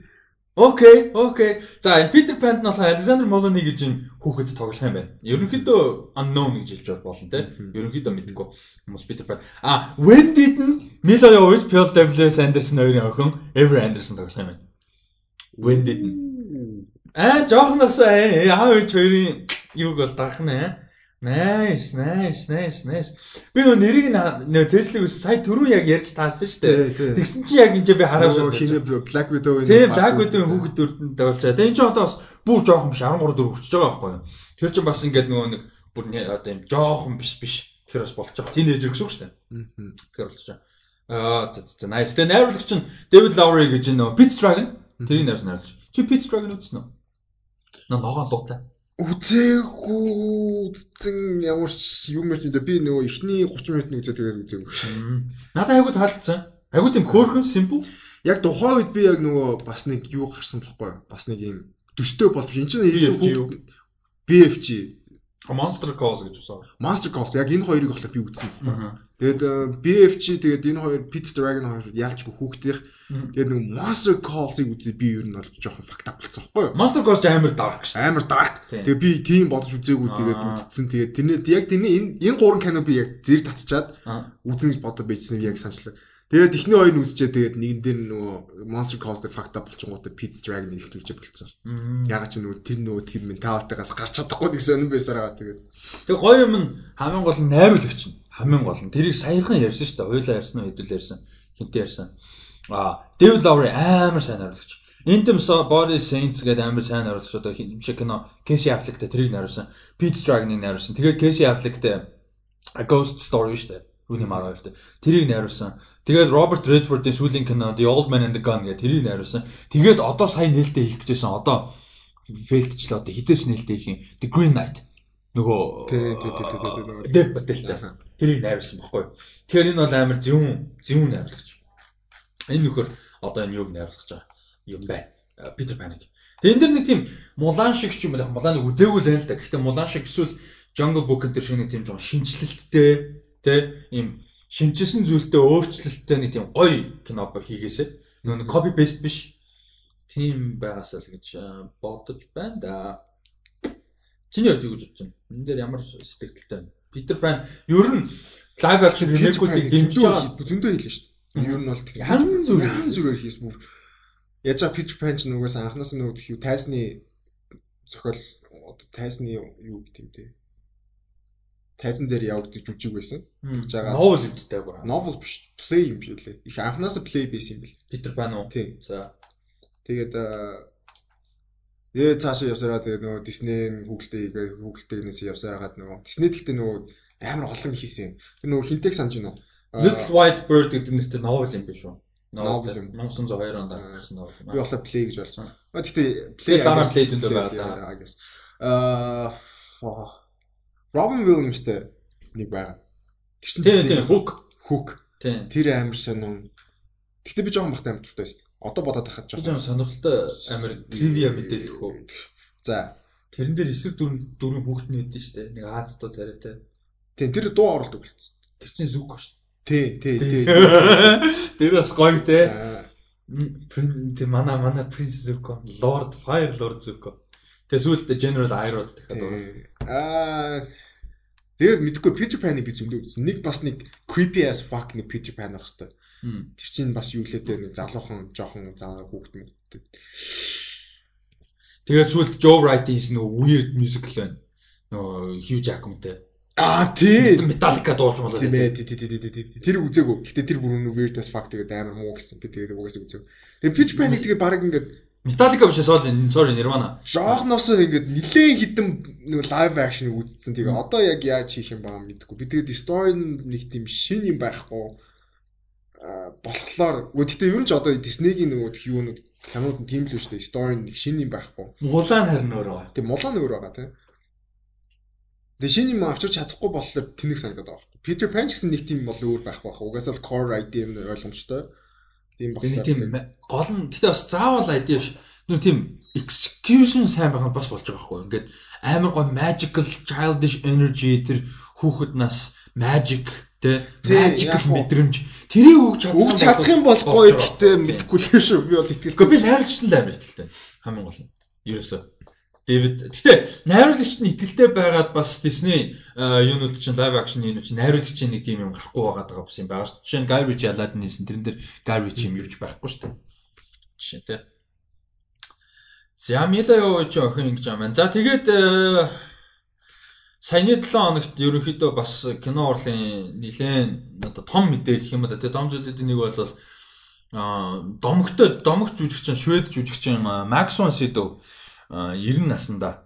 Окей, окей. За энэ Питер Панд нь болохоор Александр Молоны гэж юм хүүхэд тоглох юм байна. Ерөнхийдөө unknown гэж хэлж болно те. Ерөнхийдөө мэдгүй хүмүүс Питер Панд. А Wendy нь Mila Jovovich, Paul W.S. Anderson хоёрын охин Avery Anderson тоглох юм байна. Wendy. Аа жоохноос аа үеч хоёрын юуг бол дагах нэ. Nice, nice, nice, nice. Би нөө нэрийг нөө зэжлэг ус сая түрүү яг ярьж таарсан шүү дээ. Тэгсэн чи яг энэ би хараад
байна. Хинэ Black Widow-ийн
Тийм, Black Widow-ийн хүүхэд дүрдэнд тавилчаа. Тэгээ энэ ч одоо бас бүр жоохон биш 13 4 хүрчихэж байгаа байхгүй юу? Тэр чинь бас ингээд нөгөө нэг бүр одоо юм жоохон биш биш. Тэр бас болж байгаа. Тинейжер гэсэн үг шүү дээ. Тэгэхээр болж байгаа. Аа, за за nice. Тэгээ найруулагч нь David Lowery гэж нөө Pitch Dragon тэрийг найруулсан найруулагч. Чи Pitch Dragon үзсэн үү? Наа ногоон луутай
үзээгүй үзсэн ямар юм биш нэ би нөгөө эхний 30 минут нь үзээ тэгээд үзээгүй.
Надад айгуу таалагдсан. Айгуу тийм хөөрхөн симпл.
Яг тухайн үед би яг нөгөө бас нэг юу гарсан бохгүй бас нэг юм төстэй болж энэ чинь BFG
Monster Calls гэж уусаа.
Monster Calls яг энэ хоёрыг болохоор би үзсэн. Тэгээд э, BFG тэгээд энэ хоёр Pit Dragon хоёр яалчгүй хүүхдийнх. Тэгээд нэг Monster Calls-ыг үзээ би ер нь бол жоохон up болсон байхгүй юу?
Monster Calls амар dark шүү.
Амар dark. Тэгээд би тийм бодож үзээгүй тэгээд үзсэн. Тэгээд тэрний яг тэрний энэ энэ гурван кино би яг зэрэг татчихад үзэн гэж бодож байжсэн яг санчлаа. Тэгээд ихний хоёр нь үзчихээ тэгээд нэгэн дээр нөгөө Monster дээр fucked up болчихгоотой Pit Dragon ихлүүлж болцсон. Ягаад ч нөгөө тэр нөгөө тийм менталтайгаас гарч чадахгүй гэсэн юм байсараа тэгээд.
Тэгээд хоёр юм нь хамгийн гол нь найруулагч нь хамгийн гол нь тэрийг саяхан ярьсан шүү дээ. Хоёулаа ярьсан уу хэдүүл ярьсан. Хинтээ ярьсан. Аа, David Lowery амар сайн найруулагч. Intim Body Saints гэдэг амар сайн найруулагч одоо юм шиг кино Casey Affleck-тэй тэрийг найруулсан. Pit Dragon-ыг найруулсан. Тэгээд Casey Affleck-тэй A Ghost Story шүү дээ. Рүүний мар хоёр дээ. Тэрийг найруулсан. Тэгээд Роберт Редфордын сүүлийн кино The Old Man and the Gun гэдэг тэрийг найруулсан. Тэгээд одоо сайн нээлттэй хийх гэжсэн. Одоо фейлдчлээ одоо хизээс нээлттэй хийх юм. The Green Knight нөгөө
тий тий тий тий
Дэв Батэлтэй. Тэрийг найруулсан баггүй. Тэгэхээр энэ бол амар зөвүүн зөвүүн найруулагч. Энэ нөхөр одоо энэ юуг найруулах гэж байгаа юм байна. Питер Паник. Тэгээ энэ дэр нэг тийм мулан шиг ч юм уу муланыг үзээгүй л байл та. Гэхдээ мулан шиг эсвэл Jungle Book энэ шиг нэг тийм жоохон шинжилэлттэй Тэ ийм шинжилсэн зүйлтэй өөрчлөлттэй нэг тийм гоё кино хийгээсэ. Нөгөө copy paste биш. Тийм байгаасаа л гэж бодож байна да. Чиний юу гэж бодож байна? Энэ дээр ямар сэтгэлдэлтэй байна? Питер Пан ер нь live action remake-үүдийг дэмжиж байгаа
зөндөө хэлнэ шүү дээ. Ер нь бол тэр янз бүр янз бүрээр хийсэн мөр. Яаж Питер Пан ч нүгээс анханаас нь нөгөө тайсны зохиол тайсны юу гэдэг юм те тайзан дээр явагдаж жүжиг байсан.
Тэгж байгаа. Новел үстэй гоо.
Новел биш, play юм шиг лээ. Их анханасаа play байсан юм бэл.
Питер Пан уу?
Тийм.
За.
Тэгээд ээ цаашаа явсараа тэгээд нөгөө Disney Google-тэй Google-тэйгнээс явсараагаад нөгөө Disney гэхдээ нөгөө амар олон хийсэн. Тэр нөгөө хинтэг санаж байна уу?
Little White Bird гэдэг нэртэй новел юм биш үү? Новел юм. 1902 онд гарсан новел.
Би болохоор play гэж болсон. Гэхдээ
play дараа play зөндөө байгаа.
Аа Робин Уильямстэй нэг байгаа.
Тэр чинь тийм тийм Hook.
Hook. Тэр амар сонин. Гэтэ би жоохон бахтай амар дуртай байсан. Одоо бодоод байхад
жоохон сонирхолтой амар тривиа мэдээлэл хөө.
За.
Тэрэн дээр эсрэг дөрөв дөрөв хүүхдний үүдэн штэ. Нэг Аз дуу царайтай.
Тийм тэр дуу оруулдаг болчихсон.
Тэр чинь зүг гош.
Тий, тий, тий.
Тэр бас гоё те. Принц манай манай принц зүг. Lord Fire Lord зүг. Тэгээ сүүлдээ General Iron-д дахиад уурсан.
Аа Тэгээд мэдгүй Peter Pan-ыг би зөндөө үзсэн. Нэг бас нэг creepy as fuck нэг Peter Pan байх хэвээр. Тэр чинь бас юу лээдээ нэг залуухан жоохон заа хүүхэд мэддэг.
Тэгээд сүүлд Joe Wright-ийн нөгөө weird musical байна. Нөгөө Hugh Jackman-тэй.
Аа тий.
Metallica дуулж болоо.
Тийм ээ тий тий тий тий. Тэр үзээгүй. Гэтэ тэр бүр нэг weird as fuck тэгээд амар муу гэсэн. Би тэгээд угаасаа үзээгүй. Тэгээд Peter Pan-ыг тэгээд баг ингээд
Metallica биш sorry sorry Nirvana.
Жоохноос ингээд нилээн хідэн нэг лайв акшн үзсэн. Тэгээ одоо яг яаж хийх юм байгаа мэдэхгүй. Би тэгээд story нэг тийм шин юм байхгүй болохоор гэхдээ ер нь ч одоо Disney-гийн нөгөө юунууд кинод нь тийм л үү шүү дээ. Story нэг шин юм байхгүй.
Мулан харин өөр байгаа.
Тийм мулан өөр байгаа тийм. Тэгээ шинэ юм авчирч чадахгүй болохоор тэнэг санагдаад байгаа. Peter Pan гэсэн нэг тийм бол өөр байх байх. Угаасаа л core idea нь ойлгомжтой.
Тийм байна. Тийм гол нь гэтээ бас заавал idea биш. Нүр тийм execution сайн байх нь бас болж байгаа байхгүй. Ингээд амар гоо magical childish energy тэр хүүхэд нас magic тэ magical мэдрэмж тэрийг өгч
чадах өгч чадах юм бол гоё гэхдээ мэдэхгүй л шүү. Би бол итгэлгүй.
Би найруулагч нь л амар итгэлтэй. Хамгийн гол нь. Ерөөсөө Дэвид. Гэтэ найруулагч нь итгэлтэй байгаад бас Disney юунууд чинь live action юм чинь найруулагчийн нэг тийм юм гарахгүй байгаа даа бас юм байгаа шүү. Жишээ нь Guy Ritchie Aladdin нэсэн тэрэн дээр Guy Ritchie юм юуч байхгүй шүү дээ. Жишээ тэ. За Мила юу ч охин ингэж юм. За тэгээд саяны 7 хоногт ерөнхийдөө бас кино урлын нэлээд одоо том мэдээ гэх юм да. Тэгээд том зүйлүүдийн нэг бол а домогтой домогч жүжигчин швед жүжигчин Макс Ван Сидов 90 наснда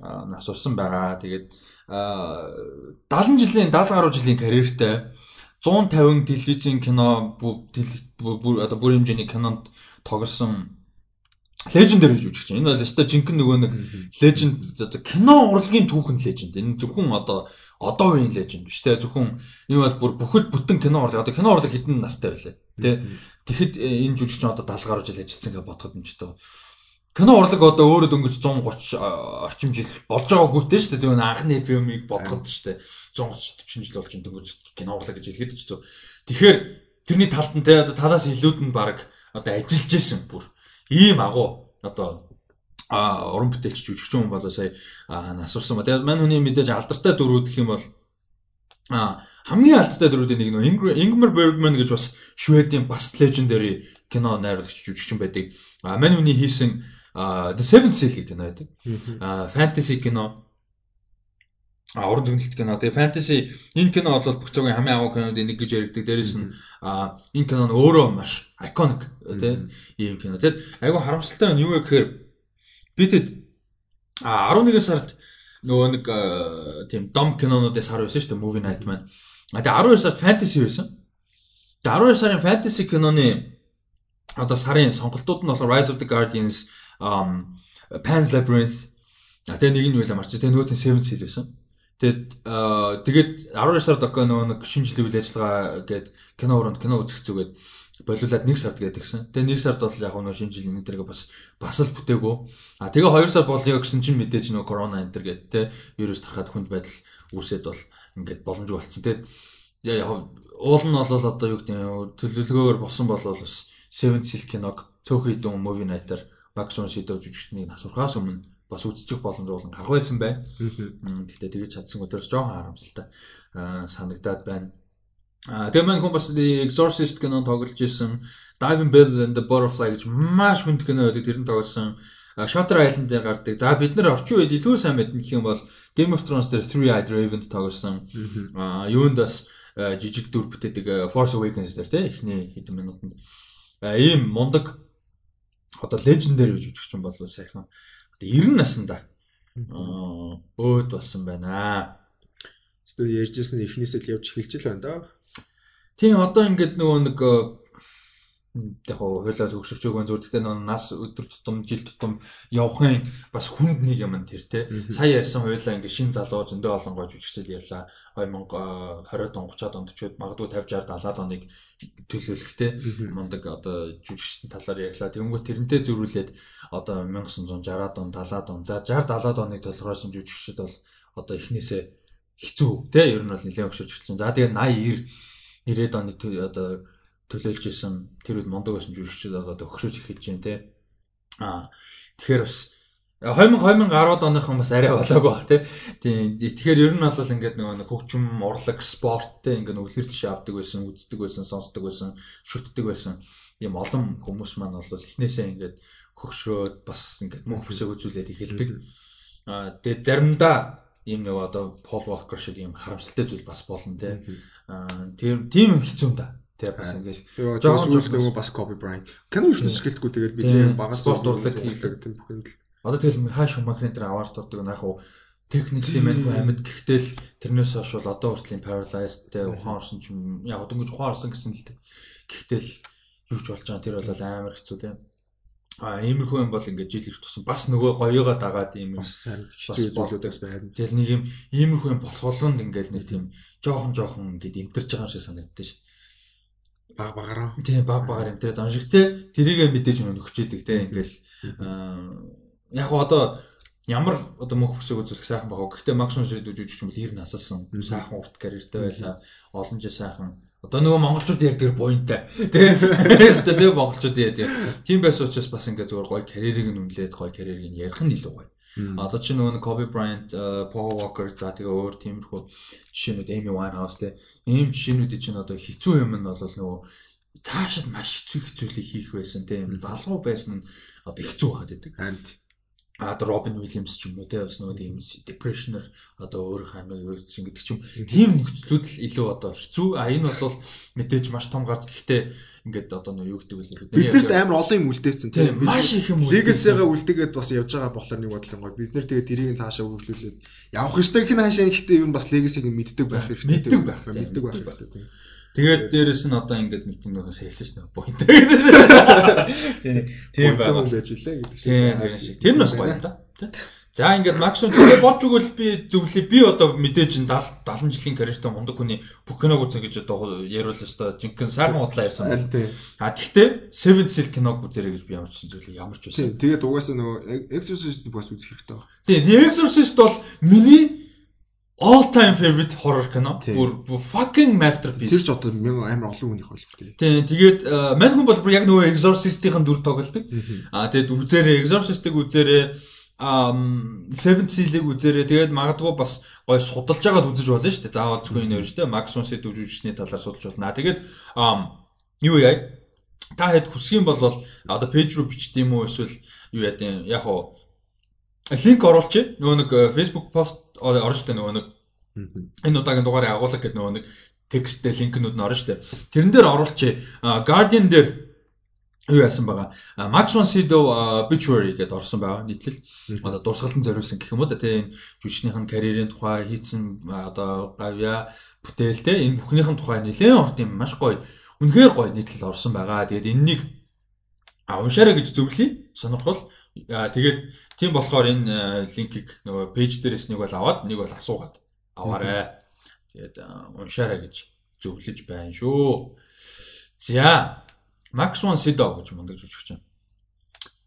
нас урсан байгаа. Тэгээд 70 жилийн 70 гаруй жилийн карьертэй 150 телевизийн кино бүр одоо бүр хэмжээний кинонд тоглосон лежендэр гэж үжиж чинь. Энэ бол өстой жинхэнэ нөгөө нэг леженд одоо кино урлагийн түүхэн леженд. Энэ зөвхөн одоо одоо үеийн леженд биш те зөвхөн энэ бол бүр бүхэл бүтэн кино урлаг одоо кино урлаг хэдэн настай байлаа. Тэ тэгэхэд энэ жүжигч одоо 70 гаруй жил ажилласан гэж бодоход юм ч одоо кино урлаг одоо өөрөө дөнгөж 130 орчим жил болж байгаагүйтэй шүү дээ. Тийм анхны фильмийг бодоход шүү дээ. 130 40 жил болж дөнгөж кино урлаг гэж хэлгээд ч зү. Тэгэхээр тэрний талд нь те одоо талаас илүүд нь баг одоо ажиллаж исэн бүр ийм агуу одоо а уран бүтээлч жүжигчин хүн болоо сая насурсан ба. Тэгээд мань хүний мэдээж алдартай дөрүүд гэх юм бол а хамгийн алдартай дөрүүдийн нэг нөө Ingmar Bergman гэж бас Шведийн бас legendary кино найруулагч жүжигчин байдаг. А мань хүний хийсэн The Seventh Seal кино байдаг. Аа fantasy кино. А уран зөгнөлт кино. Тэгээ fantasy энэ кино бол бүх цагийн хамгийн агуу кинодын нэг гэж яригддаг. Дээрээс нь а энэ кино нь өөрөө маш iconic тийм ийм кино. Тэгээд айгүй харамсалтай нь юу вэ гэхээр бидэд а 11 сард нөгөө нэг тийм дом кинонуудын сар байсан шүү дээ movie night маань. А тэгээ 12 сард fantasy байсан. Тэгээ 12 сарын fantasy киноны одоо сарын сонголтууд нь болохоор Rise of the Guardians um Pan's Labyrinth тэгээ нэг нь байлаа марч тэгээ нөгөөт нь Seven Seal байсан. Тэгээд тэгээд 12 сард окоо нөгөө нэг шинжилгээ үйл ажиллагаа гээд кино өрөөнд кино үзэх зүгээд болиулаад 1 сард гээд гисэн. Тэгээ 1 сард бол яг нөгөө шинжилгээ энэ төргээ бас бас л бүтээгөө. А тэгээ 2 сар болё гэсэн чинь мэдээж нөгөө корона энэ төр гээд те вирус тархаад хүнд байдал үүсээд бол ингээд боломжгүй болцсон. Тэгээд яг уул нь бол одоо юу гэдэг төлөвлөгөөр босон бол бас Seven Seal киног цөөхөн идэн movie night-аар максимум шийдвэр жүжигчнийг асуурхаас өмнө бас үзчих боломж болон гарах байсан байна. Гэхдээ тэгэж чадсан өдрөөс жоохон харамсалтай санагдаад байна. А тэгээ маань хүн бас Exorcist кино тоглож исэн Diving Bell and the Butterfly гэж маш хүнд кино байдаг. Тэр нь тоглосон Shutter Island дээр гардаг. За бид нар орчин үед илүү сайн мэднэ гэх юм бол Game of Thrones дээр Three Eyed Raven-д тоглосон. Юунд бас жижиг дүр бүтээдэг Force Awakens дээр тийм эхний хэдэн минутанд ийм мундаг одоо лежендэр гэж үжигч юм болов сайхан одоо 90 наснда өөд болсон байна.
Эсвэл ярьжсэн эхнээсээ л явж эхэлж л байна да.
Тийм одоо ингээд нөгөө нэг яг хойлоо хөгшөрч өгөн зүр гэхдээ нас өдөр тутам жил тутам явахын бас хүнд нэг юм тэр те сая ярьсан хойлоо ингээ шин залуу зөндөө олон гож үжигчэл ярьлаа. 2020 он 30-аад онд ч магадгүй 50 60 70-аад оныг төлөөлөхтэй мундаг одоо жүжигчдийн талаар ярьлаа. Тэгэнгүүт тэрнтэй зөрүүлээд одоо 1960-аад он 70-аад он за 60 70-аад оныг толгойсон жүжигчд бол одоо эхнээсээ хэцүү те ер нь бол нэлээд өгшөж эхэлсэн. За тэгээ 80 90 90-ад оны одоо төлөөлж исэн тэр үед мондог байсан жүжигчид одоо өгшөж эхэлж जैन те. Аа тэгэхээр бас 2000 2010 оныхон бас арай болоогүй бах тий. Тэгэхээр ер нь бол ингээд нөгөө хөгжим, урлаг, спорт те ингээд үлгэр жишээ авдаг байсан, үздэг байсан, сонсдог байсан, шүтдэг байсан. Ийм олон хүмүүс маань бол эхнээсээ ингээд хөгшрөөд бас ингээд мөнх бүсээ үзүүлээд эхэлдэг. Аа тэгээд заримдаа ийм нэг одоо Пол Walker шиг ийм харамсалтай зүйл бас болно те. Аа тийм тийм хэцүү юм да. Тэгээ бас ингээл
жоохон зүйлдээ бас Kobe Bryant. Кино шүү дээ скэлтгүй тэгээд бидний багаас
спорт урлаг хийлэг тийм бүхэнд л. Одоо тэгэл хааш Шумахерын дээр аваар дурдаг нах уу техникли мэнгүй амьд гэхдээ л тэрнээс хойш бол одоо хүртэл Paralyzed те ухаан орсон ч яг дөнгөж ухаан орсон гэсэн л гэхдээ л юу ч болж байгаа тэр бол амар хэцүү те. А иймэрхүү юм бол ингээд жил ирэх тусам бас нөгөө гоёгоо дагаад ийм
бас хэцүү зүйлүүдээс байна.
Тэгэл нэг юм иймэрхүү юм болохолонд ингээд нэг тийм жоохон жоохон ингээд имтэрч байгаа юм шиг санагддаг шүү дээ.
Баг багаараа.
Тийм баг багаар имтэрээд амжиг те тэрийгэ мэдээж нөхчээдэг те ингээл яг одоо ямар одоо мөнх бүсэг үзүүлэх сайхан байгаа. Гэхдээ максимум шийдвэж үжиж юм бол 90 насаасан сайхан урт карьертэй байлаа. Олон жил сайхан Одоо нөгөө монголчууд ярьдаг буйнтай. Тэгээ. Тэгээ монголчууд яа тийм байсан учраас бас ингээд зүгээр гоё карьерийг нь үнэлээд гоё карьерийг нь ярих нь илүү гоё. Одоо чи нөгөө Kobe Bryant, Paul Walker за тэгээ өөр тиймэрхүү жишээнүүд Amy Winehouse те. Ийм жишээнүүдийн чинь одоо хэцүү юм нь бол нөгөө цаашид маш хэцүү хэцүүлийг хийх байсан те. Залгуу байсан нь одоо хэцүү байгаад байдаг.
Харин
одоо Робин Уильямс ч юм уу те бас нөгөө тийм depressioner одоо өөр хамиг өөрсөн гэдэг ч юм. Тийм нөхцлүүд л илүү одоо хэцүү. А энэ бол мэдээж маш том гарц гэхдээ ингээд одоо нөгөө юу гэдэг вэ?
Биднэрт амар олон юм үлдээсэн
тийм маш их юм
үлдээсэн. Легэсигаа үлдээгээд бас явж байгаа болохоор нэг бодлоо гоё. Бид нэр тэгээ тэрийг цаашаа үргэлжлүүлээд явах ёстой гэх нь хаашаа гэхдээ юу бас легасиг мэддэг байх
хэрэгтэй. Мэддэг байх.
Мэддэг байх.
Тэгээд дээрэс нь одоо ингээд нэг тийм нөхөс хэлсэн дээ. Point. Тийм. Тийм байгаа.
Ажиглаа гэдэг
шиг. Тийм тийм шиг. Тэр нь бас гоё да. За ингээд максимум тэгээ болж өгвөл би зөвлөе. Би одоо мэдээж 70 70 жилийн карьертай мундаг хүний бүх киног үзэн гэж одоо яриул өстой жинхэнэ сайхан удлаа ярьсан
байна.
А тэгтээ Seven Seal киног үзэрэй гэж би ямар ч зүйлээ ямар ч байсан.
Тэгээд угаасаа нөгөө Exorcist бас үзэх хэрэгтэй байна.
Тийм, Exorcist бол миний all time favorite horror кино. Бүр fucking masterpiece.
Тэр ч одоо амар олон хүнийх ойлголт.
Тийм. Тэгээд мань хүн бол бүр яг нөгөө Exorcist-ийн дүр тоглолдог. Аа тэгээд үзээрээ Exorcist-ыг үзээрээ um Seven Seal-ыг үзээрээ тэгээд магадгүй бас гой судалж байгаад үзэж болно шүү дээ. Заавал зөвхөн энэ хоёр шүү дээ. Max von Sydow жүжигчний талаар судалж болно. Тэгээд um юу яа? Та хэд хүсэх юм бол одоо пэйж руу бичдэг юм уу эсвэл юу яа гэм яг хоо линк оруулчих. Нөгөө нэг Facebook пост орно штэ нөгөө нэг энэ удаагийн дугаарыг агуулга гэдэг нөгөө нэг тексттэй линкнүүд нь орно штэ. Тэрэн дээр оруулчих. Guardian дээр юу яасан байгаа. Max von Sydow obituary гэдээ орсон байгаа нийтлэл. Одоо дурсгалтанд зориулсан гэх юм уу да тийм жүжигчнийхэн карьерийн тухай хийсэн одоо гавья бүтээл те энэ бүхнийхэн тухай нэлээд урт юм маш гоё. Үнэхээр гоё нийтлэл орсон байгаа. Тэгээд энэнийг уншаарай гэж зөвлөе. Сонирхол. Тэгээд тийм болохоор энэ линкийг нөгөө пэйж дээрээс нэг бол аваад нэг бол асуугаад аваарай. Тэгээд уншаарай гэж зөвлөж байна шүү. За Max von Sydow гэж мундаг жүжигч юм.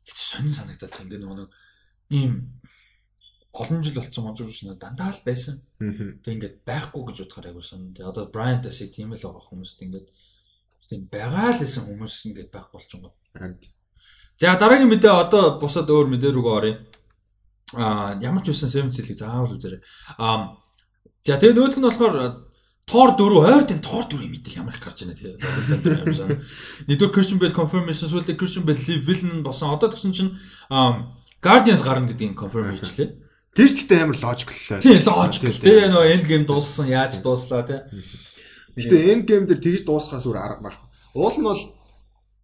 Гэтэ сонин санагдаад байгаа ингээд нэг ийм олон жил болсон монжууч нь дандаа л байсан. Тэг ингээд байхгүй гэж бодохоор айгуу сон. Тэг одоо Bryant-аас тийм л байгаа хүмүүст ингээд тийм байгаа л байсан хүмүүс ингээд байхгүй болчихгоо. За дараагийн мэдээ одоо бусад өөр мэдээ рүүгээ оръё. Аа ямар ч үсэн Seven Seal-ийг заавал үзээрэй. Аа за тэгээ нөгөөх нь болохоор Тор 4 ойртын Тор 4-ийн мэдээлэл ямар их гарч байна тэгээ. Нэгдүгээр Christian Bale confirmation сүлдээ Christian Bale villain болсон. Одоо тэгсэн чинь Guardians гарна гэдгийг confirm хийчлээ.
Тэр ч гэхдээ амар logical лээ.
Тийм logical. Тэгээ нөө end game дууссан. Яаж дууслаа те.
Гэхдээ end game дээр тэгж дуусахаас өөр арга байх. Уул нь бол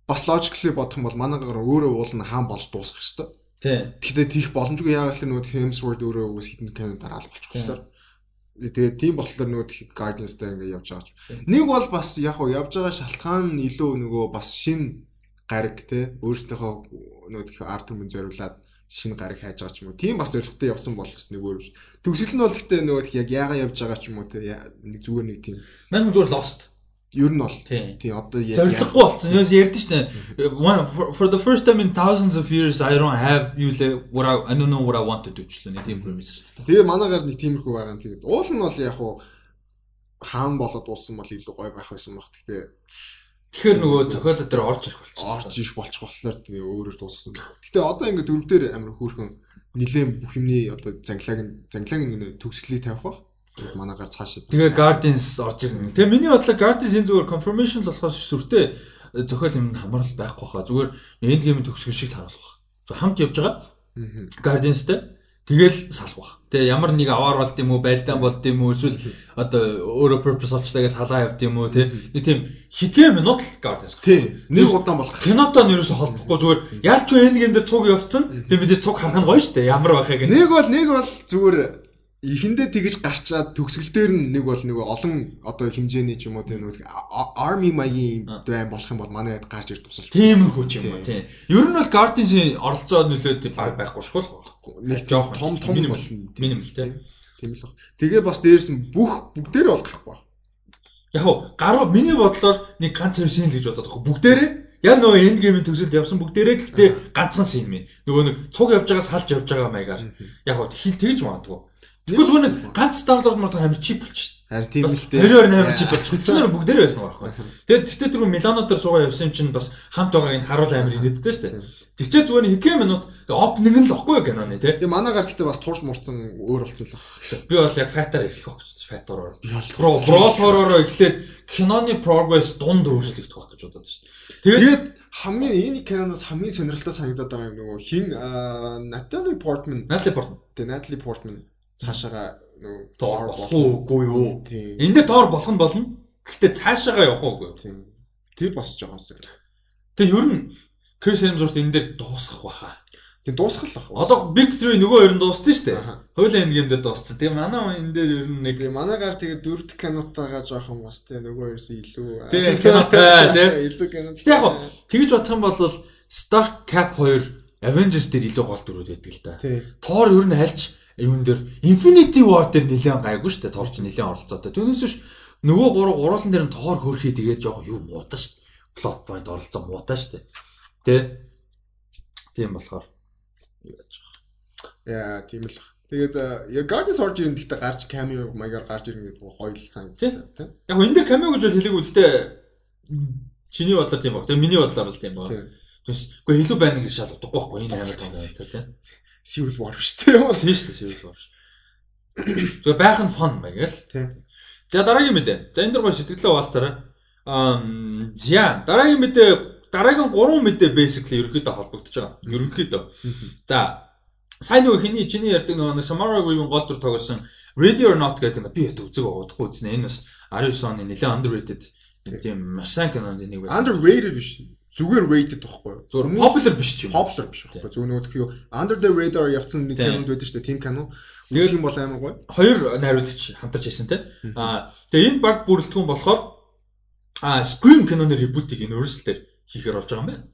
бас logically бодох юм бол манайгаар өөрөө уул нь хаан болж дуусах ёстой.
Тийм.
Гэхдээ тийх боломжгүй яагаад гэвэл нөгөө Hemsworth өөрөө үс хитэн кино дараалал болчих болохоор. Тэгээд тийм болохоор нөгөө Guardians-тай ингээд явж байгаа ч. Нэг бол бас яг уу явж байгаа шалтгаан нь илүү нөгөө бас шин гариг те өөрсдийнхөө нөгөө арт түмэн зориулаад шинэ гариг хайж байгаа ч юм уу. Тийм бас зорилготой явсан бол бас нэг өөр биш. Төгсгөл нь бол гэхдээ нөгөө яг яага явж байгаа ч юм уу те нэг зүгээр нэг тийм.
Мань зүгээр lost
Ер нь бол тий одоо
зориггүй болсон. Яс ярьдэн штэ. For the first time in thousands of years I don't have you what I, I don't know what I want to do ч лээ тийм premise штэ.
Тэгээ манайгаар нэг тиймэрхүү байгаа юм. Тэгээд уул нь бол яг хуу хаан болоод уусан бол илүү гоё байх байсан баг. Гэхдээ
Тэгэхээр нөгөө зохиолоо дээр орж ирэх болчих.
Орж ирэх болчих болохоор тэгээ өөрөөр дууссан. Гэтэ одоо ингээд дөрв дээр амар хөөрхөн нилээн бүх юмний одоо занглааг нь занглааг нь төгсгөлийг тавих бах манаагаар цаашаа.
Тэгээ Guardians орж ирнэ. Тэгээ миний бодлоор Guardians энэ зүгээр confirmation л болохоос сүртэй зохиол юм хамаарал байхгүй хаа. Зүгээр end game төгсгөл шиг харуулах байх. Зөв хамт явж байгаа. Guardians-тэй тэгэл салах байх. Тэгээ ямар нэг аваар болд юм уу, байлдаан болд юм уу, эсвэл одоо өөрөө purpose олчлагаа салаа явд юм уу, тий. Нэг тийм хитгэн минут л Guardians.
Тий. Нэг удаан болох.
Кинотоо нэрээс холбохгүй зүгээр ялч game дээр цуг явцсан. Тэгээ бид цуг харах нь гоё штэ. Ямар байхыг.
Нэг бол нэг бол зүгээр ихэндээ тэгэж гарчаад төгсгөл дээр нэг бол нэг олон одоо хэмжээний ч юм уу тийм нэг army маягийн байн болох юм бол манай хэд гарч ирж тусалж.
Тиймэрхүү ч юм уу тийм. Ер нь бол Guardians-ийн оролцоо нөлөөд баг байхгүй
байхгүй. Нэг жоох том том
болно. Минимал тийм.
Тийм л баг. Тэгээ бас дээрс нь бүх бүгдээр бол гарахгүй.
Яг уу гаруу миний бодлоор нэг ганц хоёр шин л гэж бодоод байгаа. Бүгдээрээ Яг нөгөө энд геймийн төгсөлд явсан бүгдээрээ гэхдээ ганцхан син минь. Нөгөө нэг цуг явж байгаа салж явж байгаа маягаар. Яг хөө хин тэгж магадгүй. Тэгвэл зүгээр нэг ганц даунлоод мод амар чип болчих.
Харин тийм л дээ.
28 чип болчих. Тэцнэр бүгдээр байсан байгаа байхгүй. Тэгээд тэгтээ түрүү Милано дээр суугаа явсан юм чинь бас хамт байгааг нь харуул амар инээдтэй шүү дээ. Тэгчээ зүгээр хэдхэн минут опнинг нь л охгүй киноны тий.
Тэгээ манай гарталтай бас туурч мурцсан өөр болцсон л
байна. Би бол яг фатаар эхлэх гэж фатороор. Про пролороор эхлээд киноны progress дунд өөрчлөгдөх байх гэж бодоод шүү дээ.
Тэгээд хамгийн энэ киноноос хамгийн сонирхолтой санагдаад байгаа юм нөгөө хин Natalie Portman.
Natalie Portman.
Тэгээ Natalie Portman цаашаага
нөгөө тоор болох уугүй юу? Энд дээр тоор болох нь болно. Гэхдээ цаашаага явах уугүй юу?
Тийм. Тэр бас жоохон сонир.
Тэгээ ер нь Крис Хемсворт энэ дээр дуусгах баха.
Тийм дуусгал баг.
Одоо Big 3 нөгөө хоёр нь дууссан шүү дээ. Хоёулаа энд гейм дээр дууссан. Тэгээ манай энэ дээр ер нь нэг
манайгаар тэгээ дөрөвт кинотаага жоохон бас тэгээ нөгөө хоёрс илүү
Тэгээ кинотай тий.
Илүү кино.
Тэг яг тэгж бодох юм бол Stark Cap 2 Avengers дээр илүү гол дүрүүд байдаг л да. Thor ер нь альч юун дээр Infinity War дээр нэлээд гайгүй шүү дээ. Thor ч нэлээд оролцоотой. Түүнээс биш нөгөө гурав гуруулан дээр нь Thor хөрхий тэгээ жоохон юу муудаа шүү дээ. Plot point оролцоо муудаа шүү дээ. Тэ. Тийм болохоор юу яаж
байгаа. Яа, тийм л. Тэгээд яг Guardians орж ирэн гэхдээ гарч cameo маягаар гарч ирнэ гэдэг нь хоёул санагдчихлаа тийм.
Яг энэ дээр cameo гэж бол хэлээгүй гэхдээ чиний бодлоор тийм баг. Тэгээ миний бодлоор л тийм баг. Тэгээс үгүй илүү байна гэж шал утгагүй байхгүй энэ амар том байна тийм.
Civil War шүү дээ.
Тийм шүү дээ Civil War. Тэгээ байх нь fun байгаал. Тийм. За дараагийн мэдээ. За энэ дөрвөн сэтгэлээ хуваалцаарай. Аа за дараагийн мэдээ дараагийн 3 мэдээ basically ерөөхдөө холбогдож байгаа. Ерөөхдөө. За сайн нөгөө хиний чиний ярьдаг нөгөө Samara Weaving гол дүр тоглосон Ready or Not гэдэг би хэд үзег удахгүй үзнэ. Энэ бас 19 оны нэлээд underrated тийм маш сайн кинонд нэг
байсан. Underrated биш зүгээр rated байхгүй.
Зүгээр popular биш ч юм.
Popular биш байхгүй. Зүгээр нөгөө тхий under the radar явцсан нэг кинонд байдаг шүү дээ. Тийм кино. Үзэх юм бол амар гоё.
Хоёр найруулагч хамтарч хийсэн те. Аа тэгээ энэ баг бүрэлдэхүүн болохоор аа Scream киноны reboot-ийг Universal дээр хийхээр болж байгаа юм байна.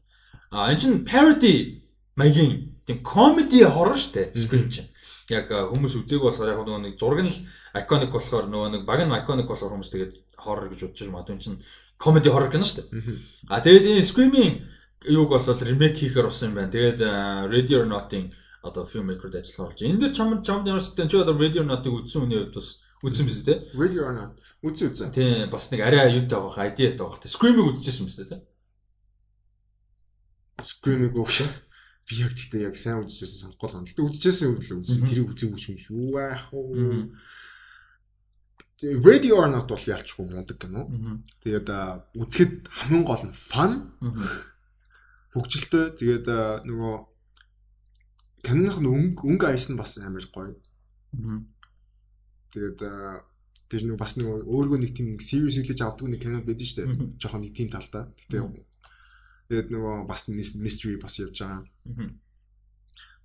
Аа энэ чинь parody маягийн тийм comedy horror шүү дээ. Scream чинь. Яг хүмүүс үзег болохоор яг нөгөө нэг зураг нь iconic болохоор нөгөө нэг баг нь iconic болохоор хүмүүс тэгээд horror гэж бодож байгаа юм. Энэ чинь comedy horror кино шүү дээ. А тэгээд энэ Scream-ийн юуг бол ремейк хийхээр болсон юм байна. Тэгээд Ready or Not-ийн одоо filmmaker-д ажиллах болж. Энэ дэр чамд чамд ямар ч чи одоо Ready or Not-ыг үзсэн хүний хувьд бас үзсэн биз дээ.
Ready or Not үзсэн үзсэн.
Тийм бас нэг арай аюутай байх, idea-тай байх. Scream-ыг үзчихсэн биз дээ.
Scream-ыг өгшөө. Би яг тэгтээ яг сайн үзчихсэн санахгүй л. Тэгтээ үзчихсэн юм л үзсэн. Тэрийг үзээгүй юм шүү. Яах вэ? Ready or Not бол ялчгүй мундаг кино. Тэгээд үзэхэд хамгийн гол нь fun. Хөгжилтэй. Тэгээд нөгөө киноных нь өнгө өнгө айс нь бас амар гоё. Тэгээд тэр нэг бас нэг өөргөө нэг тийм serious хэлж авдаг нэг кино байдаг шүү дээ. Жохон нэг тийм талдаа. Гэтэ тэгээд нөгөө бас mystery бас явж байгаа.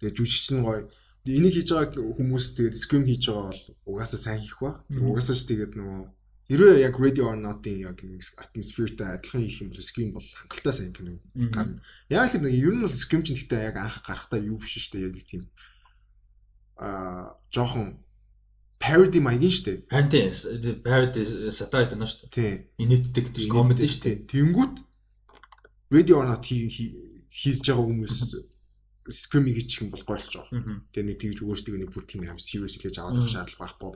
Тэгээд жүжигч нь гоё энийг хийж байгаа хүмүүс тэгээд scream хийж байгаа бол угаасаа сайн хийх ба. Угаасаа ч тэгээд нөгөө хэрвээ яг ready or not-ийн яг атмосфертай адилхан хийх юм бол scream бол хангалттай сайн кино гарна. Яг л нэг ер нь бол scream чинь гэхдээ яг анх гарахтаа юу биш шүү дээ яг нэг тийм аа жоохон parody маягийн шүү дээ.
Тийм parody satire кино шүү
дээ.
Инээддэг тийм comedy шүү дээ.
Тэнгүүт ready or not хийж байгаа хүмүүс scream хийчих юм бол гойлж байгаа. Тэгээ нэг тэгж өгөөсдөг нэг бүр тийм аим serious хэлж аваад байх шаардлага байхгүй.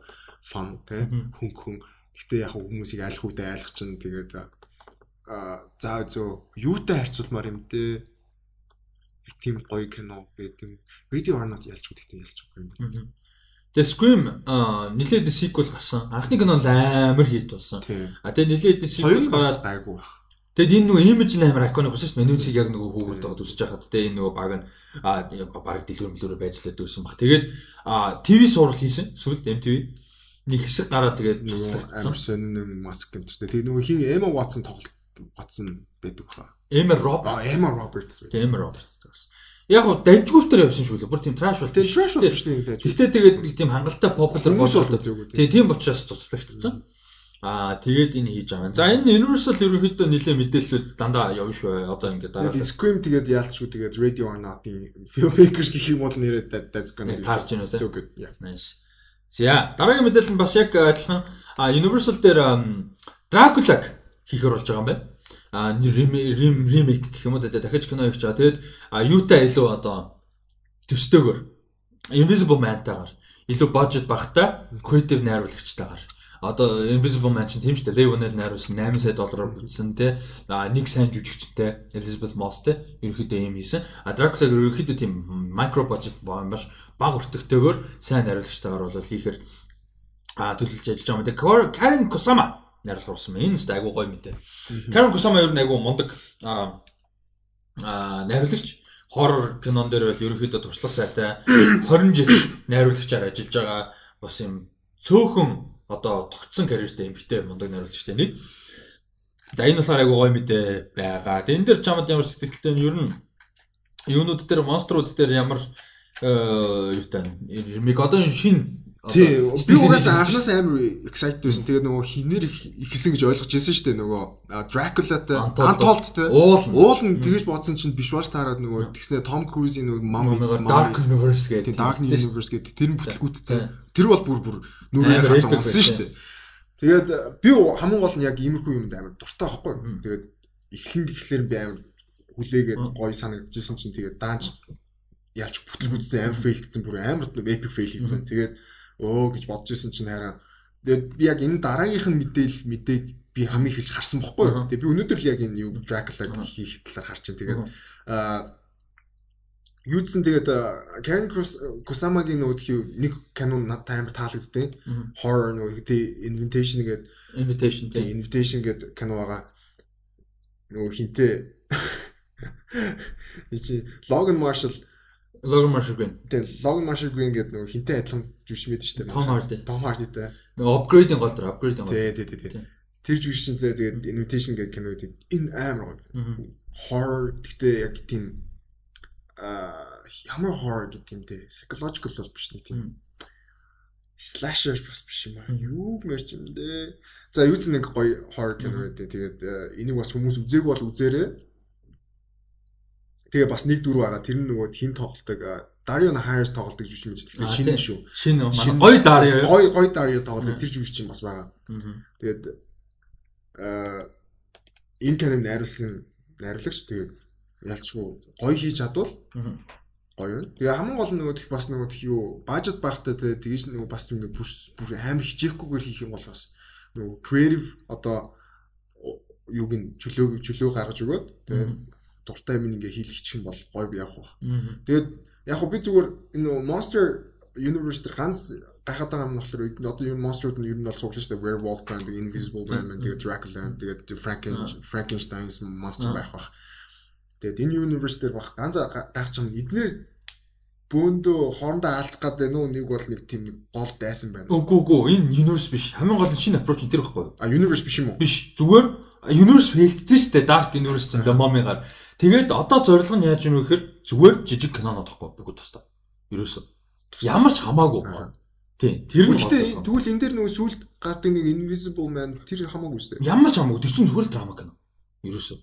Fun тий хөнх хүн. Гэтэ яг хүмүүсийг айлах үедээ айлах чинь тэгээд а за зөө юутай харьцуулмаар юм те тийм гоё кино гэдэг. Video or not ялч гэдэгтэй ялч байгаа юм.
Тэгээ Scream нилээд sequel гарсан. Анхны кино амар хит болсон. А тэгээ нилээд sequel
гараад гайгүй баг.
Тэгэд энэ нөгөө имиж нь амар iconic болсон шүү дээ. Менюцийг яг нөгөө хөөгд байгаа үсэж хахад те энэ нөгөө баг нь а баг дэлгүүр мөлөөрөө байж лээд үүсэн баг. Тэгээд а ТV сурал хийсэн. Сүлд MTV нэг хэсэг гараад тэгээд
цуцлагдсан. Амар сонин маск шүү дээ. Тэгээд нөгөө хин Emma Watson тоглолт батсан байдаг хаа.
Emma Roberts.
Emma Roberts.
Emma Roberts гэсэн. Яг уу дажгүйптэр явсан шүү лээ. Бүр тийм trash бол.
Тэгээ trash бол биш тийм дайж.
Гэхдээ тэгээд нэг тийм хангалттай popular
Хүмүүс бол
болоод
үзээгүй.
тийм учраас туслагдсан. Аа тэгээд энэ хийж байгаа. За энэ Universal ерөнхийдөө нэлээ мэдээлэлүүд дандаа явна шүү. Одоо ингээд дараа
Тэгээд Scream тэгээд яалчгүй тэгээд Radio or Not-ийн filmmakers гэх юм бол нэрээ that- that's gonna be
Таарч байна үү,
so good. Yeah.
Nice. За дараагийн мэдээлэл нь бас яг адилхан а Universal дээр ам, Dracula-г хийхэр болж байгаа юм байна. А ремейк гэх юм уу тэ дахиж кино хийж байгаа. Тэгэд а юутай илүү одоо төстөөгөр Invisible Man-тайгаар илүү budget багтай creative найруулагчтайгаар одоо Invisible Man чинь тийм шүү дээ. Whannell найруулсан 8 сая доллараар бүтсэн те. А нэг сайн жүжигчтэй Elizabeth Moss те. Ерөнхийдөө юм хийсэн. А Dracula ерөнхийдөө тийм micro budget маш бага өртөгтэйгээр сайн найруулагчтайгаар бол хийхээр а төлөвлөж ажиллаж байгаа юм. Тэгээ Karen Kusama найруулах болсон юм. Энэ ч айгуу гоё мэдээ. Karen Kusama ер нь айгуу мундаг а найруулагч хоррор кинон дээр бол ерөнхийдөө туршлага сайтай 20 жил найруулагчаар ажиллаж байгаа бас юм цөөхөн одоо тогтсон карьертэй эмэгтэй мундаг найруулагчтай нэг. За энэ болохоор айгуу гоё мэдээ байгаа. Энэ дээр чамд ямар сэтгэлтэй нь ер нь юунууд дээр монструуд дээр ямар э юутай ремик одоо шин
Тий, би угаасаа анханаас амар excited байсан. Тэгээд нөгөө хинэр ихсэн гэж ойлгож ирсэн шүү дээ нөгөө Dracula-тай
Untold.
Untold-тай
уул
уул нь тэгэж бодсон чинь биш бааш таарад нөгөө тэгснэ Tom Cruise-ийн нөгөө
Мамигаар Dark Universe гэдэг
Dark. Universe гэдэг тэр нь бүтлгүүтсэн.
Тийм.
Тэр бол бүр бүр нүрээ
Амар
хазан
epic
онсон шүү дээ. Тэгээд би хамгийн гол нь яг иймэрхүү юмд амар дуртай байхгүй. Тэгээд эхлэн гэхлээр би амар хүлээгээд гоё санагдчихсэн чинь тэгээд дааж ялч бүтлгүүтсэн амар фейлдсэн бүр амар epic fail хийсэн. Тэгээд өө гэж бодож исэн чинь хараа тэгээд би яг энэ дараагийнх нь мэдээл мэдээг би хамгийн ихэлж харсан бохгүй юу. Тэгээд би өнөөдөр л яг энэ юу Dracula хийх талаар харж байна. Тэгээд аа Юудсан тэгээд Karen Kusama-гийн тхий нэг кино надад амар таалагддаг.
Мгм.
Horror нөгөө тий Invitation гэдэг
Invitation тийм.
Invitation гэдэг кино байгаа. Нөгөө хинтээ чи Logan Marshall
Logan Marshall Green.
тий Logan Marshall Green гэдэг нөгөө хинтээ адилхан жүжигч мэд штэ.
Tom Hardy.
Том Hardy-тай.
Нөгөө upgrade-ийн гол дэр upgrade-ийн гол.
Тий тий тий. Тэр жүжигчтэй тэгээд Invitation гэдэг кино гэдэг энэ амар гоё. Horror гэхдээ яг тийм аа ямар horror гэдэг юм те psychological бол биш нэг тийм slasher бас биш юм аа. Юу мэрч юм дээ. За юу ч нэг гоё horror кино
Мм.
байдэ. Тэгээд энийг бас хүмүүс үзег бол үзээрэй. Тэгээ бас нэг дүр байгаа. Тэр нь нөгөө хин тоглолтог Dario Hires тоглолтог жүжиг мэт.
Аа,
Тэгэхээр шинэ шүү.
Шинэ манай гоё Dario?
Гоё гоё Dario тоглолтог тэр жүжиг чинь бас байгаа. Тэгээд э энэ киног найруулсан найруулагч тэгээд ялчгүй гоё хийж чадвал гоё. Тэгээ хамгийн гол нь нөгөө тех бас нөгөө тех юу бажет багтаа тэгээ тэгж нөгөө бас нэг бүр бүр амар хичээхгүйгээр хийх юм бол бас нөгөө creative одоо юуг нь чөлөө чөлөө гаргаж өгөөд тэгээ. Дуртай юм ингээ хийлгчих юм бол гоё явах.
Мгм.
Тэгээд яг хөө би зүгээр энэ Monster Universe дээр ганц гайхаад байгаа юм нь болохоор одоо юу Monster-ууд нь ер нь бол цуглаа шүү дээ. Werewolf байна, Invisible Man байна, тэгээ Dracula, тэгээд Franken Frankenstein's monster байх бах. Тэгээд энэ universe дээр баг ганц гайхаж юм эднэр бөөндөө хоорондоо аалцах гад байна уу? Нэг бол нэг тийм нэг гол дайсан байна.
Үгүй үгүй энэ universe биш. Хамгийн гол нь шинэ approach нь тэр байхгүй?
А universe биш юм уу?
Биш. Зүгээр universe хэлсэн шүү дээ. Dark universe чинь
Аа.
Domomигаар. Тэгээд одоо зорилго нь яаж юм вэ гэхээр зүгээр жижиг кинонод тахгүй бүгд тусдаа. Ерөөсөө. Ямар ч хамаагүй.
Аа.
Тийм. Тэр нь
Гэхдээ тэгвэл энэ дээр нөгөө сүулт гардаг нэг invisible man тэр хамаагүй шүү дээ.
Ямар ч хамаагүй. Тэр чинь зүгээр л драма кино. Ерөөсөө.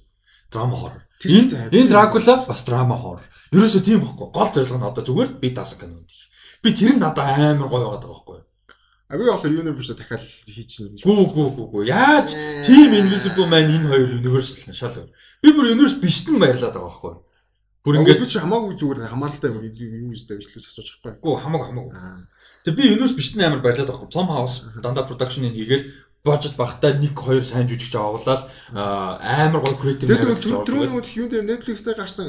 Драма хоррор. Энэ энэ Дракула бас драма хоррор. Ерөөсөө тийм байхгүй. Гол зорилго нь одоо зүгээр би даасан кино гэх. Би тэр нь надад амар гоё байгаа байхгүй?
А би болохоор universe дахиад хийчихсэн.
Гүү гүү гүү гүү. Яаж Team Invisible Man энэ хоёр universal шал өөр. Би бүр universe бишт нь баярлаад байгаа байхгүй? Бүр
Ингээд би чи хамаагүй зүгээр хамааралтай юм юу юустай ажиллаж асууж байхгүй.
гүү хамаагүй хамаагүй.
Аа.
Тэгээ би universe бишт нь амар баярлаад байгаа. Plumhouse дандаа production-ыг хийгээл budget багтаа 1 2 сайн жүжигч аа, амар гоё narrative
нөгөө
аваад
түрүү
байгаа.
нөгөө юу дээр Netflix дээр гарсан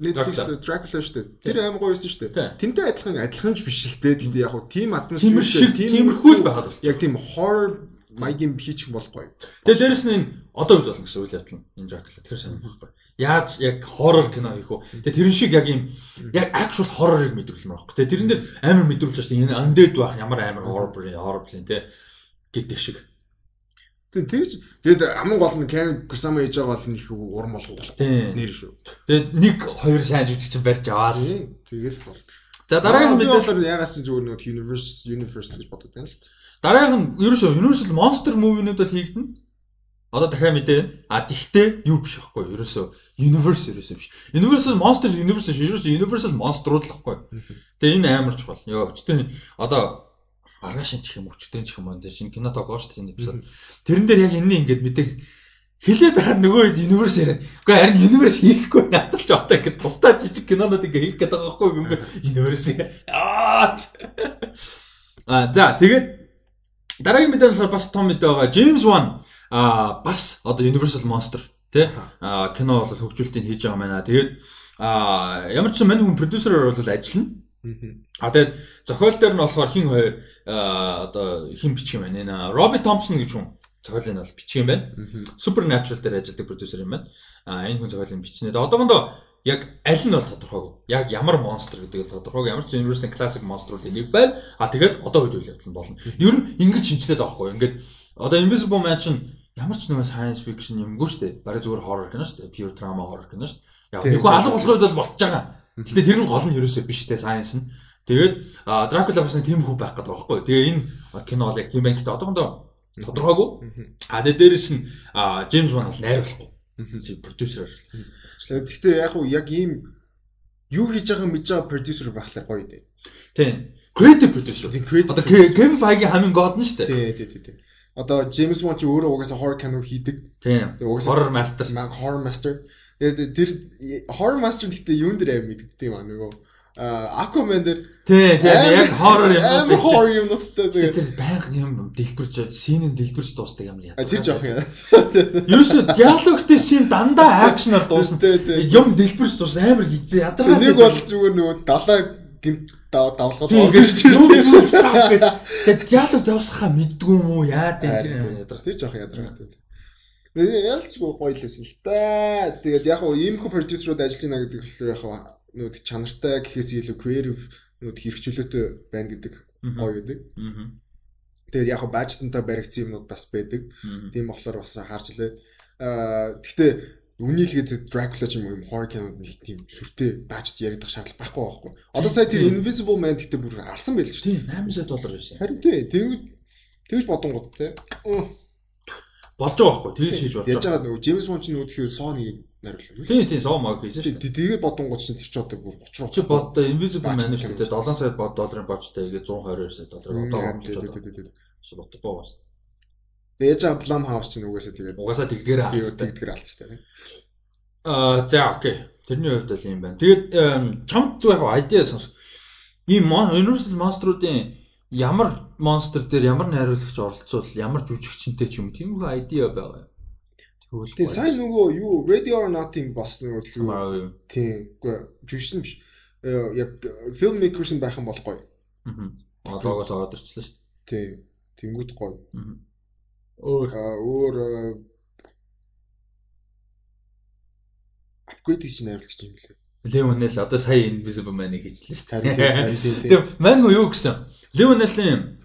Netflix
Dracula.
шүү дээ. Тэр амар гоё байсан шүү дээ. Тэнтэй адилхан адилхан ч биш л дээ. Гэхдээ яг хуу atmosphere
Тиймэр шиг тиймэрхүү л байхад бол.
Яг тийм horror маягийн хийчих юм бол гоё.
Тэгээ дээрэс нь энэ одоо үед болно гэсэн үйл явдал нь энэ Dracula тэр сайн байхгүй. Яаж яг horror кино хийх үү? Тэгээ тэрэн шиг яг юм яг actual horror-ыг мэдрүүлмээр байхгүй. Тэгээ тэрэн дээр амар мэдрүүлж байгаа шүү дээ. Энэ undead байх ямар амар horror horror план те гэдэг шиг.
Тэг тэгж тэгээд аман гол нь Кен Кусама хийж байгаа бол их уран болгох нэр шүү.
Тэгээд нэг хоёр сайн жүжигч барьж аваад.
Тэгэл бол.
За дараагийн мэдээлэл
бол ягаад ч зүгээр нэг universe universe гэж бодод байна л.
дараагийн нь ерөөсөө Universal Monster movie-нууд бол хийгдэнэ. Одоо дахиад мэдээ. А тэгтээ юу биш байхгүй? Ерөөсөө Universe ерөөсөө биш. Universal Monsters Universe. Ерөөсөө Universal Monster-ууд л байхгүй? Тэгээ энэ амар чухал. Йоо өчтөр одоо маргааш чих юм өчтөр чих юм аа шинэ кино тоглоо шүү дээ эпизод. Тэрэн дээр яг энэ ингээд мэдэг хилээд байгаа нөгөө universe яриад. Гэхдээ харин universe хийхгүй надад ч одоо ингээд тусдаа жижиг кинонууд ингээд хийх гэдэг байгаа байхгүй юу? Ингээд universe. Аа. А за тэгээд дараагийн мэдээ болохоор бас том мэдээ байгаа. James Wan а бас одоо Universal Monster тий а кино бол хөгжүүлэлтийг хийж байгаа маа. Тэгээд а ямар ч юм мань хүн продюсероор бол ажиллана. А тэгээд зохиол дээр нь болохоор хин хоёр одоо хин бичих юм байна. Роби Томпсон гэж хүн зохиолыг нь бол бичих юм байна. Supernatural дээр ажилладаг продюсер юм байна. А энэ хүн зохиолыг бичнэ. Тэгээд одоохондоо яг аль нь бол тодорхойгүй. Яг ямар монстр гэдэг нь тодорхойгүй. Ямар ч Universal Classic монструудын нэг байна. А тэгээд одоо үед үйл явдал болно. Ер нь ингэж шинжилээд байгаа хгүй. Ингээд одоо Invisible Man чинь ямар ч нэг science fiction юмгүй шүү дээ. Бараг зүгээр horror кино шүү дээ. Pure drama horror кино шүү дээ. Яг нэг алга болох үед бол болчихж байгаа. Гэтэ тэр нь гол нь ерөөсөө биш дээ science нь. Тэгээд Dracula бас нэг тийм хүү байх гэдэг байхгүй. Тэгээ энэ кино бол яг тийм байна. Гэтэ одоохондоо тодорхойгүй. А тэгээд дээрэс нь James Wan бол найруулахгүй. Продюсер.
Гэхдээ яг уу яг ийм юу хийж байгааг мэдж байгаа продюсер байхлаар гоё дээ.
Тийм. Creative producer. Одоо Kevin Feige хамгийн god нь шүү
дээ. Тий, тий, тий. Одоо James Wan ч өөрөө угаасаа horror кино хийдэг.
Тийм. Horror master.
Horror master. Тэгээд тэр horror master гэхдээ юун дээр аим мэддэг юм аа нөгөө Aquaman дээр
тий тий яг horror юм
уу амар horror юм нуттай
тэгээд тэр байнга юм дэлбэрч синэн дэлбэрч дуустдаг юм яа.
Тэр жоох юм.
Ерөөсөө диалогтэй син дандаа акшнаар дуусна. Юм дэлбэрч дуус амар ядаргаа.
Нэг бол зүгээр нөгөө далаа гинт давлахад
орж ирж байна. Тэгээд диалог давсахаа мэддгүй юм уу яа
тэр ядрах тэр жоох ядрах. Ялч гоё л байсан л та. Тэгээд яг уу иймэрхүү продюсерууд ажиллаж байна гэдэг хэлээр яг нүүд чанартай гэхээс илүү creative нүүд хэрэгчлөөтэй байна гэдэг гоё байдаг. Тэгээд яг бажтантай баригдсан юмнууд бас байдаг. Тийм болохоор бас харж илээ. Аа гэхдээ Үний л гээд Dracula ч юм уу юм horror кинод нэг тийм сүртэй бажт яригдах шаардлага байхгүй байхгүй. Одоо сая тэр Invisible Man гэдэг бүр арсан байл шүү
дээ. 800 доллар байсан.
Харин тий. Тэгж тэгж бодонгод тий.
Болж байгаа байхгүй. Тэгж хийж болж
байгаа. Яаж байгаа нөгөө James Bond ч нөгөө тэгэхээр
Найруулсан. Тийм тийм соо маг хийсэн шүү
дээ. Тэгээд бодонгууд чинь тэр ч одоо бүр 30
Чи бод Invisible Man шүү дээ. 7 сая долларын бочтой игээ 122 сая долларыг одоо
олж байгаа.
Чи бодохгүй байна.
Тэгээд яа Blum House чинь угаасаа тэгээд
угаасаа тэглгээр
алж тэгдгээр алж таа.
Аа за окей. Тэрний хувьд бол юм байна. Тэгээд чамд зүг яг idea сонс. Ийм Universal Monster-уудын ямар монстр дээр ямар найруулагч оролцвол ямар жүжигчэнтэй ч юм тийм их idea байгаа.
Тэгээ сайн нөгөө юу Ready or Not-ing бас нөгөө тийм. Тийм. Үгүй жүжигчин биш. Яг filmmakers байх юм бол гоё.
Аа. Логоос ороод ирчлээ шүү дээ.
Тийм. Тэнгүүд гоё.
Өөр
өөр апгрейд хийж найруулагч юм лээ.
Леонел одоо сая Invisible Man-ыг хийчихлээ шүү дээ. Тэгээ мань юу гэсэн? Леонелийн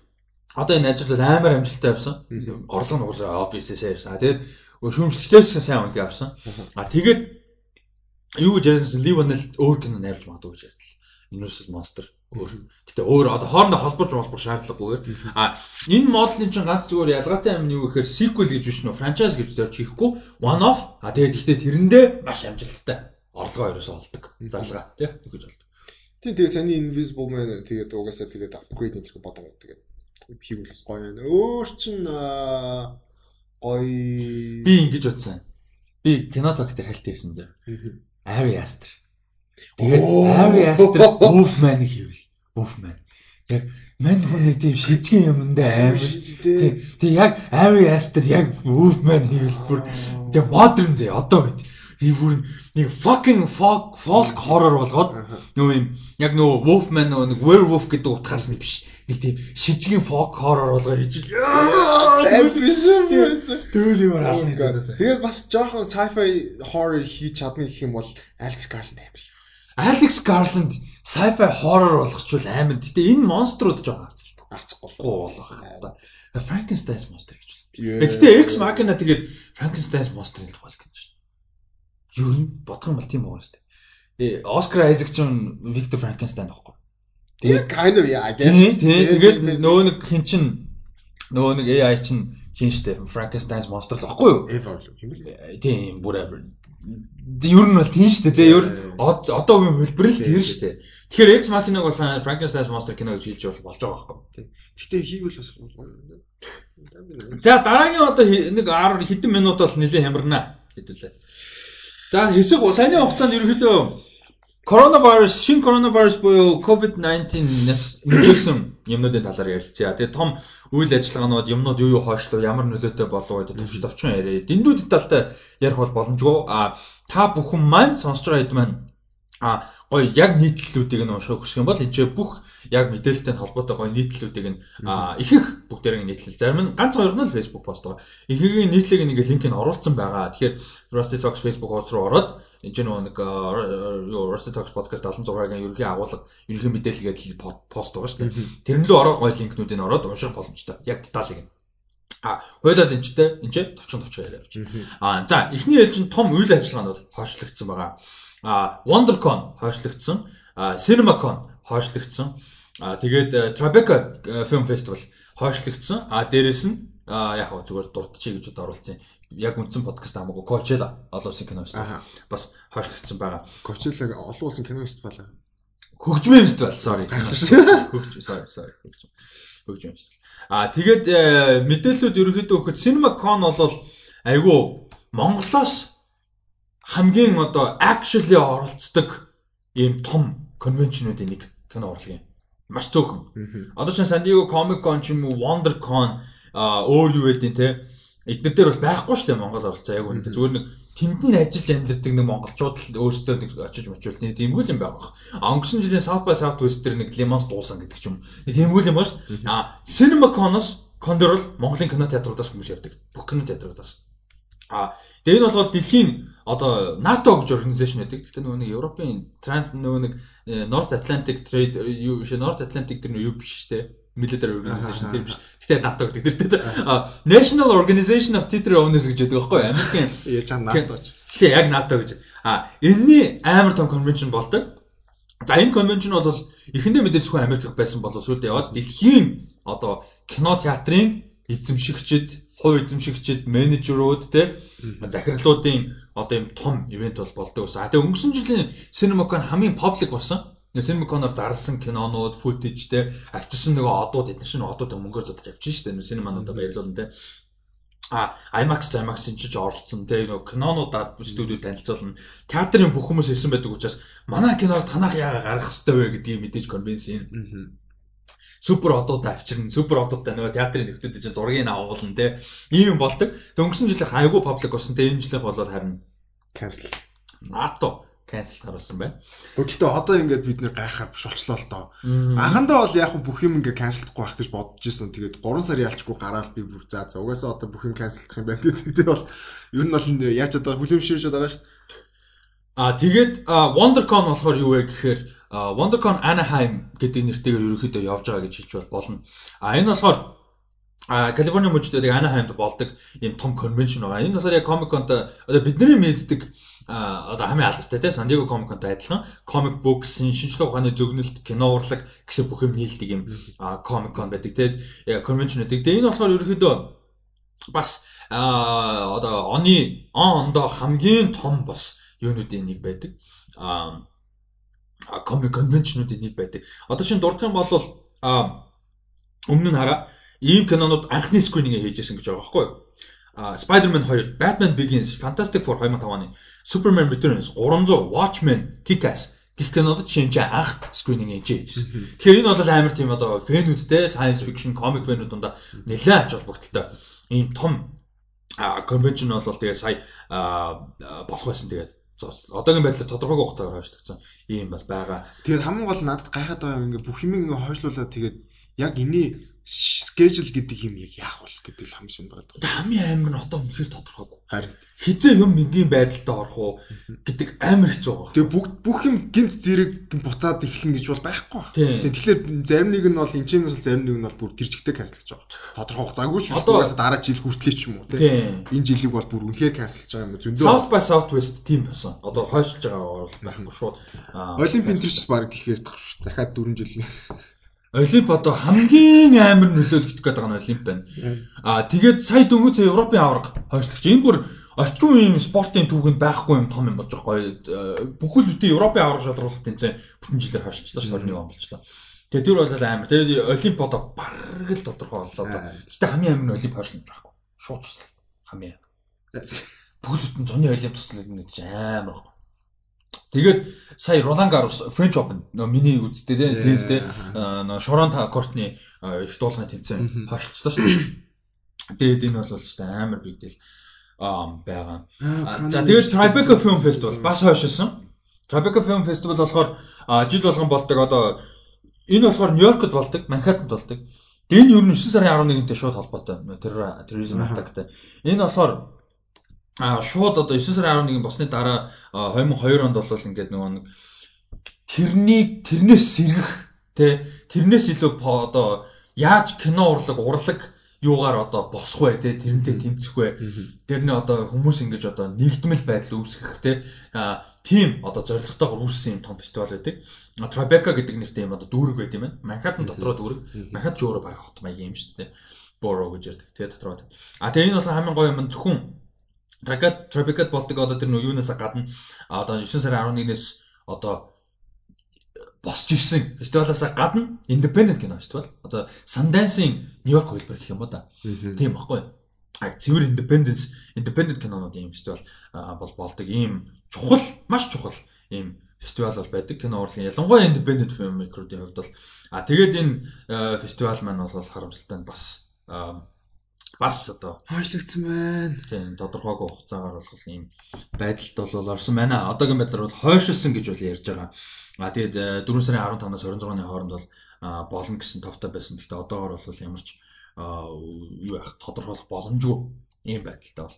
одоо энэ ажил бол амар амжилттай явсан. Орлого нь уусаа obviously сайн явсан. Тэгээд шүүмжлэгчээс сайн үнэлгээ авсан. А тэгээд юу гэж ярьсан Ливанел өөр кино найруулж магадгүй гэж ярьдал. Universal Monster өөр. Гэтэ өөр одоо хоорондоо холбож молбох шаардлагагүйгээр. А энэ моделын чинь ганц зүгээр ялгаатай юм нь юу гэхээр sequel гэж биш нөө franchise гэж зорж хийхгүй one off. А тэгээд ихтэй тэрэндээ маш амжилттай орлогоо ерөөсөө олдог. Зарлага тий гэж болдог.
Тийм тэгээд саний Invisible Man тэгээд угаасаа тэгээд upgrade гэж бодонгууд тэгээд хийвэл гоё байна. Өөр чин гоё
би ингэж бодсон. Би кино ток дээр хальт ирсэн зав. Ari Aster. Тэгээд Ari Aster Wolfman хийвэл Wolfman. Яг мань хүн нэг тийм шижгэн юмдаа амар шүү дээ. Тэг яг Ari Aster яг Wolfman хийвэл бүр тэг модерн зэ одоо үед. Тийм бүр нэг fucking folk folk horror болгоод нөгөө юм яг нөгөө Wolfman нөгөө нэг werewolf гэдэг утгаас нь биш нэг тийм шижгийн folk horror болгоо хийж
биш юм.
Тэгвэл юм хаална.
Тэгээд бас жоохон sci-fi horror хийж чадна гэх юм бол Alex Garland амар.
Alex Garland sci-fi horror болгочвол амар. Гэтэ энэ монструуд жоохон авцсан.
Авчихгүй
болох. Frankenstein monster гэж Гэтэ X Machina тэгээд Frankenstein's monster л болох гэж байна. Юу н бодох юм бол тийм байгаа шүү дээ. Э Оскар Айзек ч Виктор Франкенстайн байхгүй.
Тэгээд kind of yeah, I guess.
Тийм тэгээд нөгөө нэг хин чин нөгөө нэг AI чин хин штэ Frankenstein's monster л байхгүй юу?
Eva л юм бэл.
Тийм whatever. Ер нь бол тийм штэ тий. Ер одоогийн хөлбөр л тэр штэ. Тэгэхээр X Machina-г бол Frankenstein's monster кино гэж хэлж болж байгаа байхгүй.
Гэтэ хийвэл бас
За дараагийн одоо нэг 10 хэдэн минут бол нэлээд хямрна хэдүүлээ. За хэсэг саяны хугацаанд ерөөхдөө Коронавирус, шин коронавирус буюу COVID-19-нээс нөлөөсөн юмнуудын талаар ярилцъя. Тэгээ том үйл ажиллагаанууд юмнууд юу юу хойшлоо, ямар нөлөөтэй болов гэдэг төвч товчхон яриа. Дэндүүд талтай ярих бол боломжгүй. А та бүхэн маань сонсож байгаа хэд маань а гоё яг нийтлэлүүдийг нь унших хүсэх юм бол энэ бүх яг мэдээлэлтэй холбоотой гоё нийтлэлүүдийг нь их их бүгдээрээ нийтлэл зарим нь ганц хоёр нь л Facebook пост байгаа. Ихэнх нийтлэлийг нэг линкийг оруулсан байгаа. Тэгэхээр Rusty Talks Facebook хуудас руу ороод энэ ч нэг юу Rusty Talks podcast 76-гийн ерөнхий агуулга, ерөнхий мэдээлэл гэдэг пост байгаа шүү дээ. Тэрэн лөө ороо гоё линкнүүдийг ороод унших боломжтой. Яг деталыг нь. А хойлол энэчтэй энэ товчхон товчхон яриа авч. А за эхний ээлжинд том үйл ажиллагаанууд хойшлогдсон байгаа WonderCon хойшлогдсон, CinemaCon хойшлогдсон. А тэгээд Tribeca Film Festival хойшлогдсон. А дээрэс нь яг хөө зүгээр дурдчихъя гэж оруулсан. Яг үндсэн подкаст хамаагүй Coachella олон улсын кино фестивал бас хойшлогдсон байгаа.
Coachella олон улсын кино фестивал.
Хөгжмийн фестивал sorry. Хөгжим sorry sorry хөгжим. Хөгжим фестивал. А тэгээд э, мэдээллүүд ерөнхийдөө өгөхөд CinemaCon бол айгүй Монголоос хамгийн одоо actually оролцдог ийм том конвеншнуудын нэг кино урлагийн маш цөөхөн. Одоо чинь San Diego Comic Con ч юм уу WonderCon өөр юу гэдэг те эдгээр дээр бол байхгүй шүү дээ Монгол оролцоо яг үнэндээ зүгээр нэг тэнд нь ажиллаж амьдардаг нэг монголчууд л өөрсдөө нэг очиж мочвол тиймгүй юм байгаа. А өнгөрсөн жилийн South by Southwest дээр нэг Lemons дуусан гэдэг ч юм. Тиймгүй юм ба шүү. А CinemaCon-оос Кондор бол Монголын кино театруудаас хүмүүс явдаг. Бүх кино театруудаас. А тэгээд энэ бол дэлхийн одоо НАТО гэж организашн байдаг. Гэхдээ нөгөө нэг Европын транс нөгөө нэг э, North Atlantic Trade юу биш North Atlantic тэр юу биш шүү дээ. Military Organization тийм биш. Гэхдээ НАТО гэдэг тэр тийм. National Organization of Theater Owners гэж байдаг байхгүй юу? Америкийн
яаж НАТО гэж.
Тийм яг НАТО гэж. А энэний амар том конвеншн болдог. За энэ конвеншн бол эхэндээ мэдээж зөвхөн Америкт байсан болов сүүлдээ яваад дэлхийн одоо кино театрын эзэмшигчд хувь эзэмшигчд, менежерүүд те захирлуудын одоо юм том ивент бол болдог ус. А тэгээ өнгөрсөн жилийн CinemaCon хамгийн public болсон. CinemaCon-оор зарласан кинонууд, footage те авчирсан нөгөө одууд эдгээр шинэ одууд мөнгөөр зодож авчихсан шүү дээ. Cinema-нуудаа баярлуулна те. А IMAX IMAX энэ ч оролцсон те нөгөө кинонуудаа студиуд танилцуулна. Театрын бүх хүмүүс ирсэн байдаг учраас манай киног танах яага гаргах хэрэгтэй вэ гэдгийг мэдээж конвенс юм супер одууд авчирна супер одуудтай нөгөө театрын нөхдөд чинь зургийг авуулна те ийм юм болдог. Дөнгөрсөн жилийн хайгуу паблик болсон те энэ жилийнх бол харин
cancel.
НАТО cancel харуулсан байна.
Гэхдээ одоо ингээд бид нэр гайхаар биш болчлоо л доо. Анхандаа бол яг бүх юм ингээд cancelдахгүй байх гэж бодож ирсэн. Тэгээд 3 сар ялчгүй гараад би бүр за за угаасаа одоо бүх юм cancelдах юм байна гэдэг бол ер нь бол яаж одоо хүлэмжшүүлж байгаа шүү дээ.
А тэгээд WonderCon болохоор юу вэ гэхээр WonderCon Anaheim гэдэг нэртэйгээр ерөөхдөө явж байгаа гэж хэлж болно. А энэ болохоор А Калифорни мужидыг Анахаймд болдог ийм том конвеншн байгаа. Энэ болохоор яг Comic Con-д одоо бидний мэддэг одоо хамгийн алдартай те San Diego Comic Con-тай адилхан comic books, шинжлэх ухааны зөгнөлт, кино урлаг гэсэн бүх юм нийлдэг юм Comic Con байдаг. Тэгээд конвеншн байдаг. Тэгээд энэ болохоор ерөөхдөө бас одоо оны он ондоо хамгийн том бас юунуудын нэг байдаг. а комик конвеншнуудын нэг байдаг. Одоо шинэ дурдах юм бол а өмнө нь хараа ийм кинонууд анхны скрининг хийжсэн гэж байгаа байхгүй юу? А Spider-Man 2, Batman Begins, Fantastic Four 2005 оны, Superman Returns, 300, Watchmen, Kick-Ass гэх кинодод шинж анх скрининг хийжсэн. Тэгэхээр энэ бол амар тийм одоо фэнүүдтэй science fiction, comic фэнүүд дундаа нэлээд ач холбогдолтой ийм том конвеншн бол тэгээ сая болох байсан тэгээд одоогийн байдлаар тодорхойгүй хугацаагаар хойшлогдсон ийм бол байгаа.
Тэгээд хамгийн гол надад гайхаад байгаа юм ингээ бүх юм ингээ хойшлуулаад тэгээд яг эний schedule гэдэг юм яг яах бол гэдэг л хамгийн шинэ байна.
Одоо хамгийн амар нь одоо үнэхээр тодорхойгүй.
Харин
Хизээ юм энгийн байдалд орох уу гэдэг амар хэцүү байгаа.
тэгээ бүх бүх юм гинт зэрэг буцаад эхлэн гэж бол байхгүй.
Тийм.
Тэгээ тэгэхээр зарим нэг нь бол энэчнээс бол зарим нэг нь бол бүр тэр жигтэй канселж байгаа. Тодорхой хугацаагүй ч угаасаа дараа жил хүртлээ ч юм уу тий.
Тийм.
Энэ жилиг бол бүр үнэхээр канселж байгаа юм зөндөө.
South by Southwest team байсан. Одоо хойшилж байгаа бол байхгүй шууд.
Олимпийн тэр ч баг тэгэхээр дахиад 4 жил.
Олимп одоо хамгийн амар нөлөөлөгдөх гэдэг байгаа нь Олимп байна. Аа тэгээд сая дөнгөж Европын аварга хойшлогч. Энэ бүр орчин үеийн спортын түүхэнд байхгүй юм том юм болж байгаа гоё. Бүхэл бүтэн Европын аварга шалруулалт тэмцээн бүтэн жилээр хойшлчлаа ш 21 он болчлаа. Тэгээд тэр бол амар. Тэгээд Олимп одоо бараг л тодорхой боллоо одоо. Гэтэ хамгийн амар нь Олимп хойшлж байхгүй. Шууд туслаа. Хамгийн амар. Бүхэл бүтэн зуны Олимп туслах нь ч амар байна. Тэгээд сая Ролан Гарос French Open миний үзтээ тийм теннис тийм Шоронта кортны их дуулгын тэмцээн хойшлцлаа шүү дээ. Тэгээд энэ бол ч амар аа байгаа. За тэгээд Tribeca Film Festival бас хойшилсан. Tribeca Film Festival болохоор жил болгон болдог одоо энэ болохоор Нью-Йоркд болдог, Манхаттанд болдог. Тэгээд энэ ер нь 9 сарын 11-нд шууд холбоотой террор терроризм атактай. Энэ болохоор а шууд одоо 9 сарын 11-ний босны дараа а, 2002 онд бол ингээд нөгөө нэг тэрнийг тэрнээс сэргэх тэ тэрнээс илүү одоо яаж кино урлаг урлаг юугаар одоо босх вэ тэ тэрнтэй тэмцэх вэ тэрний одоо хүмүүс ингэж одоо нэгдмэл байдал үүсгэх а, тийм одоо зорилготойгоор үүссэн юм том фестивал байдаг. А, Tribeca гэдэг нэртэй юм одоо дүүрэг байт юм байна. Манхаттан дотроо дүүрэг. Манхат ч өөрөө баг хот маягийн юм шүү дээ. Borough гэж ярьдаг. Тэгээ дотроо. А тэгээ энэ бол хамгийн гоё юм зөвхөн Tribeca Tribeca болдог одоо тэр нөө юунаас гадна одоо 9 сарын 11-ээс одоо босч ирсэн фестивалаас гадна independent кино фестивал. Одоо Sundance-ийн Нью-Йорк хөлбөр гэх юм ба да. Тийм баггүй. А цэвэр independence independent кинонуудын юм фестивал бол болдог ийм чухал маш чухал ийм фестивал бол байдаг кино урлагийн ялангуяа independent film maker-уудын хувьд бол а тэгээд энэ фестивал маань бол харамсалтай нь бас бас одоо
хойшлогдсон байна.
тийм тодорхойгүй хугацаагаар болох ийм байдалд бол орсон байна. Одоогийн байдлаар бол хойшилсан гэж бол ярьж байгаа. А тэгээд 4 сарын 15-наас 26-ны хооронд бол болно гэсэн товтой байсан. Гэхдээ одоогоор бол ямар ч а, юу яах тодорхойлох боломжгүй ийм байдалтай бол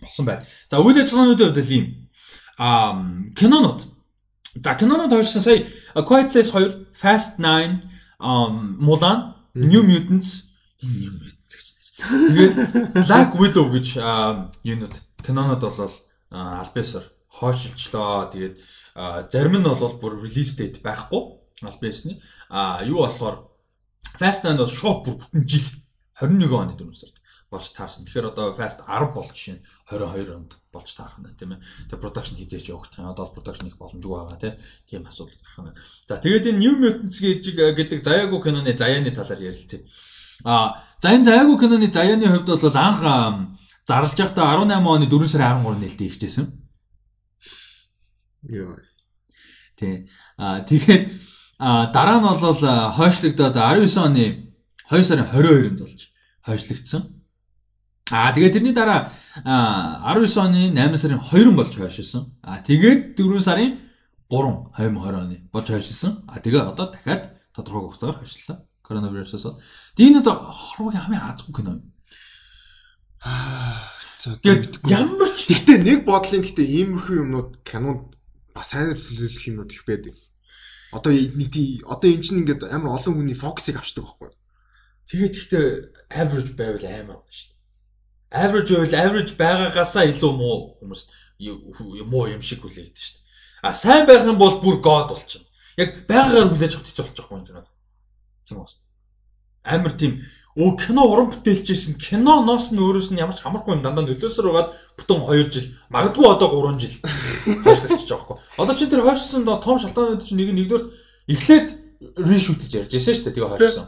болсон байна. За үйл ажиллагаануудын хувьд л ийм а кинонууд. За кинонууд хойшилсан сая A Quiet Place 2, Fast 9, um, Mulan, New Mutants, New Mutants гэж нэр. Тэгээд Black Widow гэж юунууд кинонууд бол а, альбиасаар хойшилчлоо. Тэгээд зарим нь бол бүр release date байхгүй альбиасны. А юу болохоор Fast 9 бол шууд бүр бүтэн жил 21 оны 4 сард болж таарсан. Тэгэхээр одоо Fast 10 бол жишээ нь 22 онд болж таарах нь тийм ээ. Тэгээ production хизээч явагдах юм. Одоо production их боломжгүй байгаа тийм асуудал гарах юм. За тэгээд энэ New Mutants гэж гэдэг заяагүй киноны заяаны талаар ярилцъя. А за энэ заяагүй киноны заяаны хувьд бол анх зарлж байхдаа 18 оны 4 сарын 13-ны нээлттэй ихжсэн.
Йоо.
Тий. А тэгээд а дараа нь бол хойшлогдоод 19 оны 2 сарын 22-нд болж хойшлогдсон. А тэгээд тэрний дараа а 19 оны 8 сарын 2 болж хойшилсан. А тэгээд 4 сарын 3 2020 оны болж хойшилсан. А тэгээ одоо дахиад тодорхой хугацаагаар хойшллаа. Коронавирусээс бол. Тэгээд энэ одоо хорвогийн хамгийн азгүй кино юм. Тэгээд ямар ч
Гэтэ нэг бодлын гэтэ иймэрхүү юмнууд кинонд бас сайн төлөвлөх юмнууд их байдаг. Одоо нэг одоо эн чинь ингээд амар олон хүний фокусыг авчдаг байхгүй.
тэгээд ихтэй average байвал амар байна шүү дээ. Average байвал average байгаагаасаа илүү муу хүмүүс муу юм шиг хүлээдэг шүү дээ. А сайн байх юм бол бүр god болчихно. Яг байгаагаар хүлээж авах хэцүү болчихгүй юм байна. Тийм үү? Амар тийм Оо кино уран бүтээлчсэн киноноос нь өөрөөс нь ямар ч хамаргүй юм дандаа нөлөөсөр байгаад бүтэн 2 жил магадгүй одоо 3 жил хойшлогдчих жоохгүй. Одоо чинь тэр хойшсон доо том шалтгаанууд чинь нэг нэгдүгээр эхлээд reshoot гэж ярьж байсан шүү дээ тэгээ хойшсон.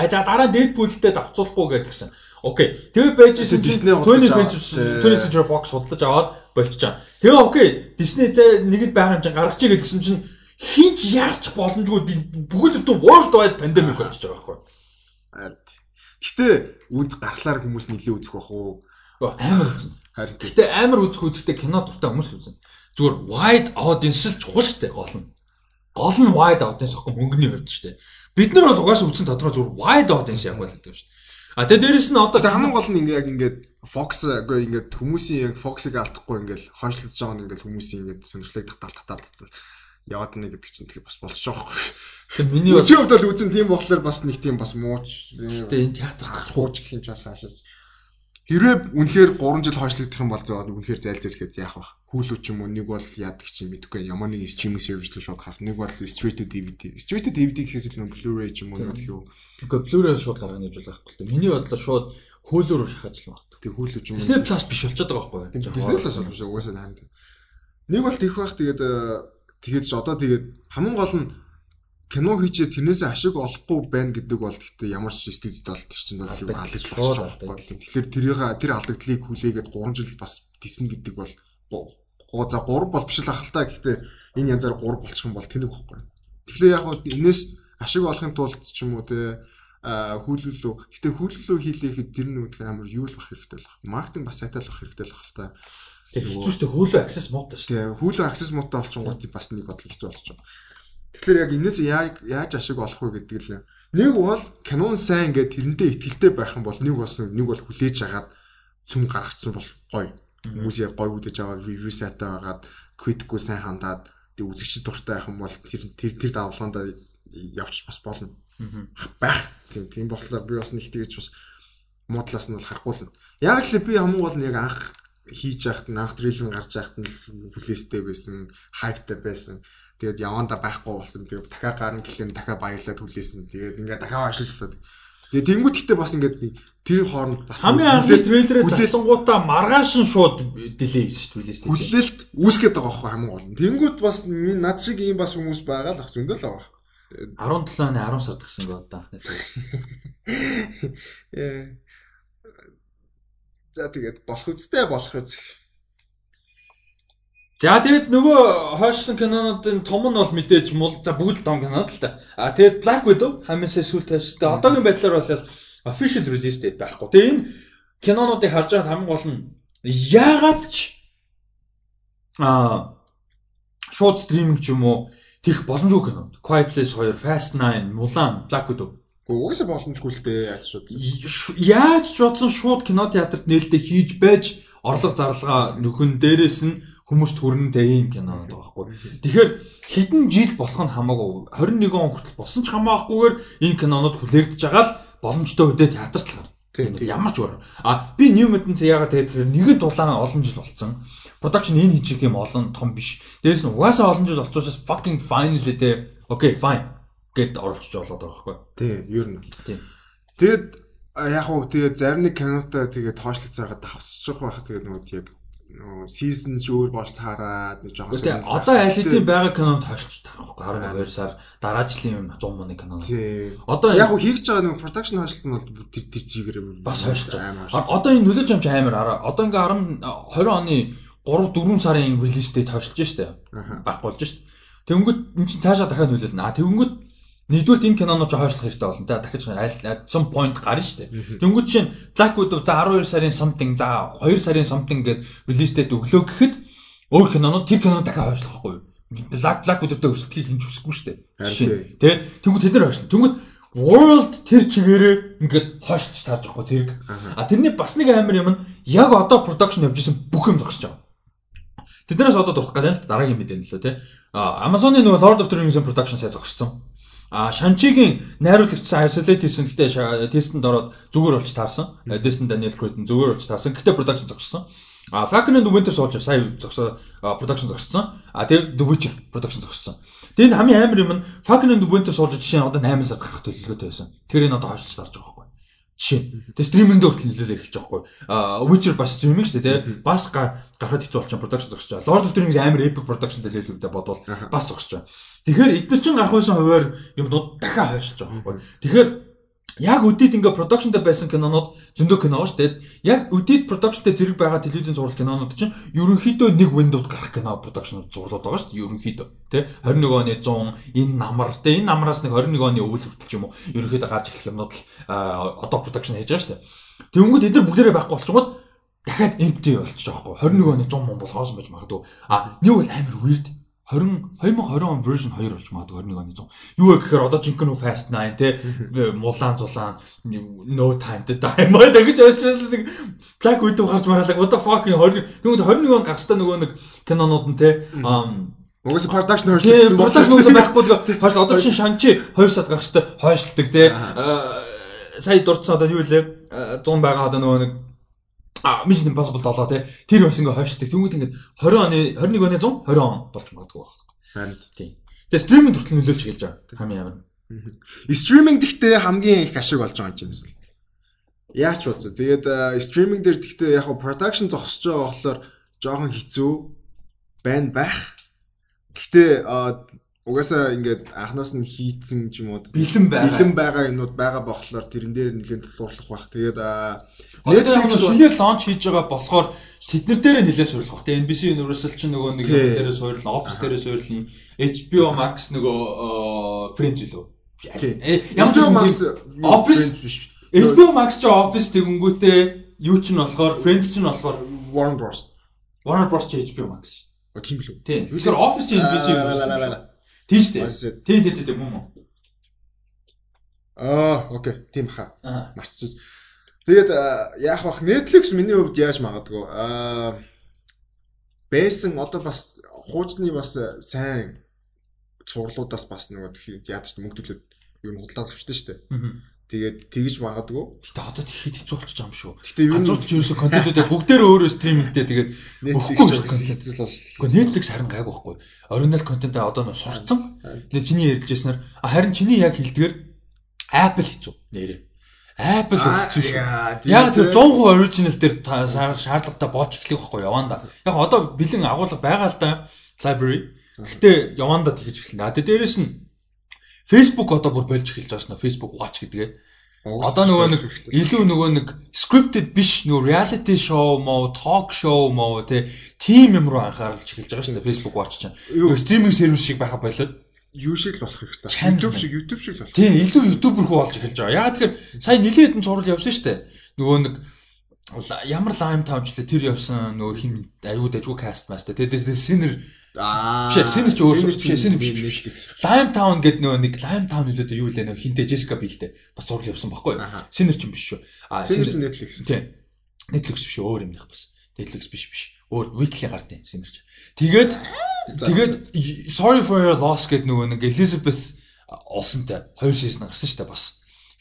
А да дараа Deadpool-тэй давцуулахгүй гэдгсэн. Окей. Тэгээ байжсэн
Disney
20
худалдаж аваад,
20 Century Fox худалдаж аваад болчихоо. Тэгээ окей. Disney зэ нэгэд байх юм чинь гаргачих гэдгсэн чинь хинч яач боломжгүй бүгд бүтэн worldwide pandemic болчихж байгаа байхгүй.
Гэтэ үнд гарахлаар хүмүүс нилээ үзэх бах уу?
Амар үзэн.
Харин.
Гэтэ амар үзэх үзэхдээ кино дуртай хүмүүс үзэн. Зүгээр wide audience л чухал шүү дээ гол нь. Гол нь wide audience гэхгүй мөнгөний хувьд шүү дээ. Бид нар бол угаасаа үтсэн тодорхой зүгээр wide audience яг бол гэдэг шүү дээ. А тэгээ дээрэс нь одоо
хамгийн гол нь ингээ яг ингээд Fox үгүй ингээд хүмүүсийн яг Fox-ыг алдахгүй ингээд хоншлож байгаа нь ингээд хүмүүсийн ингээд сонирхлыг татал татал яваад нэг гэдэг чинь тэгээ бас байгаа байхгүй.
Тэгээ миний
Өчигдөр хувьд бол үзэн тийм болохоор бас нэг тийм бас мууч.
Тэгээ энэ театр
хууч гэх юм чаас хаашаач. Хэрвээ үнэхээр 3 жил хойшлогдох юм бол зөө үнэхээр зайлзэлхэд яах вэ? Hulu ч юм уу нэг бол яадаг чинь мэдгүй ямар нэг стриминг сервис рүү шууд харах. Нэг бол straight to DVD. Straight to DVD гэхээс илүү Blu-ray ч юм уу нэг юу.
Тэгээ Blu-ray шууд гаргана гэж байхгүй л дээ. Миний бодлоор шууд Hulu руу шахаж л магадгүй.
Тэгээ Hulu ч юм уу.
Disney Plus биш болчиход байгаа байхгүй
юу? Disney Plus бол биш угаасаа таймд. Нэг бол тийх байх тэгээд тэгээд ч одоо тэгээд хамгийн гол нь кино хийчээ тэрнээсээ ашиг олохгүй байна гэдэг бол гэхдээ ямар ч студид бол тэр чинь бол алдаж болж байгаа. Тэгэхээр тэрийг тэр алдагдлыг хүлээгээд 3 жил бас дисэн гэдэг бол гоо за 3 бол биш л ахaltaа гэхдээ энэ янзаар 3 болчих юм бол тэнэг байхгүй. Тэгэхээр яг нь энэс ашиг олохын тулд ч юм уу те хүлээлөө гэтээ хүлээлөө хийлээхэд тэр нэг амар юу л бах хэрэгтэй л баг. Маркетинг бас сайтай л бах хэрэгтэй л бах та.
Тэгээ хэцүү шүү дээ хүүлөө access муутай шүү
дээ. Хүүлөө access муутай болчихгоо бас нэг бодол хэцүү болчихоо. Тэгэхээр яг энэс яаж ашиг олох вэ гэдэг л нэг бол Canon сайн ингээд тэрнтэй ихтэлтэй байх юм бол нэг болсон нэг бол хүлээж агаад цүм гаргацсан бол гоё. Хүмүүс яг гоё үдэж байгаа review сайтай байгаад critic-гүй сайн хандаад тэг үзэгчд дуртай байх юм бол тэр тэр тэр давлгаанд явчих бас болно. Байх. Тийм тийм болохоор би бас нэг тэгэж бас модлаас нь бол харахгүй л. Яг л би хамгийн гол нь яг анх хийж яхад нь трейлер гарч яхад нь бүлээстэй байсан, хайптай байсан Тэгээд яванда байхгүй болсон. Тэгээд дахиад гарна гэхлээр дахиад баярлаад хүлээсэн. Тэгээд ингээд дахиад ажиллаж таад. Тэгээд тэнгуут гэхдээ бас ингээд тэр хооронд бас
хамгийн анхны трейлерээ залсангуудаа маргааш нь шууд дилей хийсэн шүү дээ.
Хүлээлт үүсгээд байгаа байхгүй хамгийн гол нь. Тэнгуут бас минь над шиг ийм бас хүмүүс байгаа л ах зөндөл байгаа.
17 оны 10 сард гисэн гоо одоо.
Яа. За тэгээд болох үстэй болох үс.
За тэгээд нөгөө хойшсон кинонуудын том нь бол мэдээж мул за бүгд л том кинод л та. А тэгээд Black Widow хамаасаа сүүл тайштай. Одоогийн байдлаар бол official release date байхгүй. Тэгээд энэ кинонуудыг харж байгаа хамгийн гол нь яагаад ч а шууд стриминг ч юм уу тех боломжгүй кино. Quiet Place 2, Fast 9, Mulan, Black Widow.
Угаасаа боломжгүй л дээ яаж шууд.
Яаж ч бодсон шууд кино театрт нээлттэй хийж байж орлого зарлага нөхөн дээрээс нь хүмүүст хүрнэтэй ийм кино байгаа байхгүй. Тэгэхээр хэдэн жил болох нь хамаагүй 21 он хүртэл болсон ч хамаагүйгээр энэ кинонууд хүлээгдэж байгаа л боломжтой үедээ театрт л гарна. Ямар ч өөр. А би New Mutants яагаад тэгээд нэгэн дулаан олон жил болсон. Production энэ хийж юм олон том биш. Дээрээс нь угаасаа олон жил болчихсоос fucking fine л дээ. Окей, fine гэд оруулчих болоод байгаа байхгүй.
Тий, ер нь. Тий. Тэгээд яг уу тэгээд зарим нэг кинотаа тэгээд тоошлог цаагаад давсчих байх тэгээд нөгөө яг season ч өөр болж таарад нэг жоохон
сонирхолтой. Одоо аль хэдийн байгаа кинонд хойшлж тарахгүй 12 сар дараа жилийн 100 мууны кино.
Одоо яг хийж байгаа нэг production хойшлсон бол тэр тэр чигээр
бас хойшлж байгаа. Одоо энэ нөлөөж амч амар араа. Одоо ингээ 10 20 оны 3 4 сарын релиз дээд хойшлж штэ. Байхгүй болж штэ. Тэнгөт эн чинь цаашаа дахиад нөлөөлнө. А тэнгөт Нэгдүгээр энэ киноноо ч хойшлох хэрэгтэй болно. Та дахиж аль some point гарна шүү дээ. Тэнгүүд чинь Black Widow за 12 сарын something за 2 сарын something гэд release date өглөө гэхэд өөр кинонууд тэр киноноо дахиад хойшлохгүй юу? Black Black Widow-тэй өрсөлдөхийг хинч хүсэхгүй шүү дээ. Тэ? Тэнгүүд тэд нар хойшлно. Тэнгүүд World тэр чигээрээ ингээд хойшлж таарж байгаа зэрэг. А тэрний бас нэг амар юм нь яг одоо production явж исэн бүх юм зогсож байгаа. Тэднээс одоо дуртах гэдэг л дараагийн мэдээ нөлөө тий. А Amazon-ы нөгөө Lord of the Rings production сая зогссон. А Шанчигийн найруулагч isolate хийсэн гэхдээ тестэнд ороод зүгээр болж таарсан. Дэсэн Daniel Craig зүгээр болж таарсан. Гэхдээ production зогссон. А Falcon and Winter Soldier сая зогсоо production зогссон. А The Witcher production зогссон. Тэгээд хамгийн амар юм нь Falcon and Winter Soldier жишээ нь одоо 8 сард гарах төлөвлөгөөтэй байсан. Тэр энэ одоо хойшлж тарж байгаа. Жишээ. Тэгээд стриминг дээр хүртэл нөлөөлөл эхэлж байгаа байхгүй. А Witcher бас стриминг шүү дээ, тий. Бас гарахад хэцүү болчихсон production зогсож байгаа. Lord of the Rings амар epic production төлөвлөгөөтэй бодвол бас зогсож байгаа. Тэгэхээр эдгээр чинь гарах байсан хуваар юмнууд дахиад хойшиж байгаа байхгүй. Тэгэхээр яг үдид ингээ продакшнтай байсан кинонууд зөндөө кино шүү дээ. Яг үдид продакшнтай зэрэг байгаа телевизэн зурлал кинонууд чинь ерөнхийдөө нэг виндовд гарах кино продакшн зурлаад байгаа шүү дээ. Ерөнхийдөө тий 21 оны 100 энэ намар тий энэ намраас нэг 21 оны өвөл хүртэл ч юм уу ерөнхийдөө гарч эхлэх юмнууд л одоо продакшн хийж байгаа шүү дээ. Тэнгүүд эдгээр бүгдээрээ байхгүй болчихгод дахиад empty болчих жоохгүй 21 оны 100 мөн бол хоосон байж магадгүй. А нэг бол амар weird 20 2020 он version 2 болж магадгүй 21 оны 100. Юу вэ гэхээр одоо жинхэнэ Fast 9 те мулаан зулаан no time to die. Мод гэж уучлаа. Black Widow гарч мараалаа. What the fuck 20 тэгвэл 21 он гарчтаа нөгөө нэг кинонууд нь те
Угаас production
хойшлсон production уусаа байхгүй тэгээ хойш одоо чинь шанчи 2 сар гарчтай хойшлдог те сая дурдсан одоо юу лээ 100 байгаа одоо нөгөө нэг а Mission Impossible 7 тий. Тэр бас ингээ хойшдаг. Тэнгүүд ингээ 20 оны 21 оны 100 20 он болж магадгүй байна.
Харин
тийм. Тэгээ стриминг хүртэл нөлөөлж эхэлж байгаа. Хамгийн ямар.
Стриминг гэхдээ хамгийн их ашиг болж байгаа юм чинь эсвэл. Яаж ч бодсоо. Тэгээд стриминг дээр гэхдээ яг production зогсож байгаа болохоор жоохон хэцүү байна байх. Гэхдээ угаасаа ингээд анханаас нь хийцэн ч юм уу
бэлэн байгаа
бэлэн байгаа юмнууд байгаа болохоор тэрэн дээр нэлээд тулгуурлах байх. Тэгээд
Netflix шинээр лонч хийж байгаа болохоор тэднэр дээрээ нэлээд суйрлах бах. Тэгээ NBC Universal ч нөгөө нэг дээрээ суйрлан, Office дээрээ суйрлан, HBO Max нөгөө Friends лөө.
Ямар ч Max
Office. HBO Max ч Office тэгэнгүүтээ юу ч нь болохоор Friends ч нь болохоор
Warner Bros.
Warner Bros ч HBO Max.
А тийм л үү?
Тийм. Тэгэхээр Office ч NBC Universal. Тийм шүү дээ. Тийм тийм тийм мөн мөн.
Аа, окей. Тийм хаа. Марцсан. Тэгээд яах вэ? Netflix миний хувьд яаж магадгүй. Аа байсан одоо бас хуучны бас сайн цуурлуудаас бас нөгөө яад ч мөнгөлөд юу н худлаад авчтай шүү дээ. Тэгээд тэгж магадгүй.
Гэтэ одоо тэгэхэд хэцүү болчих юм шүү.
Гэтэ юу
нь ерөөсө контентуудаа бүгдээр өөрөө стримингтэй тэгээд
өгөхгүй шүү дээ. Хэцүү л
шүү. Гэхдээ Netflix харин гайгүй байхгүй. Original контентаа одоо нөө сурцсан. Тэгээд чиний ярьжсэнээр харин чиний яг хэлдгэр Apple хэцүү нэрээ. Apple хэцүү шүү. Яг тэр 100% original дээр шаардлагатай болж эхлэх байхгүй яванда. Яг одоо бэлэн агуулга байгаа л да library. Гэтэ яванда тэгэж эхэлнэ. А дээрээс нь Facebook одоо бүр болж эхэлж байгаа шнэ Facebook Watch гэдгээ. Одоо нөгөө нэг илүү нөгөө нэг scripted биш нөгөө reality show мó talk show мó тэ team юм руу анхаарч эхэлж байгаа шнэ Facebook Watch чинь. Нөгөө стриминг сервис шиг байха болоод
юу шиг л болох хэрэгтэй. YouTube шиг YouTube шиг л болох.
Тийм, илүү YouTuber хөө болж эхэлж байгаа. Яа тэгэхээр сая нилийн хэдэн зураг явсан шүү дээ. Нөгөө нэг ямар лайм таамжлаа тэр явсан нөгөө хин аюу дажгүй каст маста. Тэгээд синер Аа. Биш, синер ч өөр биш, синер биш биш. Lime Town гэдэг нөгөө нэг Lime Town үлээдээ юу лээ нөгөө хинтээ Jessica Biel-тэй бас зураг явсан баггүй. Синер ч юм биш шүү.
Аа, синер ч Netflix.
Тийм. Netflix биш өөр юм их бас. Netflix биш биш. Өөр weekly гардыг синер ч. Тэгээд Тэгээд Sorry for your loss гэдэг нөгөө нэг Elizabeth Olsen-тай хоёр сизон гарсан шүү дээ бас.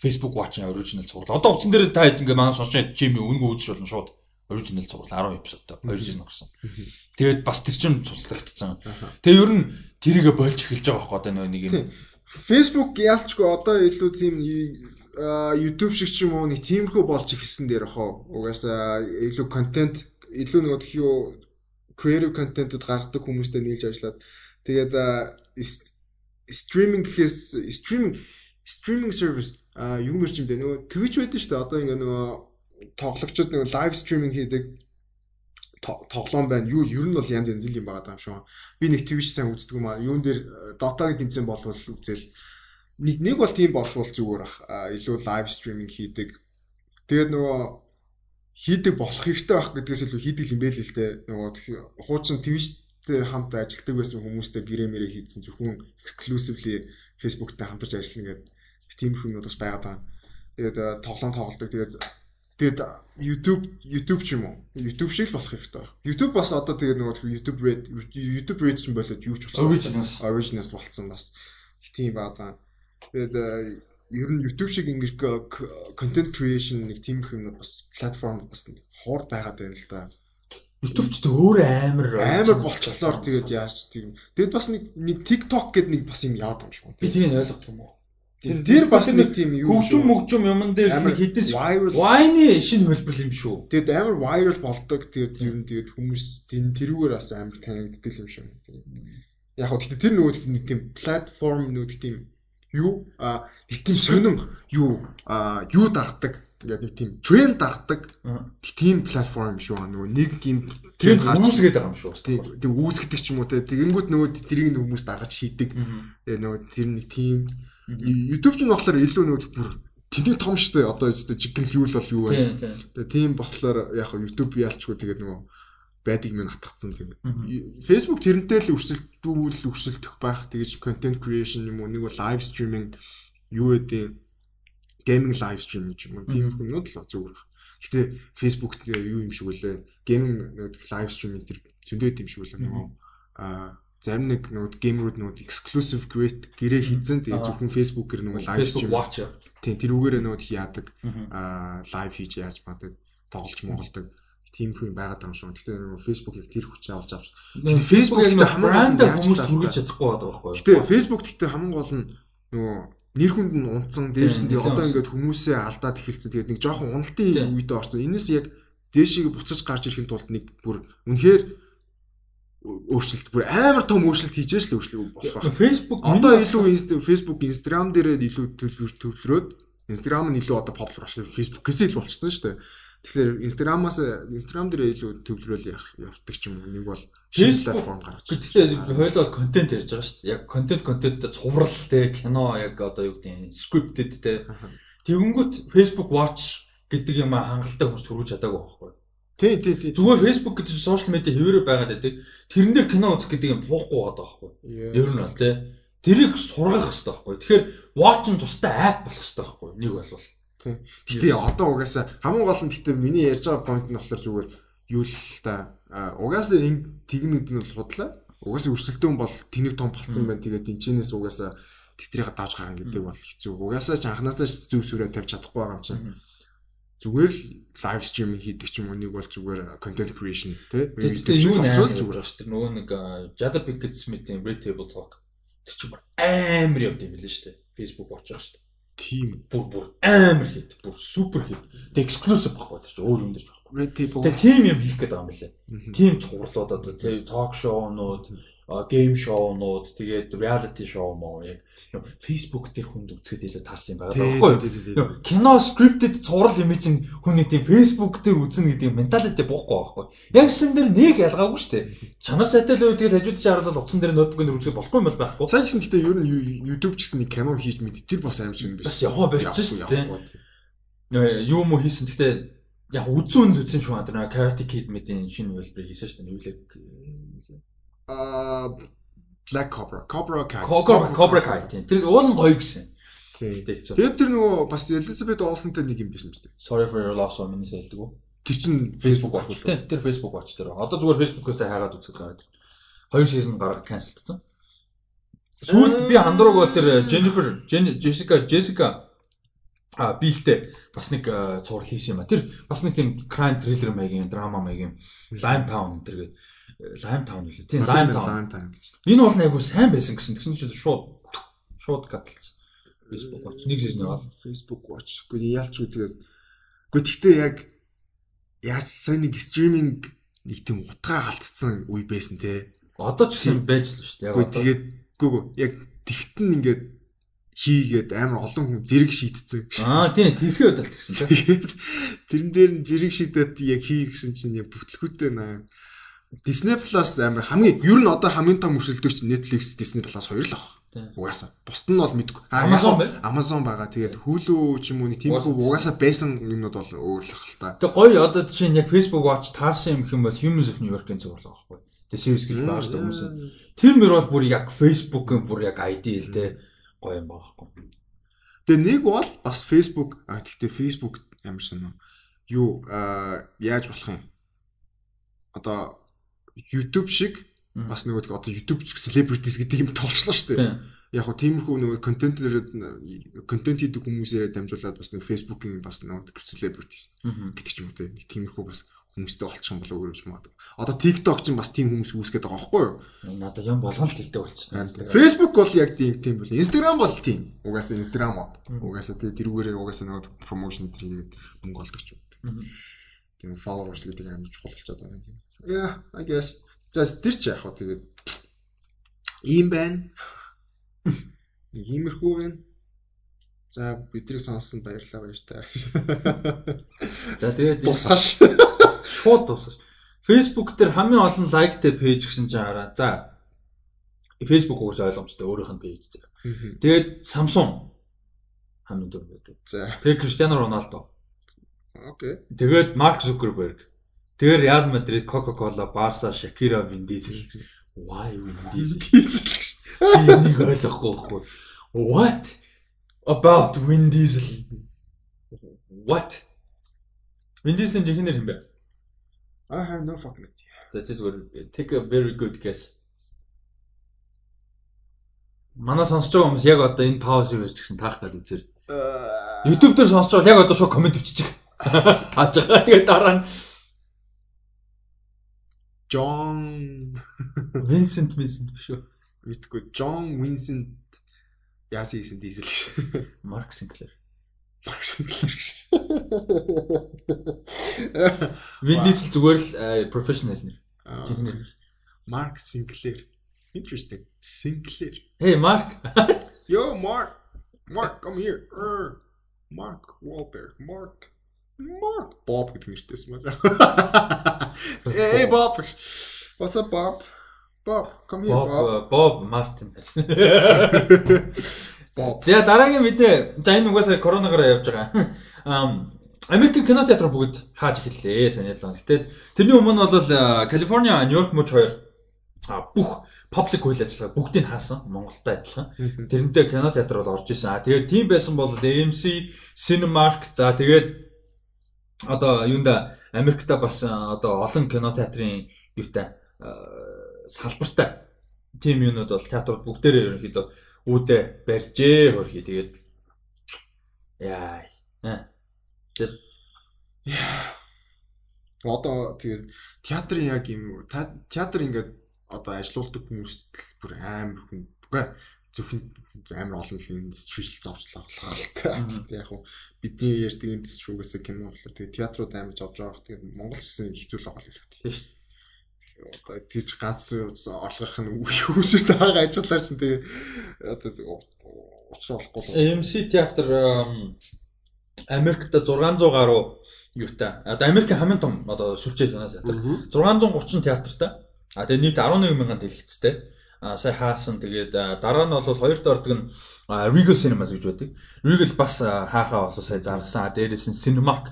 Facebook Watch-ын original цуврал. Одоо утсан дээр та ингээ манай сонсож чим үнгүү үзэж болно шууд. Original цуврал 10 эпизодтой хоёр сизон гарсан. Тэгээд бас тэр чин цуцлагдсан. Тэгээ ер нь тэрийгэ болж эхэлж байгаа байхгүй одоо нэг юм.
Facebook яалчгүй одоо илүү тийм YouTube шиг ч юм уу нэг тиймэрхүү болж эхэлсэн дээр хоо. Угаасаа илүү контент илүү нэг юу creative content-ууд гаргадаг хүмүүстэй нийлж ажиллаад тэгээд стриминг гэхээс стриминг стриминг сервис а юу нэр чимдээ нөгөө Twitch байдаг шүү дээ одоо ингээ нөгөө тоглогчид нөгөө лайв стриминг хийдэг тоглоом байна. Юу ер нь бол янз янз юм байгаа юм шүү. Би нэг Twitch сайн үздэг юм аа. Юун дээр Dota-гийн тэмцээн болвол үзэл нэг нэг бол тийм болвол зүгээр ах. Илүү лайв стриминг хийдэг. Тэгээд нөгөө хийдэг болох хэрэгтэй байх гэдгээс илүү хийдэг юм байл л дээ. Нөгөө хуучин Twitch-тэй хамт ажилладаг байсан хүмүүстэй гэрээ мэрээ хийдсэн зөвхөн exclusively Facebook-тай хамтарч ажиллана гэдэг тиймэрхүү юмуд бас байгаад байгаа. Тэгээд э, тоглоом тоглолдог. Тэгээд тэгээд YouTube YouTube ч юм уу? YouTube шиг л болох хэрэгтэй байна. YouTube бас одоо тэгээд нөгөө YouTube Red YouTube Red ч юм болоод юу ч
болсон. Originals
Originals болцсон бас. Тийм байгаа. Тэгээд э, ер нь YouTube шиг ингэж content creation нэг тийм их юмнууд бас платформ бас хоор байгаад байна л да.
YouTube ч өөр амар
амар болчихлоор тэгээд яаж тийм. Тэгэд бас нэг нэг TikTok гэдэг нэг бас юм яад юм шиг.
Би тийм ойлгох юм уу?
Тэр бас нэг тийм
юу хөгжим мөгжим юмн дээр хэдээс wine шинэ хөлбөр юм шүү.
Тэгэд амар viral болдог. Тэгээд ер нь тэгээд хүмүүс тэрүүгээр бас амар танигддаг юм шүү. Яг хөө тэр нөгөө нэг тийм платформ нөгөө тийм юу а нэг тийм сонин юу а юу дагдаг ингээд нэг тийм тренд дагдаг тийм платформ шүү нөгөө нэг юм
тренд үүсгээд байгаа юм шүү.
Тийм үүсгдэг ч юм уу те тэгэнгүүт нөгөө тэрийг хүмүүс дагаж хийдэг. Тэгээ нөгөө тэр нэг тийм YouTube ч болохоор илүү нөгөө бүр тэний том штэ одоо өстө жигэл юу л бол юу вэ. Тэгээ тийм болохоор яг YouTube яалчгүй тэгээд нөгөө байдгийг минь атгацсан тэгээд. Facebook тэрнтэй л өрсөлдүүл өрсөлдөх байх. Тэгэж content creation юм уу нэг бол live streaming юу гэдэг gaming live stream гэж юм. Тийм хүмүүс л зүгээр. Гэтэ Facebook дээр юу юм шиг үлээ. Gaming live stream энэ зөндөө тийм шиг үлээ нөгөө а зарим нэг нөгөө геймерүүд нөгөө exclusive create гэрээ хийцэн тэгээ зөвхөн Facebook-ээр нөгөө live stream
watch.
Тийм тэрүүгээрээ нөгөө яадаг аа live хийж яаж мадаг тоглож монголдог тийм хүн байгаад байгаа юм шүү. Гэтэ нөгөө Facebook-ийг тэр хүчээ олж авч.
Гэтэ Facebook-ийг хамгийн гол хүмүүс хүргэж чадахгүй байгаа байхгүй.
Гэтэ Facebook гэхдээ хамгийн гол нь нөгөө нэр хүнд нь унтсан дээрс нь тэгээ одоо ингээд хүмүүсээ алдаад эхэлсэн. Тэгээд нэг жоохон уналтын үед орсон. Энэс яг дээшийг буцаж гарч ирэхин тулд нэг бүр үнэхээр өөрчлөлт бүр амар том өөрчлөлт хийж л өөрчлөлт болох байна.
Facebook
одоо илүү Facebook Instagram дээрээ илүү төвлөрөөд Instagram нь илүү одоо popular болсон. Facebook-ээс илүү болчихсон шүү дээ. Тэгэхээр Instagram-аас Instagram дээр илүү төвлөрөөл явдаг ч юм уу. Нэг бол
платформ гаргаж. Гэхдээ хоёул бол контент ярьж байгаа шүү дээ. Яг контент контент цуврал те кино яг одоо юу гэдэг нь scripted те. Тэгэнгүүт Facebook Watch гэдэг юм хангалттай хүмүүс төрүүлж чадаагүй байхгүй.
Тий, тий, тий.
Зүгээр Facebook гэдэг сошиал медиа хэвээрээ байгаад байдаг. Тэрэн дээр кино үзэх гэдэг юм буухгүй байгаа байхгүй. Ер нь бол тий. Тэрийг сургах хэрэгтэй байхгүй. Тэгэхээр watch нь тустай app болох хэрэгтэй байхгүй. Нэг бол.
Тий. Гэтэ одоо угаасаа хамгийн гол нь гэтэ миний ярьж байгаа point нь болохоор зүгээр юу л та угаасаа энэ техник нь бол худлаа. Угаасаа өрсөлдөөн бол тэнэг том болцсон байна. Тэгээд энэчнээс угаасаа тэтрийг давж гаргана гэдэг бол хэцүү. Угаасаа ч анханасаа зөв сүрээ тавьж чадахгүй байгаа юм чинь зүгээр л лайв стрим хийдэг ч юм уу нэг бол зүгээр content creation тий.
Тэгээд юу нээр зүгээр шүү дээ. Нөгөө нэг Jada Pinkett Smith-ийн Red Table Talk тэр чинь амар явд юм билээ шүү дээ. Facebook очиж байгаа шүү дээ.
Тийм
бүр бүр амар хит, бүр супер хит. Тэг exclusive баггүй тэр чинь өөр юм дэрч баггүй.
Red Table.
Тэг тийм юм хийх гэдэг юм билээ. Тийм цувралууд одоо тий talk show-нууд гейм шоунууд тэгээд reality show моо яг Facebook дээр хүнд үзэхэд илүү таарсан юм байгаа. Байхгүй кино scripted цуврал юм чинь хүний тийм Facebook дээр үзнэ гэдэг менталити буухгүй байхгүй. Яг шин дээр нэг ялгаагүй шүү дээ. Чанар сайтай л үйл хажууд шаардлал утсан дээр ноутбук дээр үзэх болохгүй юм байхгүй.
Сайн ч гэхдээ ер нь YouTube ч гэсэн нэг кино хийж мэд тэр бас аим шиг юм биш.
Бас яхаа болчихсон шүү дээ. юу мо хийсэн. Гэхдээ яг үзүүн л үзсэн шүү. Аа Karate Kid мэдийн шинэ үйлбэр хийсэн шүү дээ. Нүлэг
а Black Cobra, Cobra Kai.
Cobra Cobra Kai тийм. Тэр уул нь гоё гэсэн.
Тийм. Тэгээд тэр нөгөө бас Elizabeth Olsen-тэй нэг юм биш юм шүү дээ.
Sorry for your loss минь сэлдэг үү?
Тэр чин
Facebook watch тийм. Тэр Facebook watch дээр. Одоо зүгээр Facebook-ээс хайгаад үзэх гараад. Хоёр season гараад cancelдсан. Сүүлд би хандрууг бол тэр Jennifer, Jessica, Jessica а биэлтэй бас нэг цуврал хийсэн юм а. Тэр бас нэг тийм crime thriller маягийн, драма маягийн Lime Town гэдэг Lime Town үлээ. Тийм Lime Town. Энэ бол айгу сайн байсан гэсэн. Тэгсэн чинь шууд шууд гаталсан. Facebook Watch нэг season бол
Facebook Watch. Гэхдээ яалч үү тэгээд Гэхдээ тэгтээ яг яаж сайн нэг стриминг нэг тийм утгаа халтцсан үе байсан те.
Одоо ч гэсэн байж л шүү дээ.
Одоо тэгээд гүгүү яг тэгтэн ингээд хийгээд амар олон хүн зэрэг шийдтсэн.
Аа тийм тэрхээ удаад тэгсэн тийм.
Тэрэн дээр нь зэрэг шийдээд яг хий гэсэн чинь яг бүтлгүүтэй наа Disney Plus амар хамгийн ер нь одоо хамгийн том өрсөлдөгч Netflix, Disney Plus хоёр л баг. Угаасаа. Бусд нь бол мэдгүй.
Amazon.
Amazon байгаа. Тэгээд Hulu ч юм уу нэг тийм хүү угаасаа байсан юмнууд бол өөр л та.
Тэг гоё одоо жишээ нь яг Facebook Watch таарсан юм хэм бол Humans of New York-ийн зурлаа байхгүй. Тэг series гэж байгаа шүү дээ хүмүүс. Тэр мөр бол бүр яг Facebook-ын бүр яг ID л дээ гоё юм байгаа байхгүй.
Тэгээ нэг бол бас Facebook а тэгтээ Facebook ямар шинэ юу яаж болох юм? Одоо YouTube шиг бас нөгөө одоо YouTube celebrities гэдэг юм тоолчлоо шүү дээ. Яг хөө тиймэрхүү нөгөө контентээр контент хийдэг хүмүүсээрээ дамжуулаад бас нэг Facebook-ийн бас нөгөө celebrities гэдэг ч юм уу те. Тиймэрхүү бас хүмүүстэй олчих юм болоо өөрөө ч магадгүй. Одоо TikTok ч бас тийм хүмүүс үүсгээд байгаа байхгүй юу?
Одоо юм болгон л TikTok болчихсон.
Facebook бол яг тийм тийм бол. Instagram бол тийм. Угаасаа Instagram уу. Угаасаа тэгээ тэрүүгээрээ угаасаа нөгөө промошн тэрийгээд мөнгө олдог ч юм. Тийм followers гэдэг амар чухал болчиход байгаа юм. Yeah, I guess. За тэр ч яг хаа тэгээд ийм байна. Нэг иймэрхүү байна. За бидрийг сонссон баярлалаа баяртай.
За тэгээд
тусгаш.
Шууд тусгаш. Facebook дээр хамгийн олон лайктай пэйж гэсэн чинь хараа. За Facebook уус ойлгомжтой өөрийнх нь пэйж зэрэг. Тэгээд Samsung хамгийн дөрөв байдаг.
За.
Тэгээд Cristiano Ronaldo.
Окей.
Тэгээд Mark Zuckerberg Тэгэхээр Real Madrid, Coca-Cola, Barca, Shakira, Vin Diesel. Why Vin Diesel? Энийг ойлгохгүй байхгүй. What about Vin Diesel? What? Vin Diesel-ийн жинхэнэ нэр юм бэ?
I have no fucking idea.
За чи зүгээр take a very good guess. Манай сонсож байгаа хүмүүс яг одоо энэ паузыг ирж гисэн таах гэдэг үзэр. YouTube дээр сонсож байгаа яг одоо шууд комент өччих. Тааж байгаа. Тэгээд дараа нь
John
Vincent Vincent биш үү?
мэдгүй John Vincent яасан хийсэн дизел гэж.
Mark Sinclair.
Mark Sinclair гэж.
Vin Diesel зүгээр л professional нэр. Жинхэнэ.
Mark Sinclair. Interesting. Sinclair.
Hey Mark.
Yo Mark. Mark come here. Er. Mark Wahlberg. Mark. Mark Bob гэдэг нэртэйсэн маа. Hey Bob. What's up Bob? Bob, come here
Bob
Bob.
э, Bob Martin байсан.
Bob.
За дараагийн мэдээ. За энэ угаасаа коронавигоор явж байгаа. Ам Америкийн кино театр бүгд хааж эхэллээ санаалаа. Гэтэл тэрний өмнө бол э, Калифорниа, Нью-Йорк мужи хоёр а, бүх паблик үйл ажиллагаа бүгдийг хаасан Монголтой адилхан. Тэрнтэй кино театр бол орж исэн. А тэгээд тийм байсан бол AMC, Cinemark за тэгээд одоо юунда Америкта бас одоо олон кино театрын юутай салбартай тим юунууд бол театрууд бүгдээрээ ерөнхийдөө үүдэ барьжээ хөрхий тэгээд яа. Аа
Одоо тэгээд театрын яг юм театр ингээд одоо ажилуулдаг хүмүүст л бүр амар хүн. Үгүй зөвхөн амар олон л индустришл зовчлаа болоо л та. Яг хуу бидний ярьдаг индустригээс кино болохоор тэгээд театрууд амар зовж байгаа. Тэгээд Монгол хэсэг хэцүү л байгаа л үү.
тийм шүү
Одоо тийч ганц орлогох нь үүсвэр таага ажиллаар чинь тэгээд одоо учраа болохгүй л.
AMC театр ам, Америкт 600 гаруй юутай. Одоо Америкийн хамгийн том одоо сүлжээ кино театр. 630 театртай. А тэгээ нийт 11 мянган дэлгэцтэй. Сая хаасан тэгээд дараа нь бол хоёрт ордог нь Regal Cinemas гэж байдаг. Regal бас хаахаа бол сая зарласан. А дээрээс нь Cinemark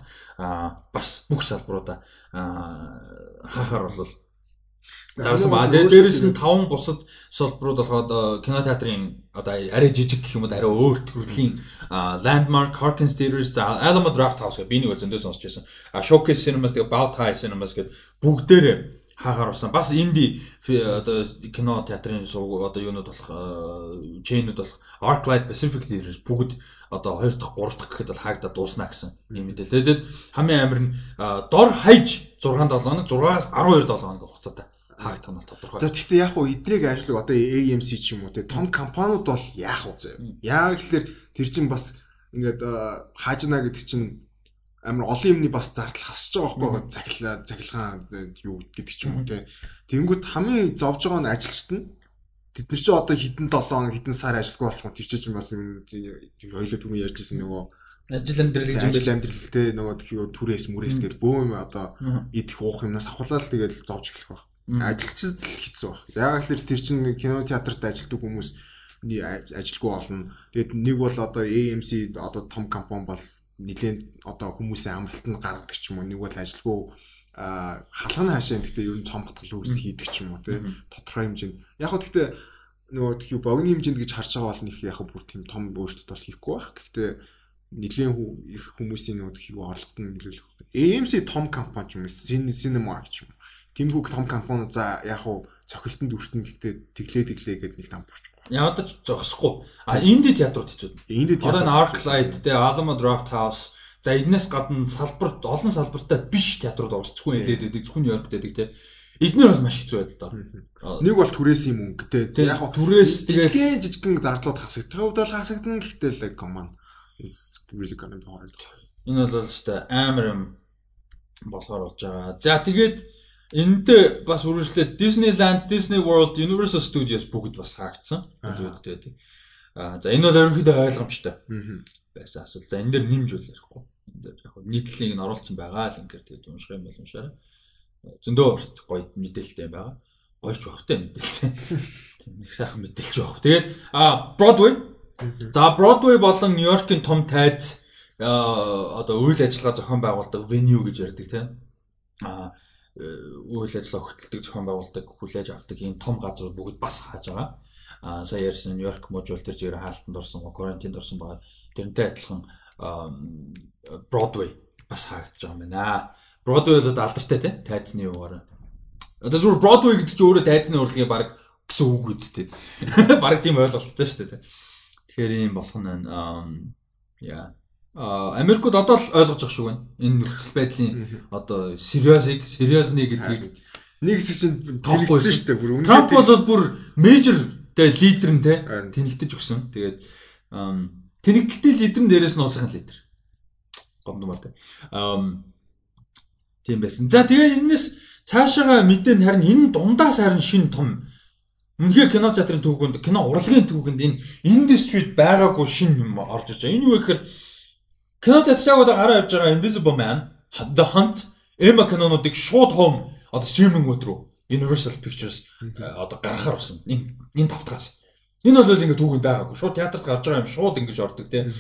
бас бүх салбаруудаа хаахаар бол зарсан ба дээрээс нь таван бусад салбарууд болоход а, кино театрын одоо арай жижиг гэх юм уу арай өөр төрлийн Landmark, Harkins Theatres, Alamo Draft House гэх би нэг зөндөө сонсч байсан. Showcase Cinemas Tie Cinemas гэдэг бүгдээрээ хаагаар усан. Бас инди одоо кино театрын сувг одоо юунууд болох чейнүүд болох Arclight Pacific Theatres бүгд одоо 2 дахь 3 дахь гэхэд бол хаагдаад дуусна гэсэн юм мэдээлэл. Тэгээд хамгийн амар нь а, дор хаяж 6 7 хоног 6-аас 12 7 хоног хугацаатай хаагдах нь тодорхой.
За тэгтээ яг уу эднийг ажиллаг одоо AMC ч юм уу те том компаниуд бол яах вэ зөө. Яг л тэр чин бас ингээд э, хаажна гэдэг чинь амар олон юмны бас зардал хасж байгаа байхгүй захилаа захилгаан юу гэдэг ч юм уу те. Тэнгүүт хамгийн зовж байгаа нь ажилчт нь тэд нар чи одоо хэдэн 7 хэдэн сар ажилгүй болчихгоо тэр чинь бас юм хоёлоо түрүү ярьжсэн нөгөө
Ажил амьдрал гэж юм
ажил амьдрал те нөгөө тхио түрээс мүрээс гэдэг бөө юм одоо идэх уух юмнаас авахлаа л тэгэл зовж эхлэх баг. Ажилчид л хэцүү баг. Яг л тэр чинь кино театрт ажилтдаг хүмүүс ажилгүй болно. Тэгээд нэг бол одоо AMC одоо том компани бол нэлээд одоо хүмүүсийн амралтанд гаргадаг ч юм уу. Нэг бол ажилгүй а халахны хаашаа гэхдээ ер нь цомгтгол үүс хийдэг ч юм уу тий тодорхой хэмжээнд яг хөө гэхдээ нөгөө юу богино хэмжээнд гэж харж байгаа бол нэг яг бүр тийм том өөрчлөлт бол хийхгүй байх. Гэхдээ хүү- их хүмүүсийн нөгөө юу орлогот нь нөлөөлөх. AMC том компани юм Cinema ч юм. Тэмхүү том компаниуд за яг хуу цохилтонд өртөн гэхдээ тэглээ тэглээ гэдэг нэг там бурчихгүй.
Ядаж зогсохгүй. А инди театрууд хэцүү.
Энд
Одоо энэ Arclight те Alamo Draft House за энэс гадна салбар олон салбартай биш театрууд орцгүй хэлээд байдаг. Зөвхөн Нью-Йоркт байдаг те. Эднэр бол маш хэцүү байдал доо.
нэг бол түрээсийн мөнгө те яг
түрээс тэгээд
жижигхэн жижигхэн зардлууд хасагдах хувьд бол хасагдана гэхдээ л команд is really gonna be hard.
энэ бол өстой амар юм болохоор болж байгаа. За тэгээд энэндээ бас үргэлжлээд Disneyland, Disney World, Universal Studios бүгд бас хаагдсан.
Аа.
Нью-Йоркт байдаг. Аа за энэ бол ерөнхийдөө ойлгомжтой байсан асуулт. За энэ дээр нэмж үл ярихгүй. Энэ дээр яг нийтлэлийг нь оруулсан байгаа л ингээд тэгээд унших юм бол уншаарай. Зөндөө урт гоё мэдээлэлтэй байгаа. Гоёч багтай мэдээлэлтэй. Тийм нэг сайхан мэдээлж байгаа. Тэгээд а Broadway За Broadway болон Нью-Йоркийн том тайз аа одоо үйл ажиллагаа зохион байгуулдаг venue гэж ярьдаг тийм. Аа үйл ажиллагаа хөтэлдэг зохион байгуулдаг хүлээж авдаг ийм том газар бүгд бас хааж байгаа. Аа сая ярьсан Нью-Йорк мужул тэр зүгээр хаалтанд орсон, карантинд орсон байгаа. Тэрнтэй адилхан Broadway бас хаагдаж байгаа юм байна. Broadway бол алдартай тий тайзны юугаар. Одоо зүгээр Broadway гэдэг чинь өөрөө тайзны урлагийн баг гэсэн үг үстэй. Бараг тийм ойлголттой шүү дээ тий. Тэгэхээр ийм болох нь. Яа. А Америкт одоо л ойлгож байгаа шүү байна. Энэ нөхцөл байдлын одоо сериозыг, сериозны гэдгийг
нэг хэсэг чинь тоохгүй шүү дээ. Бүр
үнэхээр Трамп бол бүр мейжер тэ лидер нь тэ тэнэгтэж өгсөн. Тэгээд тэнэгтэлтэй лидер нь дээрээс нь улсын лидер. Гомдмор тэ. Тийм байсан. За тэгээд энэс цаашаага мэдэн харин энэ дундаас харин шин том Үнэхээр кино театрын төвгөнд кино урлагийн төвгөнд энэ индустрид байгаагүй шин юм орж иж байгаа. Энэ юу гэхээр кино театрыг одоо гараа явж байгаа Invisible Man, The Hunt, Emma кинонуудыг шууд хом одоо стримингүүд рүү Universal Pictures одоо гаргахаар болсон. Энэ энэ тавтгаас. Энэ бол ингээд түүхэнд байгаагүй. Шууд театрт гарч байгаа юм шууд ингэж ордог тийм.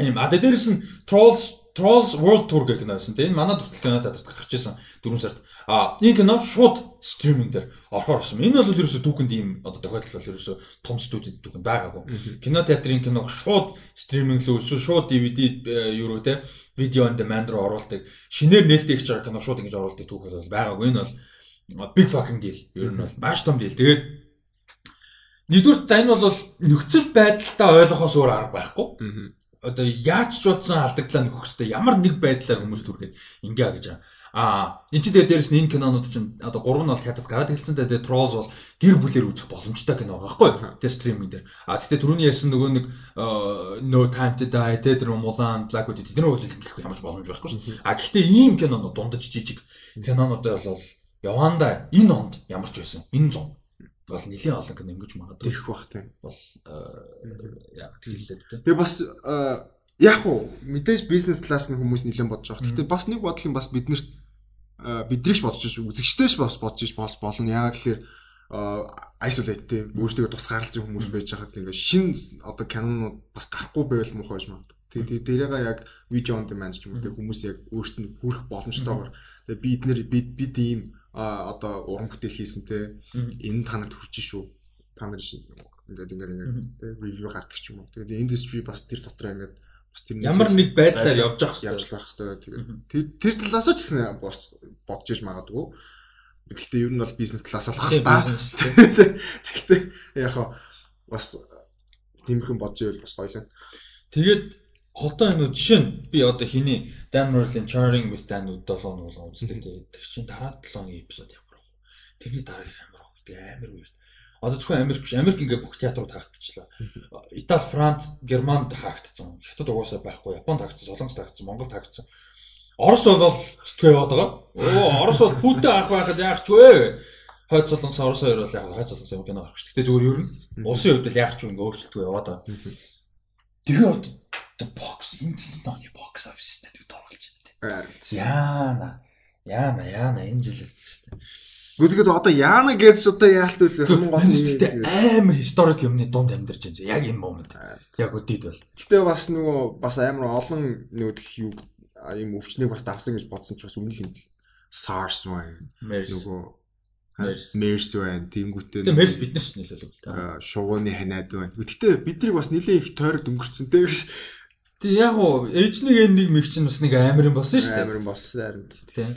Ийм а дээрээс нь Trolls Trolls World Tour гэх кино байсан тийм. Энэ манай дүртэл кино театрт гарч ирсэн 4 сард. А энэ кино шууд стриминг дээр орохоор болсон. Энэ бол ерөөсө түүхэнд ийм одоо тохиолдол бол ерөөсө том студид түүхэнд байгаагүй. Кино театрын киног шууд стриминг лөө эсвэл шууд DVD юу рүү тийм видео on demand руу оруулдаг. Шинээр нээлттэй хийж байгаа кино шууд ингэж оруулдаг түүхэл бол байгаагүй. Энэ бол big fucking deal. Ер нь бол маш том deal. Тэгээд нэгдүгээр за энэ бол нөхцөл байдалтай ойлгохоос өөр арга байхгүй одоо яаж ч бодсон алдагдлаа нөхөх хэвээр ямар нэг байдлаар хүмүүс түргээд ингээ гэж байгаа. Аа энэ чинь тэгээ дээрэс нь энэ кинонууд чинь одоо гурав нь бол театрт гараад эхэлсэн тэгээ Trolls бол гэр бүлээр үзэх боломжтой кино байгаа байхгүй юу? Тэгээ стриминг дээр. Аа тэгтээ түрүүний ярьсан нөгөө нэг No Time to Die тэгээ тэр Mulan Black Widow тэднэр бол хэлэх ямар ч боломж байхгүй шүү. Аа гэхдээ ийм кинонууд дундаж жижиг кинонууд бол явандаа энэ онд ямар ч байсан. Энэ 100 бол нэлийн олон кино ингэж магадгүй
их бах тийм
бол яг тэгэлээд тийм.
Тэгээ бас яг уу мэдээж бизнес класс нь хүмүүс нэлээд бодож байгаа. Гэхдээ бас нэг бодол нь бас биднэрт бидрийгч бодож ш үзэгчтэйч бас бодож ш бол болно. Яг л isolated те өөрсдөө тус гаралцсан хүмүүс байж байхад ингээ шин одоо кинонууд бас гарахгүй байвал муухай байж магадгүй. Тэгээ дээрээга яг видео on demand ч юм уу те хүмүүс яг өөрсдөд нь хүрэх боломжтойгоор тэгээ бид нэр бид бид ийм а одоо уран бүтээл хийсэн те. Энэ та нарт хүрч шүү. Та нар ингээд ингээд ингээд те ревю гардаг ч юм уу. Тэгээд индастри бас тэр дотор ингээд бас
тэр ямар нэг байдлаар явж явах
явж байх хэрэгтэй тэгээд тэр талаас ч гэсэн бас бодож иж магадгүй. Гэхдээ ер нь бол бизнес класс л баг та. гэхдээ яг бас тиймэрхэн бодож ивэл бас гоё л
тэгээд холдоо юм уу жишээ нь би одоо хиний Dan Merlin Charring with Dan 7 нуул үздэг тэгээд тэр чинь дараа 7 эпизод ямар вэ? Тэрний дараа ямар вэ? Тэг амар үер. Одоо зөвхөн Америк биш Америк ингээ бүх театрууд хаагдчихлаа. Итали, Франц, Германд хаагдсан. Хятад угаасаа байхгүй. Японд хаагдсан, Солонгост хаагдсан, Монголд хаагдсан. Орос бол зүтгэе яваад байгаа. Оо Орос бол хүүтэй ах байхад яах ч вэ? Хойд Солонгос Орос хоёр бол яг хойд Солонгос юм кино гарах ш. Гэтэ зүгээр ер нь улсын хувьд л яах ч вэ ингээ өөрчлөлтгүй яваад байгаа. Тэгэхээр box энэ жилийн box office дээр оруулж байна те. Яана. Яана, яана энэ жил л тест.
Гэхдээ одоо яана гэж одоо яалт үл
хамгийн гол нь амар historic юмны дунд амьдарч байна. Яг энэ момент. Яг өдийд бол.
Гэтэ бас нөгөө бас амар олон нөгөө юу юм өвчнийг бас давсан гэж бодсон ч бас үнэн л юм. SARS байна. Нөгөө Мерс байна. Тэнгүүтээ.
Тэгээ Мерс биднээс нөлөөлөв л
та. Шуугууны ханаад байна. Гэхдээ биднийг бас нэлээд их тойрог өнгөрцөн. Тэгээ
Тэг яг уу ээж нэг энэ нэг мэг чинь бас нэг амар юм болсон шүү дээ.
Амар юм болсон харин. Тийм.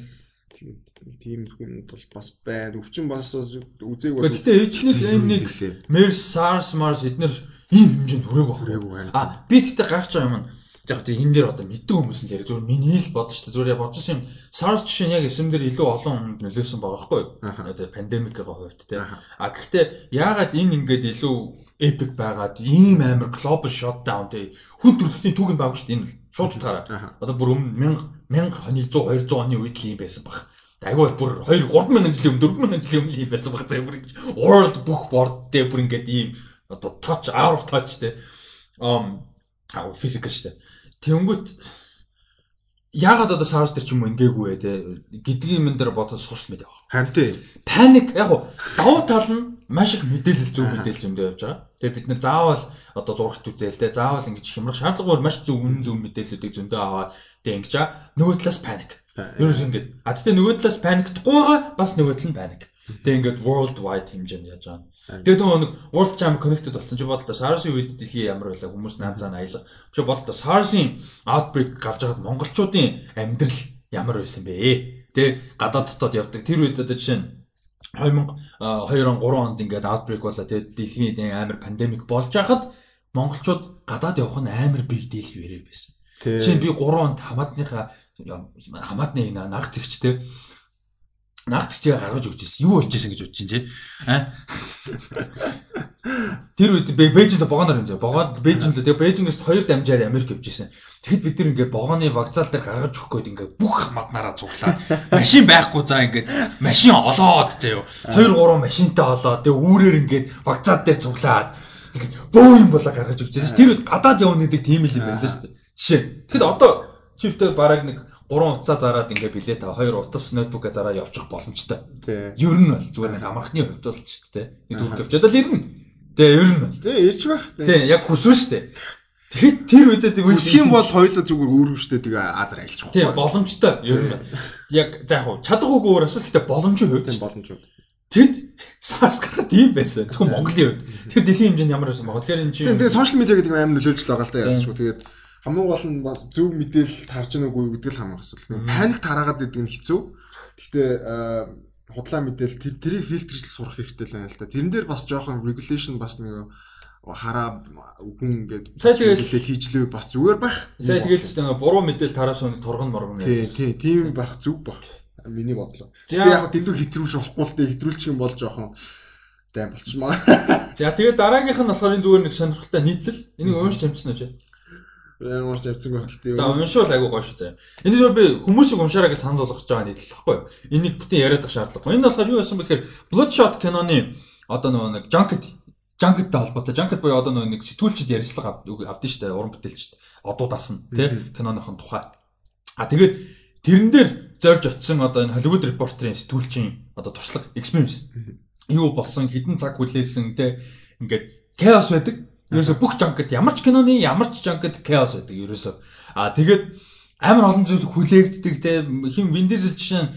Тийм хүн бол бас байна. Өвчин бас үзег
бол. Гэтэ ээжник энэ нэг MERS, SARS, MARS эднэр ийм хэмжээнд хүрээг
байх.
А би тэгтээ гайхаж байгаа юм. Яг тийм энэ дээр одоо мэддэг хүмүүс л яриа. Зүгээр миний л бодож шүү дээ. Зүгээр бодсон юм. Жишээ нь яг эсэм дээр илүү олон хүнд нөлөөсөн байгаа байхгүй юу? Одоо пандемикийн хувьд тийм. А гэхдээ яагаад энэ ингээд илүү epic байгаад ийм амар global shutdown тий? Хүн төрөлхтний түүх юм байгаа шүү дээ энэ шууд утгаараа. Одоо бүр өмнө 1000 1100 200 оны үед л юм байсан баг. Айгүй бүр 2 3000 жилийн өмнө 4000 жилийн өмнө юм байсан баг заа бүр ингэж world book board дээр бүр ингэж ийм одоо touch out touch тий. Um аа физик дээ тэнгүүт яагаад одоо SARS төр ч юм уу ингээгүй вэ те гэдгийг юм дээр бодож social media.
Харин тий.
Паник яг уу давуу тал нь маш их мэдээлэл зөв мэдээлэл зөндөө явж байгаа. Тэгээ бид нэр заавал одоо зурагт үзээл те заавал ингэж хямрах шаардлагагүй маш зөв үнэн зөв мэдээллүүдийг зөндөө аваад тэгээ ингэж байгаа. Нөгөө талаас паник. Ер нь ингээд. А тэгтээ нөгөө талаас паниктахгүй байгаа бас нөгөө тал нь паник. Тэгээ ингээд world wide хэмжээнд яаж байгаа. Тэгээд нөгөө нэг World Jam connected болсон чи бодлоо SARS-ийн үед дэлхий ямар байлаа хүмүүс наанзаа аялга. Чи бодлоо SARS-ийн outbreak гарч байгаад монголчуудын амьдрал ямар байсан бэ? Тэ гадаад дотоод явдаг. Тэр үед одоо жишээ нь 2002 он 3 онд ингээд outbreak болоо тэгээд дэлхийн амар пандемик болж байхад монголчууд гадаад явах нь амар big deal хэрэг байсан. Жишээ нь би 3 онд хамаатныхаа хамаатны наг зэгчтэй наагцчээ гаргаж өгч ирсэн. Юу болж ирсэн гэж бодож чинь тий. Аа. Тэр үед Бээжинд богоноор юм зэ. Богоод Бээжинд тэгээ Бээжингээс хоёр дамжаар Америк явж ирсэн. Тэгэхэд бид нэр ингээ богооны вокзал дээр гаргаж өгөх гээд ингээ бүх хамаатнараа цуглаа. Машин байхгүй за ингээ машин олоод заяо. 2 3 машинтай олоод тэгээ үүрээр ингээ вокзал дээр цуглаад бөө юм болоо гаргаж өгч ирсэн. Тэр үед гадаад явна гэдэг тийм л юм байна л шүү дээ. Жишээ. Тэгэхэд одоо чивтэй бараг нэг 3 утсаа зараад ингээ билет аваа 2 утас ноутбука зараа явчих боломжтой. Тий. Ер нь бол зүгээр нэг амархны хувьд бол ч тий. Нэг дүүрэг авчиад л ирнэ. Тий, ер нь бол.
Тий, ирж байх.
Тий, яг хүсвэн штэ. Тэгэхэд тэр үедээ
тэг үсэх юм бол хоёул зүгээр үүргэн штэ тэгээ азар
айлчих. Тий, боломжтой ер нь. Яг за яг хуу чадахгүй өөр асуулт гэхдээ боломжийн хувьд
тий боломжийн хувьд.
Тэд SARS гараад ийм байсан. Зөвхөн Монголын хувьд. Тэр дэлхийн хэмжээнд ямар байсан баг. Тэгэхээр энэ чинь
Тэгээ сошиал медиа гэдэг нь амар нөлөөлж байгаа л та яалчгүй. Тэгээд хамгийн гол нь бас зөв мэдээлэл байгааг үгүй гэдэг л хамаг асуудал. Паник тараагаад байдаг нь хэцүү. Гэхдээ худлаа мэдээлэл тэр тэрийг фильтржил сурах хэрэгтэй л байна л да. Тэрэн дээр бас жоохон regulation бас нэг хараа үгэн ингээд
тэгээд
хийжлээ бас зүгээр байх.
Сая тэгээд ч нэг буруу мэдээлэл тараас нэг торгон моргон
гэж. Тийм тийм байх зүг баг. Миний бодлоо. Тэгээд яг дэндүү хэтрүүлж болохгүй л дээ хэтрүүлчих юм бол жоохон дайм болчихмаа.
За тэгээд дараагийнх нь болохоор энэ зүгээр нэг сонирхолтой нийтлэл. Энийг уушч хэмжсэн үү?
Ямар маш явцсан байх
гэдэг. За уншвал айгу гоё шүү заяа. Энэ зөв би хүмүүсийг уншаараа гэж санал болгож байгаа нийтлэл баггүй юу? Энийг бүтэн яриад байх шаардлагагүй. Энэ болохоор юу байсан бэхээр Bloodshot киноны одоо нэг Junket Junket-тэй холбоотой. Junket буюу одоо нэг сэтгүүлчд ярилцлага авдсан шүү дээ. Уран бүтээлчд одуудаас нь тий киноныхон тухай. А тэгээд тэрэн дээр зорж очисон одоо энэ Hollywood Reporter-ийн сэтгүүлчийн одоо туршлага experience юу болсон хідэн цаг хүлээсэн тий ингээд chaos байдаг Ерөөсө бүх жанкет ямар ч киноны ямар ч жанкет chaos байдаг ерөөсө. Аа тэгээд амар олон зүйл хүлээгддэг те хим Windows жишээ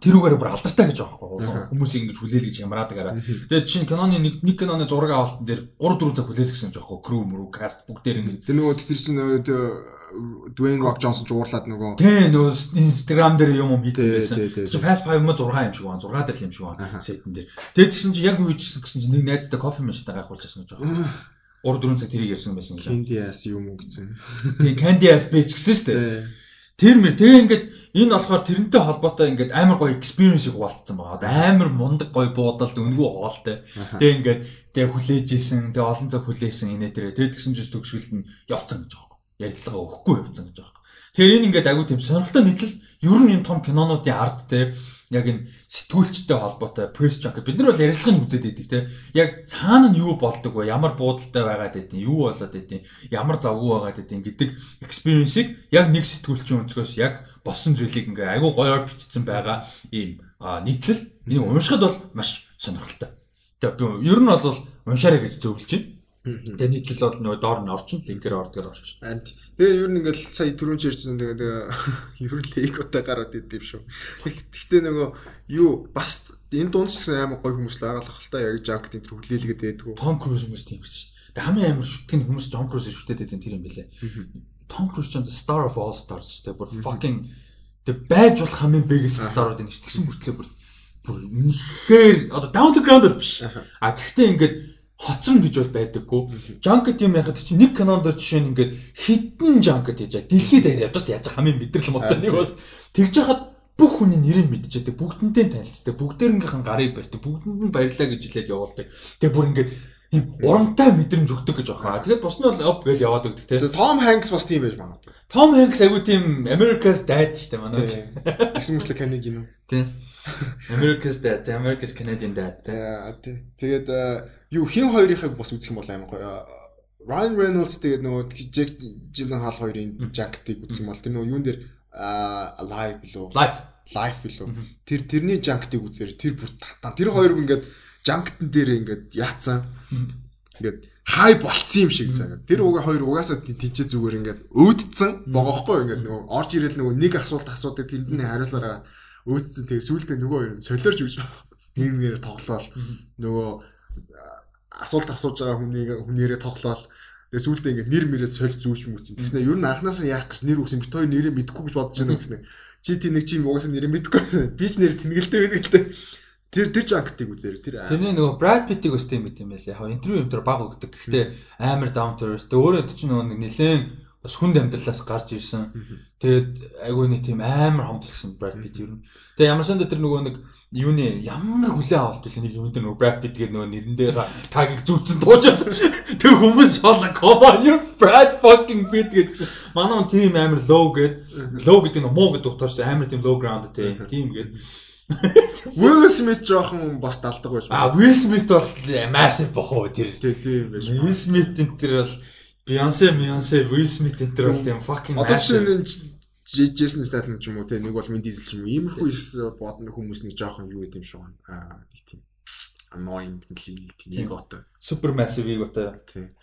тэрүүгээр бүр алдартай гэж байгаа байхгүй хүмүүс ингэж хүлээл гэж ямраад гараа. Тэгээд жишээ нь киноны нэг нэг киноны зураг авалтан дээр 3 4 цаг хүлээл гэсэн жоохгүй crew мөрөө cast бүгдээр ингэж.
Тэр нөгөө тэр чинь Dwayne Rock Johnson ч уурлаад нөгөө
тий нөгөө Instagram дээр юм юм байсан. Чи Fast 5 мо 6 юм шиг байна. 6 дээр юм шиг байна. Сетэн дээр. Тэгээд тэгсэн чи яг юу хийжсэн гэсэн чи нэг найзтай кофе машинтай гайхуулчихсан гэж байна. 3 4 цаг тэрийг ярьсан байсан
гэлээ. Candy ass юм уу гэсэн.
Тий Candy ass бэж гэсэн шүү дээ. Тэр мэр тэгээ ингээд энэ болохоор тэрнтэй холбоотой ингээд амар гоё experience-ийг хуваалцсан байгаа. Амар мундаг гоё буудалд өнгөө хоолтой. Тэгээ ингээд тэгээ хүлээж исэн, тэгээ олон цаг хүлээсэн инээ тэрэ. Тэгээ тэгсэн чинь төгсгөлд нь явцсан гэж байгаа ярилцлага өгөхгүй явцсан гэж байна. Тэгэхээр энэ ингээд агүй тийм сонирхолтой нийтлэл ер нь энэ том кинонуудын ард те яг энэ сэтгүүлчтэй холбоотой пресс junket бид нар бол ярилцлагыг үзээд байдаг те яг цаана нь юу болдог вэ ямар буудалтай байгаад байдیں۔ юу болоод байдیں۔ ямар завгүй байгаад байдیں۔ гэдэг experience-ийг яг нэг сэтгүүлчийн өнцгөөс яг болсон зүйлийг ингээ айгүй гоёор бичсэн байгаа ийм нийтлэл миний уншихад бол маш сонирхолтой. Тэгээ би ер нь бол уншаарай гэж зөвлөж байна. Тэгээ нийтлэл бол нөгөө доор нь орчин линкээр ордгоор орчин.
Харин тэгээ ер нь ингээл сая түрүүн чирсэн тэгээ ер нь лейготой гараад идэв шүү. Гэхдээ нөгөө юу бас энэ дунд ч амар гоё хүмүүс л агаалах л та яг жанк энэ хүлээлгээд байдгүй.
Том Круз хүмүүс тийм шүү. Тэгээ хамгийн амар шүтгэн хүмүүс Том Круз шүтээд байдаг тэр юм билэ. Том Круз ч Star of All Stars шүү дээ. Бүр fucking тэг байж болох хамгийн biggest star-ууд энэ тэгсэн мөртлөө бүр бүр үнэхээр одоо down to ground бол биш. А гэхдээ ингээд хоцрон гэж бол байдаггүй. Junket юм яхад чи нэг кинонд жишээ нь ингээд хитэн junket хийж байгаа. Дэлхийд яаж бас яаж хамгийн мэдрэл модтой нэг бас тэгж яхад бүх хүний нэрийг мэдчихэдэг. Бүгдэнтэй танилцдаг. Бүгдээрнгийнхэн гарыг барьдаг. Бүгдэнд нь баярлаа гэж хэлээд явуулдаг. Тэгээ бүр ингээд ийм урамтай мэдрэмж өгдөг гэж байна. Тэгээд бус нь бол оп гэж яваад өгдөг те.
Том Хэнкс бас тийм байж магадгүй.
Том Хэнкс айгүй тийм America's Dad дээ манай.
Гэсэн мэтлэг Canadian юм.
Тийм. America's Dad, America's Canadian Dad.
Тэгээд юу хин хоёрынхыг бас үзэх юм бол амар гоё. Ryan Reynolds тэгээд нөгөө Jack Gyllenhaal хоёрын Jack-ыг үзэх юм бол тэр нөгөө юун дээр Alive билүү?
Life.
Life билүү? Тэр тэрний Jack-ыг үзээр тэр бүр татан. Тэр хоёр ингээд Junket-н дээр ингээд яатсан. ингээд хай болцсон юм шиг заа. Тэр угаа хоёр угаасаа тийчээ зүгээр ингээд өөдцэн богоохгүй ингээд нөгөө орж ирэл нөгөө нэг асуулт асуудаг тэнд нь хариулаараа өөдцэн тэгээ сүүлдээ нөгөө хоёр солиорч гэж нэг нэгээр тоглоол нөгөө асуулт асууж байгаа хүнийг хүнээрээ тоглоол Тэгээ сүүлдээ ингээд нэр мэрээ соль зүүч мүцэн. Тэснэ ер нь анханасаа яах гэж нэр үсэн бит хоёр нэрээ мэдэхгүй гэж бодож байна гэснэ. Чи тийм нэг чим угаасаа нэрээ мэдэхгүй. Би ч нэр тэнгэлтэй байна гэлтэй. Тэр тэр жангтыг үзээр тэр
Тэрний нөгөө Brad Pitt-ийг өстэй юм юм байлаа. Яг интервью юмтер баг өгдөг. Гэхдээ амар down to earth. Тэгээ өөрөө ч нөгөө нэг нэлээд бас хүнд амьдралаас гарч ирсэн. Тэгээд айгүй нэг тийм амар хомдлогсон Brad Pitt ер нь. Тэгээ ямар санда тэр нөгөө нэг юуны ямар хүлээ авалт вэ нэг юм дээр нөгөө Brad Pitt гэдэг нөгөө нэрэндээ тагийг зүтсэн туужаас тэг хүмүүс шоолоо come on you Brad fucking Pitt гэдгсэн. Манай хүн тийм амар low гэд low гэдэг нь муу гэдэг утгаарч амар тийм low ground тийм гээд
Will Smith жоохон бас далдаг байж
байна. А Will Smith бол massive бохоо тэр.
Тийм байж.
Will Smith энэ тэр бол Beyoncé, Beyoncé, Will Smith энэ тэр бол тийм fucking
Одоо шинэ Jason Statham ч юм уу те нэг бол Vin Diesel ч юм уу. Иймэрхүү ис бодно хүмүүс нэг жоохон юу гэдэм шиг байна. Аа нэг тийм annoying нэг тийм эготой.
Super massive эготой.
Тийм.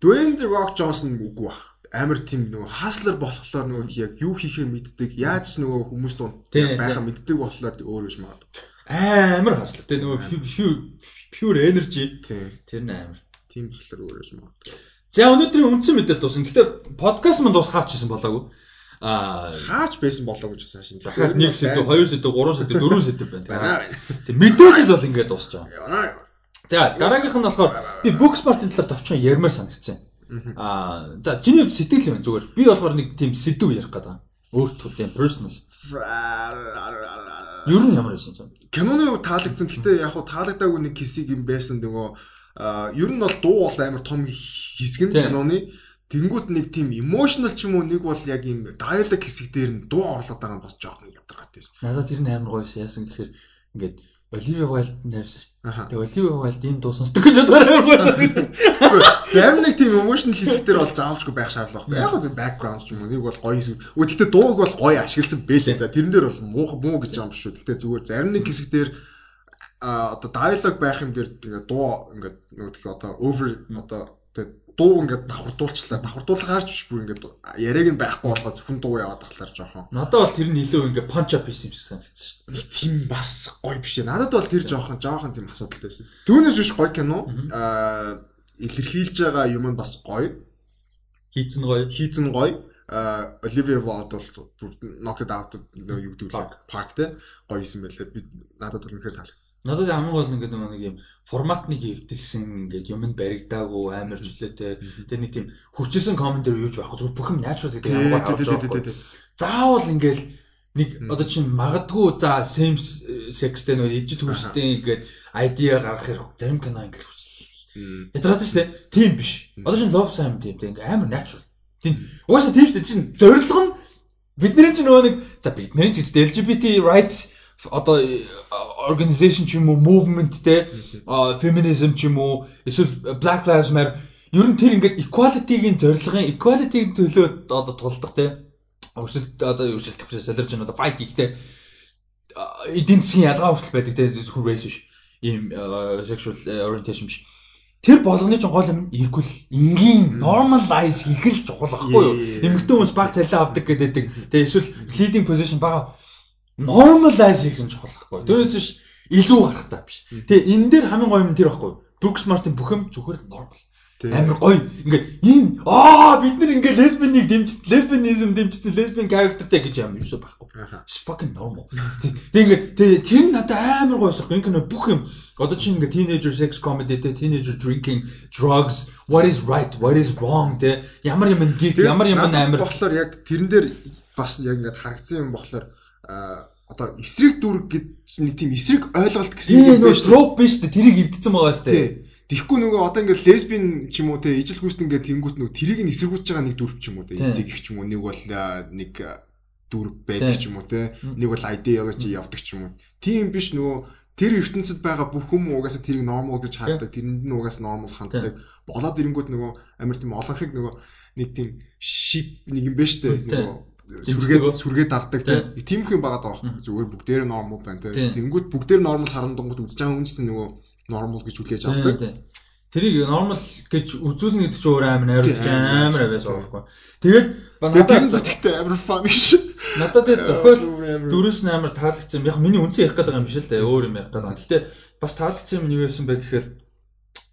Dwayne The Rock Johnson үгүй бах амар тийм нөгөө хаслар болохоор нөгөө яг юу хийхээ мэддэг яаж нөгөө хүмүүс дунд байхаа мэддэг болохоор өөр биш магадгүй
амар хаслар тийм нөгөө pure energy. Тэр нь амар.
Тийм болохоор өөр биш магадгүй
за өнөөдрийн үндсэн мэдээлэл дуусна гэхдээ подкаст манд хаач хийсэн болоогүй
хаач байсан болоо гэж сайн
шинэ. 1 сэдв, 2 сэдв, 3 сэдв, 4 сэдв байна. Тэг мэдээлэл бол ингээд дуусч байгаа. За дараагийнх нь болохоор би Booksport-ын талаар товчхон ярмаар санагдсан. Аа за чиний хувьд сэтгэл юм зүгээр. Би болохоор нэг тийм сэдв ярих гэдэг. Өөртөө тийм personal. Ер нь ямар байсан чинь?
Киноны хувьд таалагдсан. Гэхдээ яг хуу таалагдаагүй нэг хэсэг юм байсан нөгөө ер нь бол дуу бол амар том хэсэг нь киноны Тэнгүүт нэг тийм emotional ч юм уу нэг бол яг юм dialogue хэсэг дээр нь дуу орлоод байгаа нь бас жоохон ядаргаатай байсан.
Надад тэр нь амар гоёс яасан гэхээр ингээд Оливия Вайлд нэрсэн шүү дээ. Тэгээ Оливия Вайлд ийм дуу сонсдог гэж бодохоор байсан.
Зарим нэг тийм emotional хэсэгтэр бол заавчгүй байх шаардлага байхгүй. Яг нь background ч юм уу нэг бол гоё хэсэг. Өө гэхдээ дууг бол гоё ашигласан бэлээ. За тэрэн дээр бол муу муу гэж юм шүү. Гэхдээ зүгээр зарим нэг хэсэгтэр а одоо dialogue байх юм дээр дуу ингээ нөгөө тийг одоо over одоо дуу ингээд давхардуулчлаа. Давхардуулах биш бүр ингээд яриаг нь байхгүй болохоо зөвхөн дуу яваад тахлаар жоохон.
Надад бол тэр нь илүү ингээд punch up хийсэн юм шиг санагдсан шүү
дээ. Тийм бас гоё биш ээ. Надад бол тэр жоохон жоохон тийм асуудалтай байсан. Түүнээс биш гоё кино. Аа илэрхийлж байгаа юм нь бас гоё.
Хийцэн гоё.
Хийцэн гоё. А Оливия Валд бол knocked out нөө юу гэдэг вэ? Парк те гоё хийсэн байлаа. Би надад үнэхээр таалагдсан.
Надад хамгийн гол ингээд нэг юм форматныг эвдэлсэн ингээд юм нь баригдаагүй амар жилээтэй. Тэгээ нэг тийм хүчээсэн комментэр юуж байхгүй зүгээр бүх юм natural гэдэг авч байгаа. Заавал ингээд нэг одоо чинь магадгүй за same sexтэй нөө ижил хүчтэй ингээд idea гаргах хэрэг зарим кино ингээд хүчтэй. Ядраад шүү дээ. Тийм биш. Одоо чинь love sign тийм тийм амар natural. Тийм. Угаасаа тийм шүү дээ. Чинь зорилго нь бидний чинь нөгөө нэг за бидний ч гэж LGBT rights одоо э, organization ч юм уу movement те feminism ч юм уу эсвэл black lives matter ер нь тэр ингээд equality-гийн зорилгын equality-ийн төлөө одоо тулдах те өрсөлд одоо өрсөлдөх гэж солирч байна одоо fight их те эдийн засгийн ялгаа хүртэл байдаг те зөвхөн race биш ийм sexual orientation биш. Тэр болгоны ч гол юм equal энгийн normalize хийх л чухал байхгүй юу? Эмэгтэй хүмүүс баг цалин авдаг гэдэг те эсвэл leading position бага normalize хийх нь чухал байхгүй. Түүнээс биш илүү гарахтаа биш. Тэгээ энэ дээр хамгийн гоё юм тэр байхгүй. Brooks Martin бүх юм зүгээр normal. Амар гоё. Ингээд энэ аа бид нар ингээд лесбинийг дэмжиж лесбинизм дэмжсэн лесбин characterтэй гэж юм юусоо байхгүй. It's fucking normal. Тэгээ ингээд тэр нь надад амар гоё шах. Энэ бүх юм одоо чинь ингээд teenager sex comedy те teenager drinking drugs what is right what is wrong те ямар юм geek ямар юм амар
болохоор яг тэрэн дээр бас яг ингээд харагдсан юм болохоор одоо эсрэг дүрг гэж нэг тийм эсрэг ойлголт гэсэн
юм байна шүү. Троп биш үү? Тэрийг эвдсэн байгаа шүү дээ.
Тэгэхгүй нөгөө одоо ингээд лесбийн ч юм уу те ижил хүүст ингээд тэнгуут нөгөө тэрийг нь эсэргүүцэж байгаа нэг дүрв ч юм уу те эцэг их ч юм уу нэг бол нэг дүрв байдаг ч юм уу те нэг бол ideology явдаг ч юм уу. Тийм биш нөгөө тэр ертөнцид байгаа бүх хүмүүс угаасаа тэрийг normal гэж харддаг. Тэрэнд нь угаасаа normal ханддаг. Болоод ирэнгүүт нөгөө амар тийм олонхыг нөгөө нэг тийм ship нэг юм байна дээ. Нөгөө сүргээд сүргээд авдаг тийм их юм байгаа даа зүгээр бүгдээр нормал байна тийм тэнгүүд бүгдээр нормал харандангууд үзэж байгаа чинь нөгөө нормал гэж хүлээж авдаг
Тэрийг нормал гэж үзүүлнэ гэдэг чинь өөр амар найруулж амар авьяас байхгүй. Тэгээд
надад зөвхөн амар фан гэж.
Надад тэгээд зохиол дөрөс нь амар таалагдсан. Яг миний үнцэн ярих гэдэг юм биш л дээ. Өөр юм ярих гэдэг. Гэхдээ бас таалагдсан юм юу байсан бэ гэхээр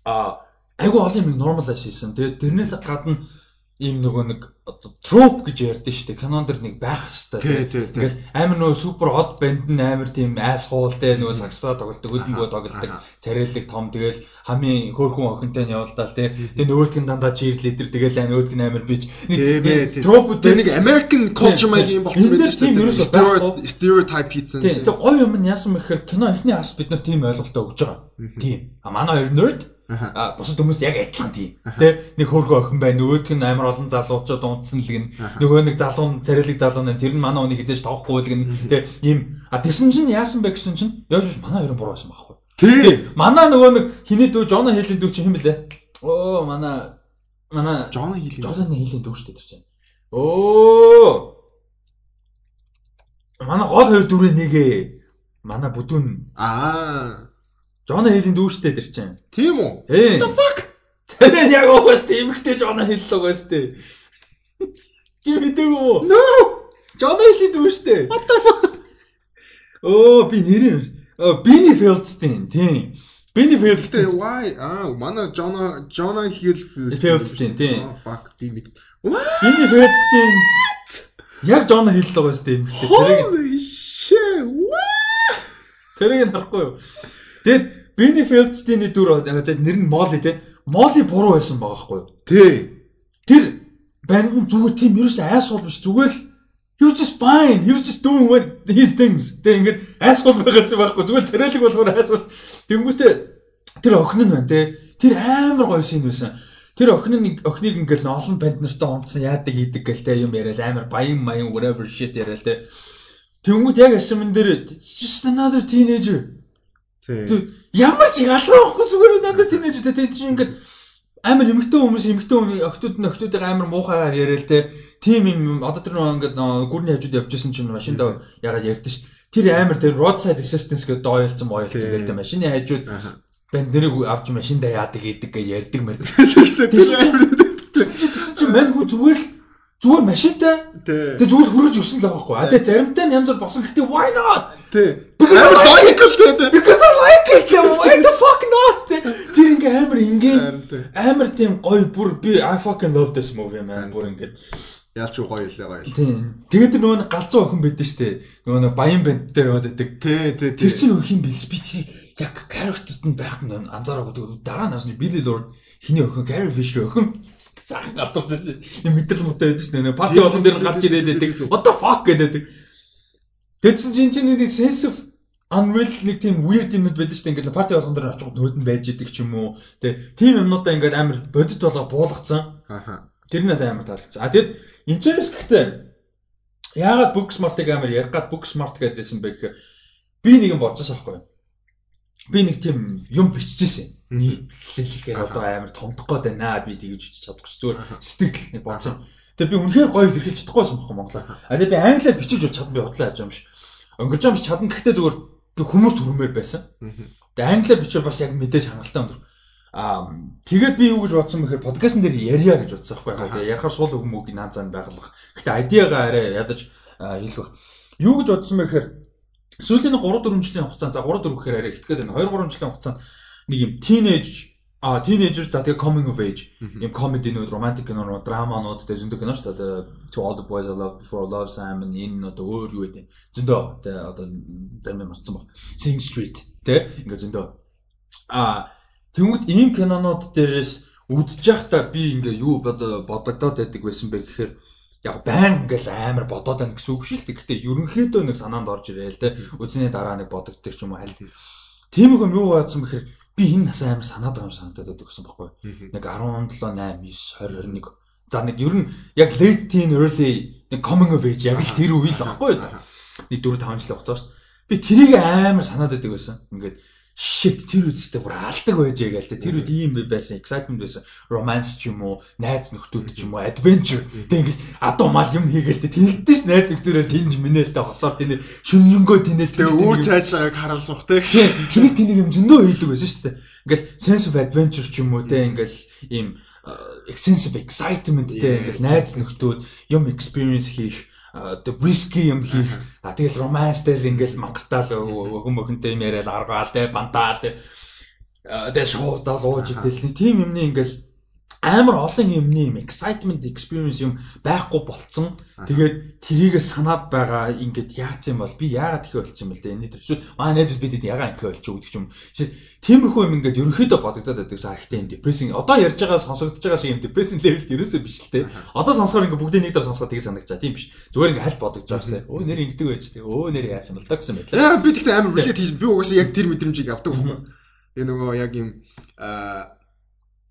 а айгу олон юм нормалайз хийсэн. Тэгээд тэрнээс гадна ийм нөгөө нэг одоо троп гэж ярьдэн шүү дээ. Канон дэр нэг байх хэвээр. Ингээл амар нөгөө супер хот банд нь амар тийм айс хуултай нөгөө саксаа тоглолдог, хөлбөмбөгөө тоглолдог, царайлаг том тэгэл хамгийн хөөрхөн охинтой нь явуулдаал тий. Тэгээ нөгөөдг нь дандаа cheerleader тэгэл нөгөөдг нь амар бич.
Нэг троп нэг American culture маяг юм болсон байдаг шүү дээ. Stereotype хийсэн.
Тэгээ гоё юм нь яасан мэхээр кино эхний хас бид нар тийм ойлголтоо өгж байгаа. Тийм. А манай хоёр nerd А бусад хүмүүс яг адилхан тийм. Тэ нэг хөөргөө охин байна. Нөгөөдг нь амар олон залуучууд унтсан л гин. Нөгөө нэг залуу царилэг залуу нь тэр нь манай хүнийг хизээж тоохгүй л гин. Тэ ийм а тэгсэн чинь яасан бэ гэсэн чинь яаж биш манай хоёр буруу байсан байхгүй.
Тий.
Манай нөгөө нэг хиний дүү Жона Хилийн дүү чи хэм бэлээ? Оо манай манай
Жона Хилийн
Жона Хилийн дүү шүү дээ тэр чинь. Оо. Манай гол хоёр дүрээ нэгэ. Манай бүдүүн.
Аа
Жона Хилийн дүүштэй тэр чинь.
Тийм үү?
What the fuck? Тэрэн яг угаас тиймхтэй Жона Хил л угаас тээ. Чи мэдээгүй үү?
No.
Жона Хилийн дүүштэй.
What the fuck?
Оо би. Оо Бини Филдстейн тийм. Бини Филдстейн.
Why? Аа манай Жона Жона Хил
Филдстейн тийм.
Fuck би мэд.
Бини Филдстейн. Яг Жона л угаас тиймхтэй.
Holy shit.
Цэрэг нь харахгүй юу? Тэгээд Бенни Фелдстейний дүр нэр нь Молли те. Молли буруу байсан байгаа байхгүй юу?
Тий.
Тэр банд нь зүгээр тийм ерөөс айсгол биш зүгээр л was just fine. Was just doing what his things. Тэг ингээд айсгол байгаа зүйл байхгүй. Зүгээр царайлаг болохоор айсгол. Тэнгүүтээ тэр охин нь байна те. Тэр амар гоё шин байсан. Тэр охин нь охиныг ингээл олон банд нартай унтсан яадаг хийдэг гэл те юм яриад амар баян маян whatever shit яриад те. Тэнгүүт яг ашимн дээр just another teenager Ямар ч ялгаа байхгүй зүгээр надад тэнэж тэ тийм чинь ингээд амар эмгтэн хүмүүс эмгтэн охтууд нь охтуудыг амар муухайгаар яриа л те. Тим юм одоо тэр нэг ингээд гүрний хажууд явж исэн чинь машиндаа ягаад ярьдэн ш. Тэр амар тэр roadside assistance гэдэг дойлцсон бойлцсон гэдэг машины хажууд. Банд нэрийг авч машиндаа яадаг гэдэг гэж ярьдаг мэр. Тэр чинь мань хүү зүгээр л зүгээр машинтай. Тэгээ зүгээр хөрөж өсөн л байгаа байхгүй. А тэгээ заримтай нь янз бүр босон. Гэтэ why not?
Тий. Амар logical тий.
Because I like it. Why the fuck not? Тэр ингээ амар ингийн амар тийм гоё бүр би I fucking love this movie man. Бүр ингээ
Яалч гоё илээ гоё.
Тийм. Тэгээд нөгөө нэг галзуу охин байдсан шүү дээ. Нөгөө баян бандтай яваад байдаг.
Тий, тий.
Тэр чинь өх юм бэлс би тэр яг character-т нь байх нь анзаараагүй. Дараа нь асууж Billy Lord хиний охин Gary Fisher охин сайхан галзуу нэг мэдрэл муутай байдаг шүү дээ. Парти болгон дээр гарч ирээд байдаг. What the fuck гэдэг. Тэгсэн чинь чинь нэг sense of unreal нэг тийм weird юмуд байдаг шүү дээ. Ингээл парти болгон дээр очих нөөд нь байж идэг ч юм уу. Тэ тийм юмнуудаа ингээд амар бодит болоо буулгацсан.
Аха.
Тэр нь надад амар таалагдсан. А тэгэд Интерес гэхдээ яагаад book smart-ыг амар ярих гад book smart гэдээсэн бэ гэхээр би нэг юм бодсон аахгүй. Би нэг тийм юм биччихсэн. Нийтлэлгээр одоо амар томдох гээд байна. Би тэгж бичиж чадахгүй зүгээр сэтгэл нэг бодсон. Тэгээ би үнэхээр гоё хэрхэж чадахгүйсэн байхгүй Монголоо. А тэгээ би англиар бичиж бол чадсан би бодлоо яаж юм ш. Өнгөрч юм чадна гэхдээ зүгээр би хүмүүст хүрмээр байсан. Тэгээ англиар бичвэл бас яг мэдээж хангалттай өндөр. Аа тэгээд би юу гэж бодсон бэхээр подкастн дээр ярья гэж бодсон байхгүй яг тэгээ ярахаар суул өгмөг наад зан байгалах. Гэтэ айдиагаа арай ядаж хэлэх. Юу гэж бодсон бэхээр сүүлийн 3 4 жилийн хугацаанд за 3 4 гэхээр арай ихтгэхэд байна. 2 3 жилийн хугацаанд нэг юм teenage а teenager за тэгээ coming of age. Юм нүүд romantic кино драманууд тэгээ зөндөө кино шүү дээ. To all the boys I love before love Simon энэ одоо өөр юу гэдэг. Зөндөө тэгээ одоо зарим марцсан баг. Sing Street тэгээ ингээ зөндөө. А Тэнгүүд ийм кинонууд дээрээс үдчих байхдаа би ингээ юу бодогдоод байдаг байсан бэ гэхээр яг байн ингээл амар бодоод байна гэсэн үг шүү дээ. Гэхдээ ерөнхийдөө нэг санаанд орж ирээл те. Үзсний дараа нэг бодогддог ч юм уу хальт. Тийм юм юу баасан бэхээр би энэ нас амар санаад байгаа юм санагдаад байдаг гэсэн байхгүй. Нэг 17, 8, 9, 20, 21. За нэг ер нь яг late teen early нэг coming of age яг л тэр үе л байхгүй юу. Нэг 4 5 жил хугацаа шүү. Би тэрийг амар санаад байдаг байсан. Ингээд shit тэр үстэй бүр алдаг байж гээл те тэр үед ийм байсан excitement байсан. Romance ч юм уу найз нөхдүүд ч юм уу adventure. Тэг ингээл адуу мал юм хийгээл те тэнэгдэж ш найз нөхдөрөөр тэнж минэлтэй хотоор тэний шүнжэнгөө тэнээ
тэг үү цааш байгааг харуулсах те.
Тэнийг тэнийг юм зөндөө хийдэг байсан шүү дээ. Ингээл sense of adventure ч юм уу те ингээл ийм extensive excitement те ингээл найз нөхдүүд юм experience хийх the risky юм хийх. А тэгэл романстэй л ингээл мангартаал өгөн мөхөнтэй юм яриад аргаал те бантаал те тэгээ шоудаал ууж идэл. Тийм юмны ингээл амар олон юмны юм excitement experience юм байхгүй болцсон. Тэгээд тэрийгэ санаад байгаа ингээд яац юм бол би яагаад их болчих юм бэл дээ. Энэ төрчүүд маа найзууд бидэд ягаан их болчих гэдэг юм. Тиймэрхүү юм ингээд ерөнхийдөө бодогдоод байдаг. За ихтэй юм depressing. Одоо ярьж байгаа сонсогдож байгаа шиг юм depressing level ерөөсөө биш л дээ. Одоо сонсохоор ингээд бүгдээ нэг дор сонсоход тийг санагдаж тийм биш. Зүгээр ингээд халь бодогдож байгаа шээ. Өө нэр ингэдэг байж тээ. Өө нэр яасан бол та гэсэн мэтлээ.
Яа би тэгтээ амар relate хийж би угаасаа яг тэр мэдрэмжийг авдаг байхгүй. Тэгээ нөгөө яг юм аа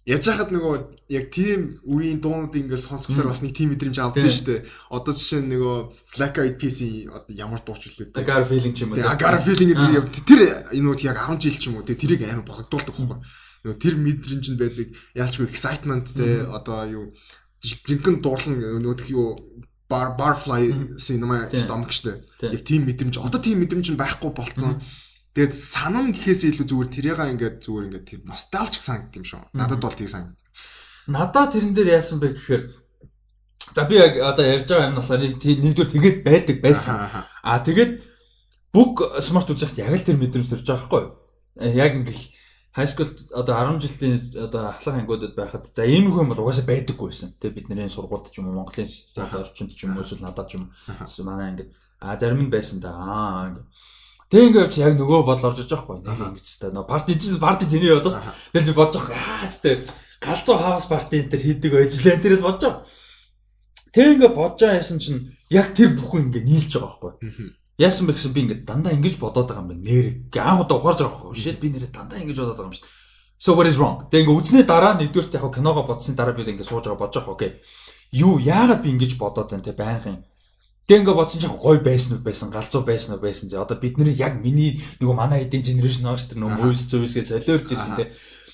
Яаж хахад нөгөө яг тийм үеийн дуунууд ингээд сонсохлоор бас нэг тийм мэдрэмж авдаг шүү дээ. Одоо жишээ нь нөгөө Black Eyed Peas одоо ямар дууч үлээ.
I got a feeling ч юм уу.
I got a feeling гэдэг тэр энүүд яг 10 жил ч юм уу тэрийг амар богдуулдаг байхгүй. Нөгөө тэр мэдрэмж нь байдаг. Яалчгүй excitement те одоо юу жинхэнэ дуурлан нөгөө юу bar barfly cinema stomach штэ. Яг тийм мэдрэмж одоо тийм мэдрэмж нь байхгүй болцсон. Тэгээд санам гэхээс илүү зүгээр тэрийгээ ингээд зүгээр ингээд тэр носталжик санагдсан юм шүү. Надад бол тийг санагдав.
Надад тэрэн дээр яасан бэ гэхээр за би яг одоо ярьж байгаа юм болохоор нэгдүгээр тэгээд байдаг байсан. Аа тэгээд бүх смарт үзэхт яг л тэр мэдрэмж төрж байгаа байхгүй юу? Э, яг ингээд high school одоо 10 жилийн одоо ахлах ангиудад байхад за ийм хүн бол угаасаа байдаггүй байсан. Тэгээ бидний сургуульд ч юм уу Монголын одоо орчинд ч юм уу эсвэл надад ч юм манай ингээд а зарим нь байсан да. Аа ингээд Тэг ингээд яг нөгөө бодол орж иж байхгүй. Нэг ингэж та нөгөө парти чинь парти тэний бодоос. Тэгэл би бодож байгаа. Аа сте галзуу хаус парти энэ төр хийдэг ажиллаа тэрээс бодож байгаа. Тэг ингээд бодож байсан чинь яг тэр бүхэн ингээд нийлж байгаа байхгүй. Яасан бэ гэсэн би ингээд дандаа ингэж бодоод байгаа юм байна. Нэр анх удаа ухаарж байгаа байхгүй. Шээд би нэрээ дандаа ингэж бодоод байгаа юм шүү. So what is wrong? Тэг ингээд үзнээ дараа нэгдүгürt яг киногоо бодсны дараа би ингээд сууж байгаа бодож байгаа. Окей. Юу яагаад би ингэж бодоод байна те байнгын Тэг ингээ бодсон чинь гоё байсан уу байсан, галзуу байсан уу байсан. За одоо бид нэр яг миний нөгөө манай эдийн генерашн оош тэр нөгөө мөс зүйсгээ солиорж ирсэн те.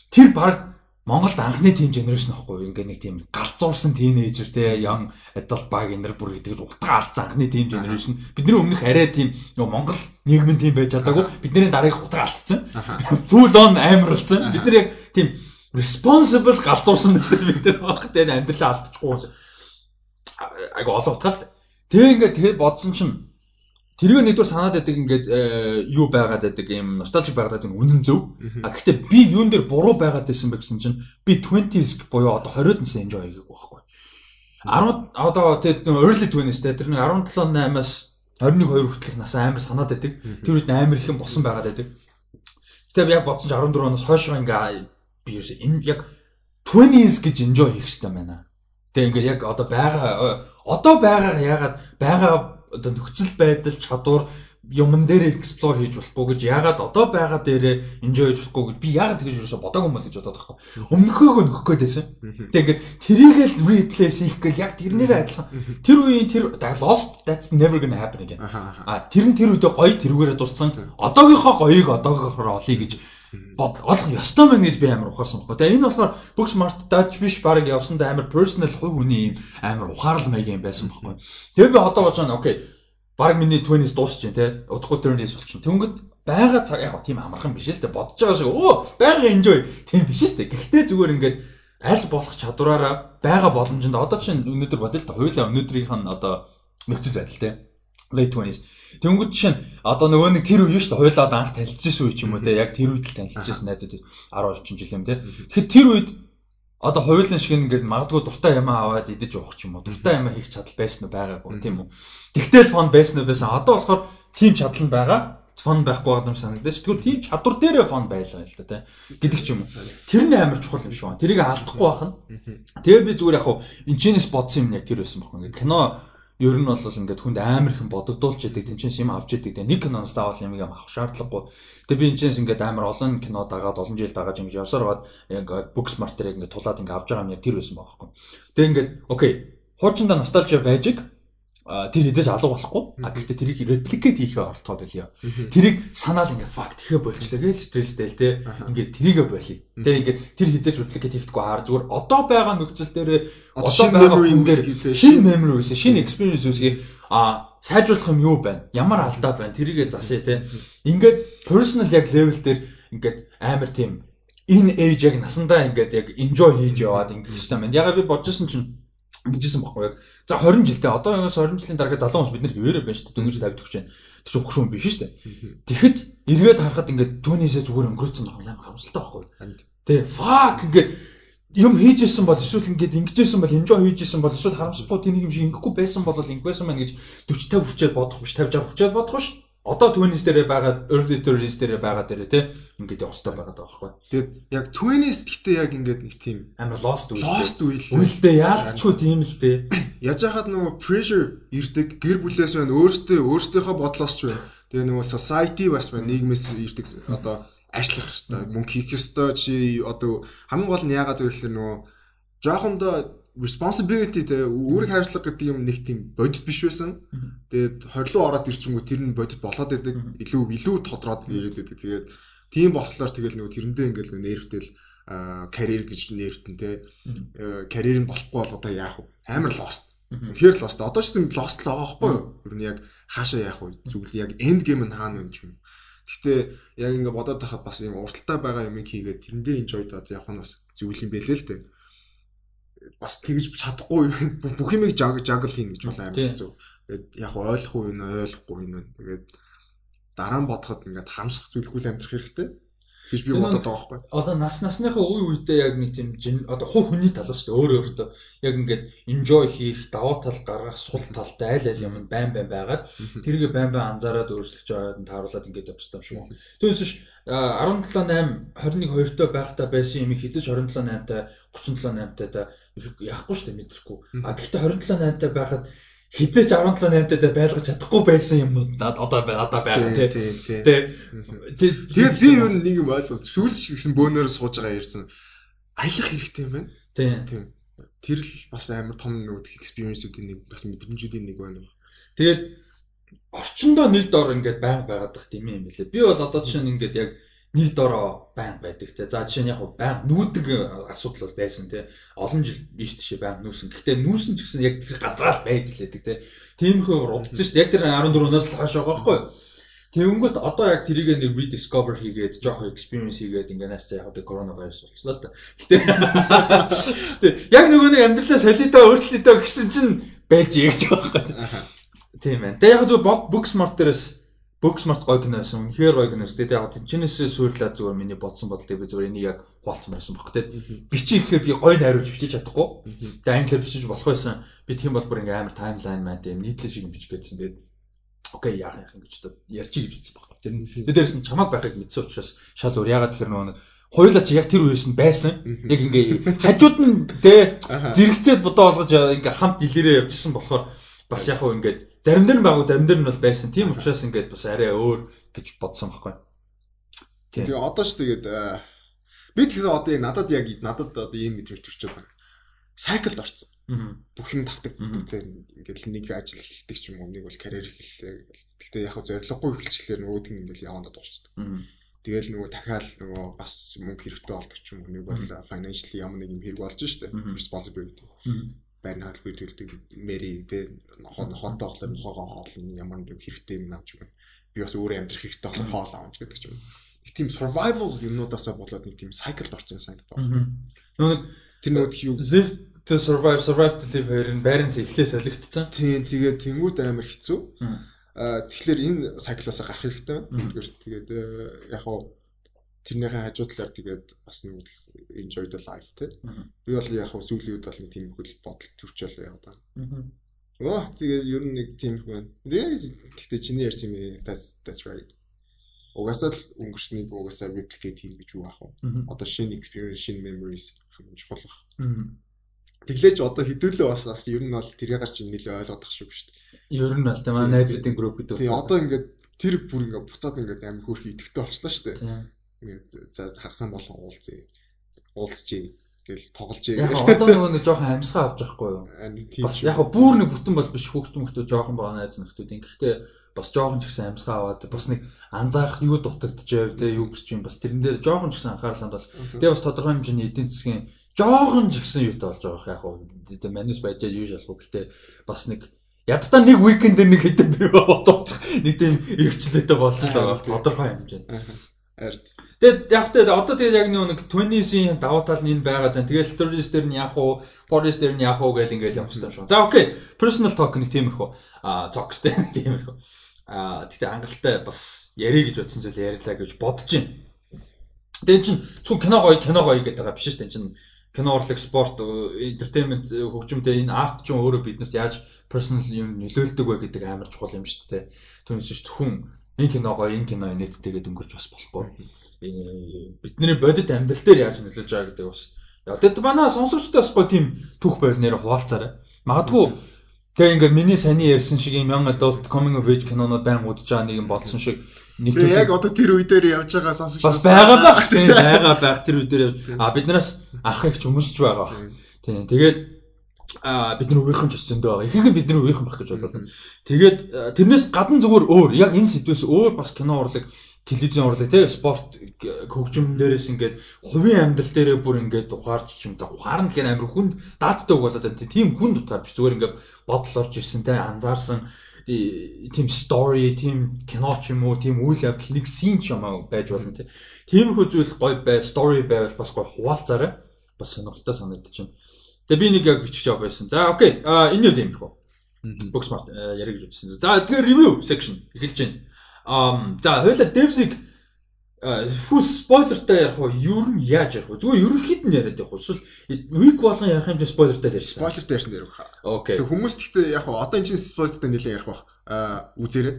Тэр баг Монголд анхны team generation ахгүй ингээ нэг тийм галзуурсан teenager те young adult баг энэр бүр гэдэг утга алдсан анхны team generation. Бидний өмнөх арай тийм нөгөө Монгол нийгмийн team байж чадаагүй. Бидний дараагийнх утга алдсан. Full on амар болсон бид нар яг тийм responsible галзуурсан нөхдөд бид нар баг те амьдралаа алдчихгүй. Айгу олон утгаалтай Тэгээ ингээд тэгээд бодсон чинь тэрийг нэгдүгээр санаад байдаг ингээд э, юу байгаад байдаг юм носталжик байгаад байдаг үнэн зөв. А гэхдээ би юун дээр буруу байгаад байсан бэ гэсэн чинь би 20s буюу одоо 20-од насны enjoy хийгээг байхгүй. 10 одоо тэгээд early 20s те тэр нэг 17 8-аас 21 2 хүртэлх нас амар санаад байдаг. Тэр үед амар их юм босон байгаад байдаг. Гэтэ би яг бодсон чинь 14 оноос хойш ингээ би юу яг 20s гэж enjoy хийх хэрэгтэй байна. Тэгээ ингээд яг одоо байгаа одоо байгаа ягаад байгаа одоо нөхцөл байдал чадвар юмн дээр explore хийж болохгүй гэж ягаад одоо байгаа дээрээ enjoy хийж болохгүй гэж би ягаад тэгэж юусоо бодоагүй юм бол гэж бодоод юм. Өмнөхөөгөө нөхөх гээд байсан. Тэгээ ингээд тэрийгэл replace хийх гэл яг тэрнийгээ адилхан. Тэр үеийн тэр lost that's never gonna happen again. А тэр нь тэр үедээ гоё тэрүүгээрээ дуссан. Одоогийнхоо гоёыг одоогийнхоор олъё гэж бод олох ёстой мэн гэж би амар ухаарсан байхгүй. Тэгээ энэ болохоор бүх smart touch биш баг явсандаа амар personal хувь хүний юм амар ухаарл маяг юм байсан байхгүй. Тэгээ би одоо бодож байна окей. Баг миний 20s дуусч जैन те. Удахгүй 30s болчихно. Тэнгөд байгаа цаг яг тийм амархан биш л те. Бодож байгаа шиг өө байгаа enjoy тийм биш дээ. Гэхдээ зүгээр ингээд аль болох чадвараараа байгаа боломжинд одоо чинь өнөөдөр та хоёулаа өнөөдрийнх нь одоо нөхцөл байдал те late 20s. Тэнгүүд жишээ нь одоо нөгөө нэг тэр үе шүү дээ. Хойлоо одоо анх танилцсан үе ч юм уу те. Яг тэр үед л танилцсан найзууд 10 орчим жил юм те. Тэгэхээр тэр үед одоо хойлон шиг ингээд магадгүй дуртай юм аваад идэж уух ч юм уу. Дуртай юм хийх чадал байсан уу байгаагүй тийм үү. Тэгтэл фон байсан уу байсан. Одоо болохоор тийм чадал нь байгаа фон байхгүй байгаа юм санагдаж. Тэгвэл тийм чадвар дээрээ фон байлаа л да тий. гэдэг ч юм уу. Тэр нь амар чухал юм шиг байна. Тэрийг алдахгүй байх нь. Тэгээ би зүгээр яг хуу энэчнээс бодсон юм яг тэр байсан байхгүй. Ингээ кино ер нь бол ингээд хүнд амар их бодогдуулж яадаг тэнцэнс юм авч яадаг. Нэг киноноос заавал юм юм авах шаардлагагүй. Тэгээ би энэчнээс ингээд амар олон кино дагаад олон жил дагаад ингэж явсаар гад яг book smart дээр ингээд тулаад ингээд авч байгаа юм яг тэр байсан байгаа байхгүй. Тэгээ ингээд окей. Хуучиндаа носталжи байж тэр хизээж алга болохгүй. А гэхдээ тэрийг replicate хийхээ оролдохоо байлаа. Тэрийг санаал ингээд fuck тэхэ болчлаа гэж стресстэй л те. Ингээд тэрийгэ болиё. Тэ ингээд тэр хизээж replicate хийхдэггүй хаар зүгээр одоо байгаа нөхцөл дээр одоо байгаа хүн дээр шинэ memory үүсэ, шинэ experience үүсгий. А сайжруулах юм юу байна? Ямар алдаа байна? Тэрийгэ засъя те. Ингээд personal яг level дээр ингээд амар тийм энэ age яг насандаа ингээд яг enjoy хийж яваад ингээд хэвчээ байна. Ягаад би бодчихсон чинь гэжсэн баггүй яг. За 20 жилдээ одоо яг 20 жилийн дараа залуу хүмүүс бид нар хിവэрэ байна шүү дээ. Дөнгөж 50 төгч байна. Тэр чинь хөшүүн биш шүү дээ. Тэгэхэд эргээд харахад ингээд түүнээсээ зүгээр өнгөрөөцөн байх юм харамсалтай байхгүй. Тэ fuck ингээд юм хийжсэн бол эсвэл ингээд ингэжсэн бол enjoy хийжсэн бол эсвэл харамсахгүй тэнийг юм шиг ингэхгүй байсан бол ингэсэн байна гэж 40 50 хүрчээд бодох биш 50 60 хүрчээд бодох биш одоо 20s дээр байгаа early 30s дээр байгаа дээр те ингээд явах хэрэгтэй байгаа байхгүй.
Тэгээд яг 20s гэхдээ яг ингээд нэг тийм
амар lost үйл.
Lost үйл.
Үйлдээ яалтчгүй тийм л дээ.
Яж хахад нөгөө pressure ирдэг гэр бүлээс байна өөртөө өөртөөхөө бодлоос ч байна. Тэгээ нөгөө society бас байна нийгмээс ирдэг одоо ажиллах хэрэгтэй мөнгө хийх хэрэгтэй чи одоо хамгийн гол нь яагаад вэ гэхээр нөгөө жоохондоо responsibility те үүрэг хариуцлага гэдэг юм нэг тийм бодит биш байсан. Тэгээд хорилоо ороод ирчихэнгүү тэр нь бодит болоод байдаг. Илүү илүү тодроод ирээд байдаг. Тэгээд тийм болохоор тэгэл нөгөө тэрэндээ ингээл нервтэл карьер гэж нэрвтэн те карьер нь болохгүй бол одоо яах вэ? Амар лост. Тэгэхээр лост. Одоо ч юм лост л байгаа байхгүй юу? Ер нь яг хаашаа яах вэ? Зүгэл яг end game нь хаана вэ юм. Гэхдээ яг ингээ бодоод тахад бас юм урталтай байгаа юм хийгээд тэрэндээ enjoy доод явах нь бас зүгэл юм бэлээ л те бас тэгж чадахгүй бүх юмыг жаг жагл хийн гэж байна амар зү. Тэгээд яг ойлгох уу энэ ойлгохгүй энэ. Тэгээд дараа нь бодоход ингээд хамсах зүйлгүй л амьдрах хэрэгтэй гэж би бодоод байгаа байхгүй.
Одоо нас насныхаа үе үедээ яг нэг тийм одоо хувь хүний талаас шүү дээ өөрөө өөртөө яг ингээд enjoy хийх, даваа тал гаргах, сул талтай айл айл юм байн байн байгаад тэргээ байн байн анзаараад өөрчлөж байгаад нь тааруулаад ингээд явчихсан юм шиг. Түүнээс биш 17 8 21 2 той байхдаа байсан юм хизэж 27 8 та 37 8 та яахгүй шүү дээ мэдрэхгүй. А гэхдээ 27 8 та байхад хизээч 17 8 дээр байлгаж чадахгүй байсан юмнууд одоо одоо байгаа тий.
Тэгээд би юу нэг юм ойлгоод шүүлч гэсэн бөөнөр сууж байгаа ярьсан. Аялах хэрэгтэй юм байна. Тий. Тэр л бас амар том нэг experience-үүдийн нэг бас мэдрэмжүүдийн нэг байна.
Тэгээд орчондоо нэг дор ингээд байнга байгаад дах тийм юм билээ. Би бол одоо жишээ нь ингээд яг нийт дороо байн байдаг те. За жишээ нь яг байн нүүдэг асуудал бол байсан те. Олон жил биш тийшээ байн нүүсэн. Гэхдээ нүүсэн ч гэсэн яг тэр газраа л байж лээдэг те. Тиймэрхүү урдсан шүү дээ. Яг тэр 14-наас л байгаа байхгүй юу? Тэнгүүт одоо яг тэрийг нэг rediscover хийгээд жоохон experience хийгээд ингээд нааш яг одоо коронавирус болчихлоо л та. Гэтэ яг нөгөө нэг амьдралаа солидоо өөрчлөлтөө гэсэн чинь байж ягч байгаа байхгүй. Тийм ээ. Тэгээ яг зөв Booksmart дээрээс Booksmart гоё кино байсан. Үнэхээр гоё кино. Тэгээд яг тэнчнээс сүйрлээ зүгээр миний бодсон бодлыг би зүгээр энийг яг хуваалцсан байсан баг. Тэгээд бичиж гэхээр би гоё найруулж бичиж чадахгүй. Тэгээд англиар бичиж болох байсан. Би тийм бол бүр ингээм амар таймлайн маань тийм нийтлэл шиг бичих гэсэн. Тэгээд окей яах юм гэж одоо ярьчих гэж үзсэн баг. Тэр тэр дээрс нь чамаг байхыг мэдсэн учраас шал өөр ягаад тэр нөгөө хоёулаа чи яг тэр үеэс нь байсан. Яг ингээ хажууд нь тэ зэрэгцээд бодоо болгож ингээ хамт илэрээ явжсэн болохоор бас яг хөө ингээд зарим дээр нь багуу зарим дээр нь бол байсан. Тийм учраас ингээд бас арай өөр гэж бодсон байхгүй.
Тэгээ одоо ч тэгээд э, би тэгэхээр одоо надад яг надад одоо ийм мэдрэмж төрчихөд байна. Сайклд орсон. Бүх юм тавтаг тийм ингээд нэг ажил эхэлдэг ч юм уу нэг бол карьер эхэллээ. Гэтэ яг зориггүй эхэлчихлээр нөгөөд нь ингээд явандаа дуусчихдаг. Тэгэл нөгөө дахиад нөгөө бас мөнгө хэрэгтэй болдог ч юм уу нэг бол financially ямар нэг юм хэрэг болж штэ responsibility байна халбар төлдөг мэри тэ хотоо болохоор нохоогоо хоолно ямар нэг хэрэгтэй юм авч өгнө. Би бас өөрөө амьдрах хэрэгтэй болохоор хоол авч гэдэг ч юм. Их тийм survival юмнуудаасаа болоод нэг тийм cyclд орсон санагдаад байна.
Нөгөө тэр нөгөө юу live to survive survive to live хоёрын байрнаас эхлээ солигдсон.
Тийм тэгээд тэнгууд амар хэцүү. Тэгэхээр энэ cycle-аас гарах хэрэгтэй. Тэгээд э, яг хаа тэрнийхээ хажуудлаар тэгээд бас нэг enjoy the life тий. Би бол яг хав сүүлийн үед бол нэг тийм хөл бодол төрчөөл яваад байгаа. Оо тэгээд ер нь нэг тийм хүн. Гэхдээ чиний ярьсан юм that's that's right. Угасаал өнгөрснийг угасаа replicate хийх гэж юу аах вэ? Одоо шинэ experience, шинэ memories хамгийн чухал баг. Тэглээч одоо хэдүүлээ бас бас ер нь бол тэрийг гарч нэлээ ойлгодох шүү биш
үү? Ер нь бол тийм найзуудын групп гэдэг.
Тийм одоо ингээд тэр бүр ингээд буцаад ингээд амар хөөрхи идэвхтэй болчлаа шүү дээ. Ингээд за хагасан болон уулзъя. Уулзчихъя. гэл тоглож
яг одоо нөгөө нэг жоохон амьсгаа авч байхгүй юу? Бас яг бүр нэг бүтэн бол биш хүүхдэн мөртөө жоохон байгаа найз нөхдөд. Гэхдээ бас жоохон ч гэсэн амьсгаа аваад бас нэг анзаарах юу дутагдчихэв те юу гэж юм бас тэрэн дээр жоохон ч гэсэн анхаарал хандвал тэгээ бас тодорхой хэмжээний эдийн засгийн жоохон ч гэсэн юутай болж байгаа яг хуу манус байжаа юу шалах гэхдээ бас нэг ядтаа нэг уикендэр нэг хэдэн бий бодож нэг тийм эргчлээтэй байгаа тодорхой хэмжээнд Тэгээд яг тэ одоо тэгээд яг нэг 20-ийн давуу тал нь энэ байгаад байна. Тэгээд stories дээр нь яг уу, forest дээр нь яг уу гэж ингээл хэрэгтэй шүү. За окей. Personal talk нэг тиймэрхүү. Аа, дээр тиймэрхүү. Аа тэгтээ хангалттай бас ярих гэж бодсон зүйл ярилцаа гэж бодож байна. Тэгээ чин зөв кино гоё кино гоё гэдэг байгаа биш шүү дээ. Чин кино урлаг спорт entertainment хөгжимтэй энэ арт ч өөрөө биднэрт яаж personal юм нөлөөлдөг вэ гэдэг амар чухал юм шүү дээ. Түүнээс ч хүн энэ кино гоё энэ кино нийттэйгээд өнгөрч бас болохгүй. Бидний бодит амьдрал дээр яаж нөлөөлж байгаа гэдэг бас. Яа тэгэд манай сонсогчдоос гоё тийм түүх байл нэр хуваалцаарай. Магадгүй Тэгээ ингээд миний саний ярьсан шиг юм young adult coming of age кинонууд байн удаж байгаа нэг юм бодсон шиг
нэг тийм яг одоо тэр үе дээр явж байгаа сонсогч
бас байгаа байх тийм байгаа байх тэр үе дээр а биднээс ах их ч өмсч байгаа. Тийм тэгээд а бид нар үеийнхэн ч өсөндөө байгаа. Ихэнх бидний үеийнхэн байх гэж бодоод. Тэгээд тэрнээс гадна зүгээр өөр яг энэ сэдвээс өөр бас кино урлаг телевизэн урлаг тий спорт хөгжим дээрээс ингээд хувийн амьдрал дээрээ бүр ингээд ухаарч юм за ухаарна гэхээр амар хүнд даацтай үг болоод байна. Тийм хүн дутаар биш зүгээр ингээд бодол орж ирсэн тий анзаарсан тийм story, тийм кино ч юм уу, тийм үйл явдал нэг scene ч юм аа байж болно тий. Тиймэрхүү зүйл гоё бай, story байвал бас гоё хуваалцаарай. Бас сонирхолтой санагдчихэв. Тэгээ би нэг яг бичих жоо байсан. За окей. А энэ юу тиймэрхүү. Booksmart ярих гэж үзсэн. За тэгээ review section эхэлж байна. Аа за хоёлаа Devs-ийг full spoilerтай ярих уу? Ер нь яаж ярих вэ? Зүгээр ерөнхийд нь яриад явах уу? Эсвэл week болгон ярих юм чи spoilerтай ярьж.
Spoilerтай ярьсан дээр баг.
Окей.
Тэг хүмүүс гэхдээ яг одоо энэ чинь spoilerтай нэлээд ярих баг. Аа үзээрэй.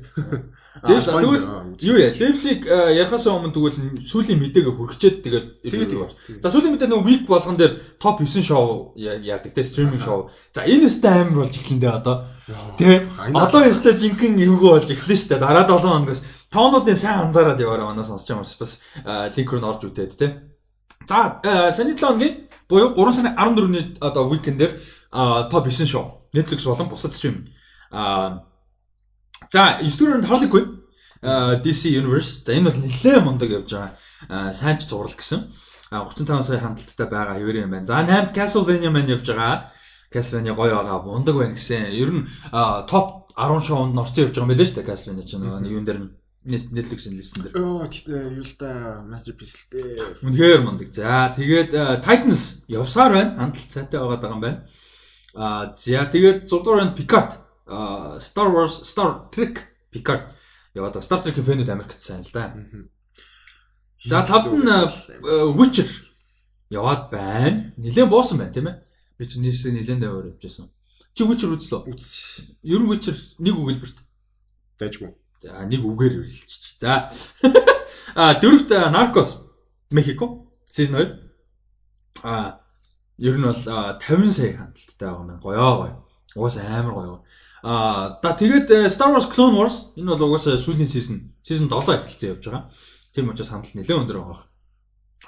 Тэгвэл юу яа? Devs-ийг ярихаас өмнө тэгвэл сүүлийн мэдээгээ хүрчээд тэгээд ирэх баг. За сүүлийн мэдээ нөгөө week болгон дээр топ 9 шоу яадаг те стриминг шоу. За энэ өстэй амар болж эхлэндээ одоо. Тэ. Одоо өстэй жинхэнэ эвгүй болж эхлэн штэ. Дараа 7 хоногоос тоонуудын сайн анзаараад яваарай манай сонсож байгаа хүмүүс бас линк руу орж үзээд те. За саяны 7 хоногийн буюу 3 сарын 14-ний одоо weekend дээр топ 9 шоу Netflix болон бусад стрим. А за 9 дуурайнд Harley Quinn DC Universe. За энэ бол нэлээд мундаг явж байгаа. Сайн ч зурал гэсэн. 35 сая хандлттай байгаа хэвээр юм байна. За 8-д Castlevania маань явж байгаа. Castlevania гоё байгаа, мундаг байна гэсэн. Ер нь топ 10 шоунд орцсон явж байгаа байна шүү дээ Castlevania ч нэг юун дээр нь Netflix-ийн листэн дээр.
Оо тэгтээ юу л да masterpiece л дээ.
Үнэхээр мундаг. За тэгээд Titans явсаар байна. Хандлт сайтай байгаа юм байна. Аа за тэгээд 6 дугаар нь Picard. Star Wars Star Trek Picard яваад Star Trek-ийн фэнүүд Америкт сайн л да. За тавд нь Witcher яваад байна. Нилээн буусан байна тийм ээ. Би чи нийсээ нилээн даваар явжсэн. Чи Witcher үзлөө?
Үз.
Ер нь Witcher нэг үгэлбэрт.
Дайжгүй.
За нэг үгээр хэлчих. За. А дөрөвт Narcos Мехико season 2. А ер нь бол 50 сая хандлттай байгаа юм гоё гоё. Угаас амар гоё. А да тэгээд Star Wars Clone Wars энэ бол угаасаа сүүлийн season season 7 эхэлсэн явж байгаа. Тийм учраас хандлт нэлээд өндөр байгаа.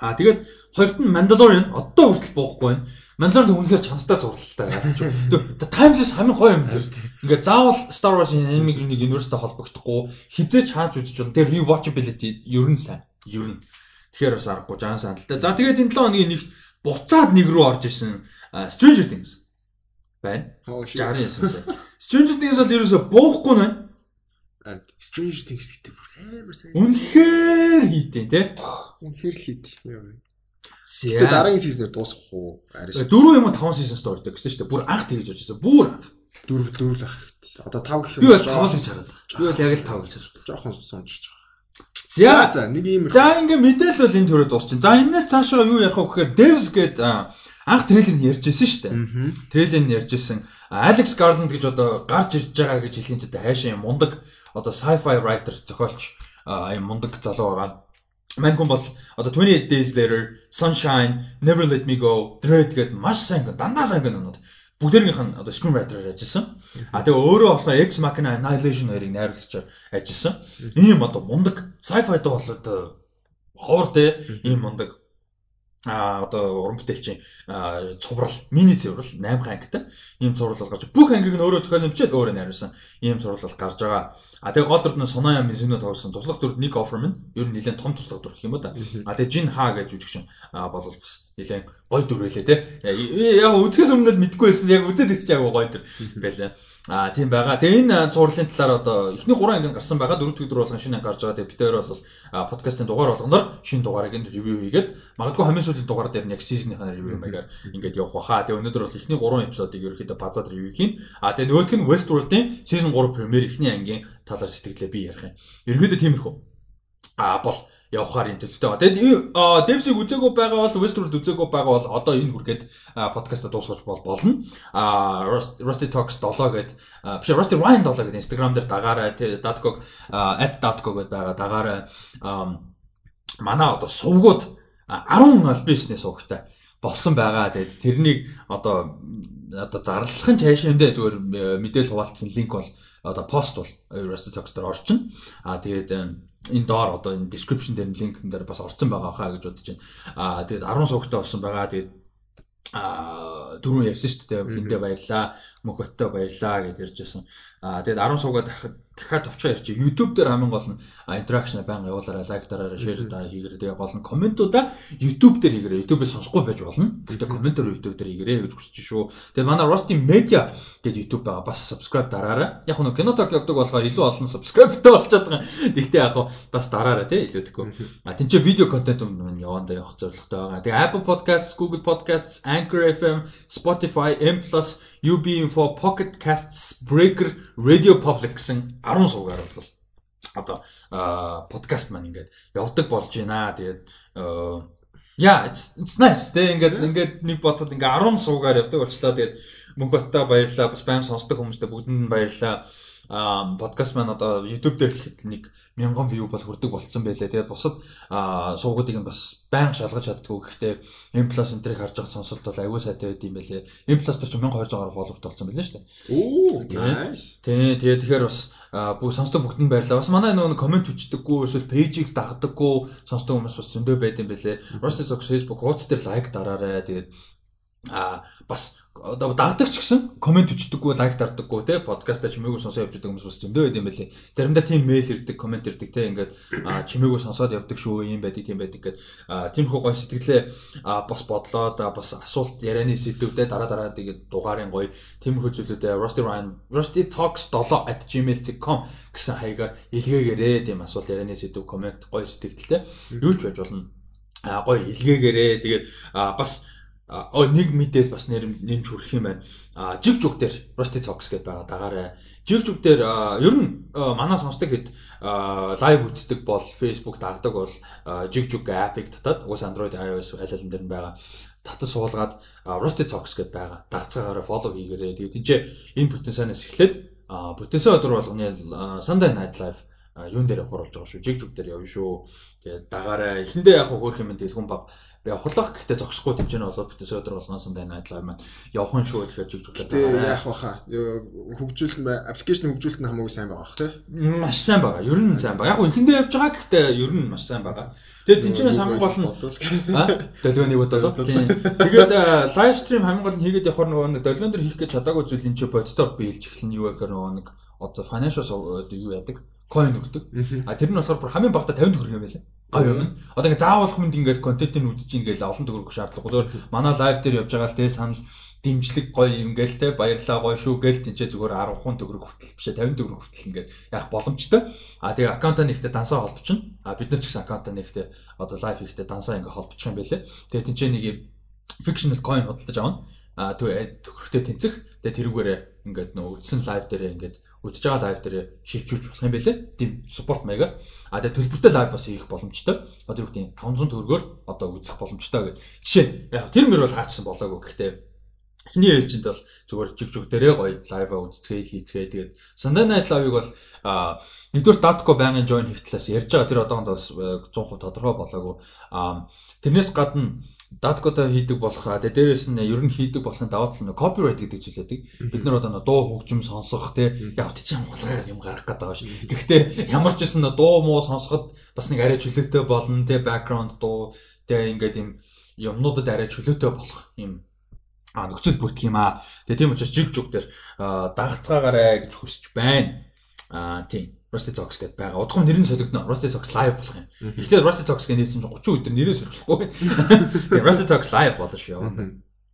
А тэгээд хоёрт нь Mandalorian одоо хүртэл буухгүй байна. Mandalorian үнэхээр чанартай зурлалтай ялч. Тэгээ timeless хамгийн гоё юм дэр. Ингээ заавал Star Wars anime нэг universe-тай холбогдохгүй хизээч хааж үзэж болно. Тэгээ rewatchability ер нь сайн. Ер нь. Тэгэхээр бас аргагүй жан сандалтай. За тэгээд энэ 7 хоногийн нэг буцаад нэг рүү орж исэн Stranger Things байна. 69 сая. Stranger Things бол ерөөсө буухгүй нэ.
Stranger Things гэдэг бүр амар сайн.
Үнэхээр хийдیں۔ Тэ?
Үнэхээр л хийд.
Тэгээ
дараагийн сизнээр дуусгах уу?
Ариш. Дөрөв юм уу таван сизон стоордог гэсэн шүү дээ. Бүр анх тэгж очсон. Бүр анх.
Дөрөв дөрөв л ах хэрэгтэй. Одоо тав гэх
юм. Би бол тав л гэж хараад. Би бол яг л тав гэж хараад.
Жохон сонжиж байгаа.
За
за нэг ийм.
За ингээ мэдээлэл бол энэ төрөд дуусчин. За энэс цаашаа юу ярих вэ гэхээр Devs гээд анх трейлер нь ярьжсэн шүү дээ. Трейлер нь ярьжсэн. Alex Garland гэж одоо гарч ирж байгаа гэж хэлхийн ч хайшаа юм мундаг одоо sci-fi writer зохиолч юм мундаг залуу байгаа. Мань хүн бол одоо 28 Days Later, Sunshine, Never Let Me Go, Dread гэдэг маш сайн дандаа сайн гэнэнүүд бүгдээрийнх нь одоо screenwriter-аар ажилласан. А тэгээ өөрөө болохоор Ex Machina Annihilation хоёрыг найруулагчаар ажилласан. Ийм одоо мундаг sci-fi дуу бол одоо ховор те ийм мундаг а одоо уран бүтээлчийн цуврал мини цуврал 8 ангитай ийм цуврал бол гарч бүх ангийг нь өөрөө зохиолн бичээд өөрөө найруулсан ийм цуврал бол гарч байгаа. А тэгээ гол дүр нь Соноя Мизүнө тоглосон туслах дүр Ник Оферман ер нь нэлээд том туслах дүр гэх юм уу да. А тэгээ Жин Ха гэж жүжигчин бол бас нэлээд гой дүр байлээ те. Яг үзэхээс өмнө л мэдгүй байсан. Яг үзээд ирчих яг гой дүр байлаа. Аа тийм байгаа. Тэгээ энэ зурлалын талаар одоо эхний 3 анги гарсан байгаа. Дөрөв өдөр болгон шинэ гарч байгаа. Тэгээ бид хоёр бол подкастын дугаар болгоноор шинэ дугаарыг энэ ревю хийгээд магадгүй хамгийн сүүлийн дугаар дээр нь яг сизнийхаа ревю маягаар ингээд явах баха. Тэгээ өнөөдөр бол эхний 3 эпизодыг ерөөхдөө базаад ревю хийн. Аа тэгээ нөгөөх нь Westworld-ийн season 3 премьер эхний ангийн талаар сэтгэлээ би ярих юм. Ерөөхдөө тиймэрхүү. Аа бол явахаар юм төлөвтэй байгаа. Тэгээд Devs-ийг үзээгүй байгаа бол Westworld үзээгүй байгаа бол одоо энэ хүргээд подкаста дуусгаж бол болно. А Rusty Talks 7 гэдэг биш Rusty Wine 7 гэдэг Instagram дээр дагаарай. Datco @datco гэдэг байгаа дагаарай. Манай одоо сувгууд 10 альбиснээс сувгтай болсон байгаа. Тэгээд тэрнийг одоо одоо зарлахын цааш юм дээр зүгээр мэдээл хуваалцсан линк бол одоо пост бол Rusty Talks дээр орчин. А тэгээд энэ доор одоо энэ description дээр линкэн дээр бас орсон байгаа хаа гэж бодож байна. Аа тэгээд 10 суугтай болсон байгаа. Тэгээд аа дөрөв ярьсан шүү дээ. Хиндэ баярлаа. Мөхөттэй баярлаа гэж ярьж байсан. Аа тэгээд 10 суугаа дахиад товчоо ярьчих. YouTube дээр хамгийн гол нь interaction байнга явуулаарай, лайк дараарай, share та хийгээрэй. Тэгээ гол нь комментуудаа YouTube дээр хийгээрэй. YouTube-ээс сонсохгүй байж болно. Гэхдээ комментээр YouTube дээр хийгээрэй гэж хүсэж шүү. Тэгээ манай Rusty Media гэдэг YouTube байгаа. Бас subscribe дараарай. Яг нь киноток явдаг болохоор илүү олон subscribe-тэй болчиход байгаа. Гэхдээ яг бас дараарай тий илүү тэгэхгүй. А тэнцээ видео контент өмнө явандаа явах зорилготой байгаа. Тэгээ Apple Podcasts, Google Podcasts, Anchor FM, Spotify, M+ UB Info, Pocket Casts, Breaker, Radio Public гэсэн 10 суугаар бол одоо подкаст маань ингээд явдаг болж байна. Тэгээд яа it's it's nice. Тэ ингээд ингээд нэг бодоход ингээд 10 суугаар явдаг болчлаа. Тэгээд мөнгө баттай баярлалаа. Бас байнга сонсдог хүмүүстээ бүгдэнд баярлалаа а подкаст маань одоо YouTube дээр ихэд нэг 1000 view бол хүрдэг болцсон байлээ. Тэгээд бусад суугуудыг нь бас байнга шалгаж чаддгүй. Гэхдээ M+ энтрийг харж байгаа сонсолт бол аюул сайтай байд юм байлээ. M+ дээр ч 1200 гаруй follower болсон байлээ шүү дээ.
Оо, nice.
Тий, тэгээд тэгэхээр бас бүх сонсдог бүгдэнд баярлалаа. Бас манай нөгөө комент хүчдэггүй эсвэл пэйжийг дагдаггүй сонсдог хүмүүс бас зөндөө байд юм байлээ. Rusty Talk Facebook хуудас дээр лайк дараарай. Тэгээд а бас одоо дагдаг ч гэсэн комент өчдөггүй лайк дардаггүй те подкастаа чимээгүй сонсоо явж байгаа хүмүүс бас зөндөө байд юм байлээ. Заримдаа тийм мэйл ирдэг, комент ирдэг те ингээд чимээгүй сонсоод явдаг шүү, юм байдаг, тийм байдаг гэд тиймэрхүү гоё сэтгэлээ бас бодлоод бас асуулт ярианы сэдвүүдээ дараа дараа тэгээд дугаарын гоё тиймэрхүү зүйлүүдээ Rusty Ryan Rusty Talks 7@gmail.com гэсэн хаягаар илгээгээрээ тийм асуулт ярианы сэдв комент гоё сэтгэлтэй юу ч байж болно. Гоё илгээгээрээ тэгээд бас оо нэг мэдээс бас нэмж хүрэх юм байна. А жиг жуг дээр Rusty Talks гэдэг байгаа дагаарай. Жиг жуг дээр ер нь манай сонсдог хэд лайв үздэг бол Facebook дагдаг бол жиг жуг апыг татаад уус Android iOS айлалан дээр нь байгаа татад суулгаад Rusty Talks гэдэг байгаа. Дагцаагаараа follow хийгээрэй. Тэгээд тийч энэ бүтэнсанаас эхлээд бүтэнсэн өдөр болгоны Sunday Night Live юун дээр болж байгаа шүү. Жиг жуг дээр явна шүү. Тэгээд дагаараа эхэндээ яг хөөх юм дэлгүн баг би авахлах гэхдээ зогсохгүй тэмцээн болоод бүтэн өдөр болгоноос энэ найдлаа маань явах нь шүү тэгэхээр жиг жуглаад
байгаа. Яах баха. Хөгжүүлэлт нь аппликейшн хөгжүүлэлт нь хамаагүй сайн байгаа бах тий.
Маш сайн байгаа. Ер нь сайн байгаа. Яг хөө ихэндээ явж байгаа гэхдээ ер нь маш сайн байгаа. Тэгээд тэнцэнээс хамгийн гол нь долгионыг бодлоо. Тэгээд лайв стрим хамгийн гол нь хийгээд явахаар нөгөө нэг долгион дээр хийх гэж чадаагүй зүйл энэ ч боддоор биелж эхлэн юу гэхээр нөгөө нэг одоо financial юу яадаг coin өгдөг. А тэр нь болохоор бүр хамгийн багтаа 50 төгрөг юм байлаа гоё юм. Одоо ингээ заавал хүнд ингээд контентыг үзэж ийн гээл олон төгрөг шаардлагагүй. Зүгээр манай лайв дээр явж байгаа л тэгээ санал дэмжлэг гоё юм гээл те баярлаа гоё шүү гээл тэнцээ зүгээр 10 хүн төгрөг хүртэл бишээ 50 төгрөг хүртэл ингээд явах боломжтой. А тэгээ аккаунтаа нэгтээ дансаа холбочихно. А бид нар ч гэсэн аккаунтаа нэгтээ одоо лайв хийхдээ дансаа ингээ холбочих юм байлээ. Тэгээ тэнцээ нэг юм fictional coin худалдаж авна. А төгрөгтэй тэнцэх. Тэгээ тэрүүгээрээ ингээд нөө үдсэн лайв дээрээ ингээд үдж байгаа лайв дээр шилжүүлж болох юм байлээ. Тийм спорт маягаар. А тэгээ төлбөртэй лайв бас хийх боломжтой. Одоо юу гэдэг 500 төгрөгөөр одоо үзэх боломжтой гэдэг. Жишээ яг тэр мөр бол хаачсан болоогүй. Гэхдээ эхний ээлжинд бол зүгээр жиг жиг дээрээ гоё лайва үзцгээ хийцгээ тэгээд Sunday Night Live-ыг бол нэгдүгээр Datco байнгын join хийх талаас ярьж байгаа тэр одоогонд бас 100% тодорхой болоогүй. Тэрнээс гадна даткотой хийдэг болох а дээрээс нь ер нь хийдэг болохын даваа тал нь copyright гэдэг зүйл байдаг. Бид нар одоо дуу хөгжим сонсох те яг тийч юм болгоор юм гарах гэдэг байгаа шүү. Гэхдээ ямар ч байсан дуу муу сонсоход бас нэг арай чөлөөтэй болно те background дуу те ингээд юм юмнуудад арай чөлөөтэй болох юм а нөхцөл бүрдэх юм аа. Тэгээ тийм учраас жиг жуг дээр дагцгаагаарэ гэж хүсэж байна. А тийм. Rusty Zox гэдээ байгаа. Удахгүй нэр нь солигдно. Rusty Zox live болох юм. Эхлээд Rusty Zox гэж нээсэн чинь 30 өдөр нэрээ солихгүй. Тэгээ Rusty Zox live болно шүү яваа.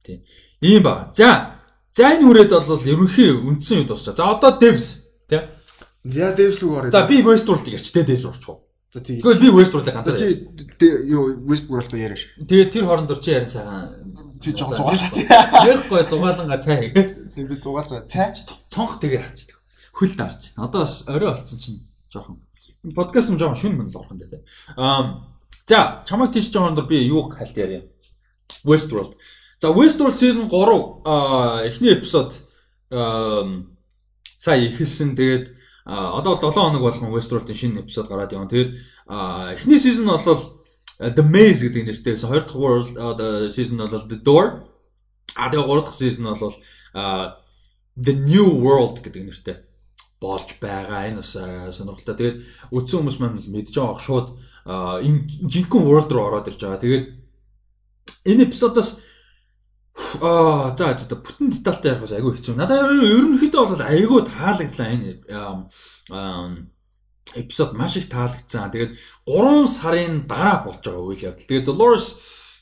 Тийм. Ийм ба. За. За энэ хүрээд бол ерөнхий үндсэн юм дуусчаа. За одоо devs тий.
За devs руу оръё.
За би Westworld-ыг ярьч тий devs орчих. За тийм. Тэгвэл би Westworld-ыг ганцаар.
Чи юу Westworld руу яриаш.
Тэгээ тэр хоорондор чи ярин сайхан
чи жоо зугаалаа тий.
Ярихгүй зугааланга цай хийгээд.
Тийм би зугаалцаа цай.
Цонх тэгээ хачдаг. Хөл дарч. Одоо бас орой болцсон чинь жоохон подкаст нь жоохон шүн мөн л орхон дээ. Аа за чамайг тийш жоохондор би юу хальт ярья. Westworld. За Westworld season 3 аа эхний эпизод сая ихэлсэн тэгээд одоо 7 хоног болгон Westworld-ийн шинэ эпизод гараад явна. Тэгээд эхний season нь бол The Maze гэдэг нэртэй байсан. Хоёр дахь world season нь бол The Door. А тэгээ гурав дахь season нь бол The New World гэдэг нэртэй болж байгаа. Энэ бас сонирхолтой. Тэгээд үдсэн хүмүүс маань мэдж байгаа шууд энэ жинхэнэ world руу ороод ирж байгаа. Тэгээд энэ эпизодоос Аа за за бүтэн детальтай ярих бас айгүй хэцүү. Надад ерөнхийдөө бол айгүй таалагдлаа энэ эпизод маш их таалагдсан. Тэгээд 3 сарын дараа болж байгаа үйл явдал. Тэгээд Dolores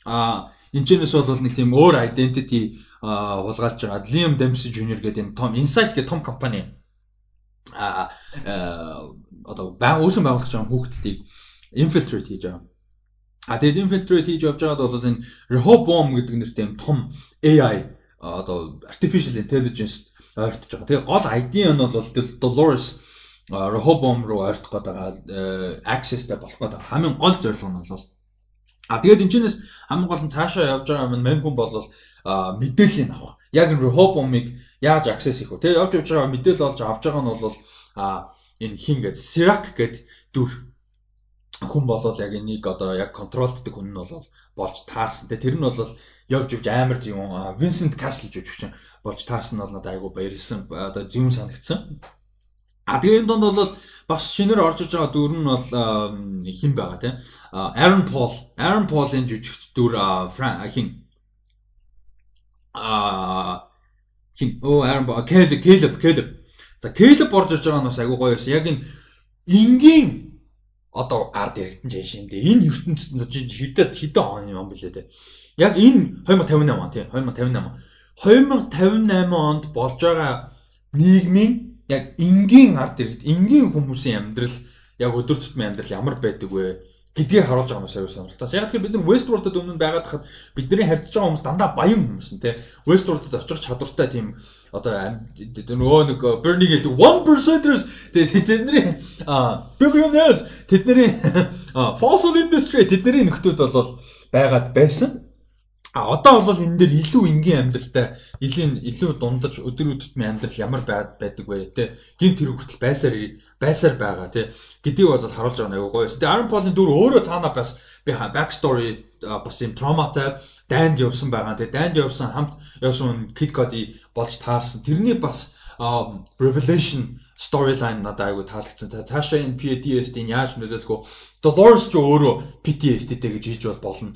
а энэчнээс бол нэг тийм өөр identity хулгайлж байгаа. Liam Dempsey Jr гэдэг энэ том Insight гэх том компани а одоо баг үүсэн байгуулагч байгаа хүүхдүүдийг infiltrate хийж байгаа. А тэгээд infiltrate хийж явж байгаад бол энэ Rehoboam гэдэг нэртэй юм том AI одоо artificial intelligence ойртож байгаа. Тэгээд гол ID нь бол Dolores Rehoboam руу ойртох байгаа accessтэй болох гээд хамгийн гол зорилго нь бол А тэгээд энэчнээс хамгийн гол нь цаашаа явж байгаа мань хүн бол мэдээллийг авах. Яг Rehoboam-ыг яаж access хийх вэ? Тэгээд явж явж байгаа мэдээлэл олж авч байгаа нь бол а энэ хин гэдэг Sirac гэдэг дүр хүн болол яг энийг одоо яг контролддаг хүн нь бол болж таарсан. Тэр нь бол явж явж амар юм Vincent Castle жүжигч болж таарсан нь бол надад айгүй баярлсан. Одоо зөв санагдсан. А тэгээ энэ донд бол бас шинээр орж иж байгаа дүр нь бол хин байгаа тийм. Aaron Paul, Aaron Paul-ын жүжигч дүр хин а хин оо Aaron Paul, Caleb, Caleb, Caleb. За Caleb орж иж байгаа нь бас айгүй гоё байсан. Яг энэ энгийн одоо ард яригдсан жишээ юм дээ. Энэ ертөнцид хэдэд хэдэн он юм бэлээ те. Яг энэ 2058 он тийм 2058. 2058 онд болж байгаа нийгмийн яг энгийн ард иргэд энгийн хүмүүсийн амьдрал яг өдөр тутмын амьдрал ямар байдаг вэ? Гэдгийг харуулж байгаа юм шиг сонирхолтой. Яг тэгэхээр бид нар Westworld-д өмнө байгаад хахад бидний харьцаж байгаа хүмүүс дандаа баян хүмүүс нь тий. Westworld-д очих чадвартай тийм одоо нөгөө нэг Bernie гэлдэг 1%ers тэдний billionaires тэдний fossil industry тэдний нөхдүүд бол байгаад байсан. А одоо бол энэ дээр илүү энгийн амьдралтай, илүү илүү дундаж өдөр өдөртмийн амьдрал ямар байдаг вэ те? Гин тэр хүртэл байсаар байсаар байгаа те. Гэдгийг бол харуулж байгаа нэг гоё. Тэгээ Aaron Paul-ын дүр өөрөө цаанаа бас би back story бас юм травматай дайнд явсан байгаа. Тэгээ дайнд явсан хамт явсан Kid Cudi болж таарсан. Тэрний бас revelation storyline надад айгүй таалагдсан. Цаашаа энэ PTSD-ийн яаж нөлөөлөх вэ? Dolores ч өөрөө PTSD-тэй гэж хэлж бол болно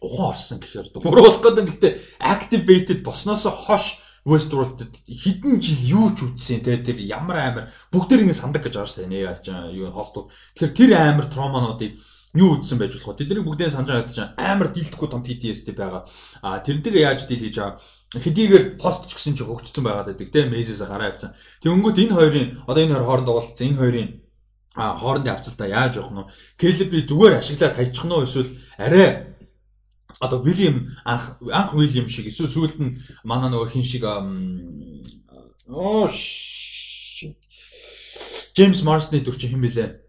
ухаан орсон гэхээр буруу болох гэдэг. Гэхдээ activated босноос хойш Westworld-д хэдэн жил юу ч үтсэн те тэр ямар амар бүгдээр ингэ сандаг гэж байгаа шүү дээ. Яа ч юу хостууд. Тэгэхээр тэр амар тромануудыг юу үтсэн байж болох вэ? Тэднийг бүгдээ санаж байгаа амар дийлдэхгүй том PTSD байгаа. А тэрнтэйгээ яаж дийл хийж байгаа? Хэдийгээр пост ч гэсэн чи хөгжсөн байгаад байдаг те Maze-с гараа авцсан. Тэнгүүт энэ хоёрын одоо энэ хоёр хооронд уулзсан энэ хоёрын а хоорондын авцалтаа яаж явах нь вэ? Келеби зүгээр ашиглаад хайчих нь уу эсвэл арай одоо Вильям анх анх Вильям шиг эсвэл сүүлд нь манай нөгөө хин шиг оо Джеймс Марсны дүр чинь хэн бэлээ?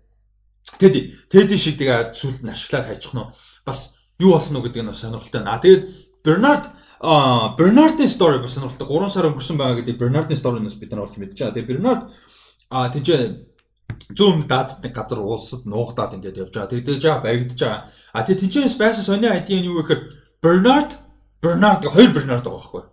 Тэди Тэди шиг тэгээ сүүлд нь ашиглаад хайчих нь бас юу болох нь гэдэг нь сонирхолтой байна. А тэгээд Бернард а Бернардын story бас сонирхолтой. 3 сар өнгөрсөн байгаа гэдэг Бернардын story-наас бид нар олж мэдчихэе. Тэгээд Бернард а тийч зүүн даацдаг газар улсад нуугдаад ингээд явж байгаа. Тэгдэж байгаа баригдаж байгаа. А тэг тэнцэнээс байсан сони ID нь юу гэхээр Bernard Bernard хоёр Bernard байгаа байхгүй.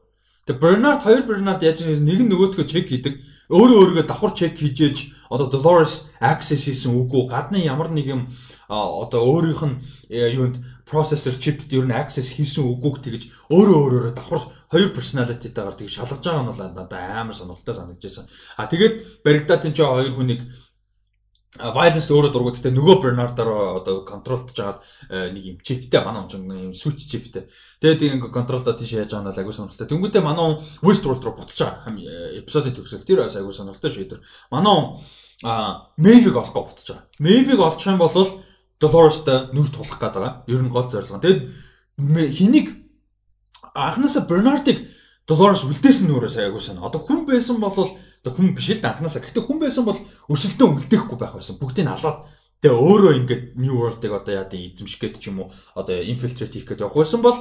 Тэг Bernard хоёр Bernard яаж нэг нь нөгөөдгөө чек хийдэг. өөрөө өөрийгөө давхар чек хийжээж одоо Dolores access хийсэн үгүй гадны ямар нэг юм одоо өөрийнх нь э, юунд processor chip ер нь access хийсэн үгүйг тэгж өөрөө өөрөөрөө давхар хоёр personality-тайгаар тэгж шалгаж байгаа нь бол одоо амар сонирхолтой санагдаж байсан. А тэгээд баригдаад энэ хоёр хүнийг violence өөрөө дургууд гэхдээ нөгөө Bernard-аар одоо контролдож жагаад э, нэг юм чиптэй манай хүн юм switch чиптэй. Тэгээд ингэ контролдоо тийш яаж байгаа нь агүй сонирхолтой. Тэнгүүтээ манай хүн Westworld руу буцаж байгаа. Эпизодын төгсөл тэр агүй сонирхолтой шийдвэр. Манай хүн Maeve-ийг олохгүй буцаж байгаа. Maeve-ийг олчих юм бол Dolores-тай нүр тулах гээд байгаа. Ер нь гол зорилго. Тэгээд хэнийг анхнаасаа Bernard-ыг Dolores үлдээсэн нүрээс аягүй сайн. Одоо хүн байсан бол хүн биш л да анханасаа. Гэтэ хүн байсан бол өрсөлдөө үлдээхгүй байх байсан. Бүгдийг алаад тэгээ өөрөө ингээд New World-ыг одоо яа гэдэг эзэмших гэдэг ч юм уу одоо infiltrate хийх гэдэг явах байсан бол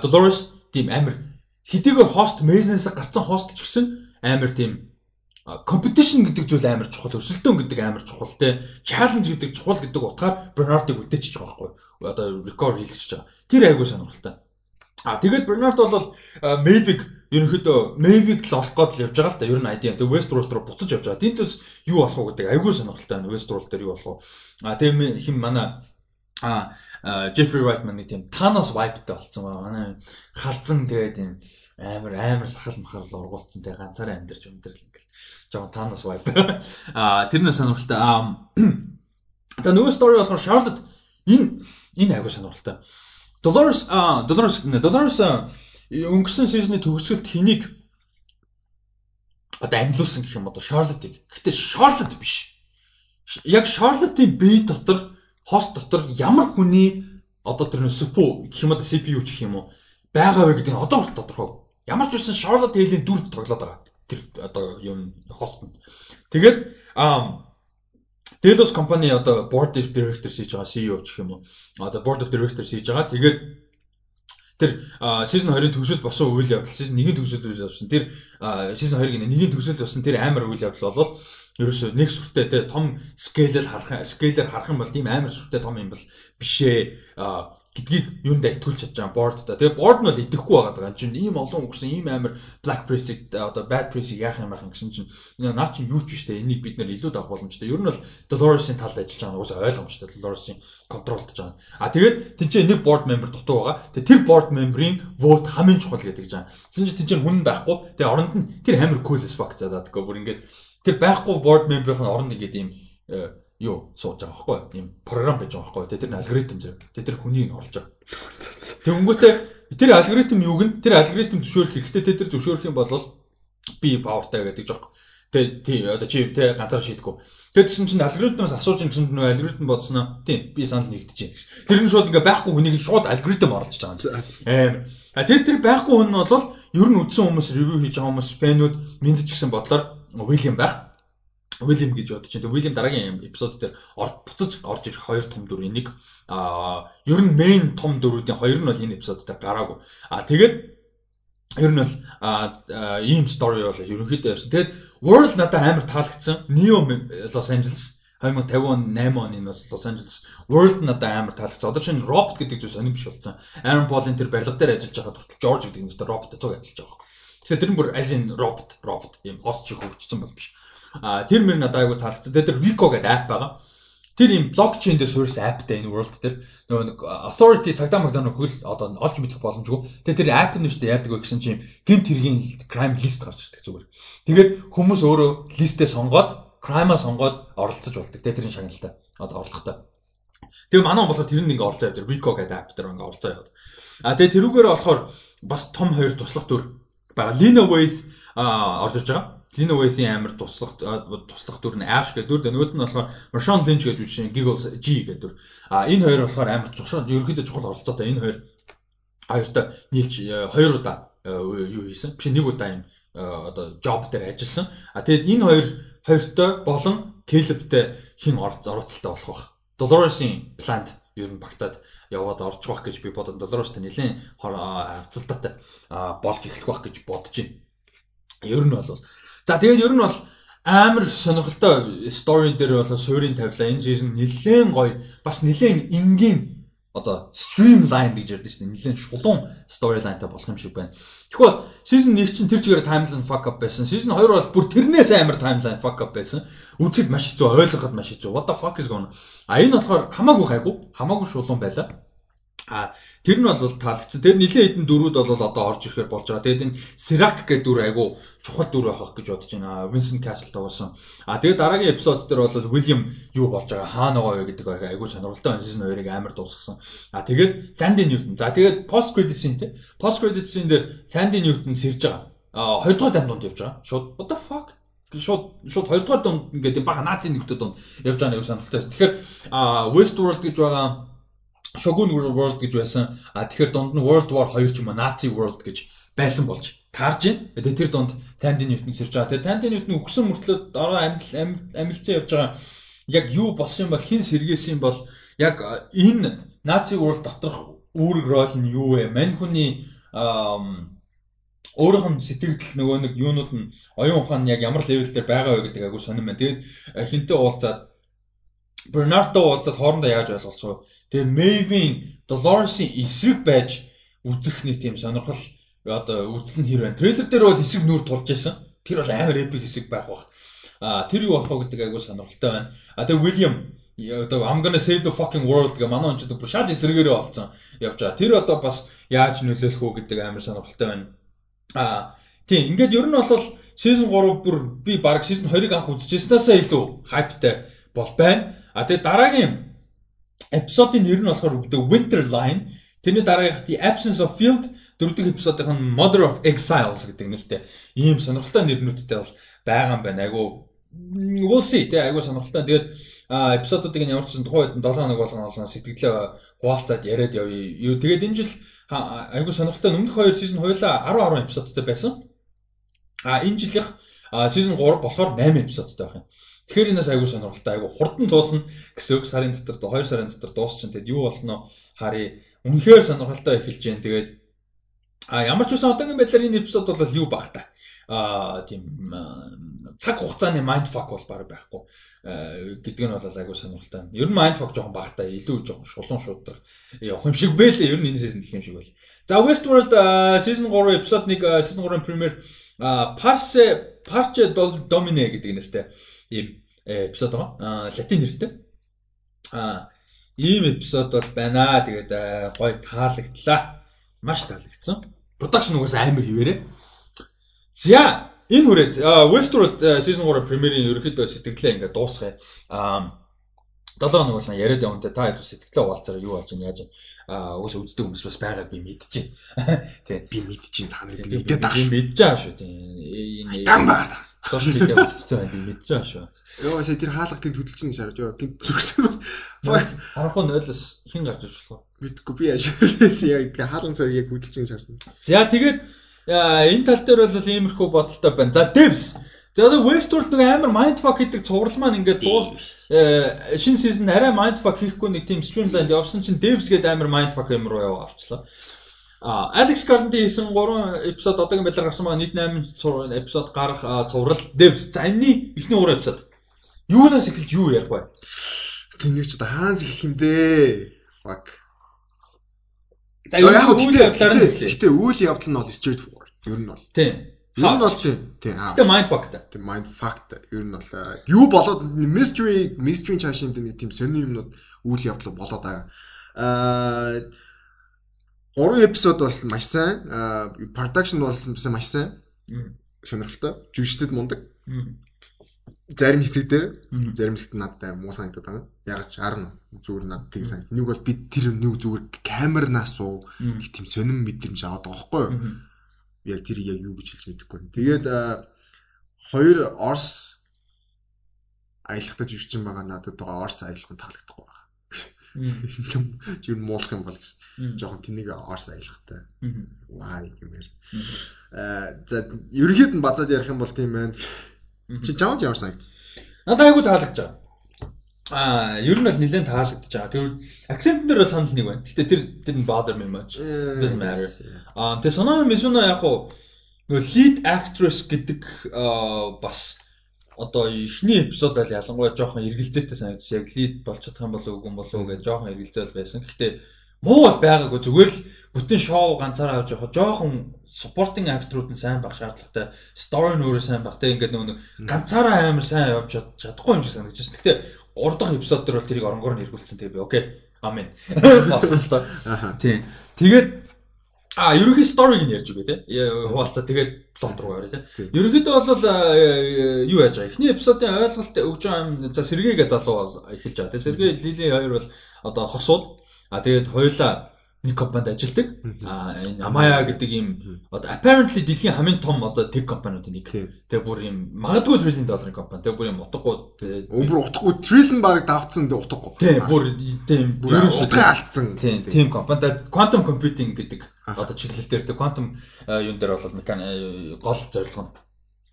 Dolores тийм амир хэдийгээр host business гарцсан host ч гэсэн амир тийм competition гэдэг зүйл амар чухал, өрсөлдөөн гэдэг амар чухал те. Challenge гэдэг чухал гэдэг утгаар Bernard-ыг үлдээчих байгаа байхгүй. Одоо record хийлгэж байгаа. Тэр айгүй сонирхолтой. А тэгээд Bernard бол Mavic ерөнхийдөө Mavic л олох гээд л явж байгаа л да. Ер нь ID. Тэгээд Westworld руу буцаж явж байгаа. Тинтус юу болох вэ гэдэг айгүй сонирхолтой байна. Westworld дээр юу болох вэ? А тэгээд хим манай а Jeffrey Whiteman нэг тийм Thanos vibe-тай болсон байгаа. Манай халзан тэгээд юм амар амар сахал махал ургуулсан тэгээд ганцаараа амьдарч өмдрөл ингээл жоохон Thanos vibe. А тэр нь сонирхолтой. А за нөгөө story болохоор Charlotte энэ энэ айгүй сонирхолтой. Dolores а Dolores Dolores өнгөрсөн сизны төгсгөлт хэнийг одоо амьлуулсан гэх юм одоо Charlotte-ыг. Гэтэ Charlotte биш. Яг Charlotte-ийн бие дотор хост дотор ямар хүний одоо тэр CPU гэх юм одоо CPU ч гэх юм уу байгаа вэ гэдэг нь одоо хүртэл тодорхой. Ямар ч үсэн Charlotte Hale-ийн дүр тоглоод байгаа. Тэр одоо юм хост. Тэгээд аа Delos компани одоо board of directors хийж байгаа CEO ч гэх юм уу. Одоо board of directors хийж байгаа. Тэгээд тэр season 2-ын төгсөлд босон үйл явдал season 1-ийн төгсөлд үйл явсан. Тэр season 2-ын 1-ийн төгсөлд болсон тэр амар үйл явдал бол ерөөсөө нэг сүртэй те том scale-ээр харах scale-ээр харах юм бол тийм амар сүртэй том юм бол бишээ гэдгийг юундаа итгүүлж чадж байгаа board та. Тэгээ board нь бол идэхгүй байгаа даа. Чинь ийм олон өнгөрсөн ийм амар black press-ийг одоо bad press-ийг яах юм байх юм гэсэн чинь наа чинь юу ч биш те. Энийг бид нэр илүү давах боломжтой. Ер нь бол Dolores-ийн талд ажиллаж байгаа уусаа ойлгомжтой. Dolores-ийн контролдож байгаа. А тэгээд тэнцээ нэг board member дутуу байгаа. Тэгээ тэр board member-ийн vote хамгийн чухал гэдэг жаа. Тэгсэн чинь тэнцээ хүн байхгүй. Тэгээ оронд нь тэр амар cool as fuck заадаг. Бүр ингээд тэр байхгүй board member-ийн оронд ингээд ийм э, юу сууж байгаа байхгүй юм програм байж байгаа байхгүй тэр нь алгоритм зав тэр хүнийг орлож байгаа. Тэгэнгүүтээ тэр алгоритм юуг нь тэр алгоритм зөвшөөрөх хэрэгтэй. Тэр зөвшөөрөх юм бол би павертай гэдэг жоох. Тэгээ тий одоо чи тэ ганцаар шийдэггүй. Тэгээд тэгсэн чинь алгоритмаас асууж ин гэсэн нөө алгоритм бодсноо тий би санал нэгдэж байна гэж. Тэр нь шууд ингээ байхгүй хүнийг шууд алгоритм оруулж байгаа юм аа тэгээд тэр байхгүй хүн нь бол ер нь үдсэн хүмүүс ревю хийж байгаа хүмүүс фэнүүд мэдчих гсэн бодлоор Уильям байх Уильям гэж бодож байна. Уильям дараагийн эпизод дээр буцаж орж ирэх хоёр том дүрийн нэг аа ер нь main том дүрүүдийн хоёр нь бол энэ эпизод дээр гараагүй. Аа тэгээд ер нь бол ийм story бол ерөнхийдөө явсан. Тэгээд World надад амар таалагдсан. Neo Los Angeles 2058 оны нь Лос Анжелес World надад амар таалагдсан. Одоо шинэ робот гэдэг зүйл сонирм биш болсон. Aaron Paul-ын тэр барилга дээр ажиллаж байхад хүртэл George гэдэг нэртэй робот цуг ажиллаж байгаа. Тэгэхээр тэр нь бүр as in робот, робот ийм хост шиг хөгжсөн бол биш. А тэр мөр надад айгу таалагдсан. Тэгээ тэр Vico гэдэг app байгаа. Тэр юм блокчейн дээр суурьсан appтай энэ world дээр нөгөө нэг authority цагдаа магдаа хөл одоо олж мэдэх боломжгүй. Тэгээ тэр app нь үүштэй яадаг вэ гэсэн чинь гинт хэргийн crime list гарч ирдэг зүгээр. Тэгээд хүмүүс өөрөө листээ сонгоод crime-а сонгоод оролцож болдог. Тэгээ тэрийн шагналтай одоо орлоготой. Тэгээ манай болохоор тэр нь ингээ оролцоо явдаг. Vico гэдэг app дээр ингээ оролцоо яваад. А тэгээ тэрүүгээр болохоор бас том хоёр туслах төр байгаа. Lina Wave орж ирж байгаа. Lin Wave-ийн амар туслах туслах дүр нь Ash гэдэг дүр. Нөгөөд нь болохоор Marshawn Lynch гэж үжиж Giggles G гэдэг дүр. А энэ хоёр болохоор амар чухал ерөнхийдөө чухал оролцоотой. Энэ хоёр хоёртой нийлж э, хоёр удаа э, юу хийсэн. Биш нэг удаа юм э, одоо job дээр ажилласан. А тэгээд энэ хоёр хоёртой болон Caleb-тэй хин оролцолтой болох байх. Dolores-ийн plant ер нь багтаад яваад орж байх гэж би бодсон. Dolores-тэй нэлээд хавцалтаатай болж эхлэх байх гэж бодож байна. Ер нь бол За тэгээд ер нь бол амар сонирхолтой story дээр бол суурийн тавилаа энэ season нэлээд гоё бас нэлээд энгийн одоо streamline гэж ярьдэн шүү дээ. Нилээн шулуун storylineтай болох юм шиг байна. Тэгэхгүй season 1 чинь тэр чигээр timeline fuck up байсан. Season 2 бол бүр тэрнээс амар timeline fuck up байсан. Үзэхэд маш хэцүү, ойлгоход маш хэцүү. What the fuck is going on? А энэ болохоор хамаагүй хайгуу, хамаагүй шулуун байлаа. А тэр нь бол таалагдсан. Тэр нилийн хэдэн дөрүүд бол одоо орж ирэхээр болж байгаа. Тэгээд энэ Sirac гэдэг дүр айгу чухал дүр байх гэж бодож байна. Vincent Castle тоглосон. А тэгээд дараагийн эпизод дээр бол William юу болж байгаа хаана байгаа вэ гэдэг айгу сонирхолтой байна. Season 2-ыг амар дуусгасан. А тэгээд Sandy Newton. За тэгээд post credit scene те. Post credit scene дээр Sandy Newton сэрж байгаа. А хоёрдугаар дан донд явж байгаа. Шууд what the fuck шууд шууд хоёрдугаар донд ингээд бага нацийн нөхдөд донд явж байгаа нэг сонирхолтой. Тэгэхээр Westworld гэж байгаа Shogun World гэж байсан. А тэгэхээр дунд нь World War 2 ч юм уу Nazi World гэж байсан болж таарж байна. Тэгээ тэр дунд Tandy Newton сэрж байгаа. Тэгээ Tandy Newton өгсөн мөртлөө дараа амилцсан явж байгаа яг юу болсон юм бол хин сэргээсэн юм бол яг энэ Nazi World доторх үүрэг рол нь юу вэ? Мань хүний өөрийнх нь сэтгэл нөгөө нэг юунууд нь оюун ухаан яг ямар левел дээр байгаа вэ гэдэг агуу сонирм байна. Тэгээд хинтээ уулзаад Бернардо уулзаад хоорондоо яаж ойлголцов. Тэгээ Maeve-ийн Dolores-ийн эсрэг байж үзэх нэг тийм сонирхол одоо үзсэн хэр байна. Трейлер дээр бол эсрэг нүур тулж байсан. Тэр бол амар эпик хэсэг байх бах. А тэр юу болох вэ гэдэг айгуу сонирхолтой байна. А тэгээ William одоо I'm gonna save the fucking world гэх манай онцод бүр шал эсрэгээрээ олцсон явж байгаа. Тэр одоо бас яаж нөлөөлөх үү гэдэг амар сонирхолтой байна. А тийм ингээд ер нь бол season 3 бүр би баг season 2-ыг анх үзчихсэнээс илүү hypeтай бол байна. А тэгээ дараагийн эпизодын нэр нь болохоор The Winter Line. Тэрний дараагийнх The Absence of Field дөрөв дэх эпизодынх нь Mother of Exiles гэдэг нэртэй ийм сонирхолтой нэрнүүдтэй бол байгаа юм байна. Айгу see тэгээ айгу сонирхолтой. Тэгээд эпизодуудыг нь ямар ч сан тухайн үед 7 хоног болгон олон сэтгэлээ хуваалцаад яриад явъя. Тэгээд энэ жил айгу сонирхолтой өмнөх хоёр сизон хоёулаа 10 10 эпизодтай байсан. А энэ жилийнх сизон 3 болохоор 8 эпизодтай байх юм. Тэгэхээр энэс айгүй сонирхолтой айгүй хурдан дуусна гэсэн үг сарын дотор 2 сарын дотор дуусчин тэгээд юу болсноо харъя. Үнэхээр сонирхолтой эхэлж जैन. Тэгээд а ямар ч үсэн одоогийн байдлаар энэ эпизод бол юу баг та. А тийм цаг хугацааны mindfuck бол баг байхгүй гэдэг нь бол айгүй сонирхолтой. Ер нь mindfuck жоохон багтай, илүү жоохон шулуун шуудрах явах юм шиг байлээ. Ер нь энэ season гэх юм шиг байл. За Westworld season 3 episode 1 season 3-ын premiere Parse Parche Domine гэдэг нэртэй ийм эпизод байгаа. Аа латин нэртэй. Аа ийм эпизод бол байна. Тэгээд гоё таалагдлаа. Маш таалагдсан. Production угаас амар хിവэрэ. За энэ хүрээд Westworld season 3 премьерийн ерөөхдөө сэтгэлээ ингээд дуусгая. Аа 7 хоног болно яриад явантай та хэд сэтгэлээ хуваалцаараа юу болж байна яаж аа угсаа үздэг хүмүүс бас байгаа би мэдчихээн. Тийм
би мэдчихээн та нарыг мэдээд
байгаа шүү. Тийм
энэ дан байгаа
сошиал медиа байх би мэдэж байгаа шүү.
Йоо сая тэр хаалга гинт хөдөлж нэг шаард ёо гинт
зүгсэн. Харахгүй нойлоос хин гарч ирж болох.
Мэдгүй би яаж яг хаалган сая яг хөдөлж нэг шаарсан.
За тэгээд энэ тал дээр бол иймэрхүү бодолтой байна. За Devs За одоо Westworld нэг амар mindfuck гэдэг цуврал маань ингээд дуул шинэ сизон арай mindfuck хийхгүй нэг тийм streamline явсан чинь Devs гэдэг амар mindfuck юм руу яваа авчлаа. А Алекс Галанти хийсэн 3 эпизод одоогийн байдлаар гарсан байгаа нийт 8 эпизод гарах цуврал Devs. За энэний эхний 3 эпизод. Юунаас эхэлж юу ярих вэ?
Тэнийг ч одоо хаанс эхлэх юм бэ? Fuck.
За яг үйл явдлаар нь эхлэе.
Гэтэ үйл явдал нь бол straight forward. Ер нь бол.
Тийм.
Ер нь бол тийм.
Гэтэ mind fuck та.
Тийм mind fuck та. Ер нь бол юу болоод mystery mystery чашинд нэг тийм сонир юмнууд үйл явдал болоод байгаа. Аа 3 эпизод бас маш сайн. Production болсон маш сайн. Сонирхолтой. Жүжигчдэд мундаг. Зарим хэсэгдээ зарим хэсэгт надад муу санагдаад байна. Яг ч 10 зүгээр надад тийг санагд. Нэг бол би тэр нэг зүгээр камернаас уу их тийм сонирн мэдрэмж аваад байгаа байхгүй юу? Яг тэр яг юу гэж хэлж мэдэхгүй. Тэгээд хоёр Орс аялагтай жүжигчин байгаа надад байгаа Орс аялах нь таалагдахгүй байна. Юу муулах юм бол гэж жоохон тэнийг орс аялахтай. Ваа гэмээр. Аа за ерөнхийд нь базаад ярих юм бол тийм байна. Чи жаамж ямар санагд?
Надад айгу таалагдж байгаа. Аа, ер нь бол нэлээд таалагдж байгаа. Тэр акцент дээр бол санал нэг байна. Гэтэ тэр тэр bother me much. Doesn't matter. Аа, тэр Sonoma Mizuno яг хуу нөгөө lead actress гэдэг бас одоо эхний эпизод бол ялангуяа жоохон эргэлзээтэй санагдаж яг lead болж чадах юм болов уу үгүй болов уу гэж жоохон эргэлзээл байсан. Гэхдээ муу бол байгаагүй зүгээр л бүтэн шоу ганцаараа авч явах жоохон supporting actor-ууд нь сайн байх шаардлагатай. Story нь өөрөө сайн байх. Тэг ингээд нөгөө ганцаараа амар сайн явж чадахгүй юм шиг санагдаж байна. Гэтэ 3 дахь эпизод дээр бол тэрийг оронгоор нь эргүүлсэн. Тэгээ би окей. Амен. Бас л та. Тийм. Тэгээд А ерөнхий сториг нь ярьж үгүй те. Хуваалцаа тэгээд плот руу орё те. Ерөнхийдөө бол юу яаж байгаа. Эхний эпизодын ойлголт өгж байгаа юм. За Сергейгээ залуу эхэлж байгаа те. Сергей Лили хоёр бол одоо хосууд. А тэгээд хоёулаа нэг компанид ажилладаг. А энэ Amaya гэдэг ийм одоо apparently дэлхийн хамгийн том одоо tech компаниудын нэг. Тэгээ бүр ийм магадгүй trillion долларын компани. Тэгээ бүр ийм утгагүй.
Өөр утгагүй trillion барыг давцсан дээ утгагүй.
Тийм бүр тийм
бүр утгаа алдсан.
Тийм тийм компани. Quantum computing гэдэг одоо чиглэл дээр тэг quantum юун дээр бол мекани гол зорилго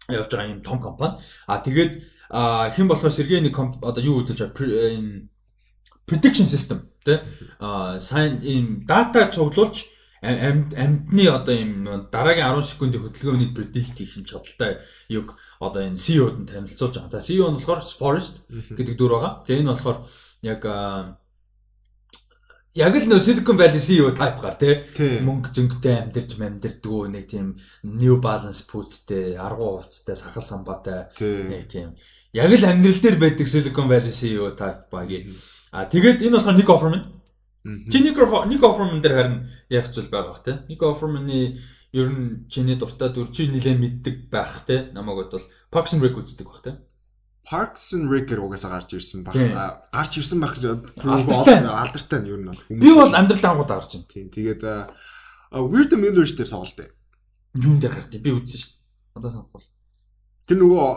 нь явж байгаа ийм том компани. А тэгээд хэн болохоор Сергей нэг одоо юу үзэж байгаа prediction system тий а сайн ийм дата цуглуулж амьдны одоо ийм дараагийн 10 секундын хөдөлгөөний predict хийх юм чадaltaй юг одоо энэ CEO-д нь танилцуулж байгаа. Та CEO нь болохоор Forest гэдэг дүр байгаа. Тэгээ энэ болохоор яг яг л нөө Silicon Valley CEO type гар тий. Мөнгө зөнгөтэй амьдэрч амьдэрдгүү нэг тийм New Balance пүүцтэй аргуу хувцтай сахал самбаатай нэг тийм яг л амьдрал дээр байдаг Silicon Valley CEO type багийн А тэгээд энэ болохоор Nick Offerman. Чи Nick Nick Offerman дээр харин яг зүйл байгаа бах те. Nick Offerman-ы ер нь чиний дуртай дүр чи нилээ мэддэг байх те. Намайг бол Parks and Rec үздэг бах те.
Parks and Rec-ээр угаасаа гарч ирсэн баг. Гарч ирсэн байх алдартай нь ер нь бол.
Би бол амьдрал дангууд гарч байна.
Тийм. Тэгээд Weird Millers дээр тоглолт.
Юун дээр гарч би үзсэн шүү дээ. Одоо санахгүй.
Тэр нөгөө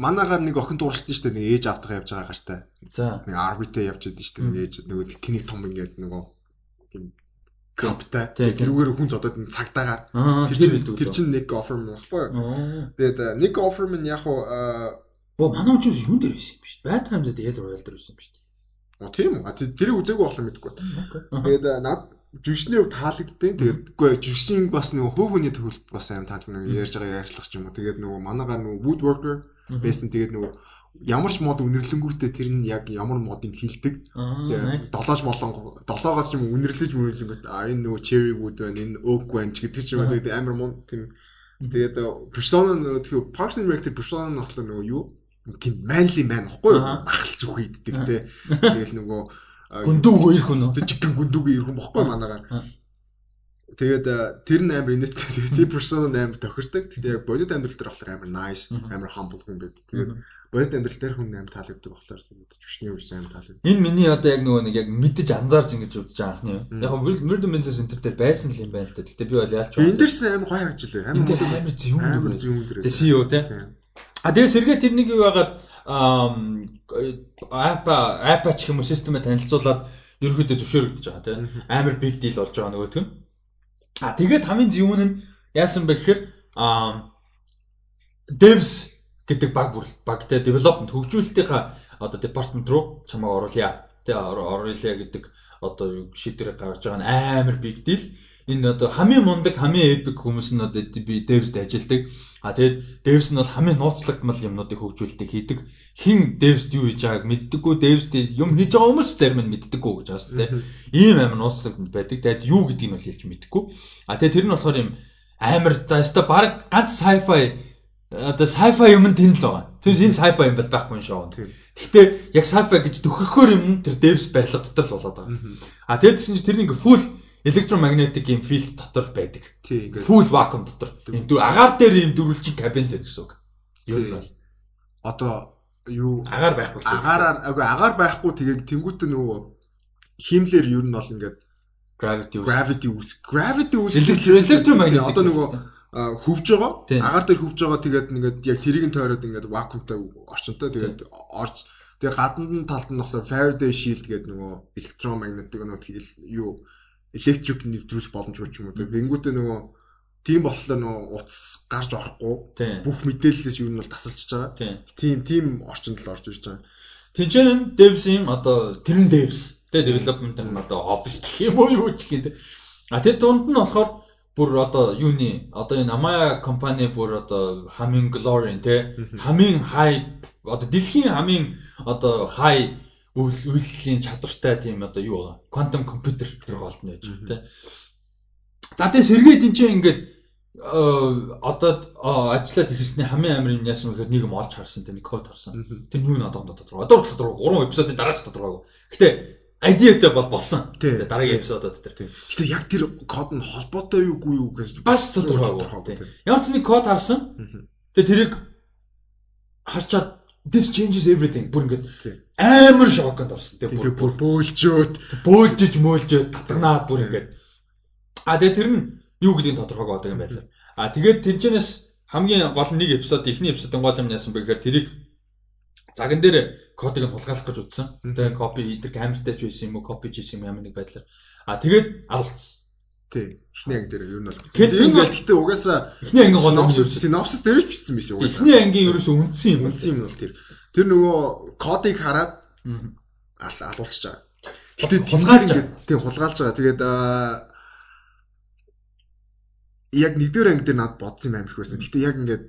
манаагаар нэг охин дуурсан шүү дээ нэг ээж автах явж байгаа гартай.
За.
Нэг арбитэй явж идэв шүү дээ нэг ээж нөгөө тэний том ингээд нөгөө юм каптай тэрүүгээр хүн зодод цагдаагаар
тэр чинь
тэр чинь нэг офер мөн баггүй. Тэгээд нэг офер мэн яг уу
Бо манай хүн юун дээр байсан юм биш. Bad Times дээр Royal дээр байсан юм биш.
Оо тийм үү. Тэр үзээгүй болох мэдэхгүй. Тэгээд над жүшний хувьд таалагддیں۔ Тэгээд үгүй жүшин бас нөгөө хөв хүний төвлөлт бас аим таалаг нэг ярьж байгаа ярьслах ч юм уу. Тэгээд нөгөө манаагаар нөгөө woodworker байсан. Тэгээд нөгөө ямар ч мод үнэрлэнгүүтээ тэр нь яг ямар модыг хилдэг. Тэгээд долоож болон долоогоос юм үнэрлэж мөрөлөнгөт а энэ нөгөө cherry wood байна, энэ oak байна ч гэдэг ч юм уу. Тэгээд амар мод тийм тэгээд persona нөгөө тэгэхээр Parks and Rec persona нь болохоор нөгөө юу? Тийм manly man ихгүй юу? Махал зүх иддэг те. Тэгэл нөгөө
гүндүүгөө ирэх хүн.
Жигэн гүндүүгөө ирэх хүн бохгүй манаагаар. Тэгээд тэр нь амар инээдтэй. Тэгээд тийм персона амар тохирдог. Тэгээд яг бодит амьдрал дээр болохоор амар nice, амар humble хүн байдаг. Тэгээд бодит амьдрал дээр хүн амар таалагддаг болохоор жүшний үс амар таалагддаг.
Энэ миний одоо яг нөгөө нэг яг мэдэж анзаарч ингэж үзэж байгаа анхны. Яг World Millions Center дээр байсан л юм байна л та. Гэтэ би бол яалч
байна. Энд дэр чинь амар гоё харагдчихлээ.
Амар амар зөвүүн дүр. Зөвүүн дүр. Тэгээ CEO те. А тэгээ сэргээ тэрнийг юу яагаад апа апа ч юм уу системээ танилцуулаад ерөөдөө зөвшөөрөгдөж байгаа тийм амар big deal болж байгаа нөгөөт нь А тэгээд хамгийн зөвүүн нь яасан бэ гэхээр devs гэдэг баг бүр багтай development хөгжүүлэлтийнхаа одоо департамент руу чамайг оруулъя. Тэ оруулъя гэдэг одоо шийдвэр гаргаж байгаа нь амар big deal. Энэ одоо хамгийн мундаг, хамгийн epic хүмүүс нь одоо би devs-д ажилладаг. А тэгээд devs нь бол хамгийн нууцлагдмал юмнуудыг хөгжүүлдэг хийдэг. Хин devs-д юу хийж байгааг мэддэггүй, devs-д юм хийж байгаа хүмүүс зарим нь мэддэггүй гэж байна шүү дээ. Ийм амар нууцлагдмал байдаг. Тэгээд юу гэдгийг нь бол хэлж мэддэггүй. А тэгээд тэр нь болохоор юм амар за өстой баг ганц sci-fi одоо sci-fi юм тэнд л байгаа. Тэрс энэ sci-fi юм бол байхгүй юм шүү. Гэхдээ яг sci-fi гэж төхөхөөр юм тэр devs барилга дотор л болоод байгаа. А тэгээд чинь тэр нэг full электромагнетик юм филд дотор байдаг.
Тий, ингээд
full vacuum дотор. Ийм дүү агаар дээр ийм дөрвөлжин кабин л гэсэн үг. Юу нь бол.
Одоо юу?
Агаар байхгүй.
Агаараар агүй агаар байхгүй тэгээд тэнгуүтэ нөгөө химлэр юу нь бол ингээд
gravity
gravity үүс gravity үүс
электромагнетик
одоо нөгөө хөвж байгаа. Агаар дээр хөвж байгаа тэгээд ингээд яг тэрийг нь тойроод ингээд вакуумтай орчонтой тэгээд орж тэгээд гаднад нь талд нь болохоор Faraday shield гэдэг нөгөө электромагнетик нөгөө юу электрик нэвтрүүлэх боломжгүй ч юм уу. Тэнгүүтээ нөгөө тийм болохоор нөгөө утас гарч орохгүй бүх мэдээллээс юу нь бол тасалчж байгаа. Тийм тийм орчинд л орж ирж байгаа.
Тинчэн devs юм одоо тэрэн devs тэгээ development нь одоо office гэх юм уу юу ч гэдэг. А тэр дунд нь болохоор бүр одоо юуны одоо энэ Amaya компани бүр одоо хамгийн glory те хамгийн high одоо дэлхийн хамгийн одоо high үйлдлийн чадвартай тийм одоо юу байгаа. Quantum computer гэх голдно байж байгаа тий. За тэгээ сэргээд энэ чинь ингээд одоо ажиллаад ирсний хамгийн амар юм яасан гэхээр нэг юм олж харсан тийм код харсан. Тэр юу надад тодорхой. Одоо тодорхой 3 эпизодын дараач тодорхойгүй. Гэтэ идеатай бол болсон. Дараагийн эпизодод тэр.
Гэтэ яг тэр код нь холбоотой юугүй юу гэж
бас тодорхойгүй. Ямар ч нэг код харсан. Тэгээ тэрийг харчаад this changes everything бүр ингээд амар шоконд орсон.
Тэгээ бүр бөөлжөөд
бөөлжиж мөөлжөөд татгнаад бүр ингээд А тэгээ тэр нь юу гэдгийг тодорхойг одоо юм байлаа. А тэгээд тэнцэнэс хамгийн гол нэг эпизод ихний эпизодын гол юм яасан бэ гэхээр тэрийг заган дээр кодыг нь тулгаалах гэж утсан. Тэгээ копи идэр камертай ч байсан юм уу, копи хийсэн юм ямар нэг байдлаар. А тэгээд алуулсан.
Тий. Эхний анги дээр ер нь бол.
Энэ
бол гэхдээ угаасаа
эхний анги гол
юм. Синопсис дээр ч бичсэн байсан
угаасаа. Эхний ангийн ерөөсөө үндсэн юм.
Үндсэн юм бол тэр. Тэр нөгөө кодыг хараад алуулчих жаа.
Гэтэ хулгайлж
байгаа. Тий, хулгайлж байгаа. Тэгээд яг нэгдүгээр анги дээр над бодсон юм амирх байсан. Гэтэ яг ингээд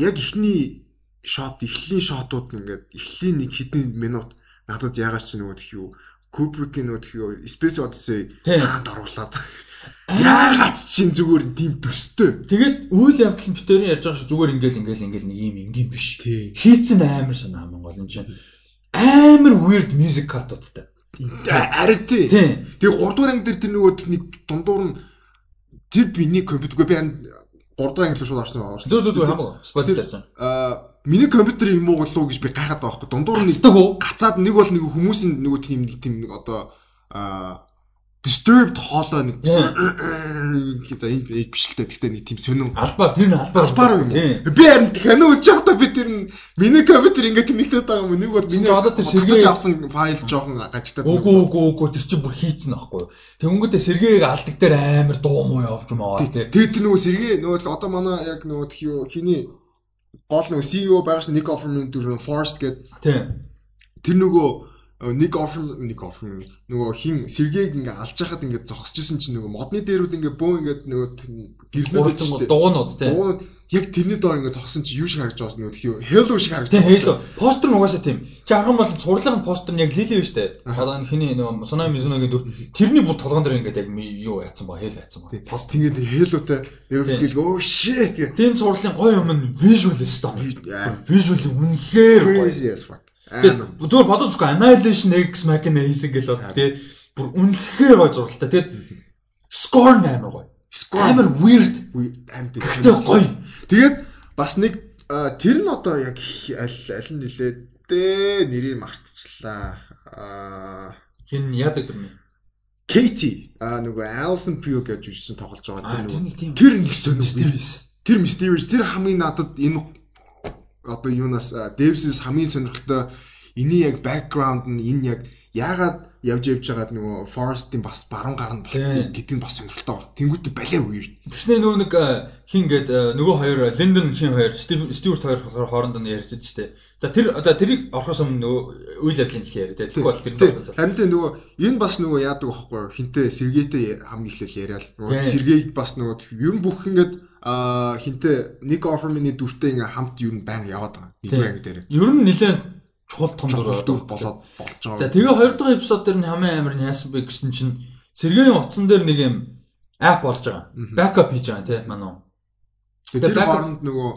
яг эхний шот, эхлэлийн шотууд ингээд эхлэлийн нэг хэдэн минут надад ягаад ч нөгөө юу Kubrick-ийн нөгөө тхий юу Space Odyssey цаанд оруулаад яагаад чинь зүгээр тийм төстэй.
Тэгээд үйл явдал нь битэрийн ярьж байгаа шүү зүгээр ингээл ингээл ингээл нэг юм ингийн биш. Хийцэн амар санаа аман гол энэ чинь амар weird music cut-уудтай.
Ари тий. Тэгээ 3 дугаар анги дээр тэр нөгөө нэг дундуур нь тэр биний компьютергүй би 3 дахь англи шууд орсон
шүү. Зүг зүг зүг хамаагүй. Спойлер ярьж байна.
Аа миний компьютер юм уу болов уу гэж би гайхаад байгаа байхгүй. Дундуур
нь
гацаад нэг бол нэг хүмүүсийн нөгөө тийм нэг тийм нэг одоо аа disturbed хоолой нэг за энэ биш л дээ. Гэхдээ нэг тийм сонин
албаар тэр нь албаар
албаар юм. Би харин кино үзэж байхдаа би тэр нь миний компьютер ингээд тэнэгтэй байгаа юм. Нэг бол
миний одоо тэр сэргээ
авсан файл жоохон гажтаад.
Үгүй үгүй үгүй тэр чинь бүр хийцэн аахгүй. Тэнгүүтээ сэргээг алдаг дээр амар дуу муу явж маа тий.
Тэгээд тэр нөгөө сэргээ нөгөө одоо манай яг нөгөө тхиё хиний гол нөгөө CEO байгаа ш нэг offerment дүр Forest гэдэг.
Тий.
Тэр нөгөө нэг офер нэг офер нөгөө хин сэргээг ингээ алж яхад ингээ зогсчихсэн чинь нөгөө модны дээрүүд ингээ бөө ингээ нөгөө
гэрлээд чинь дуунууд тий.
Яг тэрний доор ингээ зогсон чи юу шиг харагдаж байгаас нөгөө хэлло шиг харагдаж.
Тий хэлло. Постэр нугасаа тийм. Чи арган бол цуглаан постэр нь яг лили биш үү? Одоо энэ хиний нөгөө Сунаа Мизуногийн дүр тэрний бүр толгоон дээр ингээ яг юу яатсан ба хэл яатсан ба.
Пост тэгээд хэллотой яг тэл өө shit гэх.
Тийм цуурлын гоё юм нь visual дээ. Visual үнэхээр гоё. Зүгээр бодож үзгүй Annihilation X Machina хийсэн гэл бод тий. Бүр үнэхээр гоё зуралтай. Тэгээд score амар гоё. Амар weird
амьд.
Гэхдээ гоё.
Тэгээд бас нэг тэр нь одоо яг аль аль нь нилээд нэрийг мартчихлаа. Аа
хин яадаг юм бэ?
Katie а нөгөө Alison Pugh гэж үжсэн тоглож байгаа тэр нөгөө тэр нэг сонирхолтой. Тэр mysterious тэр хамгийн надад энэ одоо юунаас Дэвсис хамгийн сонирхолтой эний яг бэкграунд нь энэ яг яагаад явж явж байгаад нөгөө Forest-ийн бас баруун гарна болцсон гэдэг нь бас сонирхолтой байна. Тэнгүүтээ балиа weird.
Тэгснэ нөгөө нэг хин гээд нөгөө хоёр Линдон хин хоёр Стюарт хоёр болохоор хоорондоо ярьж байгаа шүү дээ. За тэр за тэрийг орохоос өмнө нөгөө үйл явдлын хэлээ яриа тийм бол тэр
нь харин тэ нөгөө энэ бас нөгөө яадаг байхгүй хинтээ сэргээтэй хамгийн ихлээл яриад нөгөө сэргээд бас нөгөө ер нь бүх ингээд а хинтээ нэг офермины дүртэй ингээ хамт юу н байн яваад байгаа. Нэгдүгээр анги дээр.
Ер нь нэлээд чухал том
дүр болоод болж байгаа.
За тэгээ хоёр дахь эпизод дээр нь хамгийн амар нь яасан бэ гэсэн чинь сэргээний утсан дээр нэг юм ап болж байгаа. Бэкап хийж байгаа тийм манай.
Тэгээ тэр хооронд нөгөө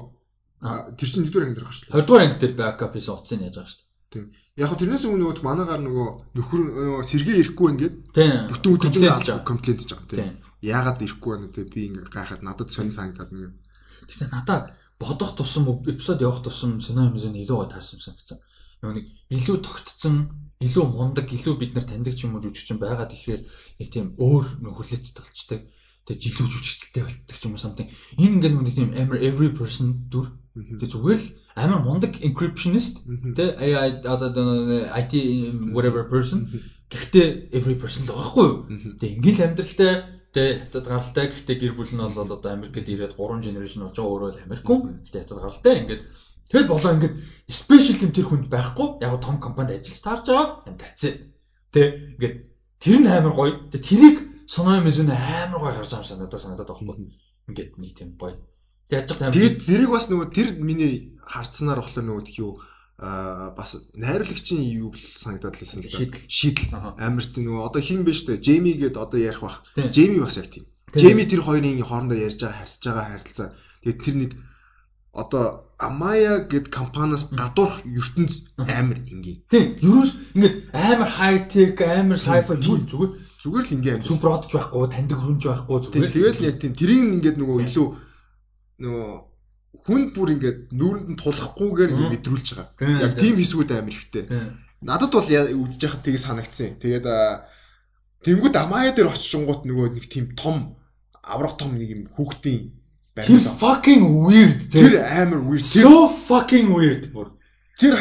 тэр чинь нэгдүгээр анги дээр гарч.
20 дугаар анги дээр бэкап хийсэн утсыг яаж байгаа шүү дээ.
Тийм. Яг хөө тэрнээс өмнө нөгөө манаагаар нөгөө нөхөр нөгөө сэргээ ирэхгүй гэд
бүтэн
өдөржин комплект хийж байгаа тийм. Яагаад ирэхгүй байна те би ингээ гайхаад надад сонь санагдаад нэг.
Гэтэ надаа бодох тусам эпизод явах тусам синема музейн илүү гой таарсан юм санагдсан. Нэг илүү тогтцсон, илүү мундаг, илүү бид нар таньдаг ч юм уу жүжигчин байгаад ихээр нэг тийм өөр хүлээцтэй болчтой. Тэгээ жилүү жүжигчтэй болдог ч юм уу something. Энэ ингээ нэг тийм every person дүр Тэг зүгээр л амар мундаг encryptionist тэ AI одоо IT whatever person гэхдээ every person л байхгүй юу. Тэг ингээл амьдралтай тэг хятад гаралтай гэхдээ гэр бүл нь бол одоо Америкт ирээд 3 generation болж байгаа өөрөө л Америкун. Гэхдээ хятад гаралтай ингээд тэгэл болоо ингээд special юм тэр хүнд байхгүй. Яг том компанид ажиллаж таарж байгаа. That's it. Тэг ингээд тэр нь амар гоё. Тэг тэрийг соноё мэзэн амар гоё харж байгаа юм санагдаа санагдаад байхгүй. Ингээд нэг тийм гоё Яаж ч тайм.
Тэгээд тэрийг бас нөгөө тэр миний харцсанаар болохоор нөгөө тхий юу аа бас найрлагчийн юу санагдаад лсэн л да.
Шийдэл.
Шийдэл. Амар тийм нөгөө одоо хин биш үү? Джейми гээд одоо ярих бах. Джейми бас яг. Тийм. Джейми тэр хоёрын хоорондоо ярьж байгаа харьцаж байгаа харилцаа. Тэгээд тэр нэг одоо Amaya гэд компаниас гадуурх ертөнц амар энгийн.
Тийм. Ерөөс ингээд амар хай тек, амар sci-fi зүгээр
Зүгээр л ингийн
супер одж байхгүй, таньдаг хөрөмж байхгүй зүгээр.
тэгэл яг тийм тэрийг ингээд нөгөө илүү нөгөө хүн бүр ингээд нүүрэнд нь тулахгүйгээр ингээд мэдрүүлж байгаа. Яг
тийм.
хэсгүүд амар ихтэй. Надад бол үзэж яхад тийг санагдсан. Тэгээд тэнгууд Амая дээр очичингууд нөгөө нэг тийм том аврах том нэг юм хүүхдийн
Тэр fucking weird
Тэр амар weird.
So fucking weird бүр.
тэр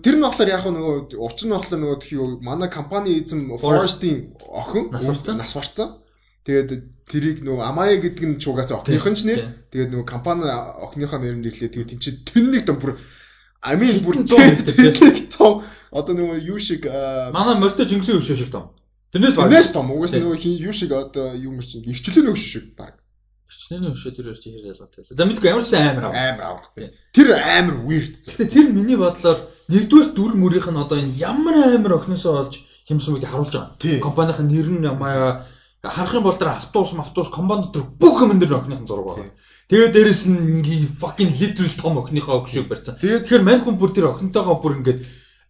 тэр нь болохоор яг нөгөө учир нь болохоор нөгөө тхий манай компани эзэм
Forest.
Forest-ийн охин
Нас барцсан.
Тэгээд тэрийг нөгөө Амая гэдэг нь ч угаасаа охиных нь ч нэр. Тэгээд нөгөө компани охиныхоо нэрээр нэрлээ. Тэгээд тэн чинь тэнник том бүр амин бүр тэнник том. Одоо нөгөө юу шиг
Манай морьтой Чингисийн өшөө шиг том. Тэрнээс баг.
Тэрнээс том угаас нөгөө юу шиг одоо мөр чинь ихчлэн өгш шиг баг
Хичнээн өшөө тэр чи хэр ялгаатай. За мэдгүй ямар ч амар аа.
амар аврахтай. Тэр амар weird.
Гэтэ тэр миний бодлоор нэгдүгээр дүр мөрийнх нь одоо энэ ямар амар охиносоо олж хэмсэн үгтэй харуулж байгаа. Компанийн нэр нь ямаа харах юм бол тэр автобус автобус компани дотор бүх юм дээр охиных зураг байгаа. Тэгээд дээрэс нь fucking literal том охиныхоо өгшөг барьсан. Тэгэхээр мань хүн бүр тэр охинтойгоо бүр ингээд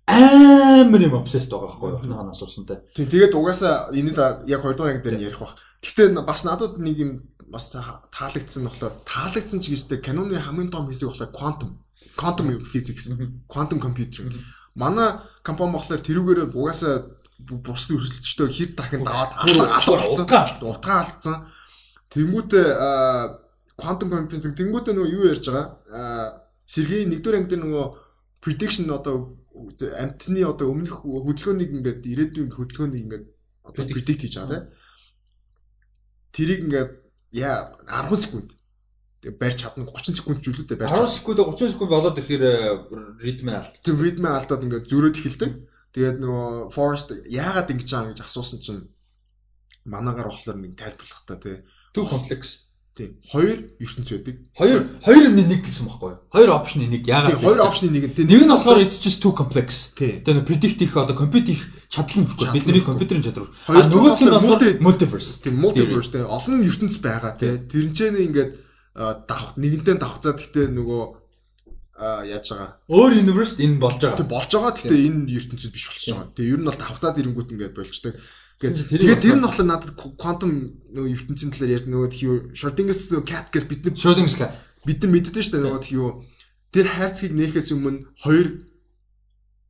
амар юм obsessed байгаа байхгүй юу? Охиныхоо асуусантай.
тийм тэгээд угаасаа энэ яг 2 дугаар анги дээр нь ярих бах. Гэхдээ бас надад нэг юм бас та- таалагдсан болохоор таалагдсан ч гэжтэй каноны хамгийн том хэсэг болохоор quantum quantum physics quantum computer. Манай компани болохоор тэрүүгээр угаасаа бу- бус өрсөлдөлтөй хэр дахин даваад алга алдсан.
утгаа алдсан.
Тэнгүүтээ quantum computing тэнгүүтээ нөгөө юу ярьж байгаа? Аа, Сергей нэгдүгээр анги дээр нөгөө prediction одоо амтны одоо өмнөх хөдөлгөөнийг ингээд ирээдүйн хөдөлгөөнийг ингээд одоо
predict
хийж байгаа тийм. Тэрийг ингээд яа 10 секунд барьж чадна 30 секунд ч үлээдээ барьж
10 секунд 30 секунд болоод ирэхээр ритм нь алт.
Тэр ритмээ алдаад ингээд зөрөөд эхэлдэг. Тэгээд нөгөө Forest яагаад ингэж байгаа гэж асуусан чинь манаагаар болохоор нэг тайлбарлах та тий.
Too complex.
Тий. Хоёр ертөнц байдаг.
Хоёр хоёр юмны нэг гэсэн байхгүй юу? Хоёр опшны нэг яагаад
хоёр опшны нэг нь тий.
Нэг нь болохоор it's just too complex.
тий.
Тэгээ нэг predict их одоо компьют их Чадал бүхгүй бидний компьютерийн чадвар. А нөгөөх нь
multi-
multiverse.
Тийм multiverse тий. Олон ертөнц байгаа тий. Тэрнчээ ингээд давх нэгэнтээ давхцаад гэхдээ нөгөө а яаж байгаа.
Өөр universe энэ болж
Тэг
байгаа.
болж байгаа гэхдээ энэ ертөнцид биш болчихж байгаа. Тэгээ ер нь бол давхцаад ирэнгүүт ингээд болчтой. Тэгээд тэр нь болохоор надад quantum нөгөө ертөнцийн талаар ярьж нөгөө тхиүү Schrödinger's cat гэж бид нар
Schrödinger's cat.
бид нар мэддэн шүү дээ нөгөө тхиүү тэр хайрцгийг нээхээс өмнө хоёр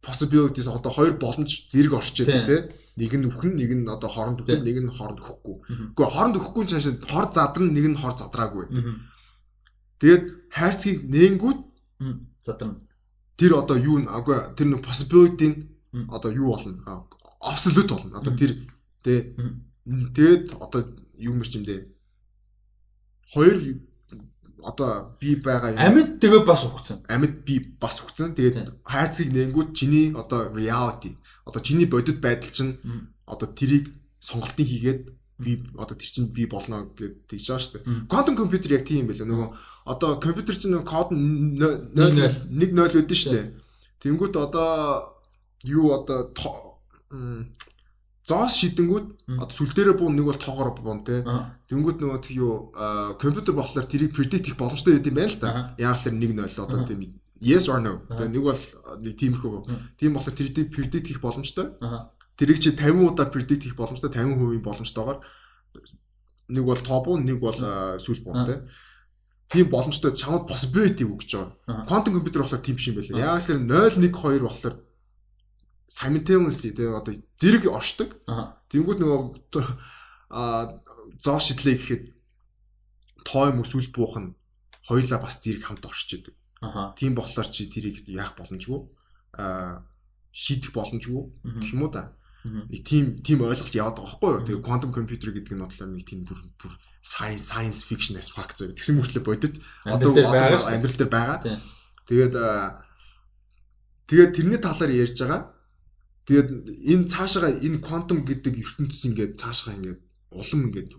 possibilities одоо хоёр боломж зэрэг орчээд
Тийм.
тий нэг нь үхэн нэг нь одоо хооронд үхэн нэг нь хооронд өгөхгүй.
Мгм.
Гэхдээ хооронд өгөхгүй чинь хор задран нэг нь хор задраагүй.
Мгм.
Тэгээд хайрцгийг нээнгүүт
Мм. Задан.
тэр одоо юу н агүй тэр нэг possibility нь одоо юу болно absolute болно одоо тэр тэ
Мм.
тэгээд одоо юу мэрч юм дээ хоёр одоо би байгаа юм.
Амьд тэгээ бас ухцсан.
амьд би бас өгцөн. Тэгээд хайрцгийг нэнгүүд чиний одоо reality одоо чиний бодит байдал чинь одоо тэрийг сонголтыг хийгээд би одоо тэр чинь би болно гэд тэгж байгаа шүү дээ. Quantum computer яг тийм байлаа. Нөгөө одоо компьютер чинь нөгөө код нь 0
Нэг
1 0 үүдэн шүү дээ. Тэнгүүт одоо юу одоо зоос шидэнгүүт одоо сүл дээрээ буун нэг бол тоогоор буун те. Тэнгүүт нөгөө тэг юу компьютер болохоор тэрийг predict хийх боломжтой байт юм байна л да.
Аа.
Яагаад тэр 1 0 одоо тийм yes or no. Тэгээ нэг бол нэг тиймэрхүү. Тийм болохоор тэрийг predict хийх боломжтой. Тэрийг чи 50 удаа predict хийх боломжтой 50% боломжтойгоор нэг бол тообуу нэг бол а, сүүл буу
Аа.
те. Тийм боломжтой чамд possibility өгч байгаа.
Аа.
Quantum computer болохоор тийм биш юм байлаа.
Аа.
Яг л 0 1 2 болохоор simultaneously те одоо зэрэг оршдог. Тэнгүүд нөгөө а зоо шидлээ гэхэд тоо юм эсвэл буух нь хоёлаа бас зэрэг хамт оршиж идэг. Тийм болохоор чи тэрийг яах боломжгүй а шийдэх боломжгүй гэх юм уу да. Нэг тийм тийм ойлголт яваад байгаа байхгүй юу? Тэгээ quantum computer гэдэг нь бодлоо нэг тийм бүр бүр science science fiction as fact зөө. Тэгсэн мөртлөө бодит
дээ.
амьдрал дээр байгаа.
Тийм.
Тэгээд тэгээд тэрний талаар ярьж байгаа. Тэгээд энэ цаашаа энэ quantum гэдэг ертөнцийн ингээд цаашаа ингээд улам ингээд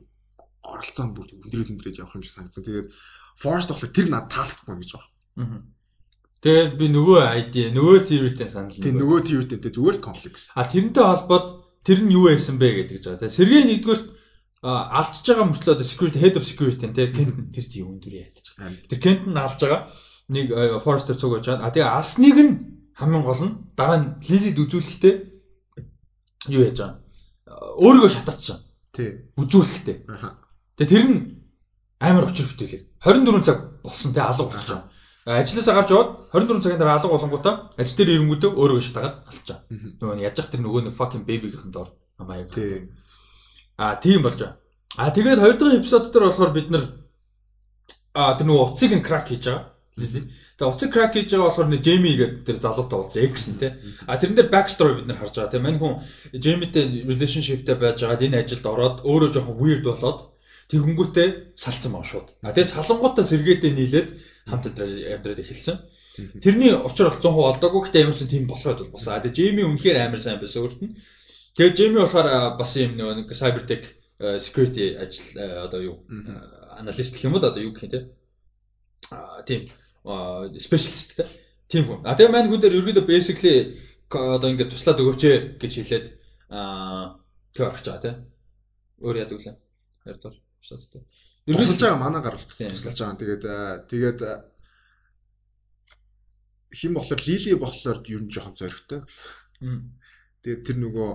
оролцоон бүр өндрөөд өндрөөд явах юм шиг санагдсан. Тэгээд Forest болохоор тэр надад таалагдахгүй гэж байна.
Тэгээд би нөгөө ID, нөгөө theory-тэй санал.
Тийм нөгөө theory-тэй тэ зүгээр л гэсэн.
А тэрнтэй холбоод тэр нь юу байсан бэ гэдэг жаа. Тэгээ Сергей нэгдүгээр алдчихж байгаа мөртлөө одоо security head of security тэ Кент тэр зүй өндөр ядчих. Тэр Кент нь алж байгаа. Нэг Forester цуг гэж байна. А тэгээ алсныг нь хамгийн гол нь дараа нь Лилид үзүүлэхдээ юу яаж байгаа. Өөрийгөө шатаацсан.
Тий.
Үзүүлэхдээ. Тэгээ тэр нь амар очир бүтээлээ. 24 цаг болсон те алга болчихж байгаа. Ажлаасаа гарч яваад 24 цагийн дараа алга болонгуудаа ажил дээр ирэнгүүтээ өөрийгөө шатаагаад алчаа. Нөгөө яаж тэр нөгөө нэг fucking baby-ийн доор амаа яг. Аа тийм болж байгаа. Аа тэгээд хоёр дахь эпизод дээр болохоор бид нар аа тэр нөгөө уцыг нь крак хийж байгаа. Тэгээ уцыг крак хийж байгаа болохоор нэг Джейми гэдэг тэр залуутай уулзсан X нь те. А тэрэн дээр back story бид нар харж байгаа те. Мань хүн Джеймитэй relationshipтэй байж байгаад энэ ажилд ороод өөрөө жоохон weird болоод Тэгэнгүүтээ салцсан маа шууд. А тэгээ салангуудаа сэргээдээ нийлээд хамт амьдраад эхэлсэн. Тэрний учир бол 100% олдоогүй гэхдээ ямарсан тийм болоход болсон. А тэгээ Джейми үнэхээр амар сайн байсан өөрт нь. Тэгээ Джейми болохоор бас юм нэг cybertech security ажил одоо юу аналист гэх юм уу одоо юу гэх юм те. А тийм specialist. Тийм хүн. А тэгээ маань хүн дээр ерөөдөө basically одоо ингээд туслаад өгөөч гэж хэлээд аа тэр орчих жаа те. Өөр яадаг лээ. Хоёрдугаар шаттай.
Ерөнхийдөө байгаа манай гарах туслаж байгаа. Тэгээд тэгээд хим болохоор лили болохоор ер нь жоохон зоригтой. Тэгээд тэр нөгөө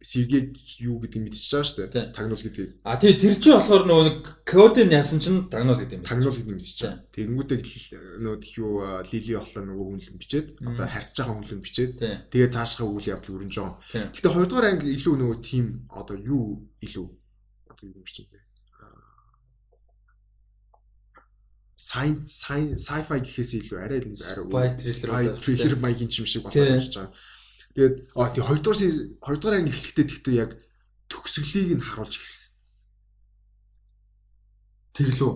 Сергей юу гэдэг мэдчихэж байгаа шүү дээ. Тагнуул гэдэг.
А тий тэр чинь болохоор нөгөө нэг кодын яасан чинь тагнуул гэдэг юм.
Тагнуул гэдэг мэдчихэж байгаа. Тэгэнгүүтээ нөгөө юу лили болохоор нөгөө үнэлэн бичээд одоо харьцаж байгаа үнэлэн бичээд тэгээ цаашгаа үйл явдал өрнж байгаа. Гэтэ хоёрдугаар анги илүү нөгөө тим одоо юу илүү одоо юу юм шиг бэ? science sci-fi гэхээс илүү арай нэг
арай
spy thriller маягийн юм шиг болоод ирж байгаа. Тэгээд аа тий 2 дугаар 2 дугаар анги эхлэхдээ тэгтээ яг төгсгөлийг нь харуулж эхэлсэн.
Тэглүү.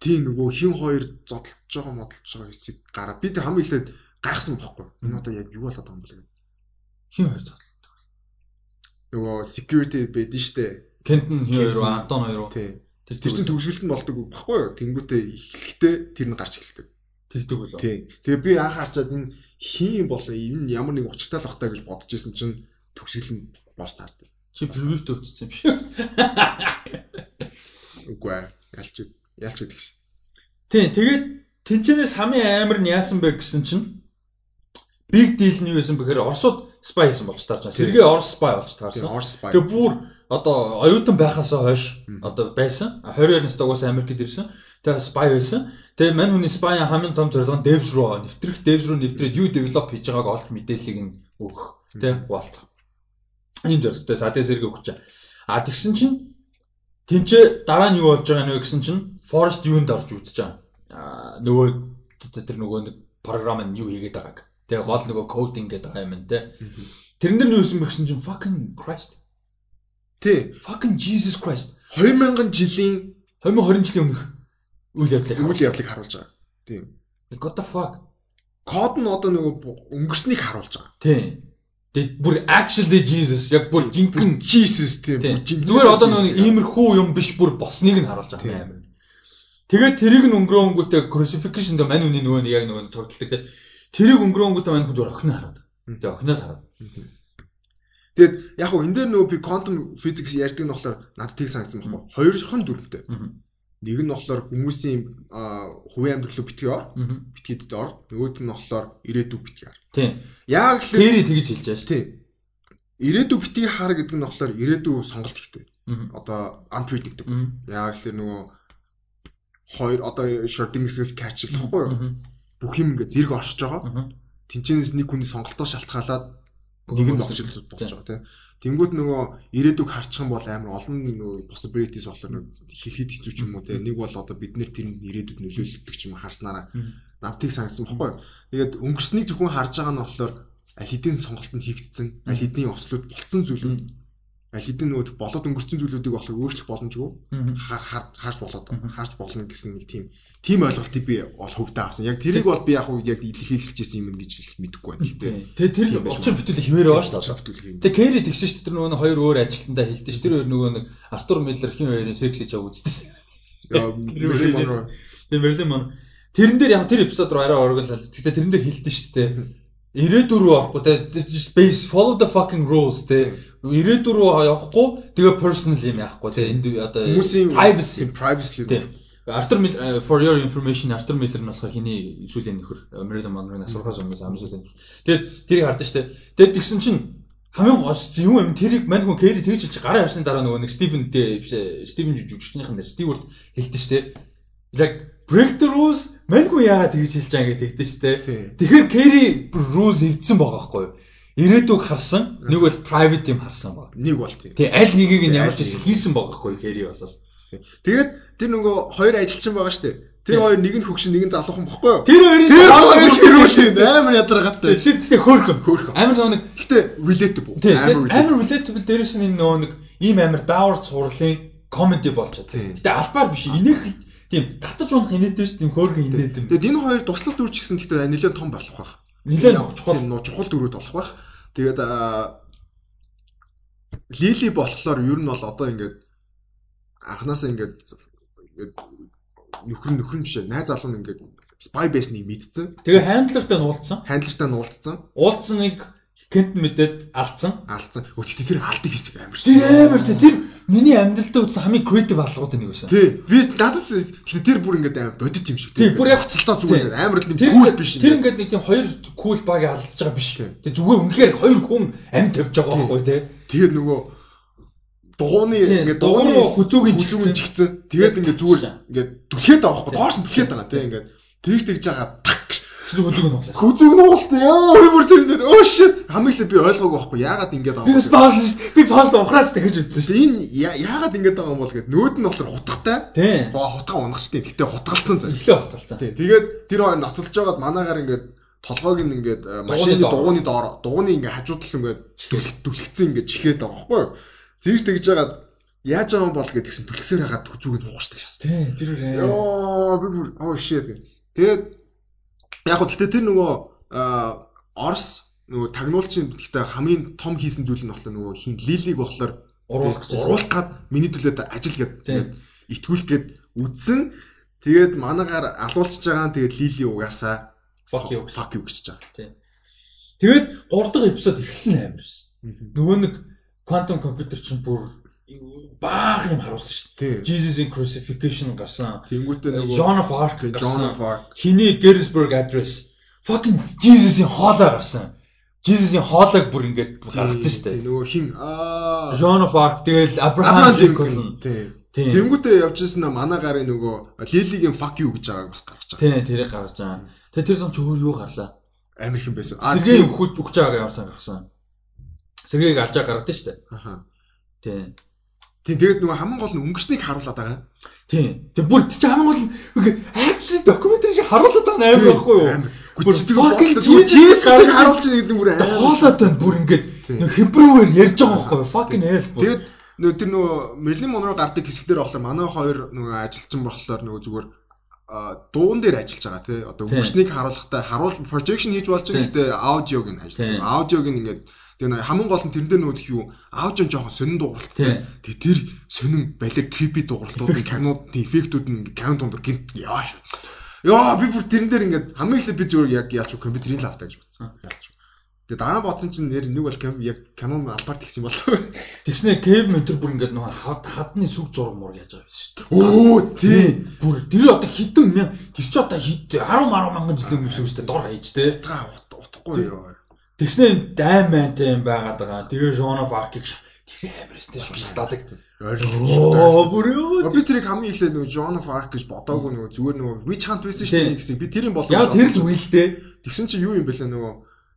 Тий нөгөө хин хоёр зодтолж байгаа модолж байгаа хэсэг гараа. Би тэр хамгийн эхлээд гайхсан бохгүй. Энэ одоо яг юу болоод байгаа юм бэ?
Хин хоёр зодтолдог.
Нөгөө security байдэн штэ.
Кентн хин хоёр, Антон хоёр.
Тий Тэр чинь төгсгөлт нь болдог баггүй юу? Тэнгүүтээ эхлэхдээ тэр нь гарч эхэлдэг.
Тэгдэг болоо.
Тийм. Тэгээ би анх харчаад энэ хин болоо энэ ямар нэг учиртай л бахтай гэж бодож исэн чинь төгсгөл нь бос таардаг.
Чи превьют өгсөн юм шиг.
Үгүй ээ. Ялч ялч гэдэг шин.
Тийм. Тэгээд тэнцэнээс хамгийн амар нь яасан бэ гэсэн чинь big deal нь юу байсан бэхээр Оросууд спай хийсэн болж таарч байна. Сэргээ Орос спай болж таарсан. Тэгээ бүр одоо оюутан байхаасаа хойш одоо байсан. 22 настай угаасаа Америкт ирсэн. Тэгээ спай байсан. Тэгээ мань хүний спай хамгийн том зорилго нь devs руу нэвтрэх, devs руу нэвтрээд юу develop хийж байгааг олж мэдээллийг нь өгөх. Тэ хуваалцах. Ийм зорилготой садэ зэрэг өгч чаа. А тэгсэн чинь тэнцээ дараа нь юу болж байгаа нэ гэсэн чинь Forest юунд орж үзэж байгаа. А нөгөө тэр нөгөө нэг програм нь юу хийгээд байгааг. Тэгээ гол нөгөө coding гэдэг байгаа юм те. Тэрэн дээр нь юусэн бэ гэсэн чинь fucking Christ
Тий.
Fucking Jesus Christ.
2000 жилийн
2020 жилийн өмнөх үйл явдлыг
үйл явдлыг харуулж байгаа. Тийм.
What the fuck?
Код нь одоо нөгөө өнгөрснийг харуулж байгаа.
Тийм. Тэгээд бүр actually Jesus яг бүр жинхэнэ
Jesus тийм.
Зүгээр одоо нөгөө иймэрхүү юм биш бүр босныг нь харуулж байгаа юм. Тэгээд тэрийг нь өнгөрөөнгүүтээ crucifixion дээр мань үний нөгөө яг нөгөө цогтолдог тийм. Тэрийг өнгөрөөнгүүтээ мань хүн зүгээр охин хараад. Тэгээд охиноос хараад.
Тэгээд яг хөө энэ дээр нөгөө би quantum physics ярьдаг нь болохоор надад тийг санагдсан байхгүй. Хоёрхан дүрмтэй. Нэг нь болохоор хүмүүсийн хувийн амьдрал руу битгий ор, битгэд ор. Нөгөөд нь болохоор ирээдүг битгий ор.
Тийм.
Яг
л тэрий тэгж хэлж байгаа шүү.
Тийм. Ирээдүг битгий хар гэдэг нь болохоор ирээдүг сонголт ихтэй. Одоо unpredictable. Яг л нөгөө хоёр одоо Schrödinger catch л байхгүй юу? Бүх юм ингээ зэрэг оршиж байгаа. Тинчэнэс нэг хүний сонголтоо шалтгаалаад нэг нь огшил болж байгаа тийм. Тэнгүүд нөгөө ирээдүг харчих юм бол амар олон нөгөө possibilities болохоор хэлхийд хэцүү ч юм уу тийм. Нэг бол одоо бид нэр тэрэнд ирээдүйд нөлөөлдөг ч юм харснараа навтыг сангасан баггүй. Тэгээд өнгөрснийг зөвхөн харж байгаа нь болохоор аль хэдийн сонголт нь хийгдсэн, аль хэдийн ослууд болцсон зүйлүүд хэдийн нөгөө болоод өнгөрсөн зүйлүүдийг болохоор өөрчлөх боломжгүй харж болоод харж болно гэсэн нэг тийм тийм ойлголтыг би бол хөвдөө авсан. Яг тэрийг бол би яг уу яг илэрхийлчихсэн юм гэж мэдэхгүй байна.
Гэтэ тэгээ тэр очир бүтүүлэг хിവэр байгаа шүү дээ. Тэгээ Кэри тэгсэн шүү дээ. Тэр нөгөө хоёр өөр ажилтнаа хэлдэж тэр хоёр нөгөө нэг Артур Миллер хин хоёрын секси чаг үздэг.
Тэгээ Мерлин Монро.
Тэрэн дээр яг тэр эпизод руу арай оргууллаа. Гэтэ тэрэн дээр хэлдэж шүү дээ. Ирээдүр рүү орохгүй те space follow the fucking rules те ирээдүр рүү явахгүй тэгээ personal юм яахгүй те энд одоо
privacy privacy
Артур Мил for your information Артур Миллер нь болохоор хиний сүүлийн нөхөр Мэрилин Монрын асуурхаас өмнөөс амын сүүлийн. Тэгээд тэрийг хардсан штэ. Тэгээд тэгсэн чинь хамгийн гос юм юм тэрийг мань хүн Кэри тэгж хэлчих гараа явсны дараа нөгөө нэг Стивен дээ биш Стивен жүжигчнийхэн дээр Стивэрт хэлдэг штэ. Like break the rules мань хүн яагаад тэгж хэлж байгаа гэдэг тэгдэж штэ. Тэгэхээр Кэри rules эвдсэн байгаа байхгүй юу? Ирээдүг харсан, нэг бол private юм харсан баг.
Нэг бол тийм.
Тий, аль нэгийг нь ямар ч хийсэн байгаа байхгүй Кэри болол.
Тэгээд тэр нөгөө хоёр ажилчин байгаа шүү дээ. Тэр хоёр нэг нь хөгшин нэг нь залуухан бохгүй юу?
Тэр хоёрын
тэр хоёр хэрүүлээ амар ядаргатай.
Тэр тэгтээ хөөрхөн.
Хөөрхөн.
Амар нөгөө нэг
гэтээ relatable.
Амар relatable дээрээс нь энэ нөгөө нэг ийм амар даавар цуурлын comedy болж чадлаа. Гэтээ албаар биш. Инех тийм татаж унах инээдтэй шүү тийм хөөрхөн инээдэм.
Тэгээд энэ хоёр туслах дүр ч гэсэн гэтээ нэлээд том болох байх.
Нэлээд
чухал чухал дүрүүд болох байх. Тэгээд Лили болохоор ер нь бол одоо ингээд анханасаа ингээд ингээд нөхөр нөхөр биш найз залуу нь ингээд spy base-ийг мэдсэн.
Тэгээ хандлартай нуулцсан.
Хандлартай нуулцсан.
Уулцсаныг Кент мэдээд алдсан.
Алдсан. Өчигдөр тэр алдыг хийсэг амар.
Тэр амар. Тэр миний амьдралдаа үзсэн хамгийн creative алгууд нэг байсан.
Тий. Би надад тэр бүр ингээд бодит юм шиг.
Тий. Бүр яг
цэлтаа зүгээр амар нэг cool биш.
Тэр ингээд нэг тийм хоёр cool баг алдчихж байгаа биш. Тий. Зүгээр үнэхээр хоёр хүн амьд тавьж байгаа байхгүй тий.
Тэгээд нөгөө дууны ингээд дууны
хүзүүгийн
чигцэн. Тэгээд ингээд зүгээр ингээд түлхээд байгаа байхгүй. Доош нь түлхээд байгаа тий. Ингээд тэгж тэгж байгаа
Хүзүүг нь уулаа.
Хүзүүг нь уулсан. Яа, би бүр тэр дээр өө shit. Хамгийн их би ойлгоогүй байхгүй. Яагаад ингэж байгаа
юм бэ? Би паус би паус ухраач дахиж үзсэн
шүү. Энэ яагаад ингэж байгаа юм бол гэд нөөд нь болохоор хутгатай.
Тийм.
Боо хутгаа унагчтай. Гэтэ хутгалцсан заа.
Эхлээ хутгалцсан.
Тийм. Тэгээд тэр хоёр ноцолж байгаад манаагаар ингэж толгойг нь ингээд машины дугууны доор дугууны ингээд хажуудал ингээд түлхцэн ингээд чихээд байгаа байхгүй юу? Зэгж тэгж байгаад яаж байгаа юм бол гэдгсэн түлхсээр хагаад зүг нь хугашдаг шээс.
Тийм. Тэр үү.
Йоо би бүр оо shit. Тэгээд Яг хөө гэхдээ тэр нөгөө Орс нөгөө тагнуулчин гэхдээ хамгийн том хийсэн зүйл нь болохоор нөгөө хин лилиг болохоор
уруулах гэж
уруулах гад миний төлөө ажил гэдэг итгүүлэх гээд үдсэн. Тэгээд манагаар алуулчихж байгаа нь тэгээд лили угаасаа
fuck you
fuck you гэж байгаа.
Тэгээд 3 дахь эпизод амар байсан. Нөгөө нэг quantum computer чинь бүр баах юм харуулсан шүү
дээ.
Jesus-ийн crucifixion гарсан.
Тэнгүүтээ нөгөө
John of Arc
John of Arc.
Хиний Gettysburg Address. Fucking Jesus-ийн хоолой гарсан. Jesus-ийн хоолойг бүр ингээд гаргацсан шүү дээ.
Нөгөө хин аа
John of Arc тэгэл Abraham Lincoln.
Тэнгүүтээ явжсэн манай гарын нөгөө Лилигийн fuck you гэж байгааг бас гаргаж
байгаа. Тийм, тэрийг гаргаж байгаа. Тэгээ тэр зам ч өөр юу гарлаа.
Юм байсан.
Сэргээ өгч өгч байгаа юмсан гаргасан. Сэргээг алж гаргадсан шүү дээ.
Аха.
Тийм.
Тийм тэгээд нөгөө хамгийн гол нь өнгөрснийг харуулад байгаа.
Тийм. Тэг бүр чи хамгийн гол нь акшн докюментари шиг харуулад байгаа амар байхгүй юу?
Бүр сэтгэл Jesus-ийг харуулж байгаа гэдэг бүр амар.
Хоолоод байна бүр ингээд нөгөө хебрүүгээр ярьж байгаа байхгүй юу? Fucking hell.
Тэгээд нөгөө тэр нөгөө Мерлин Монро гардаг хэсгээр болохоор манай хоёр нөгөө ажилчин болохоор нөгөө зүгээр дуун дээр ажиллаж байгаа тий одоо өнгөрснийг харуулахтай харуулж projection хийж болж байгаа гэхдээ аудиог нь ажиллаж байгаа. Аудиог нь ингээд Тэгээ хамгийн гол нь тэрэн дээр нүүд юу аавч нь жоохон сонин дууралтай. Тэгээ тэр сонин балиг creepy дууралтууд кинод эффектүүд нь кино дундор гинт яа. Яа би бүр тэрэн дээр ингээд хамгийн ихлэ би зүгээр яг яалч компьютерийн л алдаа гэж бодсон. Яалч. Тэгээ дараа бодсон чинь нэр нэг бол яг кинон албаар тэгсэн болов.
Тэгснэ Кев Ментер бүр ингээд нөгөө хадны сүг зураг муур яаж байгаа юм шүү
дээ. Өө тий.
Бүр тэр одоо хитэн тэр чи одоо хит 10 10 мянган жилийн өмнө шүү дээ дор хаяж те.
Утгагүй ёо.
Тэгснэ дайм байнтай юм байгаад байгаа. Тэгээ John of Arc-ыг тэр амарстай шүү шатаадаг. Оо бүр ёо.
Би тэрийг хамгийн ихлэ нөгөө John of Arc гэж бодоогүй нөгөө зүгээр нөгөө Witch Hunt байсан шүү дээ гэсэн. Би тэрийг болов.
Яа тэр л үйлдээ.
Тэгсэн чи юу юм бэлээ нөгөө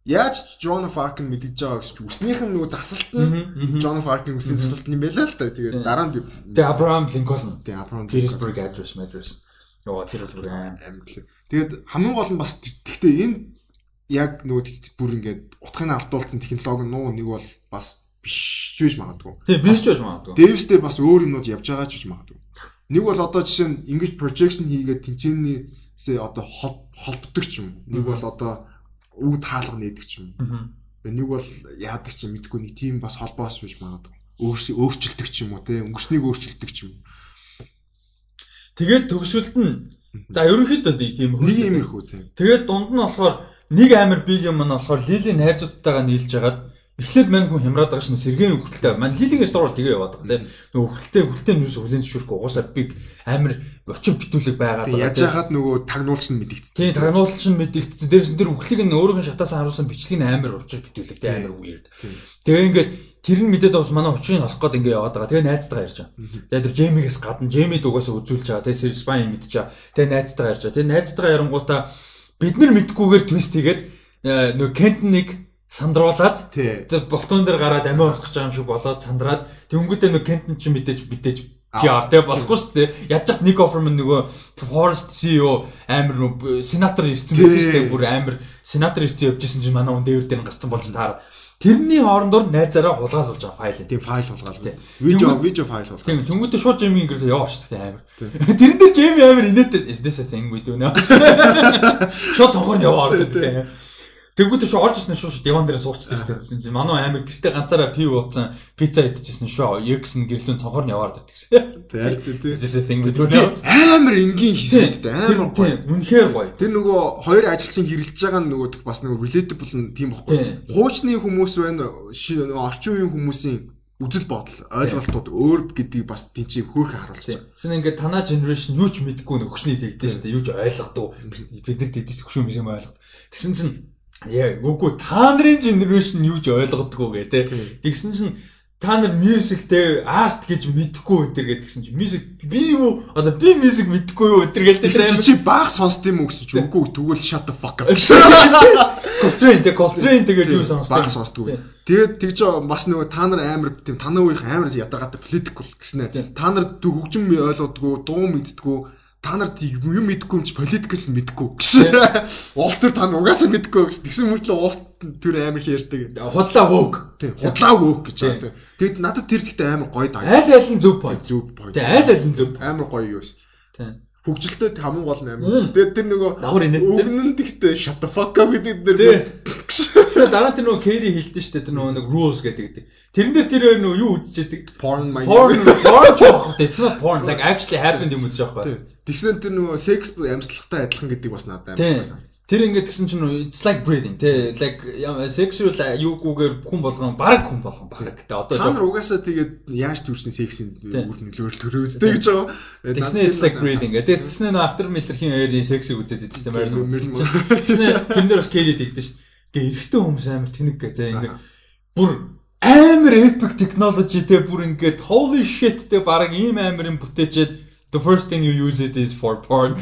Яаж John of Arc нь мэдэж байгаа гэж үснийх нь нөгөө засалт нь John of Arc-ийн үсний засалт нь байлаа л та. Тэгээд дараа нь
Тэгээ Abraham Lincoln.
Тэгээ Abraham
Gettysburg Address Address. Йоо тэр бол бүр
амьд. Тэгээд хамгийн гол нь бас тэгтээ энэ яг нөгөө бүр ингээд утгыг алдуулсан технологи нуу нэг бол бас биш ч байж магадгүй.
Тийм биш ч байж магадгүй.
Дэвс дээр бас өөр юмнууд явж байгаа ч гэж магадгүй. Нэг бол одоо жишээ нь ингэж projection хийгээд тэмцээнээсээ одоо холбдог ч юм. Нэг бол одоо үг таалга нээдэг ч юм. Нэг бол яадаг ч мэдгүй нэг тийм бас холбоос биш магадгүй. Өөрчлөлтөг ч юм уу те өнгөрснийг өөрчлөлтөг ч юм.
Тэгээд төгсөлд нь За ерөнхийдөө тийм
Нэг юм ирэх үү.
Тэгээд дунд нь болохоор нэг амар биг юм нь болохоор Лилийн найзуудтайгаа нийлж хагаад Эхлээд мань хүн хямраад байгаа шнэ сэргийн хөлтэй. Мань лилигээс дурвал тэгээ яваад байгаа тийм. Нөгөө хөлтэй хөлтэй нүс хүлэн зөвшөөрөхгүй угаасаа би амар очир битүүлэг байгаад
байгаа. Яаж яхад нөгөө тагнуулч нь мэдэгдсэн.
Тийм тагнуулч нь мэдэгдсэн. Дээрс нь тэр үхлийг нь өөрөөр шатаасан харуулсан бичлэг нь амар учир битүүлэг тийм амар weird. Тэгээ ингээд тэр нь мэдээд бас манай учрыг олох гээд ингээ яваад байгаа. Тэгээ найзтайгаа ярьж байгаа. Тэгээ тэр Джеймигээс гадна Джеймид угаасаа үзүүлж байгаа. Тэгээ Спайн мэдчихэж байгаа. Тэгээ найзтайгаа ярьж байгаа. Тэгээ найзтайгаа ярангуудаа бид нар мэдгүйгээр твист хийгээд э, нөгөө Кентник сандруулаад балкон дээр гараад амиа болох юм шиг болоод сандраад тэнгүүтээ нэг кентэн чи мэдээж мэдээж PR тэ болохгүй шүү дээ. Ядчих Ник Offerman нөгөө Forest CEO амир сенатор ирсэн байх шүү дээ. Бүр амир сенатор ирсэн явжсэн чинь манай хүн дээвэр дээр гарсан болж таараа. Тэрний хоорондор найзаараа хулгайлуулж байгаа файл.
Тийм файл хулгаал. Видео видео файл хулгаал.
Тийм тэнгүүтээ шууд Джейми ингээд яваа шүү дээ амир. Тэрэн дээр Джейми амир инээтэй. Is this a thing we do now? Шууд цонхоор яваа ордог тийм. Тэгвэл шүү орж ирсэн шүү диван дээр суучдаг шүү дээ. Манай аймаг гэртээ ганцаараа пив ууцсан пицца идчихсэн шүү. Екс нь гэрлэн цонхоор нь яваад байдаг гэсэн.
Тэр амар энгийн хийсэдтэй амар гоё.
Үнэхээр гоё.
Тэр нөгөө хоёр ажилчин хэрэлж байгаа нь нөгөө бас нөгөө relatable нь тийм бохгүй. Хуучны хүмүүс байна орчин үеийн хүмүүсийн үзэл бодол ойлголтууд өөр гэдгийг бас тийч хөөрхөн харуулж байна.
Тэсн ингээд танаа generation юу ч мэдгүй нөхөшний тэгдэж шүү дээ. Юу ч ойлгодог. Бид нар тэгдэж хөшөө юм ойлгоод. Тэсн чинь Яа, үгүй та нарын генерашн юу ч ойлгодгоо гэ тэ. Тэгсэн чинь та нар music те арт гэж мэдэхгүй өдр гэдгсэн чинь music би юу одоо би music мэдэхгүй юу өдр гэдэг
чинь чи баах сонсд юм уу гэсэн чинь үгүй тэгвэл shut the fuck up.
Coltrane те Coltrane тэгээд юу сонсдог
баах сонсдог. Тэгээд тэгж бас нөгөө та нар амар тийм танаа үеийн амар ядаргаатай political гэснээр та нар хөгжим ойлгодгоо дуу мэддгүү та нар юм мэдэхгүй юм чи политикээс мэдэхгүй гэж. Улс төр та нар угаасаа мэдэхгүй гэж. Тэгсэн мөртлөө улс төр амар их ярьдаг.
Худлаа вөөг.
Тийм. Худлаа вөөг гэж. Тэгэд надад тэр ихтэй амар гоё даа.
Айл айл нь зөв point.
Зөв point.
Тийм. Айл айл нь зөв.
Амар гоё юу вэ? Тийм хөгжилтэй хамгийн гол нь амин. Тэгээд тэр нөгөө
давар инээд
өгнөн тэгтээ shut the fuck up гэдэг нэр.
Тэгээд дараа тэр нөгөө Kerry хэлдэж штэ тэр нөгөө нэг rules гэдэг. Тэрэн дээр тэр нөгөө юу үзчихэд
porn
porn porn жоох. It's not porn like actually happened юм үзэж байгаа.
Тэгсэн тэр нөгөө sex амьсгалтай адилхан гэдэг бас надад амар
санагдав. Тэр ингээд гэсэн чинь it's like breathing тий like sexual юугүйгээр хүн болгон баг хүн болгон баг.
Тэ одоо. Та нар угаасаа тэгээд яаж төрсэн сексийн үр нөлөөлөл төрөөстэй гэж байгаа.
Тэгснэ it's like breathing. Тэгээд тэгснэ нөө after миллерхийн хоёрын сексийг үзээд Marilyn Monroe. Тэгснэ тэн дээр бас Kelly тэгдэж шүү. Гэ эрэхтэн хүмүүс амар тэнэг гэ тий ингээд бүр амар epic technology тий бүр ингээд holy shit тий баг ийм амар юм бүтээчээд the first thing you use it is for porn.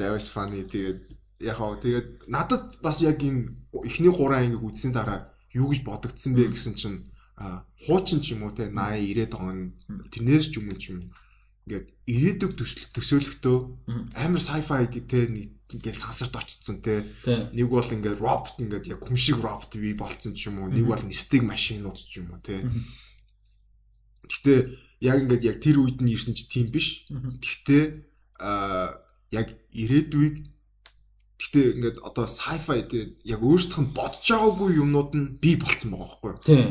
That was funny. Тэгээд яг хоо тэгээд надад бас яг энэ эхний 3 ангийг үзсийн дараа юу гэж бодогдсон бэ гэсэн чинь хуучин ч юм уу те 80 90 он тэрнээс ч юм уу ч юм ингээд ирээдүг төсөөлөхдөө амар sci-fi гэдэг ингээд сансарт очсон те. Нэг бол ингээд робот ингээд яг хүн шиг робот бий болцсон ч юм уу нэг бол нистэг машинууд ч юм уу те. Гэхдээ яг ингээд яг тэр үед нь ирсэн чи тийм биш. Гэхдээ аа яг ирээдүйг Гэтэ ингээд одоо sci-fi тэгээд яг өөрсдөх нь бодож байгаагүй юмнууд нь бий болцсон байгаа байхгүй юу?
Тийм.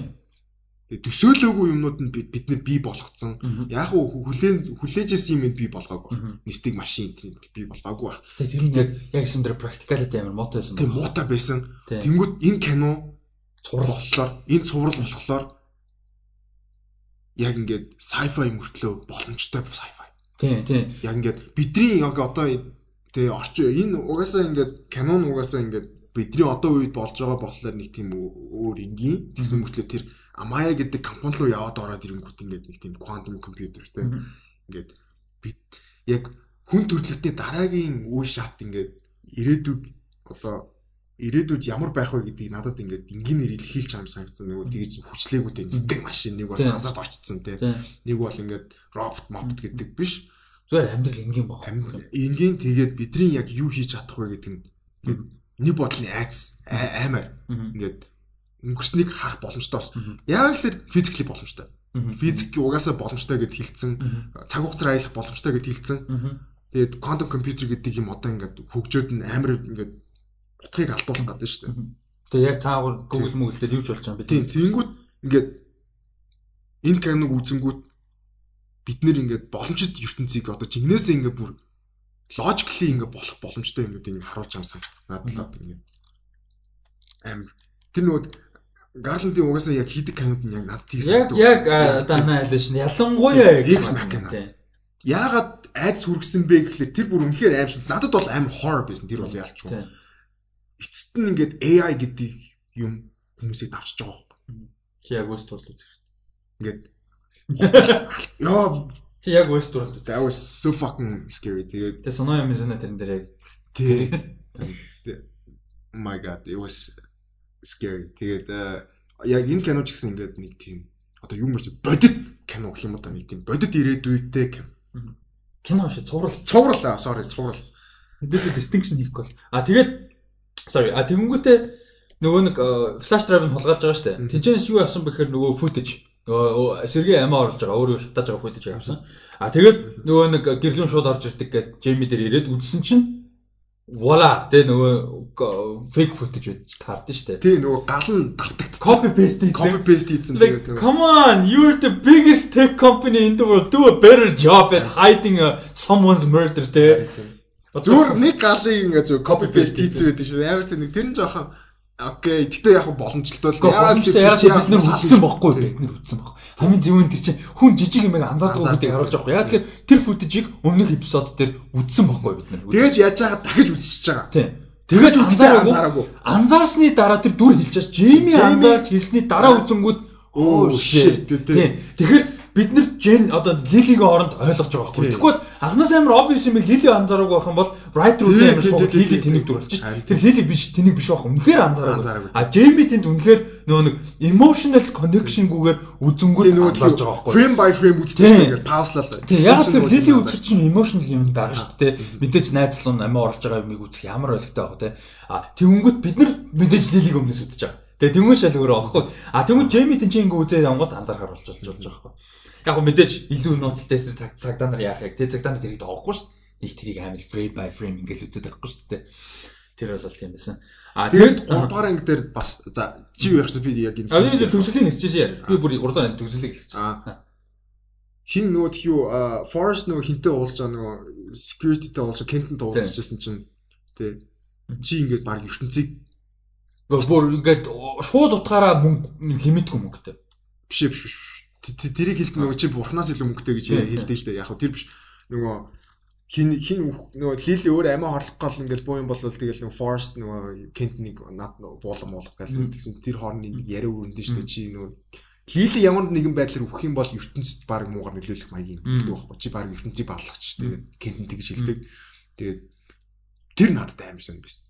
Тэгээд төсөөлөөгүй юмнууд нь бид нар бий болгоцсон. Яг уу хүлээн хүлээжсэн юм бий болгоогүй. Нистик машин тийм бий болгоогүй баг.
Гэтэ тэр нь яг яг юм дээр practicality амар муутай байсан.
Тийм муутай байсан. Тэнгүүд энэ кино цуврал болохоор энэ цуврал болохоор яг ингээд sci-fi мөртлөө боломжтой sci-fi
Тийм тийм.
Яг ингээд бидний яг одоо тэгээ орчин энэ угаасаа ингээд канон угаасаа ингээд бидний одоо үед болж байгаа болохоор нэг тийм өөр энгийн тэгсэн мөртлөө тэр Amaya гэдэг компани руу яваад ороод ирэнгүүт ингээд нэг тийм quantum computer тийм ингээд бид яг хүн төрөлхтний дараагийн үе шат ингээд ирээдүг одоо ирээдүйд ямар байх вэ гэдгийг надад ингээд энгийнээр илэрхийлж чам санагдсан нэг тэгж хүчлээгүүтэй нисдэг машин нэг бол сансарт очсон те. Нэг бол ингээд робот мобт гэдэг биш.
Зүгээр амьдрал энгийн баг
энгийн тэгээд бидний яг юу хийж чадах вэ гэдэг нь нэг бодлын айц аймаар ингээд өнгөрснийг харах боломжтой болсон яг л физикли боломжтой. Физик угаасаа боломжтой гэд хэлсэн. Цаг хугацаар аялах боломжтой гэд хэлсэн. Тэгээд квантум компьютер гэдэг юм одоо ингээд хөгжөөд нь амар ингээд утгыг алдуулах гэдэг шүү дээ.
Тэгээ яг цаагаар Google Google дээр юу ч болж байгаа юм бэ?
Тийм, тэгэнгүүт ингээд энэ киног үзэнгүүт бид нэр ингээд боломжит ертөнцийг одоо жигнэсээ ингээд бүр логикли ингээд болох боломжтой юмнууд ингээд харуулж байгаа санагд. Надлаад ингээд амар тэр нөгөө Гарландын угаасаа яг хийдэг камед нь яг надад тийс.
Яг яг дана айлш нь ялангуяа
X Machina. Яагаад айдас хүргэсэн бэ гэхлээр тэр бүр үнэхээр аим шиг надад бол амар horror байсан тэр бол ялчгүй. Эцэст нь ингээд AI гэдэг юм хүмүүсийг давчиж байгаа байхгүй.
Чи яг үст бол үзэх
Ингээд Яа
чи яг үст бол үзэх.
that was so fucking scary. Тэгээд
Тэгээ соно юм зэнэ тэрэн дээр яг
тий Oh my god it was scary. Тэгээд э, яг энэ кино ч гэсэн ингээд нэг тийм одоо юу мөрч бодит кино гэх юм уу та нэг тийм бодит ирээдүйтэй кино.
кино шиг цуврал
Цуврал аа sorry цуврал.
мэдээлэл distinction хийх бол. А тэгээд sorry а тэгэнгүүтээ нөгөө нэг флаш драйв нь хулгайлж байгаа шүү дээ. Тинчэнэс юу авсан бэхээр нөгөө footage нөгөө сэргээ амиа оруулж байгаа өөрөө шатааж байгаа footage авсан. А тэгээд нөгөө нэг гэрлүүн шууд орж ирдэг гэж Джейми дээр ирээд үзсэн чинь Voila тэ нөгөө fake footage байж таард нь штэ.
Тий нөгөө гал нь давтагд.
Copy paste
Copy
хийсэн.
paste хийсэн тэгээд
come on, you're the biggest tech company in the world. Do a better job at hiding a, someone's murder тэ.
Зүгээр нэг галыг ингээд зөв copy paste хийсэн байдаг шүү. Амар тийм нэг тэр нь жоохон окей. Гэтэ яг боломжтой л
Яагаад яагаад бид нар үзсэн бохгүй бид нар үзсэн баг. Хамгийн зөвөн тэр чинь хүн жижиг юм анзаардаг гэдгийг харуулж байгаа. Яагаад тэгэхээр тэр футажийг өмнөх эпизод дээр үзсэн бохгүй бид нар.
Тэгээд яаж яагаад дахиж үзчихэж байгаа.
Тийм. Тэгээд
анзаараагүй.
Анзаарсны дараа тэр дүр хэлчихэж Джейми анзаарч хэлсний дараа үзэнгүүд оо
shit. Тийм.
Тэгэхээр бид нар Жен одоо Лилигийн оронд ойлгож байгаа байхгүй. Тэгвэл анхнаас амар obvious юм Лили анзаараагүй байх юм бол right руу амар
тийм,
Лили тэнэг дүр болж
Харин
шээ. Тэр Лили биш тэнэг биш байх. Үнэхээр
Анзаараагүй.
А Джейми тэнд үнэхээр нөгөө нэг emotional connection-гүйгээр
нөгөө
анзаарж байгаа байхгүй.
frame by frame шүү. Ингээд пауслалаа.
Тийм яг тэр Лили үзэх чинь emotional юм байгаа шүү дээ. Мэдээж найзлуу амиа оруулж байгаа юмыг үзэх ямар ойлгохтой байгаа те. А тэнгүүд бид нар мэдээж Лилиг өмнөөс үзэж байгаа. Тэгээ тэнгүүд шал өөрөө аахгүй. А тэнгүүд Джейми тэнцэн ингээ үзээ явгод анзаархаар болж болж байгаа байхгүй. Яг го мэдээж илүү нууцтай цаг цагдаа нар яах яг те цагдаа нар тэрийг тоохгүй шүү. Нэг тэрийг амил frame by frame ингээл үзээд байхгүй шүү дээ. Тэр бол тийм байсан. А
Тэгээд
тэгээд
3 дугаар анги дээр бас за чи юу вэ би яг энэ
төгсөлийн нэгчээсээ яар. Би бүр 3 дахь төгсөлийг хэлчихсэн.
Хин нөгөө тхиу forest нөгөө хинтээ уулзж байгаа нөгөө securityтэй уулзж кентэнтэй уулзчихсан чинь тий чи ингээд баг ертөнцийг
Бүр ингээд шууд утгаараа мөнгө лимитгүй мөнгөтэй.
биш биш биш Тэрийг хэлдэг нөгөө чи бурхнаас илүү мөнгөтэй гэж хэлдэг л дээ. Яг хөө тэр биш. Нөгөө хин хин нөгөө лили өөр амиа хорлох гол ингээл буу юм бол тэгэл нөгөө forest нөгөө кентнийг над буулам болох
Мм.
тэгсэн тэр хоорны нэг яриа өрөндөн шүү дээ чи нөгөө лили ямар нэгэн байдлаар өгөх юм бол ертөнцид баг муугар нөлөөлөх маягийн гэдэг байхгүй чи баг ертөнцийг баалгах ч тэгээд кентэн тэгж хэлдэг. Тэгээд тэр надад амар сонь биш.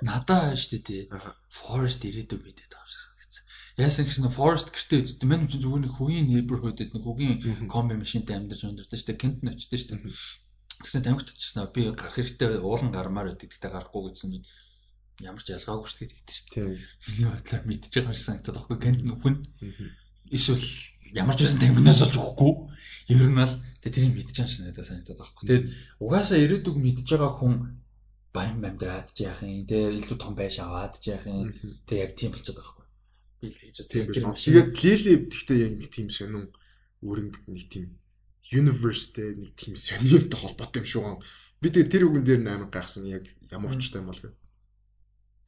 Надаа штэ тий.
Аха.
Forest ирээдүй шиг санагдсан. Яасан гэж нэ Forest гэртээ үзтээ. Мань чинь зүгээр нэг хөгийн neighborhood-д нэг хөгийн комби машинтай амьдарч өндөрдөө штэ. Кент нь очдөө штэ. Тэгсэн тамхит очсон. Би гарах хэрэгтэй уулан гармаар байдаг. Тэгтээ гарахгүй гэсэн чинь ямар ч ялгаагүй штэ гэдэг штэ. Миний бодлоор мэдчихэж байгаа шиг санагдаад байхгүй. Кент нь үхэн эсвэл ямар ч байсан тамхинаас олж өгөхгүй. Ер нь бол тэрийг мэдчихэж байгаа надад санагдаад байхгүй. Тэгээд угаасаа ирээдүг мэдчихэж байгаа хүн баян амьдраад яах юм те илүү том байш аваад яах юм те яг тийм болчиход байгаа үзсэн.
биш. Тэгээд лили гэхдээ яг нэг тийм сонин өрөнгө нэг тийм universeтэй нэг тийм сонирхолтой холбоотой юм шүү гэн. Би тэгээд тэр үгэн дээр нээр гайхсан яг ямар очтой юм бол гэ.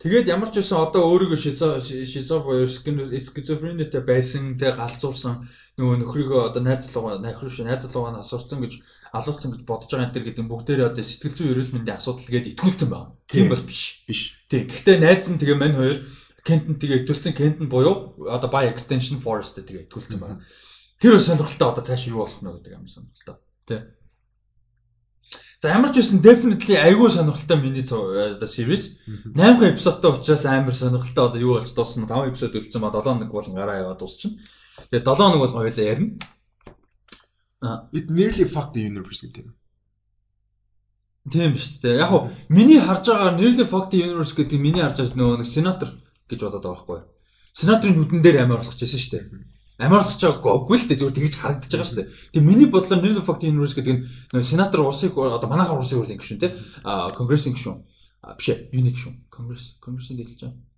Тэгээд ямар ч байсан одоо өөрийгөө шизо шизо буюу скизофренитэй байсан те галзуурсан нөгөө нөхрийгөө одоо найзлуугаа нөхрөө шүү найзлуугаа асуурсан гэж алуулсан гэж бодож байгаа энэ төр гэдэг бүгдээрээ одоо сэтгэл зүйн эрүүл мэндийн асуудал гээд итгүүлсэн байна. Тийм бол биш.
Биш.
Тийм. Гэхдээ найз нь тэгээ мань хоёр Кентэн тэгээ итгүүлсэн Кентэн буюу одоо by extension forest тэгээ итгүүлсэн байна. Тэр сонирхолтой одоо цааш юу болох нь гэдэг амар сонирхолтой. Тэ. За ямар ч байсан definitely айгүй сонирхолтой миний оо series 8 эпизодтой учраас амар сонирхолтой одоо юу болж дуусна 5 эпизод үлдсэн ба 7 хоног болон гараа яваад дуусчихна. Тэгээ 7 хоног бол хоёлаа ярина.
It nearly fucked the universe гэдэг юм.
Тийм шүү дээ. Яг хуу миний харж байгаа Nearly Fucked Universe гэдэг миний харж байгаа нөгөө нэг сенатор гэж бодоод байгаа байхгүй? Сенаторын нүдэн дээр амиа орлох гэсэн шүү дээ. Амиа орлох чагаагүй л дээ зүгээр тэгж харагдаж байгаа шүү дээ. Тэгээ миний бодлоор Nearly Fucked Universe гэдэг нь сенатор улсыг одоо манайхаа улсын үр гишүүн а конгрессийн гишүүн биш ээ юуны гишүүн конгресс конгрессийн гэлж байгаа.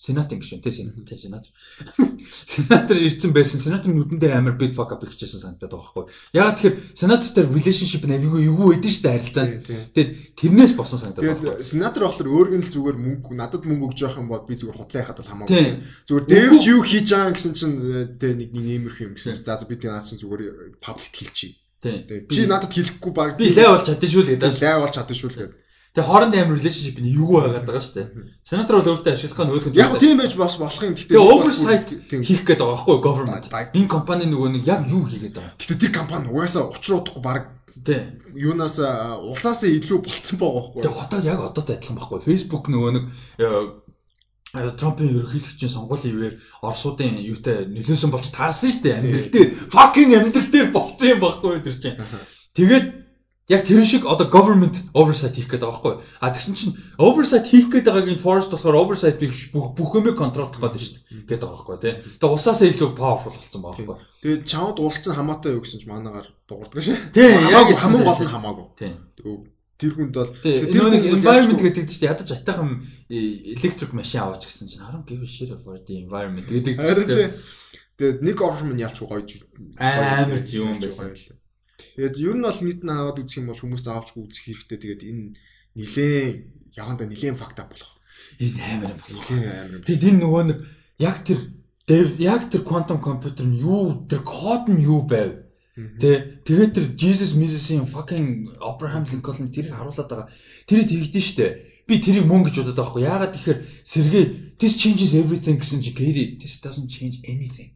Сенатын гişүн тий сенат тий сенат. Сенатор ирсэн байсан. Сенатор нүдэн дээр амар big fuck up хийчихсэн санагдаад байгаа байхгүй. Ягаад тэгэхээр сенатортай relationship нь аюу юу байдэн штэ харилцаа. Тэгээд тэрнээс босон санагдаад
байгаа. Тэгээд сенатор болохоор өөргөн л зүгээр мөнгө надад мөнгө өгж явах юм бол би зүгээр хутлаа яхад бол хамаагүй. Зүгээр дээрс юу хийж байгаа гэсэн чинь тий нэг нэг иймэрхүү юм гэсэн. За би тэр наад чинь зүгээр public хэлчихье. Тий. Би надад хэлэхгүй баг
би лай болж чадсан шүү л гэдэг.
Лай болж чадсан шүү л гэдэг.
Тэгээ хоорондын амир relationship нь юу байгаад байгаа шүү дээ. Сенатор бол өөртөө ашиглах нь өөдгөн.
Яг тийм байж бас болох юм.
Гэтэ oversight хийх гээд байгаа байхгүй government. Энэ компани нөгөө нэг яг юу хийгээд байгаа.
Гэтэ тэр компани угаасаа учруулахгүй баг
Тий.
Юунаас улсаас илүү болцсон байгаа байхгүй.
Тэгээ одоо яг одоотой адилхан байхгүй. Facebook нөгөө нэг э, Трампын ерөнхийлөгчийн сонгуулийн үеэр Оросуудын юутай нөлөөсөн болж таарсан шүү дээ. Амьдрал дээр fucking амьдрал дээр болцсон юм байхгүй тэр чинь. Тэгээд яг тэр шиг одоо government oversight хийх гээд байгаа байхгүй. А тэгсэн чинь oversight хийх гээд байгааг нь forest болохоор oversight биш бүх юмыг контролдох гээд шүү дээ. гээд байгаа байхгүй тий. Тэгээ улсаасаа илүү powerful болсон байгаа байхгүй.
Тэгээ чамд улс чинь хамаатай юу гэсэн чинь манаагаар дуурдаг шээ.
Тий,
яг хамгийн гол нь хамаагүй.
Тий.
Тэр хүнд бол
тэр нэг environment гэдэг чинь ядаж атайхан electric machine аваач гэсэн чинь харин give shit for the environment гэдэг чинь.
Тэгээд нэг оршин минь ялч гоё
амар юм байх.
Тэгээд ер нь бол нийт нь аваад үзэх юм бол хүмүүс авч үзэх хэрэгтэй. Тэгээд энэ нилээн яванда нилээн факт болох.
Энэ амар юм болох.
Амар.
Тэгэд энэ нөгөө нэг яг тэр яг тэр quantum computer нь юу тэр код нь юу байв? Тэ тэгээд тэр Jesus Mrs-ийн fucking Abraham Lincoln тэрийг харуулад байгаа. Тэр тэгдэж штэ. Би тэрийг мөн гэж бодоод байгаа хгүй. Яагаад тэгэхээр Сергей this changes everything гэсэн чи Katie this doesn't change anything.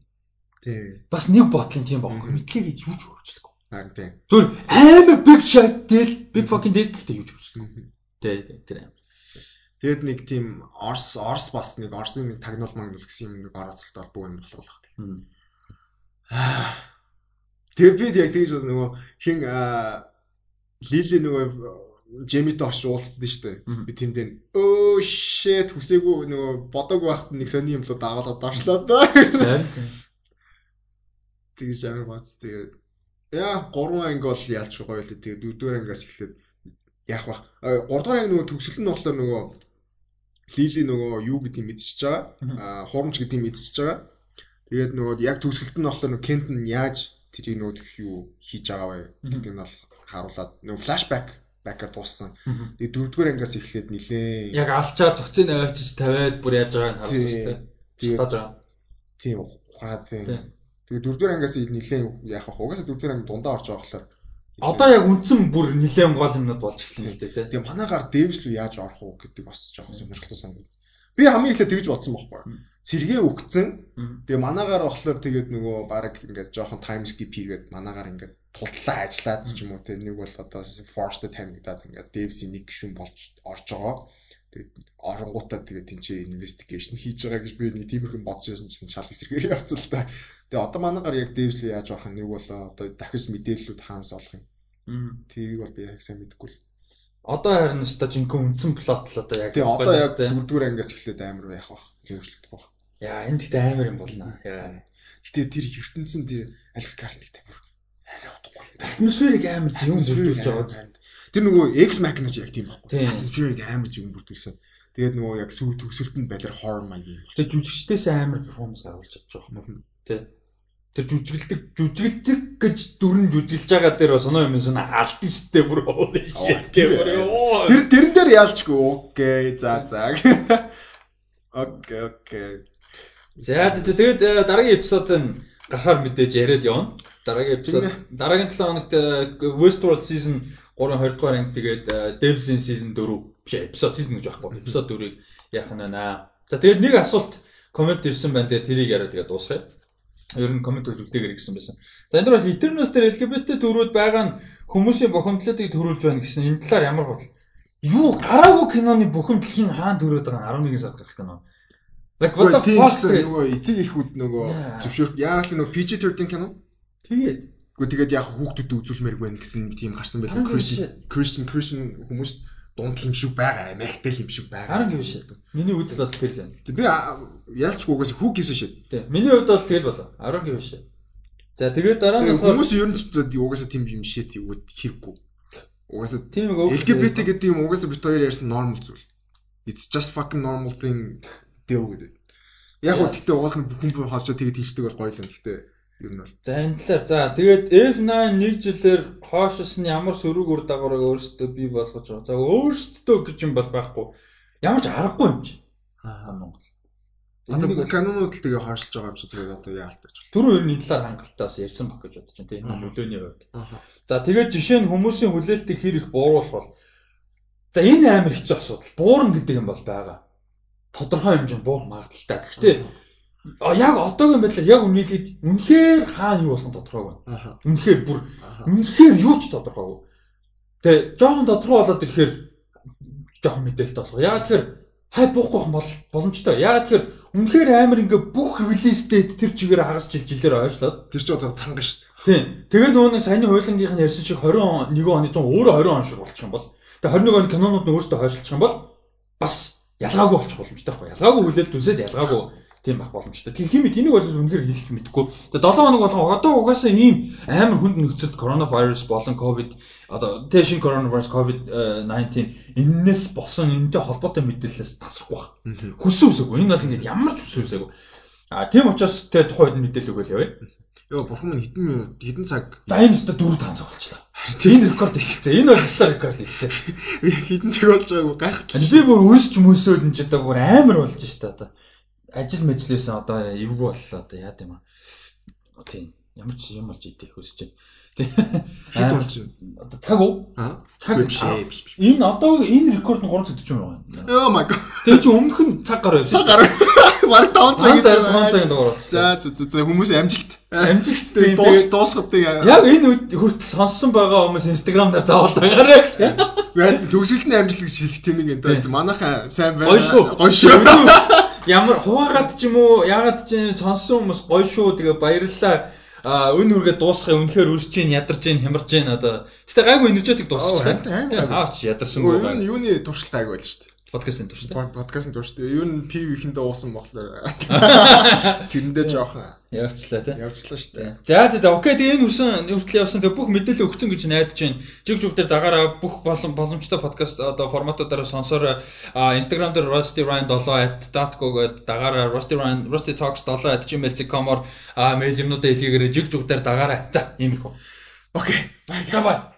Тэ.
Бас нэг бодлын тийм байхгүй. Мэдлээ гэж юу ч өөрчлөхгүй.
Харин тийм.
Зүгээр амар big shot del big fucking del гэхдээ юу ч хүрсэн. Тэ тэ тэр амар.
Тэгэд нэг тийм Орс Орс бас нэг Орсын нэг тагнуул магнуул гэсэн юм нэг орооцолтой бүү юм болох гэх. Аа. Тэгээ би яг тэгж бас нөгөө хин Лили нөгөө Джемитэй орш уулзсан шүү дээ. Би тэмдэн өө shit хүсээгүй нөгөө бодог байхад нэг сони юмлууд аваад доошлоо доо. Тэгж амар бац тэгээд Яа 3 анги бол яалч гоё л тэгээ 4 дугаар ангиас эхлээд яах вэ? 3 дугаар анги нөгөө төгсөл нь болохоор нөгөө Лили нөгөө юу гэдгийг мэдчихэж байгаа. Аа хурамч гэдгийг мэдчихэж байгаа. Тэгээд нөгөө яг төгсөлт нь болохоор нөгөө Кент нь яаж тэрийг нөгөө юу хийж байгаа вэ гэдгийг нь бол харуулад нөгөө флашбек бакер дууссан. Тэгээд 4 дугаар ангиас эхлээд нилээ.
Яг алчаа цогцын аваачиж тавиад бүр яаж байгааг харуулсан шүү дээ. Тэгээд
тийм ухраад тийм Тэгээ дөрөвдөр ангиас нилээн яах вэ? Угаасаа дөрөвдөр анги дундаа орж байгаа болохоор
Одоо яг үндсэн бүр нилээн гол юмнууд болж эхэлнэ л дээ тий.
Тэгээ манаагаар дээвс рүү яаж орох уу гэдэг бас жоохон сонирхолтой санагдав. Би хамгийн ихлэ тэгж бодсон байхгүй. Сэргээ өгцөн. Тэгээ манаагаар болохоор тэгээд нөгөө баг ингээд жоохон time skip хийгээд манаагаар ингээд тудлаа ажиллаад ч юм уу тий. Нэг бол одоо forced танигдаад ингээд дээвсийн нэг гишүүн болж орж байгаа. Тэгээд оронгуудаа тэгээд тэнцээ investigation хийж байгаа гэж би нэг тиймэрхэн бодож байсан чинь шал эсрэгээр явцсан л та. Тэгээ одоо манайгаар яг дээвслээ яаж орох нэг бол одоо дахиж мэдээллүүд хаанаас олох юм. Тэрийг бол би яг сайн мэдэхгүй л.
Одоо харин өстой жинхэнэ үндсэн плот л одоо яг
Тэгээ одоо яг дөрөвдүгээр ангиас эхлээд амар байх бах. Хөвшлөлдөх бах.
Яа энэ гэхдээ амар юм болно. Яа.
Гэтэ тэр ертөнцийн тэр Алекс Картик тамир арай утгагүй.
Атмосферыг амар юм бүрдүүлж байгаа.
Тэр нөгөө X Machina ч яг тийм байхгүй. Атмосферыг амар юм бүрдүүлсэн. Тэгээд нөгөө яг сүү төгсөлтөнд балер хорн маяг юм.
Тэгээд жүжигчдээс амар перформанс гаргуулж чадчих واخ. Тэ. Тэр жүжиглдэг жүжиглдэг гэж дүрэн жүжиглж байгаа дээр соноо юм сон алдсан шүү дээ бүр holy shit гэмээр.
Тэр тэрэн дээр яалчгүй окей за за. Окей окей.
За тэгээд э, дараагийн эпизод нь гарахаар мэдээж яриад явна. Дараагийн эпизод дараагийн 7 хоногт э, Westworld season 3 20 дугаар анги тэгээд Devs-ийн season 4 биш эпизод season гэж байхгүй. Эпизод 4-ийг яах нь байна. За тэгээд нэг асуулт комент ирсэн байна. Тэгээд тэрийг яриад тэгээд дуусгая. Ер нь комент үлдээгэр гэсэн байсан. За энэ дөр бол Eternals дээр LGBT төрүүд байгаа нь хүмүүсийн бухимдлуудыг төрүүлж байна гэсэн энэ талаар ямар бодол? Юу гараагүй киноны бухимдлын хаан төрөөд байгаа 11 сард гарах кино.
Like what the fuck нөгөө эцэг ихүүд нөгөө зөвшөөрт яагаад нөгөө PG-13 кино?
Тэгээд
Гэхдээ тэгээд яг хүүхдүүдэд үзүүлмээр байна гэсэн нэг тийм гарсан байлаа. Christian Christian Christian хүмүүс дунд юм шиг байгаа. Америктэй юм шиг байгаа.
Харин гэв шээ. Миний үзэл бодол тэр л байна.
Би ялчгүйгээс хүү гівсэн шээ.
Тий. Миний хувьд бол тэгэл болоо. 10 гэв шээ. За тэгээд дараа нь
хүмүүс ер нь ч угаасаа тийм юм шээ тэгвэл хэрэггүй. Угаасаа
тийм
LGBT гэдэг юм угаасаа бит хоёр ярьсан нормал зүйл. It's just fucking normal thing deal with it. Яг уу гэхдээ нь бүхэн бүр холжоо тэгээд хийждэг бол гоё л юм. Гэхдээ ер нь бол.
За энэ талаар за тэгээд F9 нэг жилээр хоошос нь ямар сөрөг үр дагаврыг өөрсдөө бий болгож байгаа. За өөрсдөө гэж юм бол байхгүй. Ямар ч аргагүй юм чи. Аа Монгол.
Одоо канонууд л тэгээ хойшлж байгаа юм чи тэгээд одоо яалтаж.
Түрүү ер нь энэ талаар хангалттай бас ярьсан баг гэж бодож байна тийм нөлөөний хувьд. За тэгээд жишээ нь хүмүүсийн хүлээлтийг хэр их бууруулах бол За энэ амар хэцүү асуудал. Буурна гэдэг юм бол байгаа. Тодорхой хэмжээнд буур магадaltaй. Гэхдээ яг одоогийн байдлаар яг үнэлээд үнэхээр хаана юу болох тодорхойгүй. Үнэхээр бүр үнэхээр юу ч тодорхойгүй. Тэгээ жоохон тодорхой болоод ирэхээр жоохон мэдээлэлтэй болох. Яг тэгэхээр хай буухгүй бол боломжтой. Яг тэгэхээр үнэхээр амар ингээ бүх релиз дэйт тэр чигээр хагас жилжилээр ойшлоод
тэр чинь одоо цанга шүү дээ.
Тийм. Тэгээ нөгөө саяны хуулингийнх нь ярьсан шиг 20 он 1 оны 100 өөрөө 20 он шиг болчих юм бол Тэгээ 21 оны кинонууд нь өөртөө хойшлчих юм бол бас ялгаагүй болчих боломжтой байхгүй. Ялгаагүй хүлээлт үсээд ялгаагүй тийм байх боломжтой. Тэгээ химэд энийг бол үнэхээр хэлэх мэдэхгүй. Тэгээ 7 хоног болгон одоо угаасаа ийм амар хүнд нөхцөлд коронавирус болон ковид одоо тэ шин коронавирус ковид 19 энэс босон энэтэй холбоотой мэдээлэлээс тасрахгүй баг. Хүссэн үсэгүй. Энэ бол ингээд ямар ч хүссэн үсэгүй. А тийм учраас тэ тухайд мэдээлэл өгөөл явъя.
Йоо бурхан минь хэдэн хэдэн цаг.
За энэ өстө 4 5 цаг болчихлоо. Энэ рекорд хийчихсэн. Энэ бол өстө рекорд хийчихсэн.
Би хэдэн цаг болж байгааг гайхах.
Би бүр өсч мөсөөд энэ ч одоо бүр амар болж шít одоо. Ажил мэжлээсэн одоо эвгүй боллоо одоо яа гэм аа. Тийм. Ямар ч юм болж идэх өсөж байна.
Хэд болж байна?
Одоо цаг уу?
Аа.
Цаг биш. Энэ одоо энэ рекорд нь 340 минут байна.
Oh my god.
Тэгээ чи өмнөх нь цаг гараа явсан.
Цаг гараа. Бараг 5 цаг
хийж байгаа. 5 цагийн дугаар.
За за за хүмүүс амжилт.
Амжилт
дуус дуусгад
яг энэ хүртэл сонссон байгаа хүмүүс Instagram дээр заавал дагаарай гэж.
Яг төгсгөлтний амжилт гэж хэлэх тийм нэг энэ манайхаа сайн байна.
Гоё шүү.
Шүү.
Ямар хуваагаад ч юм уу ягаад ч сонссон хүмүүс гоё шүү тэгээ баярлалаа а өн үргээ дуусхай үнэхээр үрж чинь ядарч чинь хямарч чинь одоо гэтээ гайгүй энержетик дуусчихлаа. Аач ядарсан
гоо. Юуны туршилтаа гайгүй л шүү дээ
подкастын турштай.
Подкастын турштай. Юу н PV ихэндээ уусан болохоор тэрэндээ жоохон
явчлаа тий.
Явчлаа шүү дээ.
За за за окей тэгээ энэ хүрсэн хүртэл явсан тэгээ бүх мэдээлэл өгсөн гэж найдаж байна. Жиг жиг дээр дагаараа бүх болон боломжтой подкаст одоо форматуудаараа сонсоор Instagram дээр Rusty Ryan 7 @datgo гээд дагаараа Rusty Ryan Rusty Talks 7 @gmail.com-оор мэйл юмнуудаа илгээгээрэй жиг жиг дээр дагаараа. За ийм их.
Окей.
За бай.